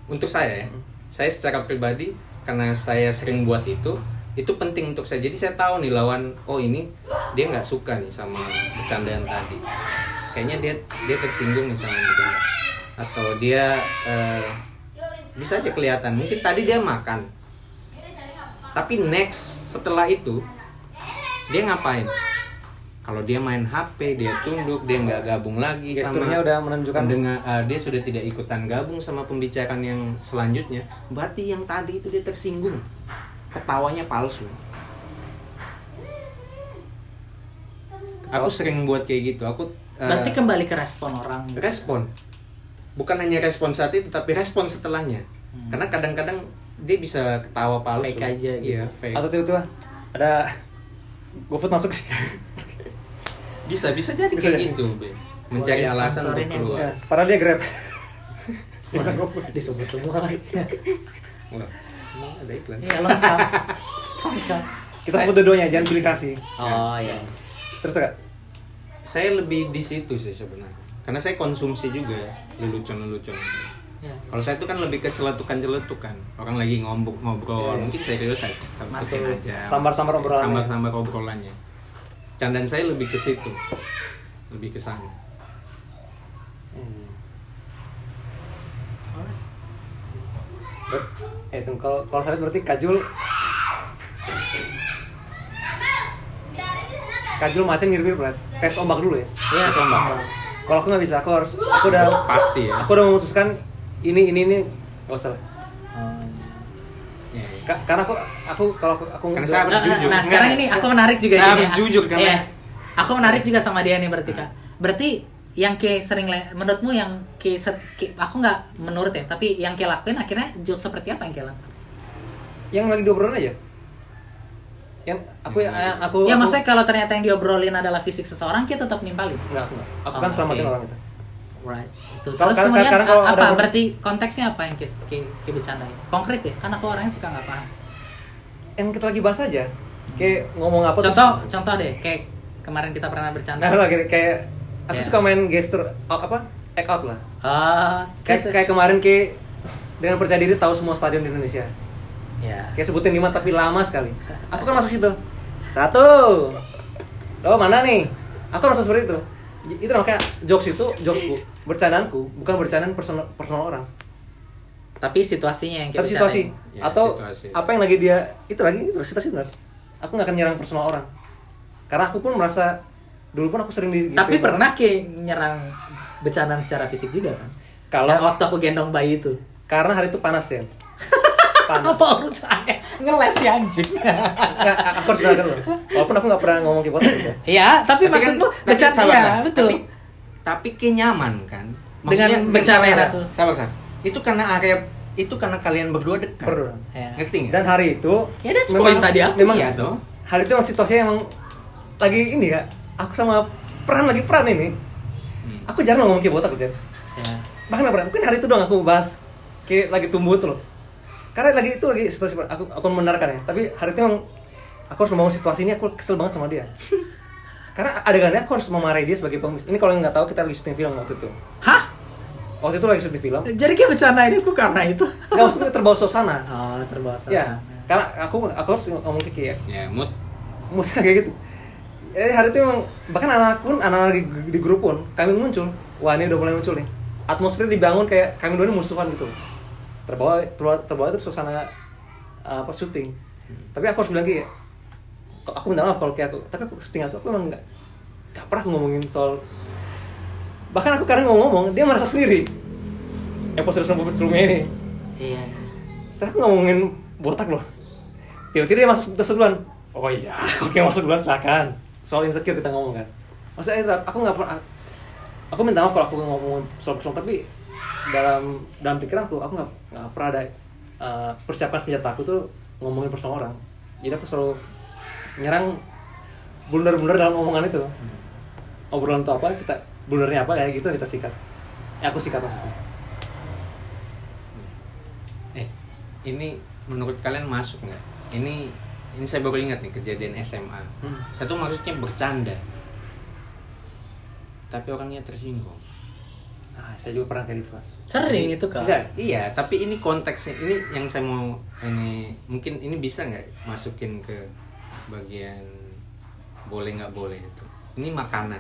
[SPEAKER 3] Untuk saya ya. Saya secara pribadi karena saya sering buat itu itu penting untuk saya. Jadi saya tahu nih lawan oh ini dia nggak suka nih sama bercandaan tadi. Kayaknya dia dia tersinggung nih sama bercanda atau dia eh, bisa aja kelihatan. Mungkin tadi dia makan. Tapi next setelah itu dia ngapain? Kalau dia main HP dia tunduk dia nggak gabung lagi
[SPEAKER 2] gesturnya
[SPEAKER 3] sama
[SPEAKER 2] udah menunjukkan.
[SPEAKER 3] pendengar eh, dia sudah tidak ikutan gabung sama pembicaraan yang selanjutnya. Berarti yang tadi itu dia tersinggung. Ketawanya palsu. Aku sering buat kayak gitu. Aku eh,
[SPEAKER 1] Berarti kembali ke respon orang.
[SPEAKER 3] respon bukan hanya respon saat itu tapi respon setelahnya. Karena kadang-kadang dia bisa ketawa palsu.
[SPEAKER 1] Fake aja gitu.
[SPEAKER 3] iya fake.
[SPEAKER 2] Atau tiba-tiba ada GoFood masuk.
[SPEAKER 3] Bisa bisa jadi
[SPEAKER 2] Bisa
[SPEAKER 3] kayak
[SPEAKER 2] jadi.
[SPEAKER 3] gitu be. Mencari
[SPEAKER 1] Boleh
[SPEAKER 3] alasan untuk
[SPEAKER 1] ya,
[SPEAKER 3] keluar.
[SPEAKER 2] ya, padahal dia Grab. <laughs>
[SPEAKER 1] Disebut semua lagi.
[SPEAKER 3] Ada iklan.
[SPEAKER 1] Iya lengkap. Lengkap.
[SPEAKER 2] kita sebut dua-duanya jangan pilih kasih.
[SPEAKER 1] Oh iya.
[SPEAKER 2] terus kak
[SPEAKER 3] saya lebih di situ sih sebenarnya karena saya konsumsi juga ya lelucon-lelucon
[SPEAKER 1] Ya.
[SPEAKER 3] kalau saya itu kan lebih ke celetukan-celetukan orang lagi ngobrol ngobrol
[SPEAKER 2] Iya.
[SPEAKER 3] mungkin serius saya
[SPEAKER 1] Masuk.
[SPEAKER 3] aja
[SPEAKER 2] Sambar-sambar obrolannya.
[SPEAKER 3] sambar-sambar obrolannya candaan saya lebih ke situ lebih ke sana
[SPEAKER 2] Hmm. Ber- eh itu kalau kalau salit berarti kajul kajul macam mirip-mirip lah tes ombak dulu ya
[SPEAKER 1] Iya,
[SPEAKER 3] Tes ombak.
[SPEAKER 2] Kalau aku nggak bisa aku harus <laughs> aku udah
[SPEAKER 3] pasti ya
[SPEAKER 2] aku udah memutuskan ini ini ini nggak usah lah.
[SPEAKER 1] Oh.
[SPEAKER 3] Ya, ya.
[SPEAKER 2] Ka- karena aku aku kalau aku, aku
[SPEAKER 3] Karena saya harus
[SPEAKER 1] Nah,
[SPEAKER 3] jujur.
[SPEAKER 1] Nah, sekarang ini aku menarik juga
[SPEAKER 3] Saya harus
[SPEAKER 1] ya.
[SPEAKER 3] jujur karena-
[SPEAKER 1] Iya. Aku menarik juga sama dia nih berarti Kak. Berarti yang ke sering menurutmu yang ke, ser- ke- aku nggak menurut ya, tapi yang ke lakuin akhirnya seperti apa yang ke lakuin?
[SPEAKER 2] yang lagi diobrolin aja yang aku
[SPEAKER 3] lagi
[SPEAKER 2] yang aku
[SPEAKER 1] ya
[SPEAKER 2] aku-
[SPEAKER 1] maksudnya kalau ternyata yang diobrolin adalah fisik seseorang, kita tetap nimpalin.
[SPEAKER 2] Enggak, aku enggak. Aku
[SPEAKER 1] Oh,
[SPEAKER 2] kan selamatin
[SPEAKER 1] oke.
[SPEAKER 2] orang itu.
[SPEAKER 1] Right. Itu.
[SPEAKER 2] Kalau-
[SPEAKER 1] Terus
[SPEAKER 2] karena-
[SPEAKER 1] kemudian
[SPEAKER 2] kalau
[SPEAKER 1] apa?
[SPEAKER 2] ada-
[SPEAKER 1] Berarti konteksnya apa yang ke, ke bercandain? Konkret ya? Karena aku orangnya suka nggak paham.
[SPEAKER 2] Yang kita lagi bahas aja. Kayak ngomong apa terus-
[SPEAKER 1] Contoh, contoh deh, kayak kemarin kita pernah bercanda.
[SPEAKER 2] Nah, lagi kayak aku
[SPEAKER 1] Ya.
[SPEAKER 2] suka main gestur out, apa? Act out lah.
[SPEAKER 1] Ah,
[SPEAKER 2] Kayak
[SPEAKER 1] gitu.
[SPEAKER 2] kayak kemarin kayak dengan percaya diri tahu semua stadion di Indonesia.
[SPEAKER 1] Ya.
[SPEAKER 2] Kayak sebutin lima tapi lama sekali. <laughs> Aku kan masuk situ. Satu. Oh mana nih? Aku harus seperti itu. Itu makanya jokes itu jokesku, bercandaanku, bukan bercandaan personal, personal orang.
[SPEAKER 1] Tapi situasinya yang kita
[SPEAKER 2] Tapi situasi.
[SPEAKER 3] Ya,
[SPEAKER 2] atau
[SPEAKER 3] situasi.
[SPEAKER 2] apa yang lagi dia itu lagi itu situasi benar. Aku nggak akan nyerang personal orang. Karena aku pun merasa dulu pun aku sering di
[SPEAKER 1] Tapi
[SPEAKER 2] gitu.
[SPEAKER 1] pernah ke nyerang bercandaan secara fisik juga kan?
[SPEAKER 2] Kalau-
[SPEAKER 1] waktu aku gendong bayi itu.
[SPEAKER 2] karena hari itu panas ya. Panas.
[SPEAKER 1] Apa urusannya? Ngeles ya anjing.
[SPEAKER 2] Nggak, aku harus bilang loh. Walaupun aku nggak pernah ngomong ke podcast ya.
[SPEAKER 1] Iya, tapi,
[SPEAKER 3] Tapi kan-
[SPEAKER 1] maksudmu
[SPEAKER 3] tapi
[SPEAKER 1] bercanda
[SPEAKER 3] sabar,
[SPEAKER 1] ya, betul.
[SPEAKER 3] Tapi, tapi kenyaman kan.
[SPEAKER 1] Dengan
[SPEAKER 3] Maksudnya,
[SPEAKER 1] bencana
[SPEAKER 3] sabar,
[SPEAKER 1] aku.
[SPEAKER 3] Sabar, sabar. Itu karena area itu karena kalian berdua dekat.
[SPEAKER 2] Berdua.
[SPEAKER 1] Ya.
[SPEAKER 3] Ngerti nggak?
[SPEAKER 2] Dan hari itu
[SPEAKER 1] Ya, that's point tadi aku.
[SPEAKER 2] memang
[SPEAKER 3] Iya, toh.
[SPEAKER 2] Hari itu memang situasinya emang lagi ini kak. Aku sama peran lagi peran ini.
[SPEAKER 3] Hmm.
[SPEAKER 2] Aku jarang ngomong ke botak aja.
[SPEAKER 1] Ya.
[SPEAKER 2] Bahkan apa? Mungkin hari itu doang aku bahas kayak lagi tumbuh tuh loh. Karena lagi itu lagi situasi aku aku membenarkan ya. Tapi hari itu emang aku harus membangun situasi ini aku kesel banget sama dia. <laughs> Karena adegannya aku harus memarahi dia sebagai pengemis. Ini kalau yang nggak tahu kita lagi syuting film waktu itu.
[SPEAKER 1] Hah?
[SPEAKER 2] Waktu itu lagi syuting film.
[SPEAKER 1] Jadi kayak bercanda ini aku karena itu.
[SPEAKER 2] Nggak maksudnya terbawa suasana.
[SPEAKER 1] Oh, terbawa
[SPEAKER 2] Ya, karena aku aku harus ngomong ke kayak
[SPEAKER 3] Ya, mood.
[SPEAKER 2] mudah <laughs> kayak gitu. Eh hari itu emang bahkan anak pun anak di, di grup pun kami muncul. Wah ini udah mulai muncul nih. Atmosfer dibangun kayak kami dua ini musuhan gitu. Terbawa terbawa, terbawa itu suasana uh, apa syuting. Tapi aku harus bilang kayak kok aku minta maaf kalau kayak aku tapi aku setengah itu aku emang nggak nggak pernah ngomongin soal bahkan aku kadang ngomong-ngomong dia merasa sendiri. Episode sebelum- sebelumnya ini.
[SPEAKER 1] Iya.
[SPEAKER 2] saya ngomongin botak loh. Tiba-tiba dia masuk terus duluan oh iya <laughs> oke masuk duluan silakan. Soal insecure kita ngomong kan. Maksudnya aku nggak pernah aku minta maaf kalau aku ngomongin soal personal tapi dalam dalam pikiranku aku nggak nggak pernah ada uh, persiapan senjata aku tuh ngomongin personal orang jadi aku selalu nyerang blunder-blunder dalam omongan itu obrolan itu apa kita blundernya apa kayak gitu kita sikat ya aku sikat maksudnya
[SPEAKER 3] Eh, ini menurut kalian masuk nggak? Ini ini saya baru ingat nih kejadian SMA.
[SPEAKER 2] Hmm.
[SPEAKER 3] Satu maksudnya bercanda. Tapi orangnya tersinggung.
[SPEAKER 2] Ah saya juga pernah kayak gitu kan
[SPEAKER 1] Sering itu kan.
[SPEAKER 3] Enggak, iya, tapi ini konteksnya ini yang saya mau ini mungkin ini bisa nggak masukin ke bagian boleh nggak boleh itu. Ini makanan.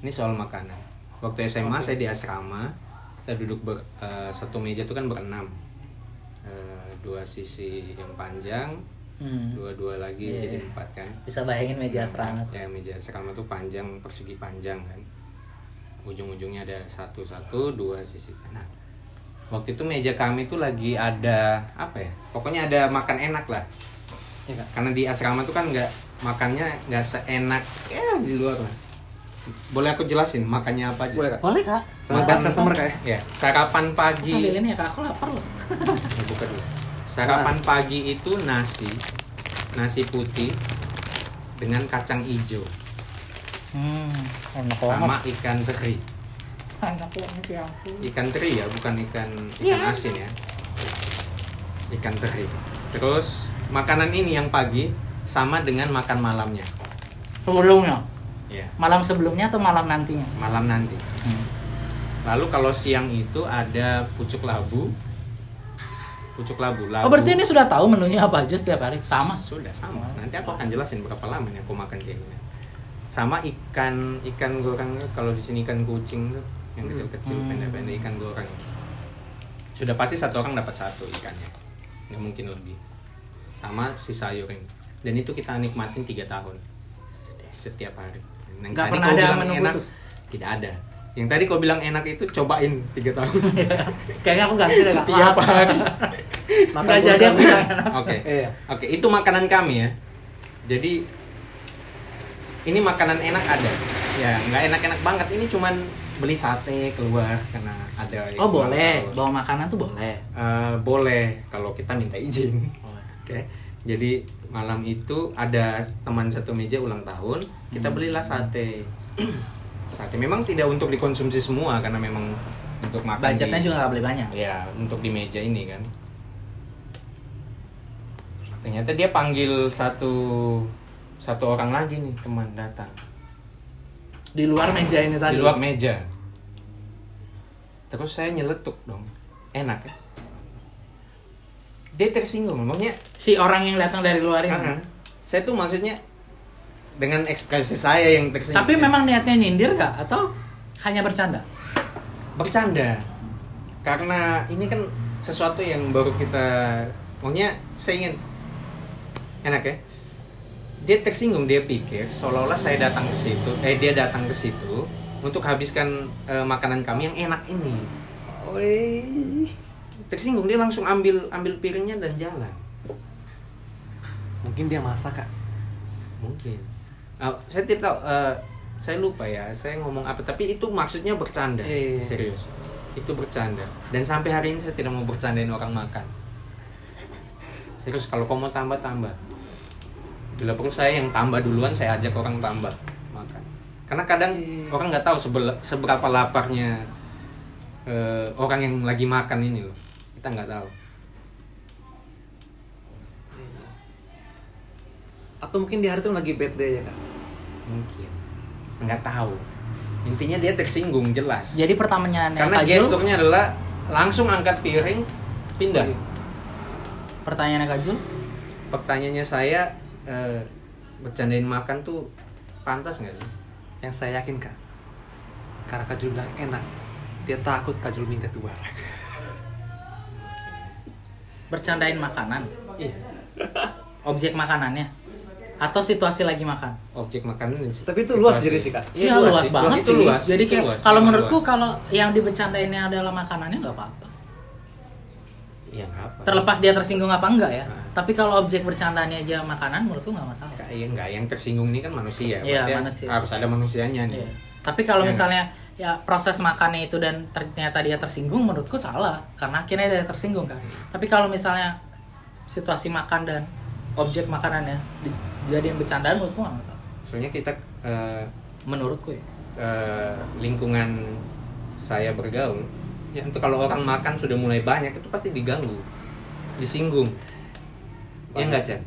[SPEAKER 3] Ini soal makanan. Waktu SMA saya di asrama, saya duduk ber, eh, satu meja itu kan berenam. Eh, dua sisi yang panjang,
[SPEAKER 1] Hmm.
[SPEAKER 3] dua-dua lagi
[SPEAKER 1] Iya,
[SPEAKER 3] jadi
[SPEAKER 1] iya.
[SPEAKER 3] empat kan.
[SPEAKER 1] Bisa bayangin meja asrama.
[SPEAKER 3] Ya meja asrama tuh panjang persegi panjang kan. Ujung-ujungnya ada satu satu dua sisi. Nah waktu itu meja kami tuh lagi ada apa ya? Pokoknya ada makan enak lah.
[SPEAKER 2] Iya, Kak.
[SPEAKER 3] Karena di asrama tuh kan nggak makannya nggak seenak ya di luar lah. Boleh aku jelasin makannya apa aja?
[SPEAKER 2] boleh kak
[SPEAKER 1] Boleh kak.
[SPEAKER 2] bahas customer kayak
[SPEAKER 3] Ya sarapan pagi.
[SPEAKER 1] Sambilin ya kak, aku lapar loh. <laughs>
[SPEAKER 3] Ya, buka dulu. Sarapan pagi itu nasi, nasi putih dengan kacang hijau
[SPEAKER 1] Hmm, enak
[SPEAKER 3] sama
[SPEAKER 1] banget.
[SPEAKER 3] ikan teri.
[SPEAKER 1] Enak banget ya ampun.
[SPEAKER 3] Ikan teri ya, bukan ikan ikan asin ya. Ikan teri. Terus makanan ini yang pagi sama dengan makan malamnya.
[SPEAKER 1] Sebelumnya,
[SPEAKER 3] Ya,
[SPEAKER 1] malam sebelumnya atau malam nantinya?
[SPEAKER 3] malam nanti.
[SPEAKER 1] Hmm.
[SPEAKER 3] Lalu kalau siang itu ada pucuk labu. Pucuk labu. labu
[SPEAKER 1] Oh berarti ini sudah tahu menunya apa aja setiap hari? Sama.
[SPEAKER 3] Sudah sama. Nanti aku akan jelasin berapa lama nih aku makan kayak gini. Sama ikan ikan goreng kalau di sini ikan kucing tuh yang kecil-kecil
[SPEAKER 1] Hmm.
[SPEAKER 3] pendek-pendek ikan goreng. sudah pasti satu orang dapat satu ikannya nggak mungkin lebih sama si sayur ini dan itu kita nikmatin tiga tahun setiap hari yang
[SPEAKER 1] Nggak pernah ada menu
[SPEAKER 3] enak,
[SPEAKER 1] khusus?
[SPEAKER 3] tidak ada yang tadi kau bilang enak itu cobain tiga tahun <laughs>
[SPEAKER 1] Kayaknya aku ganti deh Kak.
[SPEAKER 3] setiap hari
[SPEAKER 1] Nggak jadi aku nggak enak.
[SPEAKER 3] Oke.
[SPEAKER 2] Iya.
[SPEAKER 3] Oke, itu makanan kami ya. Jadi ini makanan enak ada. Ya, nggak enak-enak banget. Ini cuman beli sate keluar karena ada
[SPEAKER 1] Oh boleh,
[SPEAKER 3] tahun.
[SPEAKER 1] bawa makanan tuh boleh.
[SPEAKER 3] Eh, boleh kalau kita minta izin. Oke. Jadi malam itu ada teman satu meja ulang tahun, kita
[SPEAKER 1] Hmm.
[SPEAKER 3] belilah sate. <clears throat> sate memang tidak untuk dikonsumsi semua karena memang untuk makan
[SPEAKER 1] Budgetnya
[SPEAKER 3] di-
[SPEAKER 1] juga nggak boleh banyak.
[SPEAKER 3] ya untuk di meja ini kan ternyata dia panggil satu satu orang lagi nih teman datang
[SPEAKER 1] Di luar meja ini tadi.
[SPEAKER 3] di luar meja terus saya nyeletuk dong enak ya dia tersinggung ngomongnya
[SPEAKER 1] Si orang yang datang dari luar ini.
[SPEAKER 3] "Ah, ah." saya tuh maksudnya dengan ekspresi saya yang tersinggung
[SPEAKER 1] Tapi memang niatnya nyindir nggak atau hanya bercanda?
[SPEAKER 3] bercanda karena ini kan sesuatu yang baru kita maunya saya ingin enak ya dia tersinggung dia pikir seolah-olah saya datang ke situ eh dia datang ke situ untuk habiskan eh, makanan kami yang enak ini.
[SPEAKER 2] Wih.
[SPEAKER 3] tersinggung dia langsung ambil ambil piringnya dan jalan.
[SPEAKER 2] Mungkin dia masak kak.
[SPEAKER 3] mungkin. Ah, saya tidak tahu eh, saya lupa ya saya ngomong apa tapi itu maksudnya bercanda.
[SPEAKER 2] Iya.
[SPEAKER 3] serius. Itu bercanda. Dan sampai hari ini saya tidak mau bercandain orang makan. Serius kalau kau mau tambah tambah bila perlu saya yang tambah duluan saya ajak orang tambah makan. Karena kadang
[SPEAKER 2] Iya.
[SPEAKER 3] orang nggak tahu sebel- seberapa laparnya eh, orang yang lagi makan ini loh. Kita nggak tahu.
[SPEAKER 2] Atau mungkin di hari itu lagi bad day ya kak.
[SPEAKER 3] mungkin. Nggak tahu. Intinya dia tersinggung jelas.
[SPEAKER 1] Jadi pertanyaannya
[SPEAKER 3] karena
[SPEAKER 1] Kak
[SPEAKER 3] gesturnya adalah langsung angkat piring pindah.
[SPEAKER 1] Pertanyaannya Kak Jul,
[SPEAKER 3] pertanyaannya saya eh, bercandain makan tuh pantas nggak sih
[SPEAKER 2] Yang saya yakin kak. Karena Kak Jul bilang enak. Dia takut Kak Jul minta dua. <laughs>
[SPEAKER 1] bercandain makanan,
[SPEAKER 3] iya
[SPEAKER 1] objek makanannya, atau situasi lagi makan?
[SPEAKER 3] objek makanan dan si-
[SPEAKER 2] Tapi itu luas jadi sih, Kak.
[SPEAKER 3] Iya,
[SPEAKER 1] Iya luas,
[SPEAKER 3] sih.
[SPEAKER 1] banget
[SPEAKER 3] itu
[SPEAKER 1] sih.
[SPEAKER 3] luas
[SPEAKER 1] Jadi kayak
[SPEAKER 3] luas,
[SPEAKER 1] kalau menurutku
[SPEAKER 3] luas.
[SPEAKER 1] kalau yang dibercandainnya adalah makanannya nggak apa-apa.
[SPEAKER 3] Ya nggak apa
[SPEAKER 1] Terlepas dia tersinggung apa enggak ya.
[SPEAKER 3] Nah.
[SPEAKER 1] Tapi kalau objek bercandanya aja makanan menurutku nggak masalah.
[SPEAKER 3] Nggak, ya nggak yang tersinggung ini kan manusia Berarti
[SPEAKER 1] manusia.
[SPEAKER 3] harus ada manusianya nih
[SPEAKER 1] Iya. Tapi kalau
[SPEAKER 3] Iya.
[SPEAKER 1] misalnya ya proses makannya itu dan ternyata dia tersinggung menurutku salah karena akhirnya dia tersinggung kan. Tapi kalau misalnya situasi makan dan objek makanannya dijadiin bercandaan menurutku nggak masalah.
[SPEAKER 3] soalnya kita eh,
[SPEAKER 1] Menurutku ya.
[SPEAKER 3] eh, lingkungan saya bergaul ya itu kalau orang makan sudah mulai banyak itu pasti diganggu disinggung ya nggak Chan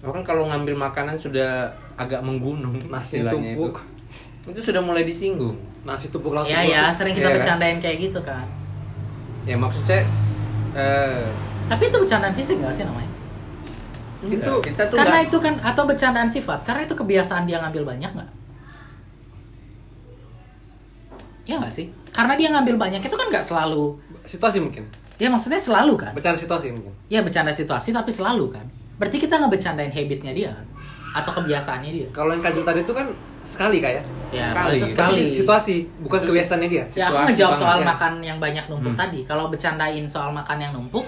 [SPEAKER 3] orang kalau ngambil makanan sudah agak menggunung
[SPEAKER 2] Nasi tumpuk.
[SPEAKER 3] itu itu sudah mulai disinggung
[SPEAKER 2] Nasi tumpuk laut.
[SPEAKER 1] Ya ya sering kita
[SPEAKER 3] kan?
[SPEAKER 1] bercandain kayak gitu kan.
[SPEAKER 3] ya maksud saya eh,
[SPEAKER 1] Tapi itu bercandaan fisik nggak sih namanya?
[SPEAKER 3] itu kita tuh
[SPEAKER 1] Karena
[SPEAKER 3] nggak-
[SPEAKER 1] itu kan atau bercandaan sifat, karena itu kebiasaan dia ngambil banyak nggak? Ya nggak sih? Karena dia ngambil banyak itu kan nggak selalu.
[SPEAKER 2] Situasi mungkin.
[SPEAKER 1] Ya maksudnya selalu kan?
[SPEAKER 2] Bercanda situasi mungkin.
[SPEAKER 1] Ya bercanda situasi tapi selalu kan? Berarti kita nggak bercandain habitnya dia kan? Atau kebiasaannya dia?
[SPEAKER 2] Kalau yang kajil tadi itu kan sekali kak ya.
[SPEAKER 1] Ya
[SPEAKER 3] Sekali.
[SPEAKER 1] kalau itu
[SPEAKER 2] Tapi
[SPEAKER 1] sekali.
[SPEAKER 2] situasi, bukan
[SPEAKER 3] Itu
[SPEAKER 2] kebiasaannya dia.
[SPEAKER 1] Ya aku
[SPEAKER 3] situasi
[SPEAKER 1] ngejawab
[SPEAKER 3] banget,
[SPEAKER 1] soal
[SPEAKER 3] ya.
[SPEAKER 1] makan yang banyak numpuk
[SPEAKER 3] Hmm.
[SPEAKER 1] tadi. Kalau bercandain soal makan yang numpuk,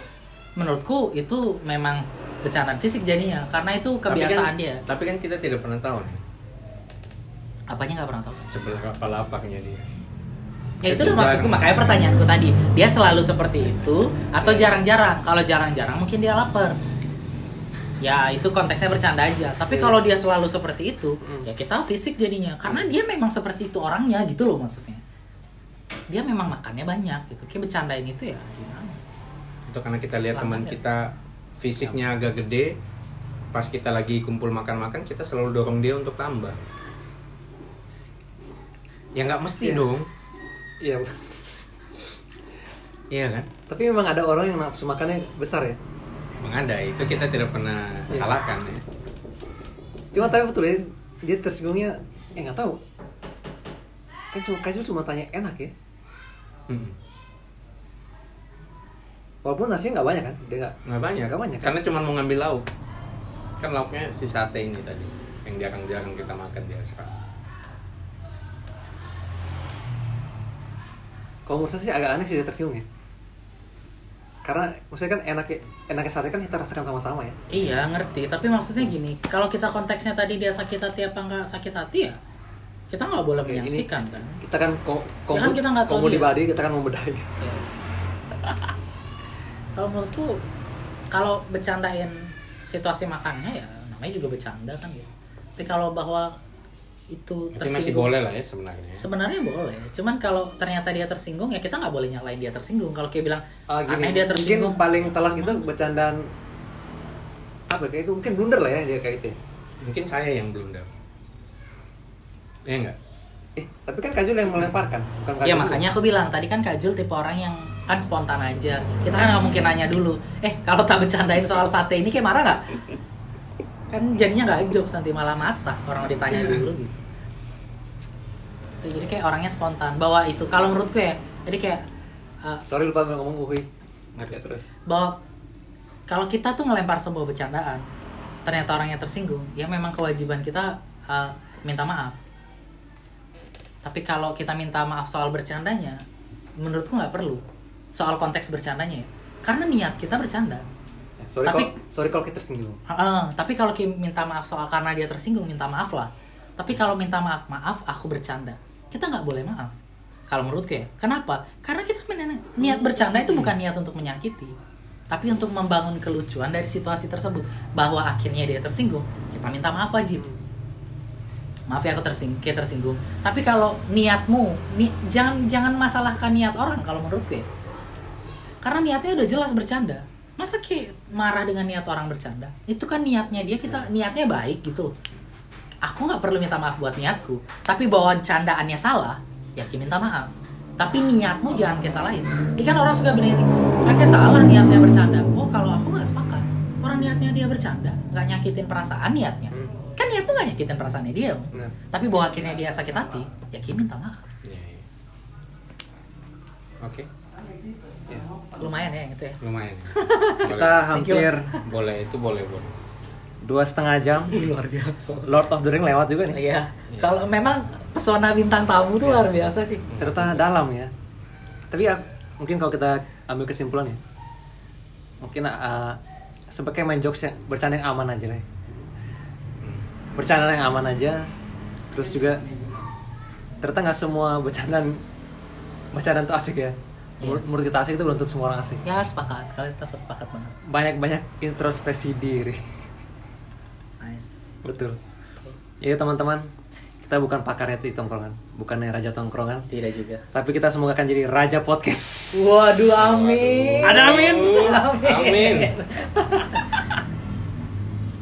[SPEAKER 1] menurutku itu memang bercandaan fisik jadinya karena itu
[SPEAKER 3] tapi kan-
[SPEAKER 1] kebiasaan dia.
[SPEAKER 3] tapi kan kita tidak pernah tahu nih
[SPEAKER 1] Apanya nggak pernah tahu.
[SPEAKER 3] sebelah apa lapaknya dia
[SPEAKER 1] Ya itu udah maksudku makanya pertanyaanku tadi dia selalu seperti itu atau jarang-jarang. Kalau jarang-jarang mungkin dia lapar. Ya itu konteksnya bercanda aja. Tapi
[SPEAKER 2] Iya.
[SPEAKER 1] kalau dia selalu seperti itu,
[SPEAKER 2] Hmm.
[SPEAKER 1] ya kita fisik jadinya. Karena dia memang seperti itu orangnya gitu loh maksudnya. Dia memang makannya banyak gitu. Kayak bercandain itu ya gimana?
[SPEAKER 3] itu karena kita lihat teman
[SPEAKER 1] ya.
[SPEAKER 3] kita fisiknya agak gede pas kita lagi kumpul makan-makan kita selalu dorong dia untuk tambah ya nggak mesti
[SPEAKER 2] Iya.
[SPEAKER 3] dong
[SPEAKER 2] Iya.
[SPEAKER 3] iya kan
[SPEAKER 2] Tapi memang ada orang yang nafsu makannya besar ya.
[SPEAKER 3] emang ada itu kita tidak pernah
[SPEAKER 2] Iya.
[SPEAKER 3] salahkan ya
[SPEAKER 2] Cuma tapi betul ya, dia tersinggungnya, eh nggak tahu. Kan cuma kajul cuma tanya enak ya.
[SPEAKER 3] Mm.
[SPEAKER 2] walaupun nasinya nggak banyak kan dia nggak
[SPEAKER 3] nggak banyak
[SPEAKER 2] nggak banyak kan?
[SPEAKER 3] karena cuma mau ngambil lauk kan lauknya si sate ini tadi yang jarang-jarang kita makan di
[SPEAKER 2] kalau menurut saya sih agak aneh sih dia tersinggung ya karena maksudnya kan enaknya enaknya sate kan kita rasakan sama-sama ya
[SPEAKER 1] Iya ngerti, tapi maksudnya gini, kalau kita konteksnya tadi dia sakit hati apa nggak sakit hati ya, kita nggak boleh
[SPEAKER 2] Oke, ini-
[SPEAKER 1] menyaksikan kan.
[SPEAKER 2] kita kan ko-
[SPEAKER 1] Ya kan kita nggak tahu
[SPEAKER 2] di body kita kan mau bedain
[SPEAKER 1] Ya. kalau menurutku, kalau bercandain situasi makannya ya namanya juga bercanda kan gitu. Tapi kalau bahwa itu
[SPEAKER 3] tapi masih
[SPEAKER 1] tersinggung,
[SPEAKER 3] boleh lah ya sebenarnya
[SPEAKER 1] sebenarnya boleh. Cuman kalau ternyata dia tersinggung ya kita nggak boleh nyalain dia tersinggung. Kalau kayak bilang
[SPEAKER 2] Ah, gini,
[SPEAKER 1] aneh dia tersinggung,
[SPEAKER 2] mungkin paling telak itu bercandaan apa ya, kayak itu mungkin blunder lah ya dia kayak itu ya.
[SPEAKER 3] mungkin saya yang blunder ya enggak
[SPEAKER 2] eh tapi kan Kajul yang melemparkan bukan Kajul
[SPEAKER 1] Ya makanya aku bilang tadi kan Kak Jul tipe orang yang kan spontan aja. Kita kan nggak mungkin nanya dulu. Eh kalau tak bercandain soal sate ini kayak marah nggak? Kan jadinya nggak jokes nanti malah mata orang mau ditanya dulu gitu. Tuh, jadi kayak orangnya spontan. Bahwa itu kalau menurutku ya. Jadi kayak uh,
[SPEAKER 2] sorry lupa ngomong gue nggak terus
[SPEAKER 1] bahwa kalau kita tuh ngelempar sebuah bercandaan, ternyata orangnya tersinggung, ya memang kewajiban kita uh, minta maaf. Tapi kalau kita minta maaf soal bercandanya, menurutku nggak perlu. Soal konteks bercandanya ya. Karena niat kita bercanda.
[SPEAKER 2] Ya, sorry
[SPEAKER 1] Tapi-
[SPEAKER 2] kalau sorry kalau kita tersinggung
[SPEAKER 1] Heeh, tapi kalau ki- minta maaf soal karena dia tersinggung, minta maaf lah. Tapi kalau minta maaf, maaf aku bercanda. Kita nggak boleh maaf. Kalau menurutku ya. Kenapa? Karena kita niat bercanda itu bukan niat untuk menyakiti. Tapi untuk membangun kelucuan dari situasi tersebut. Bahwa akhirnya dia tersinggung, kita minta maaf wajib. Maaf ya aku tersinggung, kayak tersinggung. Tapi kalau niatmu, ni, jangan jangan masalahkan niat orang kalau menurutku ya. Karena niatnya udah jelas bercanda. Masa kayak marah dengan niat orang bercanda? Itu kan niatnya dia, kita niatnya baik gitu. Aku nggak perlu minta maaf buat niatku. Tapi bahwa candaannya salah, ya minta maaf. Tapi niatmu jangan kesalahin. Ini kan orang suka bilang ini, kayak salah niatnya bercanda. Oh kalau aku nggak sepakat. Orang niatnya dia bercanda, nggak nyakitin perasaan niatnya.
[SPEAKER 2] Hmm.
[SPEAKER 1] Kan niatmu nggak nyakitin perasaannya dia dong. Tapi bahwa akhirnya dia sakit hati, ya minta maaf.
[SPEAKER 3] Iya, iya. oke
[SPEAKER 2] Ya.
[SPEAKER 1] Lumayan ya yang itu ya.
[SPEAKER 3] lumayan <laughs>
[SPEAKER 2] kita hampir
[SPEAKER 3] boleh itu boleh boleh
[SPEAKER 2] dua setengah jam
[SPEAKER 1] Luar biasa.
[SPEAKER 2] Lord of the Ring lewat juga nih
[SPEAKER 1] Iya. Kalau memang pesona bintang tamu tuh luar biasa sih.
[SPEAKER 2] ternyata dalam ya tapi ya, mungkin kalau kita ambil kesimpulan ya mungkin uh, sebagai main jokes yang bercanda yang aman aja lah bercanda yang aman aja terus juga ternyata nggak semua bercandaan bercandaan tuh asik ya
[SPEAKER 1] Yes.
[SPEAKER 2] menurut kita asik itu belum tentu semua orang asik
[SPEAKER 1] Ya sepakat. Itu aku sepakat banget.
[SPEAKER 2] banyak-banyak introspeksi diri. Betul jadi teman-teman kita bukan pakarnya di tongkrongan bukannya raja tongkrongan
[SPEAKER 1] Tidak juga.
[SPEAKER 2] tapi kita semoga akan jadi raja podcast
[SPEAKER 1] Waduh, amin.
[SPEAKER 2] Ada amin.
[SPEAKER 1] Amin.
[SPEAKER 3] amin <laughs>